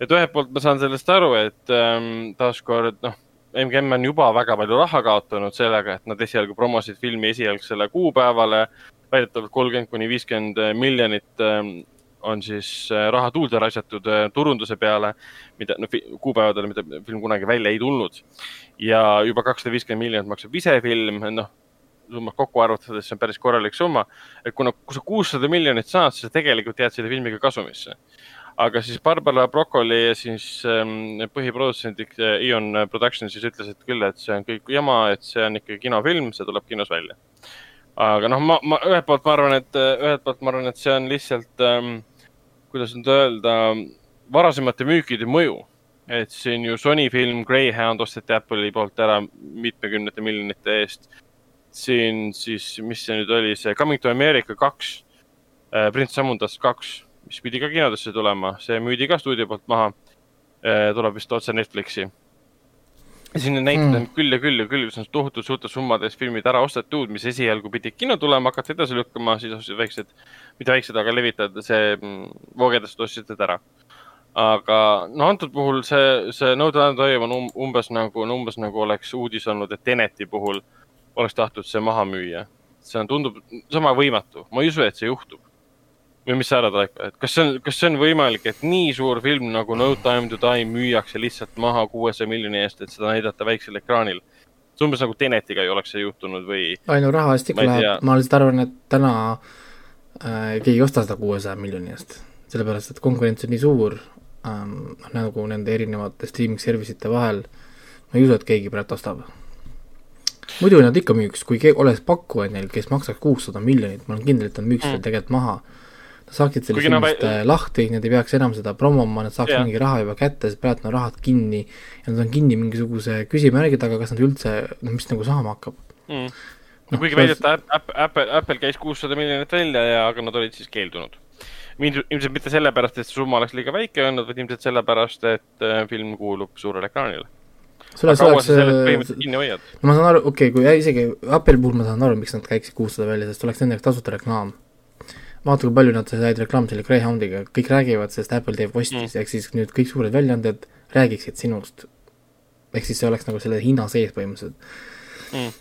et ühelt poolt ma saan sellest aru, et ähm, taaskord noh, MGM on juba väga palju raha kaotanud sellega, et nad esialgu promosid filmi esialgsele kuupäevale väidetavalt kolmkümmend kuni viiskümmend miljonit ähm, on siis äh, raha tuulde raisatud äh, turunduse peale, mida, noh, kuupäevadele, mida film kunagi välja ei tulnud. ja juba kakssada viiskümmend miljonit maksab ise film, noh, summad kokku arvutades, see on päris korralik summa. et kuna, kui sa kuussada miljonit saad, siis sa tegelikult jääd selle filmiga kasumisse. aga siis Barbara Broccoli ja siis ähm, põhiprodutsent Ion äh, Production siis ütles, et küll, et see on kõik jama, et see on ikkagi kinofilm, see tuleb kinos välja aga noh, ma, ma ühelt poolt ma arvan, et ühelt poolt ma arvan, et see on lihtsalt ähm, kuidas nüüd öelda, varasemate müükide mõju. et siin ju Sony film Greyhound osteti Apple'i poolt ära mitmekümnete miljonite eest. siin siis, mis see nüüd oli, see Coming to America kaks äh,, Prints Sammundast kaks, mis pidi ka kinodesse tulema, see müüdi ka stuudio poolt maha äh,. tuleb vist otse Netflixi siin on näiteid mm. küll ja küll ja küll, kus on tohutult suurtes summades filmid ära ostetud, mis esialgu pidid kino tulema, hakati edasi lükkama, siis ostsid väiksed, mitte väiksed, aga levitajad, see mm, voogedest ostsid ära. aga no antud puhul see, see No Time to Die on um, umbes nagu, umbes nagu oleks uudis olnud, et Teneti puhul oleks tahtnud see maha müüa. see on, tundub sama võimatu, ma ei usu, et see juhtub või mis sa arvad, Raiko, et kas see on, kas see on võimalik, et nii suur film nagu No Time to Die müüakse lihtsalt maha kuuesaja miljoni eest, et seda näidata väiksel ekraanil? see umbes nagu Tenetiga ei oleks see juhtunud või? ainu raha eest ikka läheb, ma lihtsalt arvan, et täna äh, keegi ei osta seda kuuesaja miljoni eest. sellepärast, et konkurents on nii suur ähm, nagu nende erinevate streaming service ite vahel, ma ei usu, et keegi praegu ostab. muidu nad ikka müüks, kui oleks pakkuja neil, kes maksaks kuussada miljonit, ma olen kindel, et nad müüks selle Mm. tegelikult maha. Saaksid nad filmist ei- äh, lahti, nad ei peaks enam seda promoma, nad saaks Jah. mingi raha juba kätte, sest praegu on rahad kinni ja nad on kinni mingisuguse küsimärgi taga, kas nad üldse, no mis nagu saama hakkab. mm.. Noh, kuigi et Apple, Apple, Apple käis kuussada miljonit välja ja, aga nad olid siis keeldunud. ilmselt mitte sellepärast, et see summa oleks liiga väike olnud, vaid ilmselt sellepärast, et äh, film kuulub suurele ekraanile. kaua oleks äh, no ma saan aru, okei okay,, kui isegi Apple'i puhul ma saan aru, miks nad käiksid kuussada välja, sest oleks nende jaoks tasuta reklaam. vaata, kui palju nad said reklaami selle Greyhoundiga, kõik räägivad sellest Apple teeb ostis mm., ehk siis nüüd kõik suured väljaanded räägiksid sinust. ehk siis see oleks nagu selle hinna sees põhimõtteliselt Mm.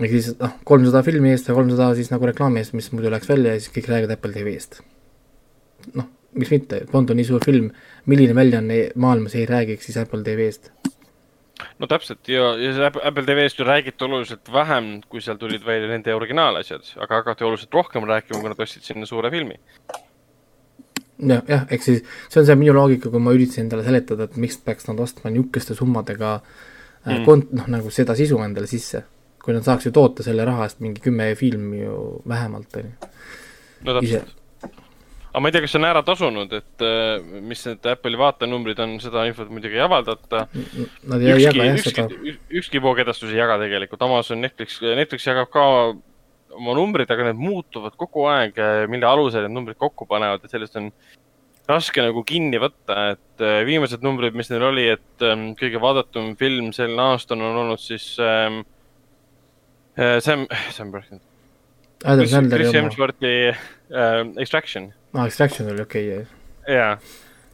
ehk siis noh, kolmsada filmi eest ja kolmsada siis nagu reklaami eest, mis muidu läks välja ja siis kõik räägivad Apple TV-st. noh, miks mitte, Bond on nii suur film, milline väljaanne maailmas ei räägiks siis Apple TV-st. No täpselt ja, ja see Apple- TV-st ju räägiti oluliselt vähem, kui seal tulid välja nende originaalasjad, aga hakati oluliselt rohkem rääkima, kui nad ostsid sinna suure filmi. jah, jah, ehk siis see on see minu loogika, kui ma üritasin endale seletada, et miks peaks nad ostma niisuguste summadega mm. Mm. kont-, noh nagu seda sisu endale sisse. kui nad saaks ju toota selle raha eest mingi kümme filmi ju vähemalt, on ju. no täpselt., aga ma ei tea, kas see on ära tasunud, et äh, mis need Apple'i vaatenumbrid on, seda infot muidugi ei avaldata. Nad ei ükski jaga, jah seda,, ükski voogedastus ei jaga tegelikult, Amazon, Netflix, Netflix jagab ka oma numbrid, aga need muutuvad kogu aeg, mille alusel need numbrid kokku panevad, et sellest on raske nagu kinni võtta, et äh, viimased numbrid, mis neil oli, et ähm, kõige vaadatum film sel aastal on olnud siis ähm, äh, Sam, Sam Burton, Adam Chris, Sandleri Chris oma, Hemsworthi äh, Extraction aa, Extraction oli okei okay,, ja,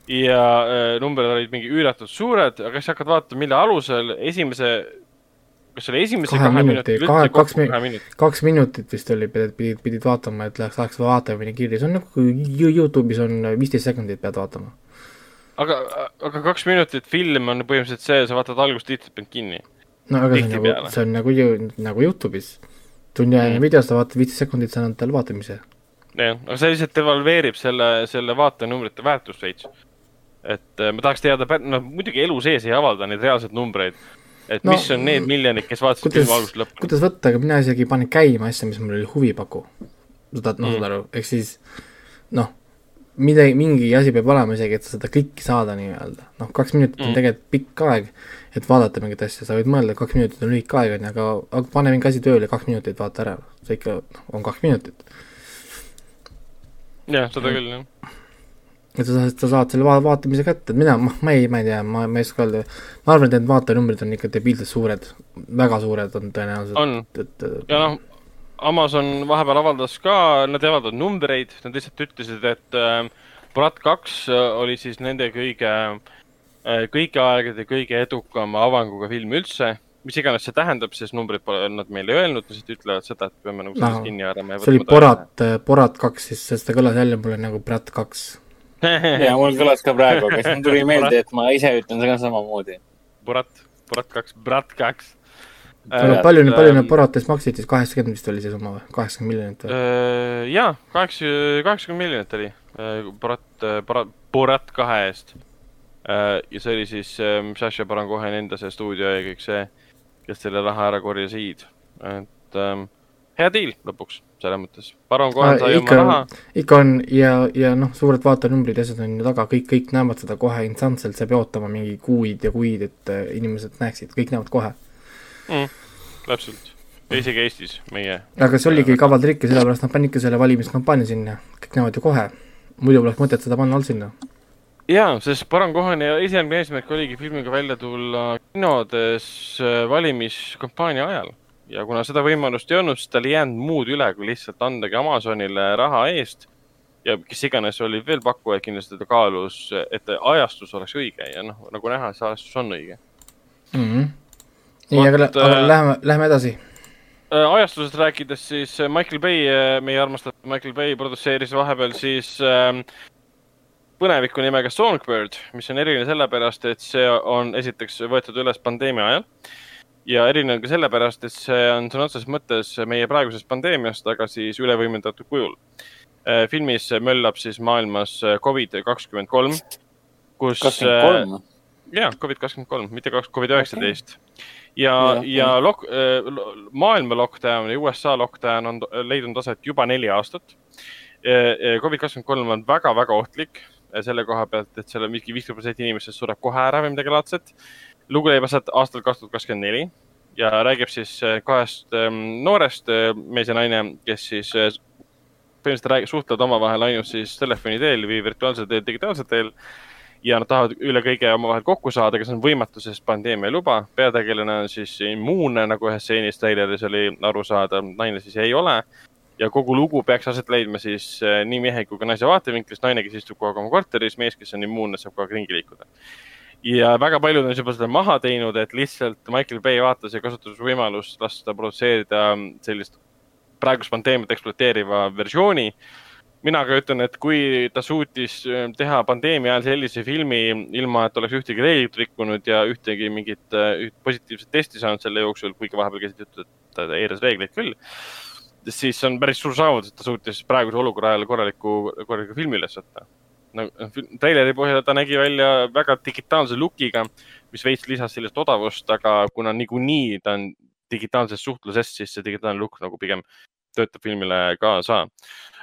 ja äh, numbrid olid mingi üüratult suured, aga siis hakkad vaatama, mille alusel esimese, kas selle esimese Kahe kahe, minuti- minuti, kahe- kaks kahe minutit. kaks minutit vist oli, pidid, pidid, pidid vaatama, et läheks, läheks vaatamine kirja, see on nagu Youtube'is on viisteist sekundit pead vaatama. aga, aga kaks minutit film on põhimõtteliselt see, sa vaatad algust tiitlit pead kinni. no aga see on nagu, see on nagu nagu Youtube'is. tunni ajaline Mm. video, sa vaatad viisteist sekundit, sa annad talle vaatamise. jah, aga see lihtsalt devalveerib selle, selle vaatenumbrite väärtust veits. et äh, ma tahaks teada, no muidugi elu sees ei avalda neid reaalseid numbreid. et No, mis on need miljonid, kes vaatasid filmi algusest lõpuni. kuidas võtta, aga mina isegi panin käima asja, mis mul oli huvi paku. saad, noh, Mm. saad aru, ehk siis noh, midagi, mingi asi peab olema isegi, et seda klikki saada nii-öelda. noh, kaks minutit on Mm. tegelikult pikk aeg, et vaadata mingit asja, sa võid mõelda, kaks minutit on lühike aeg, on ju, aga, aga pane mingi asi tööle, kaks minutit vaata ära. see ikka noh, on kaks minutit. jah, seda küll, jah. et sa saad, sa saad selle va-, vaatamise kätte, et mina, ma, ei, ma ei tea, ma, ma ei oska öelda. ma arvan, et need vaatenumbrid on ikka debiilselt suured, väga suured on tõenäoliselt, on, et ja noh, Amazon vahepeal avaldas ka, nad ei avaldanud numbreid, nad lihtsalt ütlesid, et äh, Brat kaks oli siis nende kõige äh,, kõigi aegade kõige edukam avanguga film üldse. Mis iganes see tähendab, sest numbreid pole nad meile öelnud, lihtsalt ütlevad seda, et peame nagu sellest No, kinni haarama. see oli Borat, Borat kaks, siis sest ta kõlas jälle mulle nagu Brat kaks. ja mul kõlas ka praegu, aga siis mul tuli meelde, et ma ise ütlen seda samamoodi. Borat, Borat kaks, Brat kaks. aga palju, palju need Boratest maksid siis, kaheksakümmend vist oli see summa või, kaheksakümmend miljonit või? Äh, jaa, kaheksa, kaheksakümmend miljonit oli Borat, Borat, Borat kahe eest. ja see oli siis Saša Baron Coheni enda see stuudio ja kõik see, kes selle raha ära korjasid. et ähm, hea deal lõpuks, selles mõttes. Baron Cohen sai oma raha. ikka on ja, ja noh, suured vaatenumbrid ja asjad on ju taga, kõik, kõik näevad seda kohe instantselt, sa ei pea ootama mingi kuid ja kuid, et äh, inimesed näeksid, kõik näevad kohe. Mm, täpselt, ja isegi Eestis meie. aga see oligi kaval trikk ja sellepärast nad panidki selle valimiskampaania sinna, kõik näevad ju kohe. muidu poleks mõtet seda panna all sinna. jaa, sest Baron Coheni esialgne eesmärk oligi filmiga välja tulla kinodes äh, valimiskampaania ajal. ja kuna seda võimalust ei olnud, siis tal ei jäänud muud üle, kui lihtsalt andagi Amazonile raha eest. ja kes iganes oli veel pakkujaid, kindlasti ta kaalus, et ajastus oleks õige ja noh, nagu näha, see ajastus on õige. mm. -hmm. nii, aga, aga äh, lähme, lähme edasi. Äh, ajastusest rääkides, siis äh, Michael Bay, meie armastatud Michael Bay produtseeris vahepeal siis äh, põneviku nimega Songbird, mis on eriline sellepärast, et see on esiteks võetud üles pandeemia ajal ja eriline ka sellepärast, et see on sõna otseses mõttes meie praegusest pandeemiast, aga siis ülevõimendatud kujul. filmis möllab siis maailmas Covid kakskümmend kolm kus. kakskümmend kolm. ja Covid kakskümmend kolm, mitte kaks, Covid üheksateist. ja Jah,, ja jah. lok-, maailma lockdown ja USA lockdown on leidnud aset juba neli aastat. Covid kakskümmend kolm on väga-väga ohtlik selle koha pealt, et seal on mingi viiskümmend protsenti inimestest sureb kohe ära või midagi laadset. lugu leiab aset aastal kaks tuhat kakskümmend neli ja räägib siis eh, kahest em, noorest eh, mees ja naine, kes siis põhimõtteliselt räägi- suhtlevad omavahel ainult siis telefoni teel või virtuaalsel teel, digitaalsel teel ja nad tahavad üle kõige omavahel kokku saada, aga see on võimatu, sest pandeemia ei luba. peategelane on siis immuunne, nagu ühes stseenis treileris oli aru saada, naine siis ei ole. Ja kogu lugu peaks aset leidma siis eh, nii mehe kui ka naise vaatevinklist, naine, kes istub kogu aeg oma korteris, mees, kes on immuunne, saab kogu aeg ringi liikuda. ja väga paljud on juba seda maha teinud, et lihtsalt Michael Bay vaatas ja kasutas võimalust lasta produtseerida sellist praegust pandeemiat ekspluateeriva versiooni mina ka ütlen, et kui ta suutis äh, teha pandeemia ajal sellise filmi, ilma et oleks ühtegi reeglit rikkunud ja ühtegi mingit äh, üht positiivset testi saanud selle jooksul, kuigi vahepeal käisid jutud, et ta eiras reegleid küll, siis on päris suur saavutus, et ta suutis praeguse olukorra ajal korraliku, korraliku filmi üles võtta. no treileri põhjal ta nägi välja väga digitaalse look'iga, mis veits lisas sellist odavust, aga kuna niikuinii ta on digitaalses suhtluses, siis see digitaalne look nagu pigem töötab filmile kaasa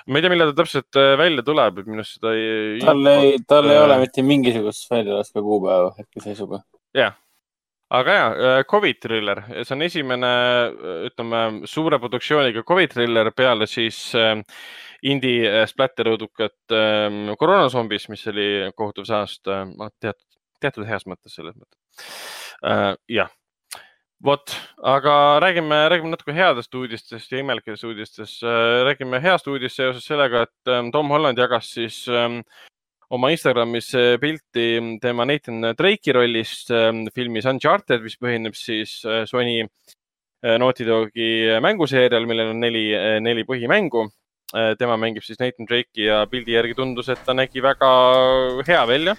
ma ei tea, millal ta täpselt äh, välja tuleb, et minu arust seda ei. tal ei, tal ei Äh. ole mitte mingisugust väljalaske kuupäeva hetkeseisuga. Aga ja, Covid thriller, see on esimene, ütleme suure produktsiooniga Covid thriller peale siis äh, indie äh, splatterõudukat äh, koroonazombis, mis oli kohutav äh, teatud, teatud heas mõttes selles mõttes äh,. jah, vot, aga räägime, räägime natuke headest uudistest ja imelikest uudistest äh,. räägime heast uudist seoses sellega, et äh, Tom Holland jagas siis äh, oma Instagramis äh, pilti tema Nathan Drake'i rollist äh, filmis Uncharted, mis põhineb siis äh, Sony äh, Naughty Dogi mänguseerial, millel on neli, neli põhimängu. tema mängib siis Nathan Drake'i ja pildi järgi tundus, et ta nägi väga hea välja.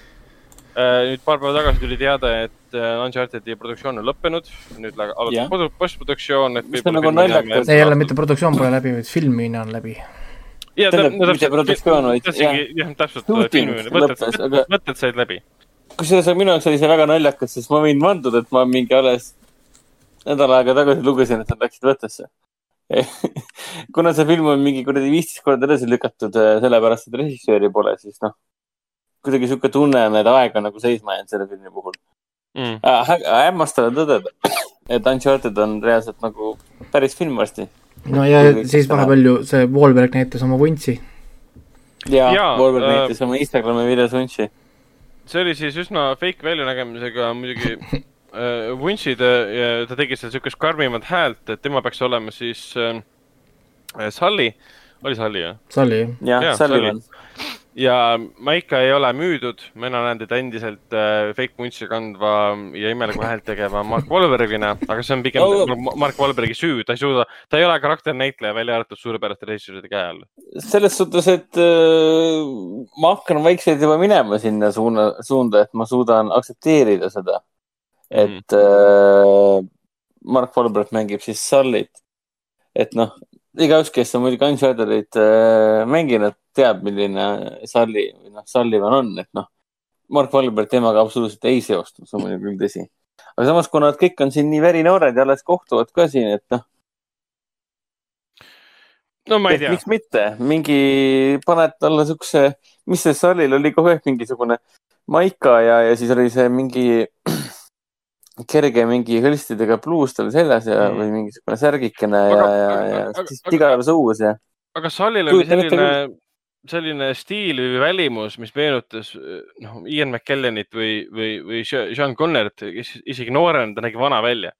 nüüd paar päeva tagasi tuli teade, et äh, Uncharted'i produktsioon on lõppenud, nüüd alustab post- postproduktsioon, et. Mis on nagu naljakas. see ei ole mitte produktsioon pole läbi, vaid filmimine on läbi. Tähendab, mitte produktsioon, vaid- jah, täpselt. Aga- mõtted said läbi. kusjuures minu jaoks oli see väga naljakas, sest ma võin vanduda, et ma mingi alles nädal aega tagasi lugesin, et nad läksid võttesse. kuna see film on mingi kuradi viisteist korda edasi lükatud, sellepärast et režissööri pole, siis noh, kuidagi sihuke tunne on, et aeg on nagu seisma jäänud selle filmi puhul Mm. äh,. hämmastav on tõdeda, et Uncharted on reaalselt nagu päris film varsti. No ja siis vahepeal ju see Wahlberg näitas oma vuntsi. ja, Jaa, ja Wolver äh, näitas oma Instagrami videos vuntsi. see oli siis üsna fake väljanägemisega muidugi äh,. Vuntsid äh,, ta tegi seal siukest karmimat häält, et tema peaks olema siis äh, Sully, oli Sully jah? Sully, jah Jaa,, Sullivan. Ja ma ikka ei ole müüdud, mina näen teda endiselt äh, fake vuntsi kandva ja imeliku häält tegeva Mark Wahlbergina, aga see on pigem Oh. Mark Wahlbergi süü, ta ei suuda, ta ei ole karakternäitleja, välja arvatud suurepäraste režissööride käe all. selles suhtes, et äh, ma hakkan vaikselt juba minema sinna suuna, suunda, et ma suudan aktsepteerida seda, et äh, Mark Wahlberg mängib siis Sullyt. et noh, igaüks, kes on muidugi Uncharted'it äh, mänginud, teab, milline Sully või noh, Sullivan on, et noh, Mark Wahlberg temaga absoluutselt ei seostu, see on muidugi küll tõsi. aga samas, kuna nad kõik on siin nii värinoored ja alles kohtuvad ka siin, et noh, no ma ei tea, miks mitte, mingi, paned talle siukse, mis see Salil oli kogu aeg mingisugune maika ja, ja siis oli see mingi kerge mingi hõlstidega pluus tal seljas ja Mm. või mingisugune särgikene ja Aga-, ja, aga- ja aga- siis aga- tigar suus ja. aga Sullil oli selline, selline stiil või välimus, mis meenutas noh, Ian McKellenit või, või, või Sean Connerit, kes isegi noorena ta nägi vana välja.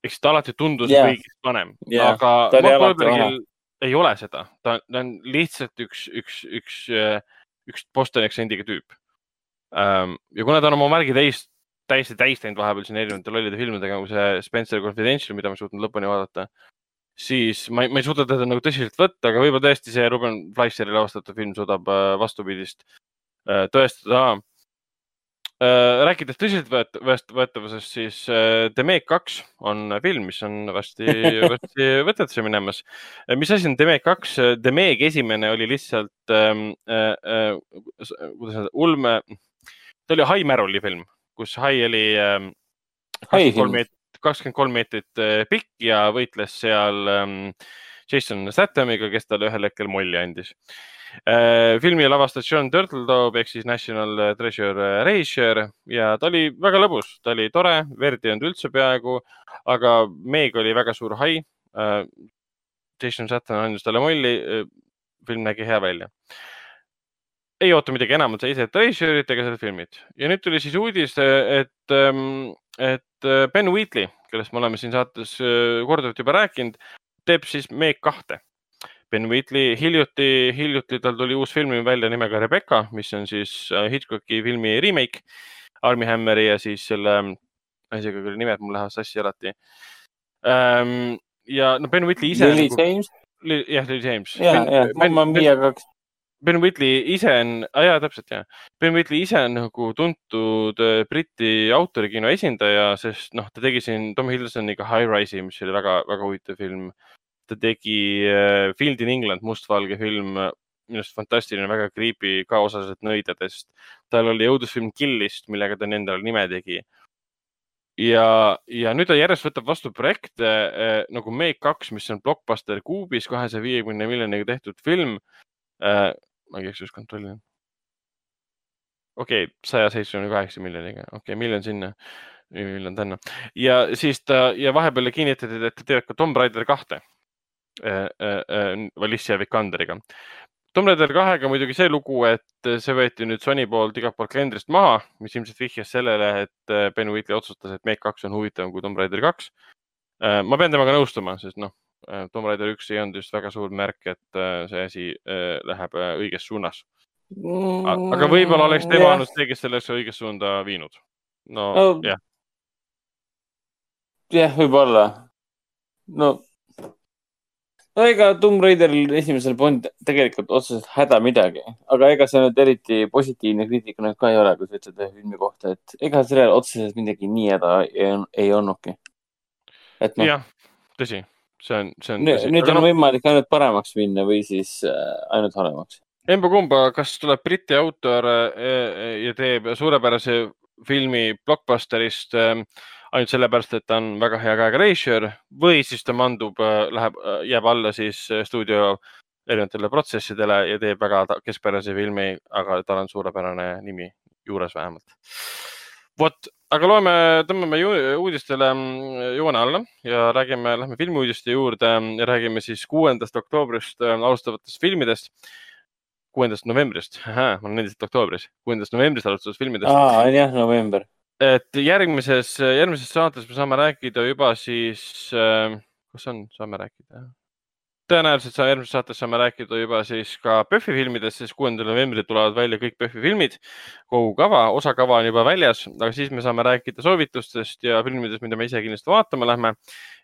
siis ta alati tundus yeah. kõigist vanem Jaa, aga Mark Wahlbergil ei ole seda, ta, ta on lihtsalt üks, üks, üks, üks Bostoni aktsendiga tüüp. ja kuna ta on oma märgi täis, täiesti täis teinud vahepeal siin erinevate lollide filmidega nagu see Spencer Confidential, mida ma ei suutnud lõpuni vaadata, siis ma ei, ma ei suuda teda nagu tõsiselt võtta, aga võib-olla tõesti see Ruben Fleischeri lavastatud film suudab äh, vastupidist äh, tõestada. rääkides tõsiseltvõetavusest, siis äh, The Meg kaks on film, mis on varsti, varsti võtetesse minemas. mis asi on The Meg kaks? The Meg esimene oli lihtsalt ähm,, äh, äh, kuidas öelda, ulme ta oli Merrili film, kus High oli ähm, Hai kakskümmend kolm meetrit, äh, pikk ja võitles seal ähm, Jason Statamiga, kes talle ühel hetkel molli andis äh,. filmi lavastas John Turtledove ehk siis National Treasure äh, Reischer ja ta oli väga lõbus, ta oli tore, verd ei olnud üldse peaaegu, aga Meg oli väga suur hai. Jason Statham andis talle molli, film nägi hea välja ei oota midagi enamat, sa ise Treasure'it ega seda filmit ja nüüd tuli siis uudis, et, et Ben Wheatley, kellest me oleme siin saates äh, korduvalt juba rääkinud, teeb siis Meg kahte. Ben Wheatley hiljuti, hiljuti tal tuli uus film välja nimega Rebecca, mis on siis äh, Hitchcocki filmi remake, Army Hammeri ja siis selle, isegi küll nimed mul lähevad sassi alati. ja no Ben Wheatley ise. Lily James jah, Lily James. ja, ja Mamma Mia kaks. Ben Whitley ise on, jaa, täpselt jah. Ben Whitley ise on nagu tuntud äh, Briti autorikino esindaja, sest noh, ta tegi siin Tom Hiddlestoniga High Rise'i, mis oli väga-väga huvitav film. ta tegi äh, Field in England, mustvalge film, minu arust fantastiline, väga creepy ka osaliselt nõidadest. tal oli õudusfilm Killist, millega ta endale nime tegi. ja, ja nüüd ta järjest võtab vastu projekte äh, nagu Meg kaks, mis on blockbuster kuubis kahesaja viiekümne miljoniga tehtud film äh, ma igaks juhuks kontrollin. okei okay,, saja seitsmekümne kaheksa miljoniga, okei okay,, miljon sinna, miljon tänna ja siis ta ja vahepeal kinnitati, et ta teeb ka Tomb Raider kahte äh,. Äh, Alicia Vikanderiga. Tomb Raider kahega muidugi see lugu, et see võeti nüüd Sony poolt igalt poolt kalendrist maha, mis ilmselt vihjas sellele, et äh, Ben Wheatley otsustas, et Meg kaks on huvitavam kui Tomb Raider kaks. ma pean temaga nõustuma, sest noh, Tomb Raider üks ei olnud just väga suur märk, et äh, see asi äh, läheb äh, õiges suunas. aga võib-olla oleks tema olnud see, kes sellesse õiges suunda viinud. no No, jah, jah, võib-olla. no, no ega Tomb Raideril esimesel polnud tegelikult otseselt häda midagi, aga ega see nüüd eriti positiivne kriitika nüüd ka ei ole, kui sa ütled ühe filmi kohta, et ega sellel otseselt midagi nii häda ei, ei olnudki. et noh, jah, tõsi, see on, see on nüüd on noh, võimalik ainult paremaks minna või siis äh, ainult halvemaks. emba-kumba, kas tuleb Briti autor äh, ja teeb suurepärase filmi blockbusterist äh, ainult sellepärast, et ta on väga hea käega reisijal või siis ta mandub, läheb, jääb alla siis äh, stuudio erinevatele protsessidele ja teeb väga keskpärase filmi, aga tal on suurepärane nimi juures vähemalt. vot, aga loeme, tõmbame uudistele mm, joone alla ja räägime, lähme filmiuudiste juurde ja räägime siis kuuendast oktoobrist äh, alustavatest filmidest. kuuendast novembrist, ma olen endiselt oktoobris, kuuendast novembrist alustavatest filmidest aa, on jah, november. et järgmises, järgmises saates me saame rääkida juba siis äh,, kus on, saame rääkida? Tõenäoliselt saa- järgmises saates saame rääkida juba siis ka PÖFFi filmidest, sest kuuendal novembril tulevad välja kõik PÖFFi filmid. kogu kava, osa kava on juba väljas, aga siis me saame rääkida soovitustest ja filmidest, mida me ise kindlasti vaatama lähme.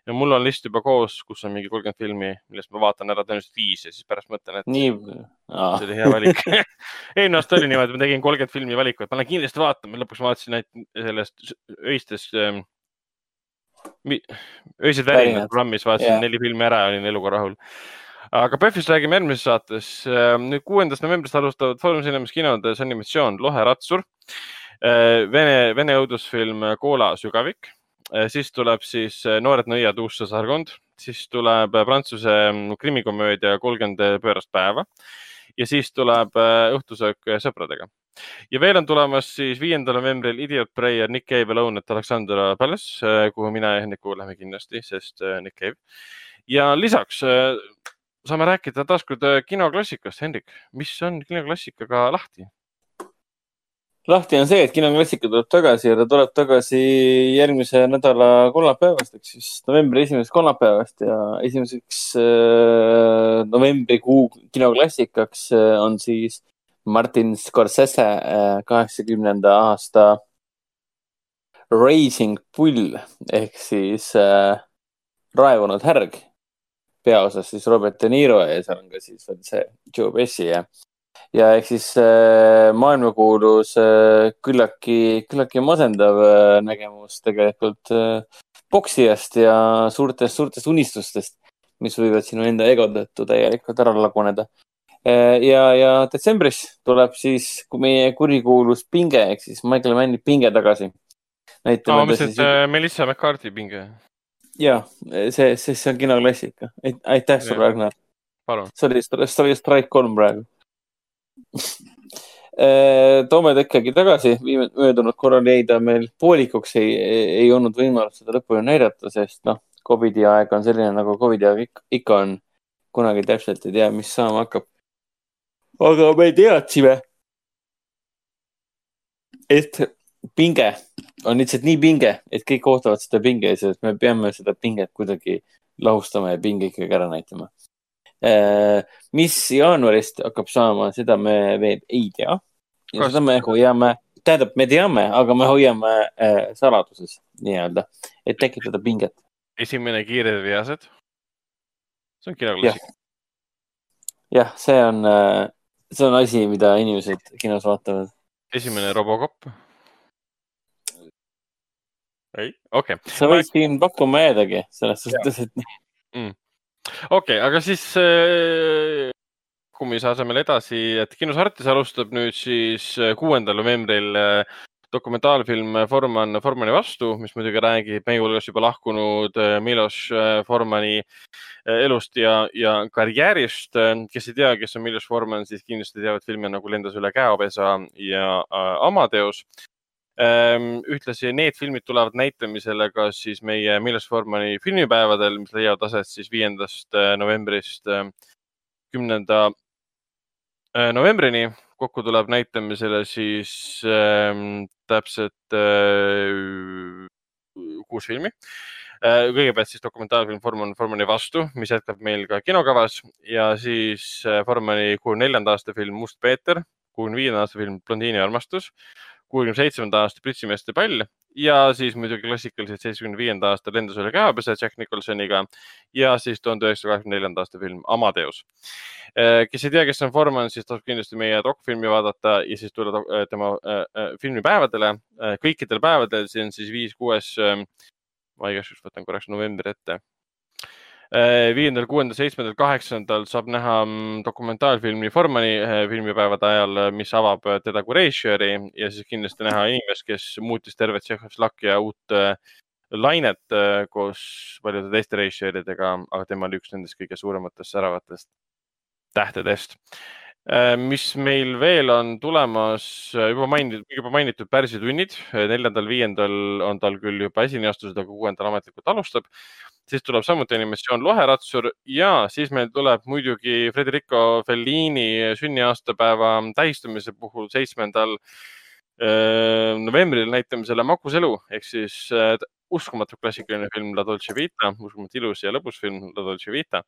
ja mul on list juba koos, kus on mingi kolmkümmend filmi, millest ma vaatan ära tõenäoliselt viis ja siis pärast mõtlen, et nii, see oli hea valik. eelmine aasta oli niimoodi, et ma tegin kolmkümmend filmi valikut, ma lähen kindlasti vaatama, lõpuks vaatasin sellest öistest ähm,, öised värinad programmis, vaatasin yeah. neli filmi ära ja olin eluga rahul. aga PÖFFist räägime järgmises saates. nüüd kuuendast novembrist alustavad Foorum Cinemas kinodes animatsioon Lohe ratsur. Vene, Vene õudusfilm Koola sügavik. siis tuleb siis äh, Noored nõiad uus sõsarkond, siis tuleb äh, Prantsuse mm, krimikomöödia kolmkümmend pöörast päeva ja siis tuleb äh, õhtusöök äh, sõpradega. Ja veel on tulemas siis viiendal novembril Idiot Prey ja Nick Cave Alone at Alexandra Palace, kuhu mina ja Hendrik läheme kindlasti, sest äh, Nick Cave. ja lisaks äh, saame rääkida taaskord äh, kinoklassikast. Hendrik, mis on kinoklassikaga lahti? lahti on see, et kinoklassika tuleb tagasi ja ta tuleb tagasi järgmise nädala kolmapäevast, ehk siis novembri esimesest kolmapäevast ja esimeseks äh, novembrikuu kinoklassikaks äh, on siis Martin Scorsese äh, kaheksakümnenda aasta Raising Bull ehk siis äh, raevunud härg. peaosas siis Robert De Niro ja seal on ka siis veel see Joe Pesci ja ja ehk siis äh, maailmakuulus äh, küllaltki, küllaltki masendav äh, nägemus tegelikult äh, poksijast ja suurtest, suurtest unistustest, mis võivad sinu enda ego tõttu täielikult ära laguneda. Ja, ja detsembris tuleb siis kui meie kurikuulus pinge ehk siis Michael Manni pinge tagasi. aa, ma mõtlesin, et äh, Melissa McCarthy pinge. ja, see, see, see on kinoklassika. aitäh sulle, Ragnar. see oli, see oli Strike kolm praegu äh, toome ta ikkagi tagasi, möödunud korral jäi ta meil poolikuks, ei, ei olnud võimalust seda lõpuni näidata, sest noh, Covidi aeg on selline nagu Covidi aeg ikka on. kunagi täpselt ei tea, mis saama hakkab aga me teadsime, et pinge on lihtsalt nii pinge, et kõik ootavad seda pinge ja me peame seda pinget kuidagi lahustama ja pinge ikkagi ära näitama. Äh, mis jaanuarist hakkab saama, seda me veel ei tea. ja seda me hoiame, tähendab, me teame, aga me hoiame äh, saladuses nii-öelda, et tekitada pinget. esimene Kiired veased. see on kinoklassika. jah, see on äh, see on asi, mida inimesed kinos vaatavad. esimene Robocop. ei, okei. Okay.. sa võid siin pakkuma jäädagi, selles suhtes, et mm.. okei okay,, aga siis äh, kummise asemel edasi, et kinos Artis alustab nüüd siis äh, kuuendal novembril äh, dokumentaalfilm Forman Formani vastu, mis muidugi räägib meie hulgas juba lahkunud äh, Milos äh, Formani äh, elust ja, ja karjäärist. kes ei tea, kes on Milos Forman, siis kindlasti teavad filme nagu Lendas üle käeopesa ja Amadeus. Ähm, ühtlasi need filmid tulevad näitamisele ka siis meie Milos Formani filmipäevadel, mis leiavad aset siis viiendast novembrist kümnenda novembrini kokku tuleb näitamisele siis äh, täpselt äh, kuus filmi äh,. kõigepealt siis dokumentaalfilm Forman Formani vastu, mis jätkab meil ka kinokavas ja siis äh, Formani kuuekümne neljanda aasta film Must Peeter, kuuekümne viienda aasta film Blondiini armastus, kuuekümne seitsmenda aasta Pritsimeeste pall ja siis muidugi klassikaliselt seitsmekümne viienda aasta Lendus üle käepese Jack Nicholsoniga ja siis tuhande üheksasaja kaheksakümne neljanda aasta film Amadeus. Äh, kes ei tea, kes on Forman, siis tasub kindlasti meie dokfilmi vaadata ja siis tulla äh, tema äh, filmipäevadele. kõikidel päevadel, see on siis viis, kuues, ma igaks juhuks võtan korraks novembri ette viiendal, kuuendal, seitsmendal, kaheksandal saab näha mm, dokumentaalfilmi Formani äh, filmipäevade ajal, äh, mis avab teda kui režissööri ja siis kindlasti näha inimest, kes muutis tervet Tšehhoslovakkia uut lainet koos paljude teiste režissööridega, aga tema oli üks nendest kõige suurematest säravatest tähtedest. Mis meil veel on tulemas, juba mainitud, juba mainitud Pärsitunnid, neljandal, viiendal on tal küll juba esineastused, aga kuuendal ametlikult alustab. Siis tuleb samuti animatsioon Loheratsur ja siis meil tuleb muidugi Federico Fellini sünniaastapäeva tähistamise puhul seitsmendal äh, novembril näitamisele Magus elu ehk siis äh, uskumatu klassikaline film La Dolce Vita, uskumatu ilus ja lõbus film La Dolce Vita.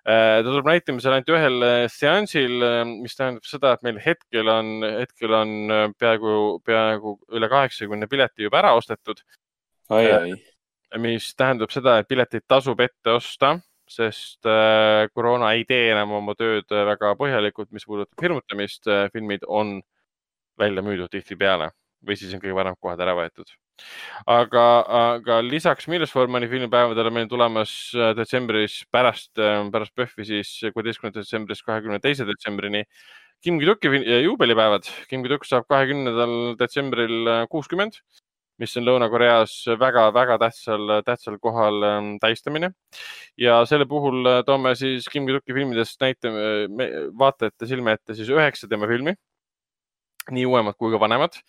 Äh, ta tuleb näitamisele ainult ühel seansil, mis tähendab seda, et meil hetkel on, hetkel on peaaegu, peaaegu üle kaheksakümne pileti juba ära ostetud. mis tähendab seda, et piletid tasub ette osta, sest äh, koroona ei tee enam oma tööd äh, väga põhjalikult, mis puudutab hirmutamist. Äh, filmid on välja müüdud tihtipeale või siis on kõige varem kohad ära võetud. Aga, aga lisaks Milos Formani filmipäevadele meil tulemas detsembris pärast, pärast PÖFFi siis kuueteistkümnendast detsembrist kahekümne teise detsembrini Kim Ki-duki juubelipäevad. Kim Ki-duk saab kahekümnendal detsembril kuuskümmend mis on Lõuna-Koreas väga-väga tähtsal, tähtsal kohal ähm, tähistamine. ja selle puhul äh, toome siis Kim Ki-duki filmidest näite, vaatajate silme ette siis üheksa tema filmi, nii uuemad kui ka vanemad.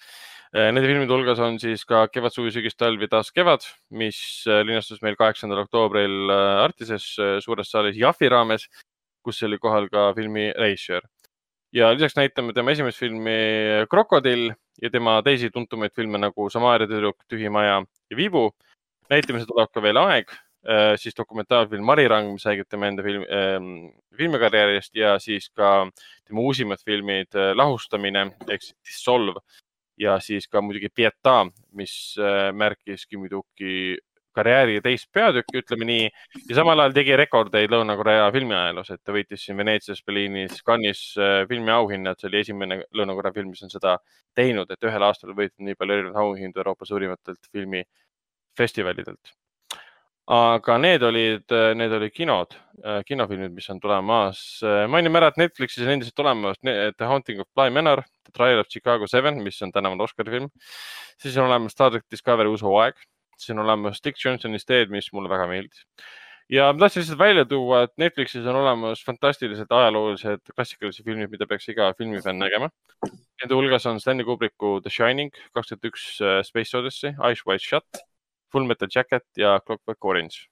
Äh, nende filmide hulgas on siis ka Kevad, suvi, sügis, talv ja taas kevad, mis äh, linastus meil kaheksandal oktoobril Artises suures saalis Jaffi raames, kus oli kohal ka filmi režissöör ja lisaks näitame tema esimest filmi Krokodill ja tema teisi tuntumaid filme nagu Samaaria tüdruk, Tühi maja ja Vibu. näitamisel tuleb ka veel Aeg, äh, siis dokumentaalfilm Marirang, mis räägib tema enda film, äh, filmikarjäärist ja siis ka tema uusimad filmid äh, Lahustamine ehk siis Dissolve ja siis ka muidugi Pieta, mis märkis Kimi Tuki karjääri teist peatükki, ütleme nii. ja samal ajal tegi rekordeid Lõuna-Korea filmiajaloos, et ta võitis siin Veneetsias, Berliinis, Cannes'is äh, filmiauhinnad. see oli esimene Lõuna-Korea film, mis on seda teinud, et ühel aastal võitnud nii palju erinevaid auhindu Euroopa suurimatelt filmifestivalidelt. aga need olid, need olid kinod, kinofilmid, mis on tulemas. mainime ära, et Netflixis on endiselt olemas The Haunting of Bly Manor, Trial of Chicago Seven, mis on tänavune Oscari film. siis on olemas Star track Discovery uus hooaeg, siis on olemas Dick Johnsoni Steed, mis mulle väga meeldis ja ma tahtsin lihtsalt välja tuua, et Netflixis on olemas fantastilised ajaloolised klassikalised filmid, mida peaks iga filmifänn nägema. Nende hulgas on Stanley Kubricku The Shining, kaks tuhat üks äh, Space Odyssey, Eyes Wide Shut, Full Metal Jacket ja Clockwork Orange.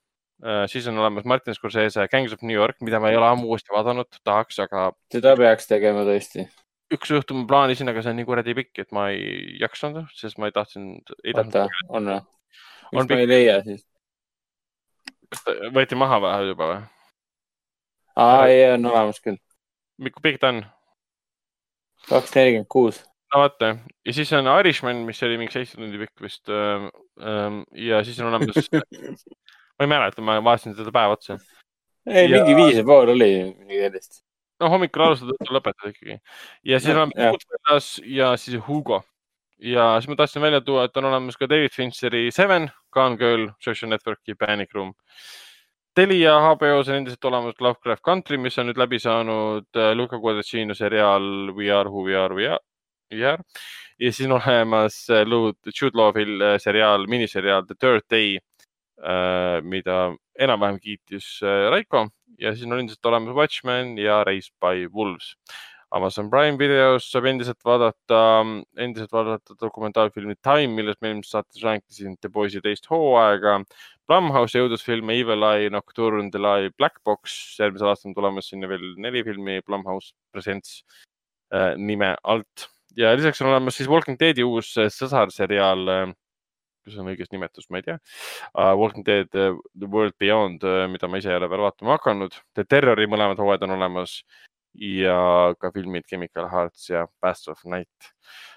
Äh, siis on olemas Martin Scorsese Gangs of New York, mida ma ei ole ammu uuesti vaadanud, tahaks, aga. seda peaks tegema tõesti. Üks õhtu ma plaanisin, aga see on nii kuradi pikk, et ma ei jaksanud, sest ma ei tahtnud. oota, on või? miks ma ei leia siis? ta võeti maha või juba või? aa, ei, on olemas küll. kui pikk ta on? kaks nelikümmend kuus. no vaata ja siis on Irishman, mis oli mingi seitse tundi pikk vist. ja siis on olemas ma ei mäleta, ma vaatasin seda päev otsa. ei ja..., mingi viis ja pool oli midagi sellist. No hommikul alustad, õhtul lõpetad ikkagi. ja siis on Goodfellas ja siis Hugo. ja siis ma tahtsin välja tuua, et on olemas ka David Fincheri Seven, Gone Girl, Social Networki Panic Room. Telia HBO-s on endiselt olemas Lovecraft Country, mis on nüüd läbi saanud äh, Luca Guadagnino seriaal We are who we are, we are, are. ja siis on olemas äh, Jude Law'il äh, seriaal, miniseriaal The Third Day, mida enam-vähem kiitis Raiko ja siis on endiselt olemas Watchmen ja Raised by Wolves Amazon Prime videos saab endiselt vaadata, endiselt vaadata dokumentaalfilmi Time, millest me eelmises saates rääkisin, The Boys'i teist hooaega. Blumhouse jõudlusfilme Evil Eye, Nocturne, The Lie, Black Box. järgmisel aastal on tulemas sinna veel neli filmi Blumhouse Presents äh, nime alt ja lisaks on olemas siis Walking Deadi uus äh, sõsarseriaal kas on õiges nimetus, ma ei tea uh,. Walking Dead uh, The World Beyond uh,, mida ma ise ei ole veel vaatama hakanud. The Terrori mõlemad hooajad on olemas ja ka filmid Chemical Hearts ja Paths of Night.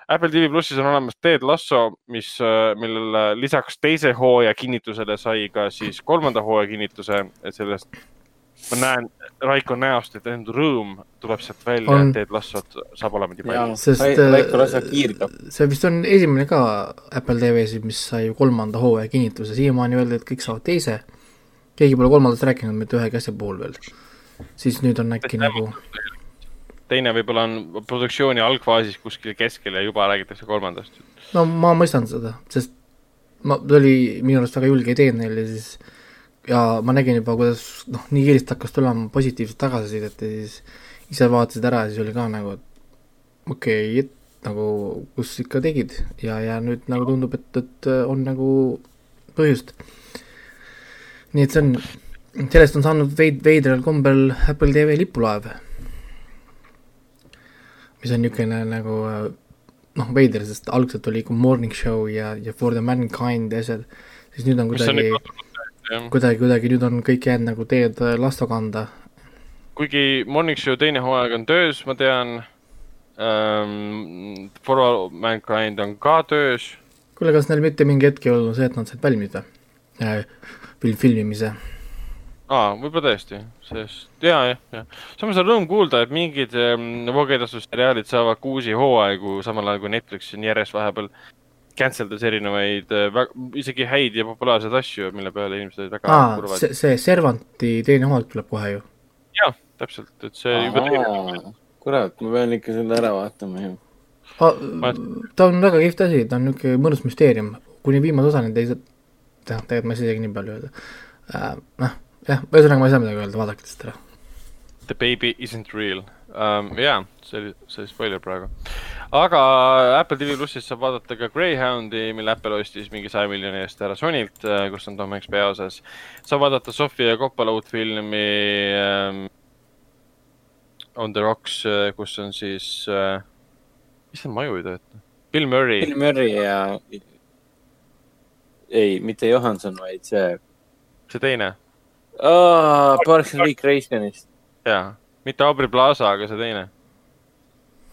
Apple TV plussis on olemas Ted Lasso, mis, äh, millele lisaks teise hooaja kinnitusele sai ka siis kolmanda hooaja kinnituse, et sellest ma näen Raiko näost, et ainult rõõm tuleb sealt välja on..., et Ted Lassot saab olema nii palju. sest Raiko Lassa kiirdab. see vist on esimene ka Apple TV-sid, mis sai kolmanda hooaja kinnituse, siiamaani öeldi, et kõik saavad teise. keegi pole kolmandast rääkinud mitte ühegi asja puhul veel siis nüüd on äkki Teine nagu. teine võib-olla on produktsiooni algfaasis kuskil keskel ja juba räägitakse kolmandast. no ma mõistan seda, sest ma, see oli minu arust väga julge idee neil ja siis ja ma nägin juba, kuidas noh, nii kiiresti hakkas tulema positiivset tagasisidet ja siis ise vaatasid ära ja siis oli ka nagu, et okei okay,, et nagu kus ikka tegid ja, ja nüüd nagu tundub, et, et on nagu põhjust. nii et see on sellest on saanud veid-, veidral kombel Apple TV lipulaev. mis on niisugune nagu noh, veider, sest algselt oli ikka Morning Show ja, ja For the Mankind ja asjad, siis nüüd on kuidagi, kuidagi, kuidagi nüüd on kõik jäänud nagu teed lasto kanda. kuigi Morning Show teine hooaeg on töös, ma tean um,. For all Mankind on ka töös. kuule, kas neil mitte mingi hetk ei olnud see, et nad said valmis või? film, filmimise aa, võib-olla tõesti, sest ja, jah, jah. samas on rõõm kuulda, et mingid ähm, voogedastusseriaalid saavad ka uusi hooaegu, samal ajal kui Netflix on järjest vahepeal cancel das erinevaid äh,, isegi häid ja populaarseid asju, mille peale inimesed olid väga aa, kurvad. see, see Servanti teine hooaeg tuleb kohe ju. jah, täpselt, et see aa, juba teine. kurat, ma pean ikka selle ära vaatama ju. ta on väga kihvt asi, ta on niisugune mõnus müsteerium, kuni viimase osani te ei saa, tegelikult ma ei saa isegi nii palju öelda äh,. noh jah, ühesõnaga ma ei saa midagi öelda, vaadake lihtsalt ära. The baby isn't real um,. jaa, see oli, see oli spoiler praegu. aga Apple TV plussis saab vaadata ka Greyhoundi, mille Apple ostis mingi saja miljoni eest ära Sonylt, äh, kus on Tom Hanks peaosas. saab vaadata Sofia Coppola uut filmi um, On the Rocks, äh, kus on siis uh,, issand, maju ei tööta. Bill Murray. Bill Murray ja ei, mitte Johanson, vaid see. see teine aa, Parks and Recreationist. jaa, mitte Aubrey Plaza, aga see teine.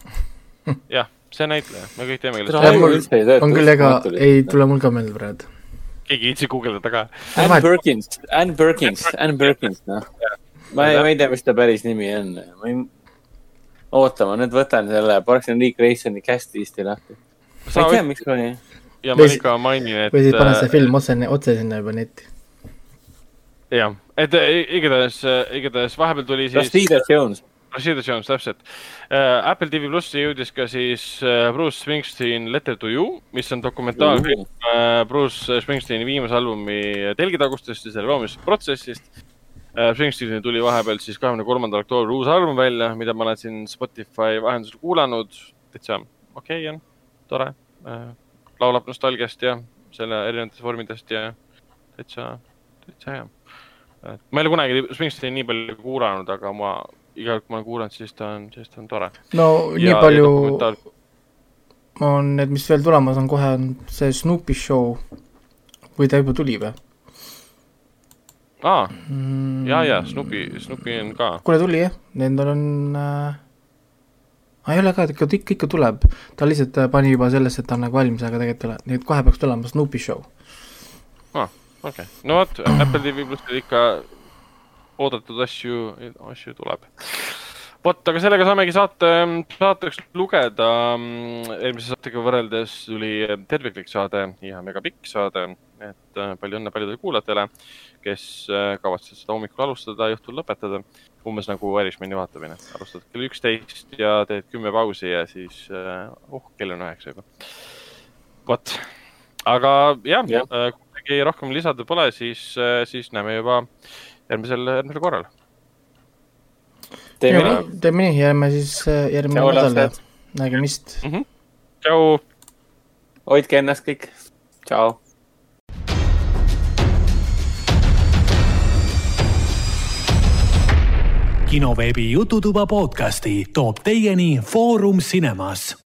jah, see näitleja, me kõik teame, kellest ta on. on küll, ega ei tule mul ka meelde praegu. keegi ei viitsi guugeldada ka. Anne Perkins, Anne Perkins, Anne Perkins, noh. ma ei, ma ei tea, mis ta päris nimi on, ma ei, oota, ma nüüd võtan selle Parks and Recreationi cast'isti lahti. ma ei tea, miks ma nii. ja ma ikka mainin, et. või siis pane see film otse, otse sinna juba netti jah, et i- igatahes, igatahes vahepeal tuli siis. Rashida Jones. Rashida Jones, täpselt uh,. Apple TV plussi jõudis ka siis Bruce Springsteen Letter to you, mis on dokumentaalfilm uh, Bruce Springsteeni viimase albumi telgitagustest ja selle loomisest protsessist. Springsteenil tuli vahepeal siis kahekümne kolmandal oktoobril uus album välja, mida ma olen siin Spotify vahendusel kuulanud. täitsa okei okay, on, tore laulab nostalgiast ja selle erinevatest vormidest ja täitsa, täitsa hea. Ma ei ole kunagi Springsteeni nii palju kuulanud, aga ma iga kord, kui ma olen kuulanud, siis ta on, siis ta on tore. no nii palju on need, mis veel tulemas on, kohe on see Snoopy show. Või ta juba tuli või? Aa, mm, ja, ja Snoopy, Snoopy on ka. kuule tuli jah, nendel on äh..., ei ole ka, ikka, ikka, ikka tuleb, ta lihtsalt äh, pani juba sellesse, et ta on nagu valmis, aga tegelikult ei ole, nii et kohe peaks tulema Snoopy show. Okei okay., no vot, Apple TV plussil ikka oodatud asju, asju tuleb. vot, aga sellega saamegi saate, saateks lugeda. eelmise saatega võrreldes tuli terviklik saade ja mega pikk saade, et äh, palju õnne paljudele kuulajatele, kes äh, kavatsevad seda hommikul alustada, õhtul lõpetada. umbes nagu Irishmani vaatamine, alustad kell üksteist ja teed kümme pausi ja siis, oh, kell on üheksa juba. vot, aga jah ja., kui midagi rohkem lisada pole, siis, siis näeme juba järgmisel, järgmisel korral. teeme nii. teeme nii, jääme siis äh, järgmine nädal ja lapsed. nägemist. tšau. hoidke ennast kõik. tšau. kinoveebi Jututuba podcasti toob teieni Foorum Cinemas.